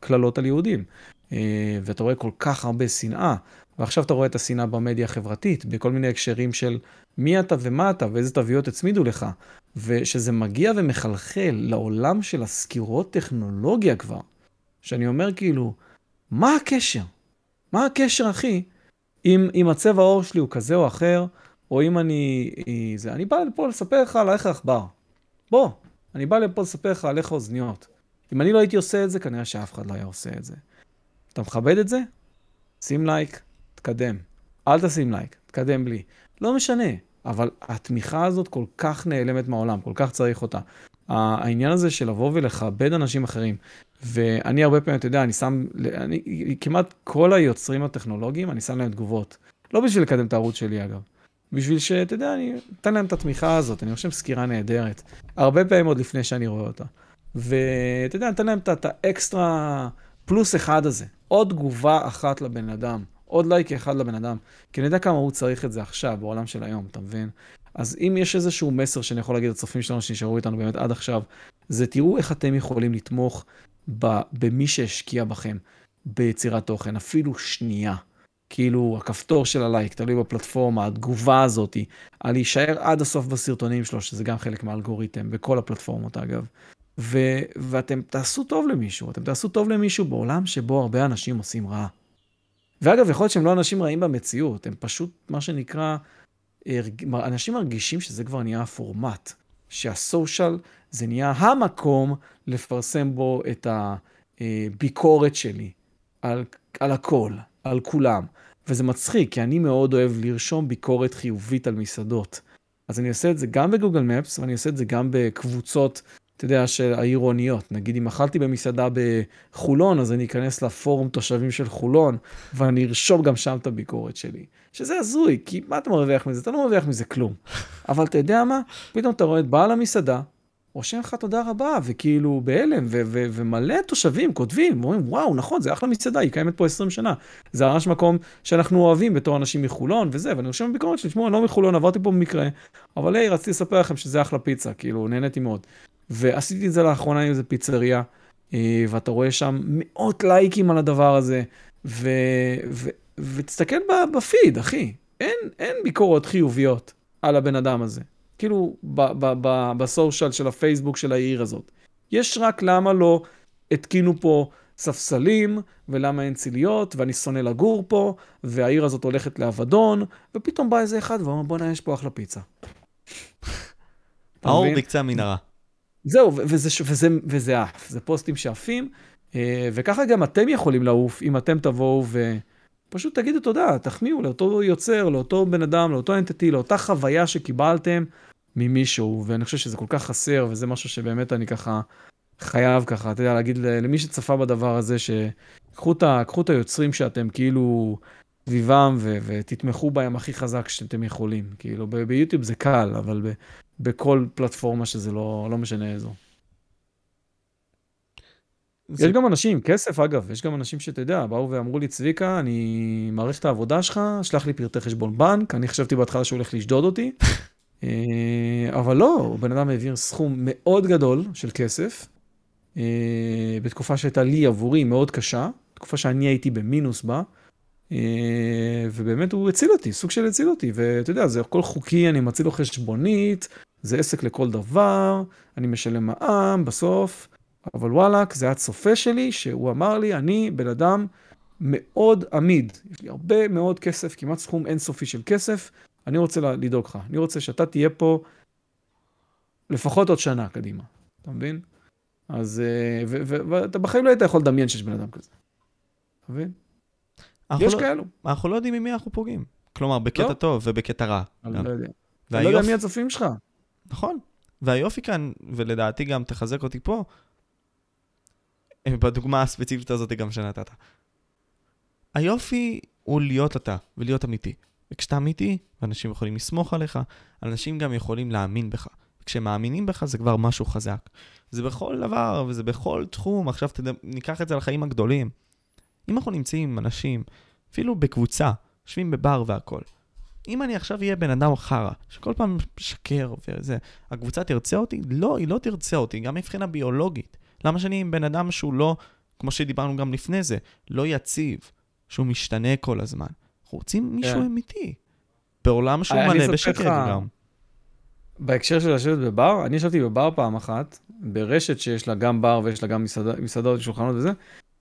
קללות על יהודים. אה, ואתה רואה כל כך הרבה שנאה, ועכשיו אתה רואה את השנאה במדיה החברתית, בכל מיני הקשרים של מי אתה ומה אתה ואיזה תוויות הצמידו לך, ושזה מגיע ומחלחל לעולם של הסקירות טכנולוגיה כבר, שאני אומר כאילו, מה הקשר? מה הקשר, אחי, אם, אם הצבע העור שלי הוא כזה או אחר, או אם אני... זה, אני בא לפה לספר לך על איך העכבר. בוא, אני בא לפה לספר לך על איך האוזניות. אם אני לא הייתי עושה את זה, כנראה שאף אחד לא היה עושה את זה. אתה מכבד את זה? שים לייק, תקדם. אל תשים לייק, תקדם בלי. לא משנה, אבל התמיכה הזאת כל כך נעלמת מהעולם, כל כך צריך אותה. העניין הזה של לבוא ולכבד אנשים אחרים, ואני הרבה פעמים, אתה יודע, אני שם, אני, כמעט כל היוצרים הטכנולוגיים, אני שם להם תגובות. לא בשביל לקדם את הערוץ שלי, אגב. בשביל שאתה יודע, אני אתן להם את התמיכה הזאת, אני חושב סקירה נהדרת. הרבה פעמים עוד לפני שאני רואה אותה. ואתה יודע, נתן להם את האקסטרה פלוס אחד הזה. עוד תגובה אחת לבן אדם. עוד לייק אחד לבן אדם. כי אני יודע כמה הוא צריך את זה עכשיו, בעולם של היום, אתה מבין? אז אם יש איזשהו מסר שאני יכול להגיד לצופים שלנו שנשארו איתנו באמת עד עכשיו, זה תראו איך אתם יכולים לתמוך במי שהשקיע בכם ביצירת תוכן, אפילו שנייה. כאילו, הכפתור של הלייק, תלוי בפלטפורמה, התגובה הזאתי, על להישאר עד הסוף בסרטונים שלו, שזה גם חלק מהאלגוריתם, בכל הפלטפורמות אגב. ו- ואתם תעשו טוב למישהו, אתם תעשו טוב למישהו בעולם שבו הרבה אנשים עושים רע. ואגב, יכול להיות שהם לא אנשים רעים במציאות, הם פשוט, מה שנקרא, אנשים מרגישים שזה כבר נהיה הפורמט, שהסושיאל זה נהיה המקום לפרסם בו את הביקורת שלי על, על הכל, על כולם. וזה מצחיק, כי אני מאוד אוהב לרשום ביקורת חיובית על מסעדות. אז אני עושה את זה גם בגוגל מפס, ואני עושה את זה גם בקבוצות אתה יודע, של העירוניות. נגיד, אם אכלתי במסעדה בחולון, אז אני אכנס לפורום תושבים של חולון, ואני ארשום גם שם את הביקורת שלי. שזה הזוי, כי מה אתה מרוויח מזה? אתה לא מרוויח מזה כלום. אבל אתה יודע מה? פתאום אתה רואה את בעל המסעדה, רושם לך תודה רבה, וכאילו בהלם, ומלא תושבים כותבים, אומרים, וואו, נכון, זה אחלה מסעדה, היא קיימת פה 20 שנה. זה ממש מקום שאנחנו אוהבים בתור אנשים מחולון וזה, ואני רושם בביקורת שלי, תשמעו, אני לא מחולון, עברתי פה במקרה, אבל היי, רציתי לספר לכם שזה אחלה פיצה, כאילו, נהניתי מאוד. ועשיתי את זה לאחרונה עם איזה פיצריה, אה, ואתה רואה שם מאות לייקים על הדבר הזה, ו, ו, ותסתכל בפיד, אחי, אין, אין ביקורות חיוביות על הבן אדם הזה. כאילו, בסושיאל של הפייסבוק של העיר הזאת. יש רק למה לא התקינו פה ספסלים, ולמה אין ציליות, ואני שונא לגור פה, והעיר הזאת הולכת לאבדון, ופתאום בא איזה אחד ואומר, בוא'נה, יש פה אחלה פיצה. האור בקצה המנהרה. זהו, וזה, וזה, וזה עף, זה פוסטים שעפים, אה, וככה גם אתם יכולים לעוף, אם אתם תבואו ופשוט תגידו תודה, תחמיאו לאותו יוצר, לאותו בן אדם, לאותו אנטיטי, לאותה חוויה שקיבלתם ממישהו, ואני חושב שזה כל כך חסר, וזה משהו שבאמת אני ככה חייב ככה, אתה יודע, להגיד למי שצפה בדבר הזה, שקחו את, את היוצרים שאתם כאילו סביבם ותתמכו בהם הכי חזק שאתם יכולים. כאילו, ביוטיוב זה קל, אבל בכל פלטפורמה שזה לא, לא משנה איזו. זה... יש גם אנשים, כסף אגב, יש גם אנשים שאתה יודע, באו ואמרו לי, צביקה, אני מעריך את העבודה שלך, שלח לי פרטי חשבון בנק, אני חשבתי בהתחלה שהוא הולך לשדוד אותי, אה, אבל לא, בן אדם העביר סכום מאוד גדול של כסף, אה, בתקופה שהייתה לי עבורי מאוד קשה, תקופה שאני הייתי במינוס בה, ובאמת הוא הציל אותי, סוג של הציל אותי, ואתה יודע, זה הכל חוקי, אני מציל לו חשבונית, זה עסק לכל דבר, אני משלם מע"מ בסוף, אבל וואלאק, זה היה צופה שלי, שהוא אמר לי, אני בן אדם מאוד עמיד, יש לי הרבה מאוד כסף, כמעט סכום אינסופי של כסף, אני רוצה לדאוג לך, אני רוצה שאתה תהיה פה לפחות עוד שנה קדימה, אתה מבין? אז, אה, ואתה בחיים לא היית יכול לדמיין שיש בן אדם כזה, אתה מבין? יש לא, כאלו. אנחנו לא יודעים ממי אנחנו פוגעים. כלומר, בקטע לא? טוב ובקטע רע. אני לא יודע. והיופ... אני לא יודע מי הצופים שלך. נכון. והיופי כאן, ולדעתי גם תחזק אותי פה, בדוגמה הספציפית הזאת גם שנתת. היופי הוא להיות אתה ולהיות אמיתי. וכשאתה אמיתי, אנשים יכולים לסמוך עליך, אנשים גם יכולים להאמין בך. כשמאמינים בך זה כבר משהו חזק. זה בכל דבר וזה בכל תחום. עכשיו תד... ניקח את זה לחיים הגדולים. אם אנחנו נמצאים עם אנשים, אפילו בקבוצה, יושבים בבר והכול, אם אני עכשיו אהיה בן אדם חרא, שכל פעם משקר וזה, הקבוצה תרצה אותי? לא, היא לא תרצה אותי, גם מבחינה ביולוגית. למה שאני עם בן אדם שהוא לא, כמו שדיברנו גם לפני זה, לא יציב, שהוא משתנה כל הזמן? אנחנו רוצים מישהו כן. אמיתי. בעולם שהוא אני מלא בשקר לך- גם. בהקשר של לשבת בבר, אני ישבתי בבר פעם אחת, ברשת שיש לה גם בר ויש לה גם מסעדה, מסעדות, שולחנות וזה,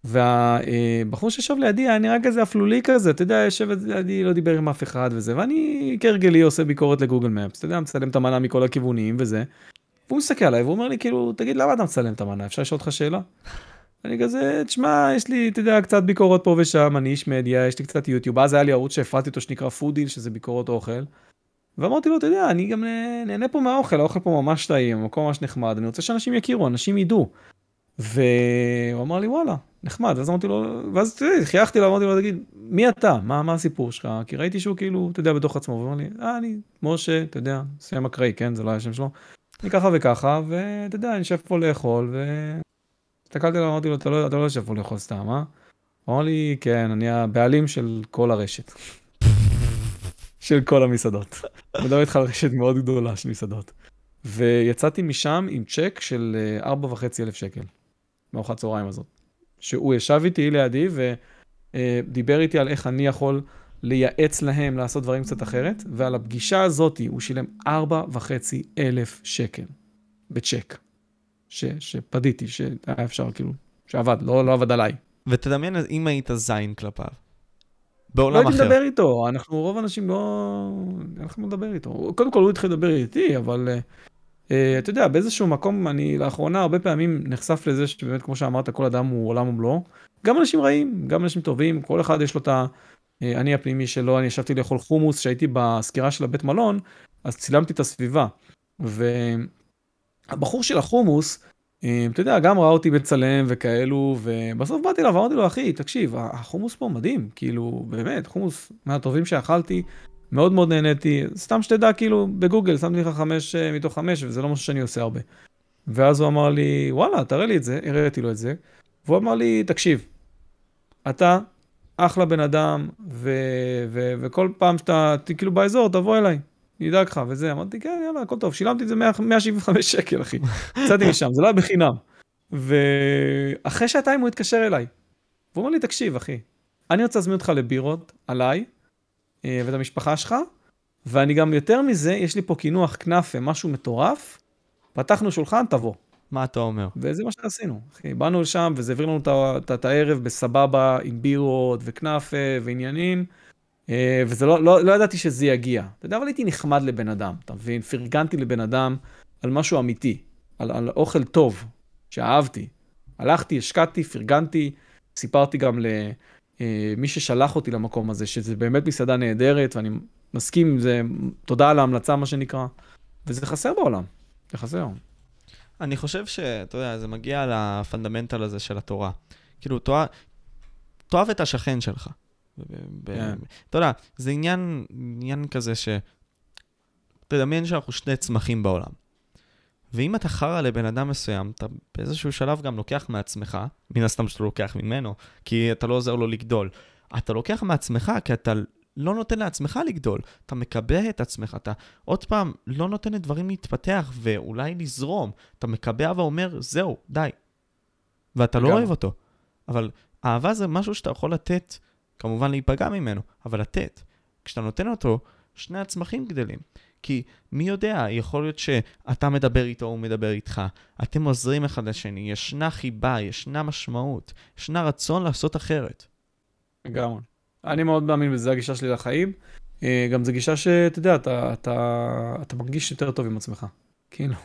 והבחור שישב לידי היה נראה כזה אפלולי כזה, אתה יודע, יושב לידי, לא דיבר עם אף אחד וזה, ואני כהרגלי עושה ביקורת לגוגל מפס, אתה יודע, מצלם את המנה מכל הכיוונים וזה, והוא מסתכל עליי והוא אומר לי, כאילו, תגיד, למה אתה מצלם את המנה? אפשר לשאול אותך שאלה? אני כזה, תשמע, יש לי, אתה יודע, קצת ביקורות פה ושם, אני איש מדיה, יש לי קצת יוטיוב, אז היה לי ערוץ שהפרעתי אותו שנקרא FoodDeal, שזה ביקורות אוכל. ואמרתי לו, אתה יודע, אני גם נה- נהנה פה מהאוכל, האוכל פה ממש טעים, המקום ממש נחמד, אני רוצה שאנשים יכירו, אנשים ידעו. והוא אמר לי, וואלה, נחמד, ואז אמרתי לו, ואז חייכתי לו, אמרתי לו, תגיד, מי אתה? מה, מה הסיפור שלך? כי ראיתי שהוא כאילו, אתה יודע, בתוך עצמו, והוא אמר לי, אה, אני משה, אתה יודע, סיים אקראי, כן, זה לא היה השם שלו. אני ככה וככה, ואתה יודע, אני יושב פה לאכול, ו... הסתכלתי עליו, אמרתי לו, אתה לא, אתה לא יושב פה לאכול סתם, אה? הוא אמר לי, כן, אני הבעלים של כל הרשת. של כל המסעדות. אני מדבר איתך על רשת מאוד גדולה של מסעדות. ויצאתי משם עם צ'ק של אה, ארבע וחצי אלף שקל, מארוחת צהריים הזאת. שהוא ישב איתי לידי ודיבר איתי על איך אני יכול לייעץ להם לעשות דברים קצת אחרת, ועל הפגישה הזאת הוא שילם ארבע וחצי אלף שקל בצ'ק. ש, שפדיתי, שהיה אפשר כאילו, שעבד, לא, לא עבד עליי. ותדמיין אם היית זין כלפיו. לא בעולם הייתי אחר. מדבר איתו, אנחנו, רוב האנשים לא... מה לדבר איתו. קודם כל הוא התחיל לדבר איתי, אבל אה, אתה יודע, באיזשהו מקום, אני לאחרונה הרבה פעמים נחשף לזה שבאמת, כמו שאמרת, כל אדם הוא עולם ומלואו. גם אנשים רעים, גם אנשים טובים, כל אחד יש לו את ה... אה, אני הפנימי שלו, אני ישבתי לאכול חומוס, שהייתי בסקירה של הבית מלון, אז צילמתי את הסביבה. והבחור של החומוס, אה, אתה יודע, גם ראה אותי בצלם וכאלו, ובסוף באתי אליו ואמרתי לו, אחי, תקשיב, החומוס פה מדהים, כאילו, באמת, חומוס מהטובים שאכלתי, מאוד מאוד נהניתי, סתם שתדע, כאילו, בגוגל, שמתי לך חמש אה, מתוך חמש, וזה לא משהו שאני עושה הרבה. ואז הוא אמר לי, וואלה, תראה לי את זה, הראיתי לו את זה, והוא אמר לי, תקשיב, אתה אחלה בן אדם, ו- ו- וכל פעם שאתה, כאילו, באזור, תבוא אליי, אני אדאג לך, וזה, אמרתי, כן, יאללה, הכל טוב, שילמתי את זה 100 175 שקל, אחי. יצאתי משם, זה לא היה בחינם. ואחרי שעתיים הוא התקשר אליי. והוא אומר לי, תקשיב, אחי, אני רוצה להזמין אותך לבירות, עליי, ואת המשפחה שלך, ואני גם יותר מזה, יש לי פה קינוח כנאפה, משהו מטורף, פתחנו שולחן, תבוא. מה אתה אומר? וזה מה שעשינו, אחי. באנו לשם, וזה העביר לנו את הערב בסבבה, עם בירות, וכנאפה, ועניינים, אה, וזה לא, לא, לא ידעתי שזה יגיע. אתה יודע, אבל הייתי נחמד לבן אדם, אתה מבין? פרגנתי לבן אדם על משהו אמיתי, על, על אוכל טוב, שאהבתי. הלכתי, השקעתי, פרגנתי, סיפרתי גם למי ששלח אותי למקום הזה, שזה באמת מסעדה נהדרת, ואני מסכים עם זה, תודה על ההמלצה, מה שנקרא, וזה חסר בעולם, זה חסר. אני חושב שאתה יודע, זה מגיע לפונדמנטל הזה של התורה. כאילו, תאהב, תאהב את השכן שלך. ב- כן. אתה יודע, זה עניין, עניין כזה ש... תדמיין שאנחנו שני צמחים בעולם. ואם אתה חרא לבן אדם מסוים, אתה באיזשהו שלב גם לוקח מעצמך, מן הסתם שאתה לוקח ממנו, כי אתה לא עוזר לו לגדול. אתה לוקח מעצמך כי אתה לא נותן לעצמך לגדול. אתה מקבע את עצמך, אתה עוד פעם לא נותן לדברים להתפתח ואולי לזרום. אתה מקבע ואומר, זהו, די. ואתה לא. אוהב אותו. אבל אהבה זה משהו שאתה יכול לתת, כמובן להיפגע ממנו, אבל לתת. כשאתה נותן אותו, שני הצמחים גדלים. כי מי יודע, יכול להיות שאתה מדבר איתו, הוא מדבר איתך, אתם עוזרים אחד לשני, ישנה חיבה, ישנה משמעות, ישנה רצון לעשות אחרת. לגמרי. אני מאוד מאמין בזה, הגישה שלי לחיים. אה, גם זו גישה שאתה יודע, אתה, אתה, אתה מרגיש יותר טוב עם עצמך. כאילו.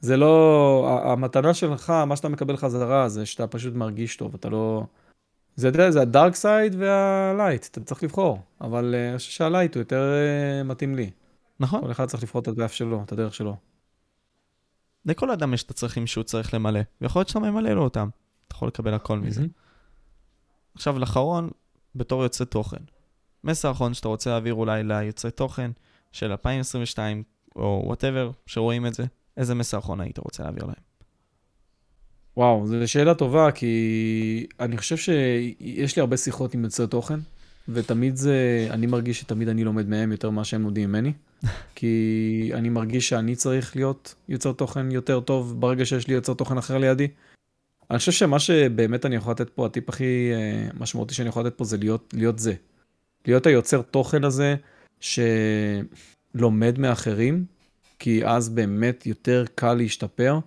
זה לא, המתנה שלך, מה שאתה מקבל חזרה, זה שאתה פשוט מרגיש טוב, אתה לא... זה, אתה יודע, זה ה dark side וה light, אתה צריך לבחור. אבל אה, אני חושב שה light הוא יותר אה, מתאים לי. נכון? כל אחד צריך לבחור את הדף שלו, את הדרך שלו. לכל אדם יש את הצרכים שהוא צריך למלא, ויכול להיות שאתה ממלא לו אותם. אתה יכול לקבל הכל מזה. עכשיו, לאחרון, בתור יוצא תוכן. מסר אחרון שאתה רוצה להעביר אולי ליוצאי תוכן של 2022, או וואטאבר, שרואים את זה, איזה מסר אחרון היית רוצה להעביר להם? וואו, זו שאלה טובה, כי אני חושב שיש לי הרבה שיחות עם יוצרי תוכן, ותמיד זה, אני מרגיש שתמיד אני לומד מהם יותר ממה שהם לומדים ממני, כי אני מרגיש שאני צריך להיות יוצר תוכן יותר טוב ברגע שיש לי יוצר תוכן אחר לידי. אני חושב שמה שבאמת אני יכול לתת פה, הטיפ הכי אה, משמעותי שאני יכול לתת פה זה להיות, להיות זה. להיות היוצר תוכן הזה שלומד מאחרים, כי אז באמת יותר קל להשתפר,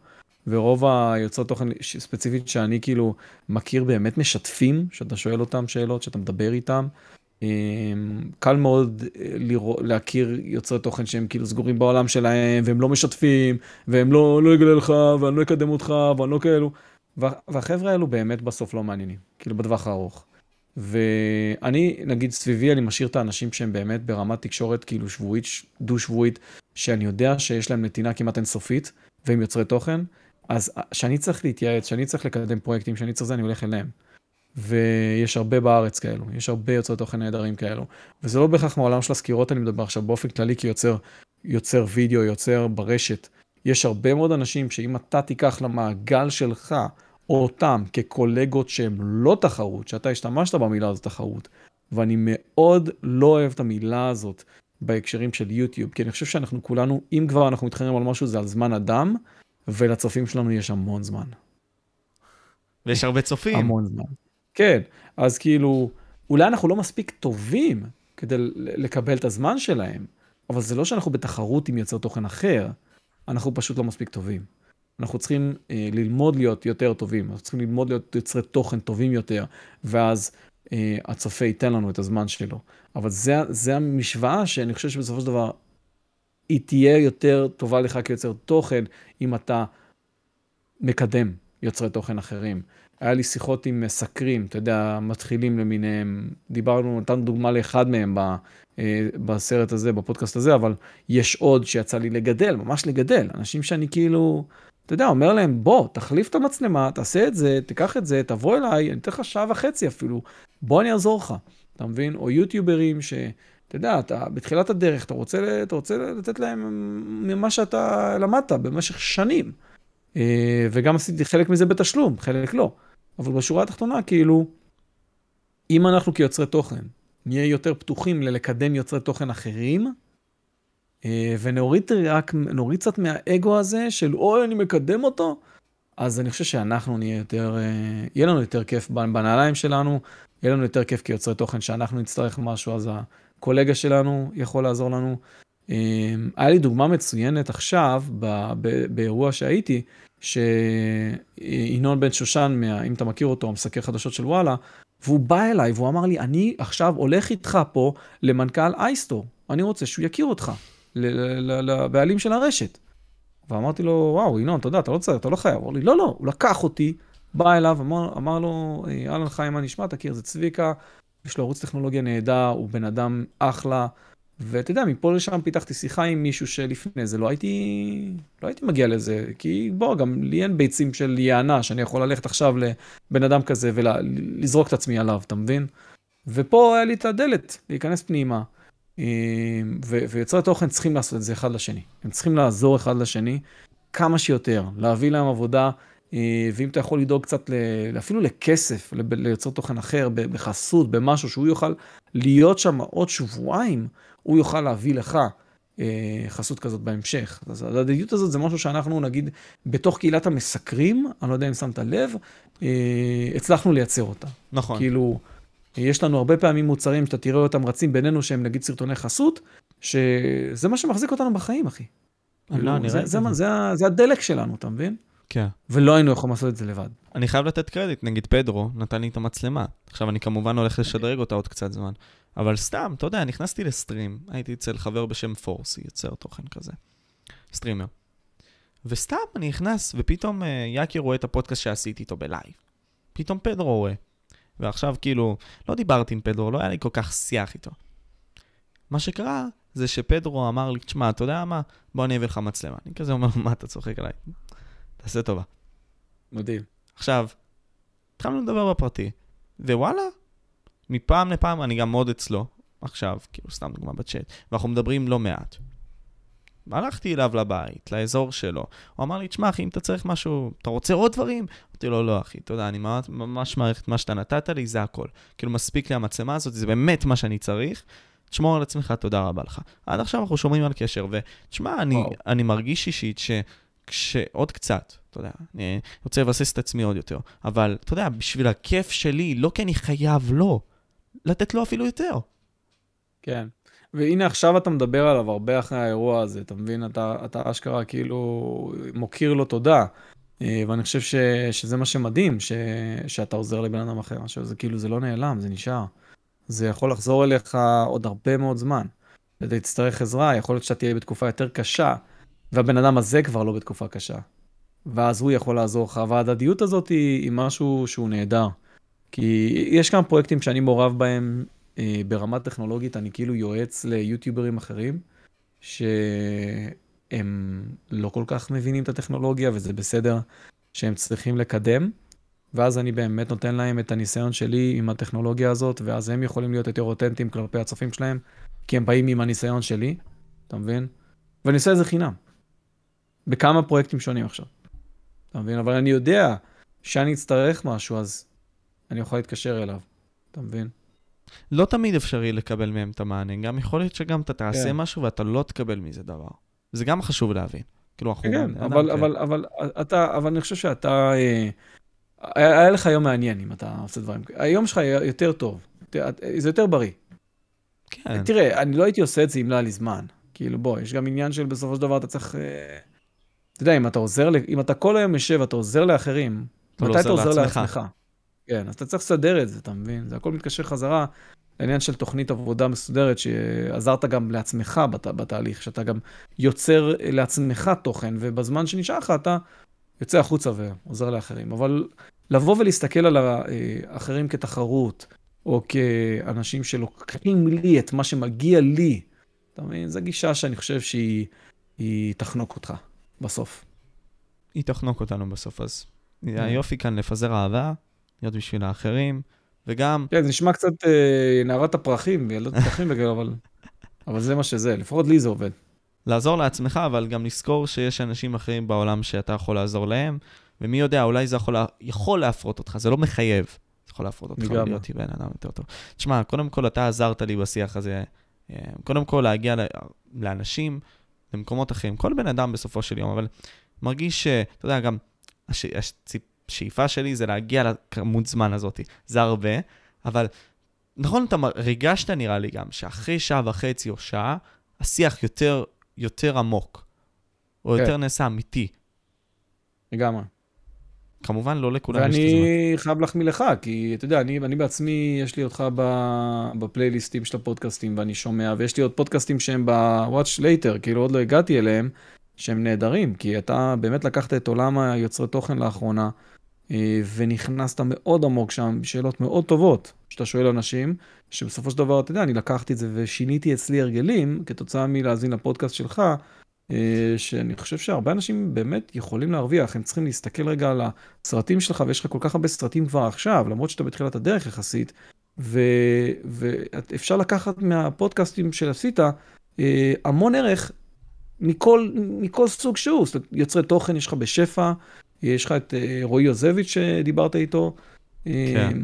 ורוב היוצרי תוכן ספציפית שאני כאילו מכיר באמת משתפים, שאתה שואל אותם שאלות, שאתה מדבר איתם. אמ, קל מאוד אה, לראות, להכיר יוצרי תוכן שהם כאילו סגורים בעולם שלהם, והם לא משתפים, והם לא, לא אגלה לך, ואני לא אקדם אותך, ואני לא כאלו. והחבר'ה האלו באמת בסוף לא מעניינים, כאילו בטווח הארוך. ואני, נגיד, סביבי אני משאיר את האנשים שהם באמת ברמת תקשורת כאילו שבועית, דו-שבועית, שאני יודע שיש להם נתינה כמעט אינסופית, והם יוצרי תוכן, אז כשאני צריך להתייעץ, כשאני צריך לקדם פרויקטים, כשאני צריך זה, אני הולך אליהם. ויש הרבה בארץ כאלו, יש הרבה יוצרי תוכן נהדרים כאלו. וזה לא בהכרח מעולם של הסקירות, אני מדבר עכשיו באופן כללי כיוצר יוצר וידאו, יוצר ברשת. יש הרבה מאוד אנשים שאם אתה תיקח למעגל שלך, או אותם כקולגות שהם לא תחרות, שאתה השתמשת במילה הזאת תחרות, ואני מאוד לא אוהב את המילה הזאת בהקשרים של יוטיוב, כי אני חושב שאנחנו כולנו, אם כבר אנחנו מתחרים על משהו, זה על זמן אדם, ולצופים שלנו יש המון זמן. ויש הרבה צופים. המון זמן. כן, אז כאילו, אולי אנחנו לא מספיק טובים כדי לקבל את הזמן שלהם, אבל זה לא שאנחנו בתחרות עם יוצר תוכן אחר, אנחנו פשוט לא מספיק טובים. אנחנו צריכים אה, ללמוד להיות יותר טובים, אנחנו צריכים ללמוד להיות יוצרי תוכן טובים יותר, ואז אה, הצופה ייתן לנו את הזמן שלו. אבל זה, זה המשוואה שאני חושב שבסופו של דבר היא תהיה יותר טובה לך כיוצר תוכן, אם אתה מקדם יוצרי תוכן אחרים. היה לי שיחות עם מסקרים, אתה יודע, מתחילים למיניהם, דיברנו, נתנו דוגמה לאחד מהם ב, אה, בסרט הזה, בפודקאסט הזה, אבל יש עוד שיצא לי לגדל, ממש לגדל. אנשים שאני כאילו, אתה יודע, אומר להם, בוא, תחליף את המצלמה, תעשה את זה, תיקח את זה, תבוא אליי, אני אתן לך שעה וחצי אפילו, בוא אני אעזור לך, אתה מבין? או יוטיוברים ש... אתה יודע, אתה בתחילת הדרך, אתה רוצה, אתה רוצה לתת להם ממה שאתה למדת במשך שנים. אה, וגם עשיתי חלק מזה בתשלום, חלק לא. אבל בשורה התחתונה, כאילו, אם אנחנו כיוצרי תוכן נהיה יותר פתוחים ללקדם יוצרי תוכן אחרים, אה, ונוריד רק, נוריד קצת מהאגו הזה של אוי, אני מקדם אותו, אז אני חושב שאנחנו נהיה יותר, אה, יהיה לנו יותר כיף בנעליים שלנו, יהיה לנו יותר כיף כיוצרי תוכן שאנחנו נצטרך משהו, אז הקולגה שלנו יכול לעזור לנו. אמ, היה לי דוגמה מצוינת עכשיו, באירוע שהייתי, שינון בן שושן, מה, אם אתה מכיר אותו, המסקר חדשות של וואלה, והוא בא אליי והוא אמר לי, אני עכשיו הולך איתך פה למנכ"ל אייסטור, אני רוצה שהוא יכיר אותך, לבעלים של הרשת. ואמרתי לו, וואו, ינון, אתה יודע, אתה לא צריך, אתה לא חייב. אמר לי, לא, לא, הוא לקח אותי, בא אליו, אמר, אמר לו, אהלן חיים, מה נשמע? תכיר, זה צביקה, יש לו ערוץ טכנולוגיה נהדר, הוא בן אדם אחלה. ואתה יודע, מפה לשם פיתחתי שיחה עם מישהו שלפני זה לא הייתי, לא הייתי מגיע לזה, כי בוא, גם לי אין ביצים של יענה, שאני יכול ללכת עכשיו לבן אדם כזה ולזרוק את עצמי עליו, אתה מבין? ופה היה לי את הדלת, להיכנס פנימה. אה, ויוצרי תוכן צריכים לעשות את זה אחד לשני. הם צריכים לעזור אחד לשני כמה שיותר, להביא להם עבודה ואם אתה יכול לדאוג קצת אפילו לכסף, ליוצר תוכן אחר, בחסות, במשהו שהוא יוכל להיות שם עוד שבועיים, הוא יוכל להביא לך אה, חסות כזאת בהמשך. אז ההדדיות הזאת זה משהו שאנחנו נגיד בתוך קהילת המסקרים, אני לא יודע אם שמת לב, אה, הצלחנו לייצר אותה. נכון. כאילו, יש לנו הרבה פעמים מוצרים שאתה תראה אותם רצים בינינו שהם נגיד סרטוני חסות, שזה מה שמחזיק אותנו בחיים, אחי. לא, כאילו, זה, זה, זה, זה, זה הדלק שלנו, אתה מבין? כן. ולא היינו יכולים לעשות את זה לבד. אני חייב לתת קרדיט, נגיד פדרו נתן לי את המצלמה. עכשיו אני כמובן הולך לשדרג אותה עוד קצת זמן. אבל סתם, אתה יודע, נכנסתי ל stream, הייתי אצל חבר בשם פורסי, יוצר תוכן כזה. streamer. וסתם אני נכנס, ופתאום uh, יאקי רואה את הפודקאסט שעשיתי איתו בלייב. פתאום פדרו רואה. ועכשיו כאילו, לא דיברתי עם פדרו, לא היה לי כל כך שיח איתו. מה שקרה, זה שפדרו אמר לי, תשמע, אתה יודע מה? בוא אני אביא לך מצלמה. אני כזה אומר, מה אתה צוחק עליי? תעשה טובה. מדהים. עכשיו, התחלנו לדבר בפרטי, ווואלה, מפעם לפעם אני גם מאוד אצלו, עכשיו, כאילו סתם דוגמה בצ'אט, ואנחנו מדברים לא מעט. הלכתי אליו לבית, לאזור שלו. הוא אמר לי, תשמע, אחי, אם אתה צריך משהו, אתה רוצה עוד דברים? אמרתי לו, לא, אחי, תודה, אני ממש, מעריך את מה שאתה נתת לי, זה הכל. כאילו, מספיק לי המצלמה הזאת, זה באמת מה שאני צריך. תשמור על עצמך, תודה רבה לך. עד עכשיו אנחנו שומרים על קשר, ותשמע, אני, אני מרגיש אישית ש... כשעוד קצת, אתה יודע, אני רוצה לבסס את עצמי עוד יותר, אבל אתה יודע, בשביל הכיף שלי, לא כי אני חייב לו, לתת לו אפילו יותר. כן. והנה עכשיו אתה מדבר עליו הרבה אחרי האירוע הזה, אתה מבין? אתה, אתה אשכרה כאילו מוקיר לו תודה. אה, ואני חושב ש, שזה מה שמדהים, ש, שאתה עוזר לבן אדם אחר, שזה כאילו, זה לא נעלם, זה נשאר. זה יכול לחזור אליך עוד הרבה מאוד זמן. אתה תצטרך עזרה, יכול להיות שאתה תהיה בתקופה יותר קשה, והבן אדם הזה כבר לא בתקופה קשה. ואז הוא יכול לעזור לך, וההדדיות הזאת היא, היא משהו שהוא נהדר. כי יש כמה פרויקטים שאני מעורב בהם אה, ברמה טכנולוגית, אני כאילו יועץ ליוטיוברים אחרים, שהם לא כל כך מבינים את הטכנולוגיה, וזה בסדר שהם צריכים לקדם. ואז אני באמת נותן להם את הניסיון שלי עם הטכנולוגיה הזאת, ואז הם יכולים להיות יותר אותנטיים כלפי הצופים שלהם, כי הם באים עם הניסיון שלי, אתה מבין? ואני עושה את זה חינם. בכמה פרויקטים שונים עכשיו. אתה מבין? אבל אני יודע שאני אצטרך משהו, אז אני יכול להתקשר אליו. אתה מבין? לא תמיד אפשרי לקבל מהם את המענה, גם יכול להיות שגם אתה תעשה כן. משהו ואתה לא תקבל מזה דבר. זה גם חשוב להבין. כאילו, אנחנו... כן, אבל, אבל, אבל, אתה, אבל אני חושב שאתה... אה, היה לך יום מעניין אם אתה עושה דברים כאלה. היום שלך יותר טוב, זה יותר בריא. כן. תראה, אני לא הייתי עושה את זה אם לא היה לי זמן. כאילו, בוא, יש גם עניין של בסופו של דבר אתה צריך... אה, אתה יודע, אם אתה עוזר, אם אתה כל היום יושב, אתה עוזר לאחרים, אתה מתי לא אתה עוזר לעצמך? לעצמך? כן, אז אתה צריך לסדר את זה, אתה מבין? זה הכל מתקשר חזרה לעניין של תוכנית עבודה מסודרת, שעזרת גם לעצמך בת, בתהליך, שאתה גם יוצר לעצמך תוכן, ובזמן שנשאר לך אתה יוצא החוצה ועוזר לאחרים. אבל לבוא ולהסתכל על האחרים כתחרות, או כאנשים שלוקחים לי את מה שמגיע לי, אתה מבין? זו גישה שאני חושב שהיא תחנוק אותך בסוף. היא תחנוק אותנו בסוף, אז כן. היופי כאן לפזר אהבה, להיות בשביל האחרים, וגם... כן, זה נשמע קצת אה, נערת הפרחים, ילדות פרחים וכאלה, אבל, אבל זה מה שזה, לפחות לי זה עובד. לעזור לעצמך, אבל גם לזכור שיש אנשים אחרים בעולם שאתה יכול לעזור להם, ומי יודע, אולי זה יכול, יכול להפרות אותך, זה לא מחייב. זה יכול להפרות אותך להיות בן אדם יותר טוב. תשמע, קודם כל אתה עזרת לי בשיח הזה, אה, קודם כל להגיע לאנשים, למקומות אחרים, כל בן אדם בסופו של יום, אבל מרגיש, אתה יודע, גם הש, השאיפה שלי זה להגיע לכמות זמן הזאת. זה הרבה, אבל נכון, אתה ריגשת נראה לי גם, שאחרי שעה וחצי או שעה, השיח יותר, יותר עמוק, או כן. יותר נעשה אמיתי. לגמרי. כמובן, לא לכולם יש את הזמן. ואני חייב להחמיא לך, כי אתה יודע, אני, אני בעצמי, יש לי אותך בפלייליסטים של הפודקאסטים, ואני שומע, ויש לי עוד פודקאסטים שהם ב-Watch Later, כאילו עוד לא הגעתי אליהם, שהם נהדרים, כי אתה באמת לקחת את עולם היוצרי תוכן לאחרונה, אה, ונכנסת מאוד עמוק שם, שאלות מאוד טובות, שאתה שואל אנשים, שבסופו של דבר, אתה יודע, אני לקחתי את זה ושיניתי אצלי הרגלים, כתוצאה מלהאזין לפודקאסט שלך, שאני חושב שהרבה אנשים באמת יכולים להרוויח, הם צריכים להסתכל רגע על הסרטים שלך, ויש לך כל כך הרבה סרטים כבר עכשיו, למרות שאתה בתחילת הדרך יחסית, ו... ואפשר לקחת מהפודקאסטים שעשית אה, המון ערך מכל, מכל סוג שהוא, זאת אומרת, יוצרי תוכן יש לך בשפע, יש לך את אה, רועי יוזביץ' שדיברת איתו. כן,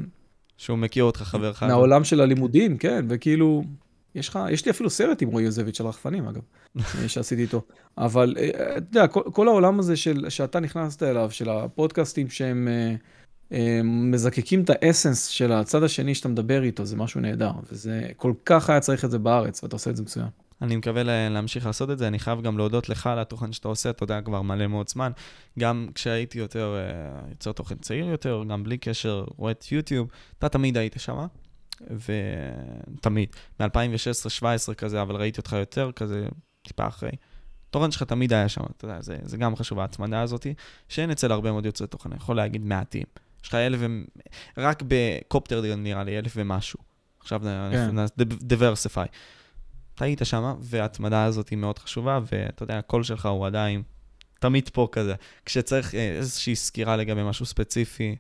שהוא מכיר אותך חבר אחד. מהעולם של הלימודים, כן, וכאילו, יש לך, יש לי אפילו סרט עם רועי יוזביץ' של רחפנים, אגב, שעשיתי איתו. אבל אה, אתה יודע, כל, כל העולם הזה של, שאתה נכנסת אליו, של הפודקאסטים שהם אה, מזקקים את האסנס של הצד השני שאתה מדבר איתו, זה משהו נהדר. וזה, כל כך היה צריך את זה בארץ, ואתה עושה את זה מצוין. אני מקווה להמשיך לעשות את זה. אני חייב גם להודות לך על התוכן שאתה עושה, אתה יודע, כבר מלא מאוד זמן. גם כשהייתי יותר, יוצר תוכן צעיר יותר, גם בלי קשר, רואה את יוטיוב, אתה תמיד היית שם, ותמיד. מ-2016-2017 כזה, אבל ראיתי אותך יותר כזה, טיפה אחרי. התוכן שלך תמיד היה שם, אתה יודע, זה, זה גם חשוב, ההצמדה הזאת, שאין אצל הרבה מאוד יוצרי תוכן, אני יכול להגיד מעטים. יש לך אלף ו... רק בקופטר נראה לי, אלף ומשהו. עכשיו כן. דיברסיפיי. אתה היית שם, וההתמדה הזאת היא מאוד חשובה, ואתה יודע, הקול שלך הוא עדיין תמיד פה כזה. כשצריך אה, איזושהי סקירה לגבי משהו ספציפי,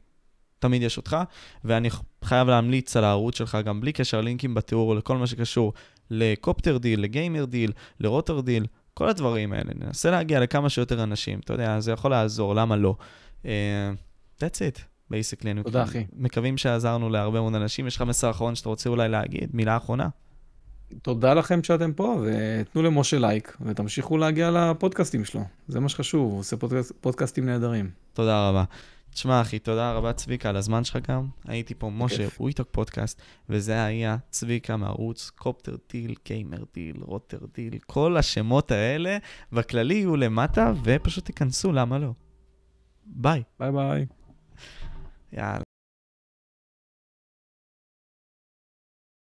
תמיד יש אותך, ואני חייב להמליץ על הערוץ שלך גם בלי קשר לינקים בתיאור לכל מה שקשור ל CopterDeal, ל GamerDeal, ל RouterDeal, כל הדברים האלה. ננסה להגיע לכמה שיותר אנשים, אתה יודע, זה יכול לעזור, למה לא? Uh, that's it, basically. תודה, אחי. מקווים שעזרנו להרבה מאוד אנשים. יש לך מסר אחרון שאתה רוצה אולי להגיד? מילה אחרונה? תודה לכם שאתם פה, ותנו למשה לייק, ותמשיכו להגיע לפודקאסטים שלו. זה מה שחשוב, הוא עושה פודקאסט, פודקאסטים נהדרים. תודה רבה. תשמע, אחי, תודה רבה, צביקה, על הזמן שלך גם. הייתי פה, משה, WeTalk Podcast, וזה היה צביקה מערוץ CopterDeal, GamerDeal, RouterDeal, כל השמות האלה, בכללי יהיו למטה, ופשוט תיכנסו, למה לא? ביי. ביי ביי. יאללה.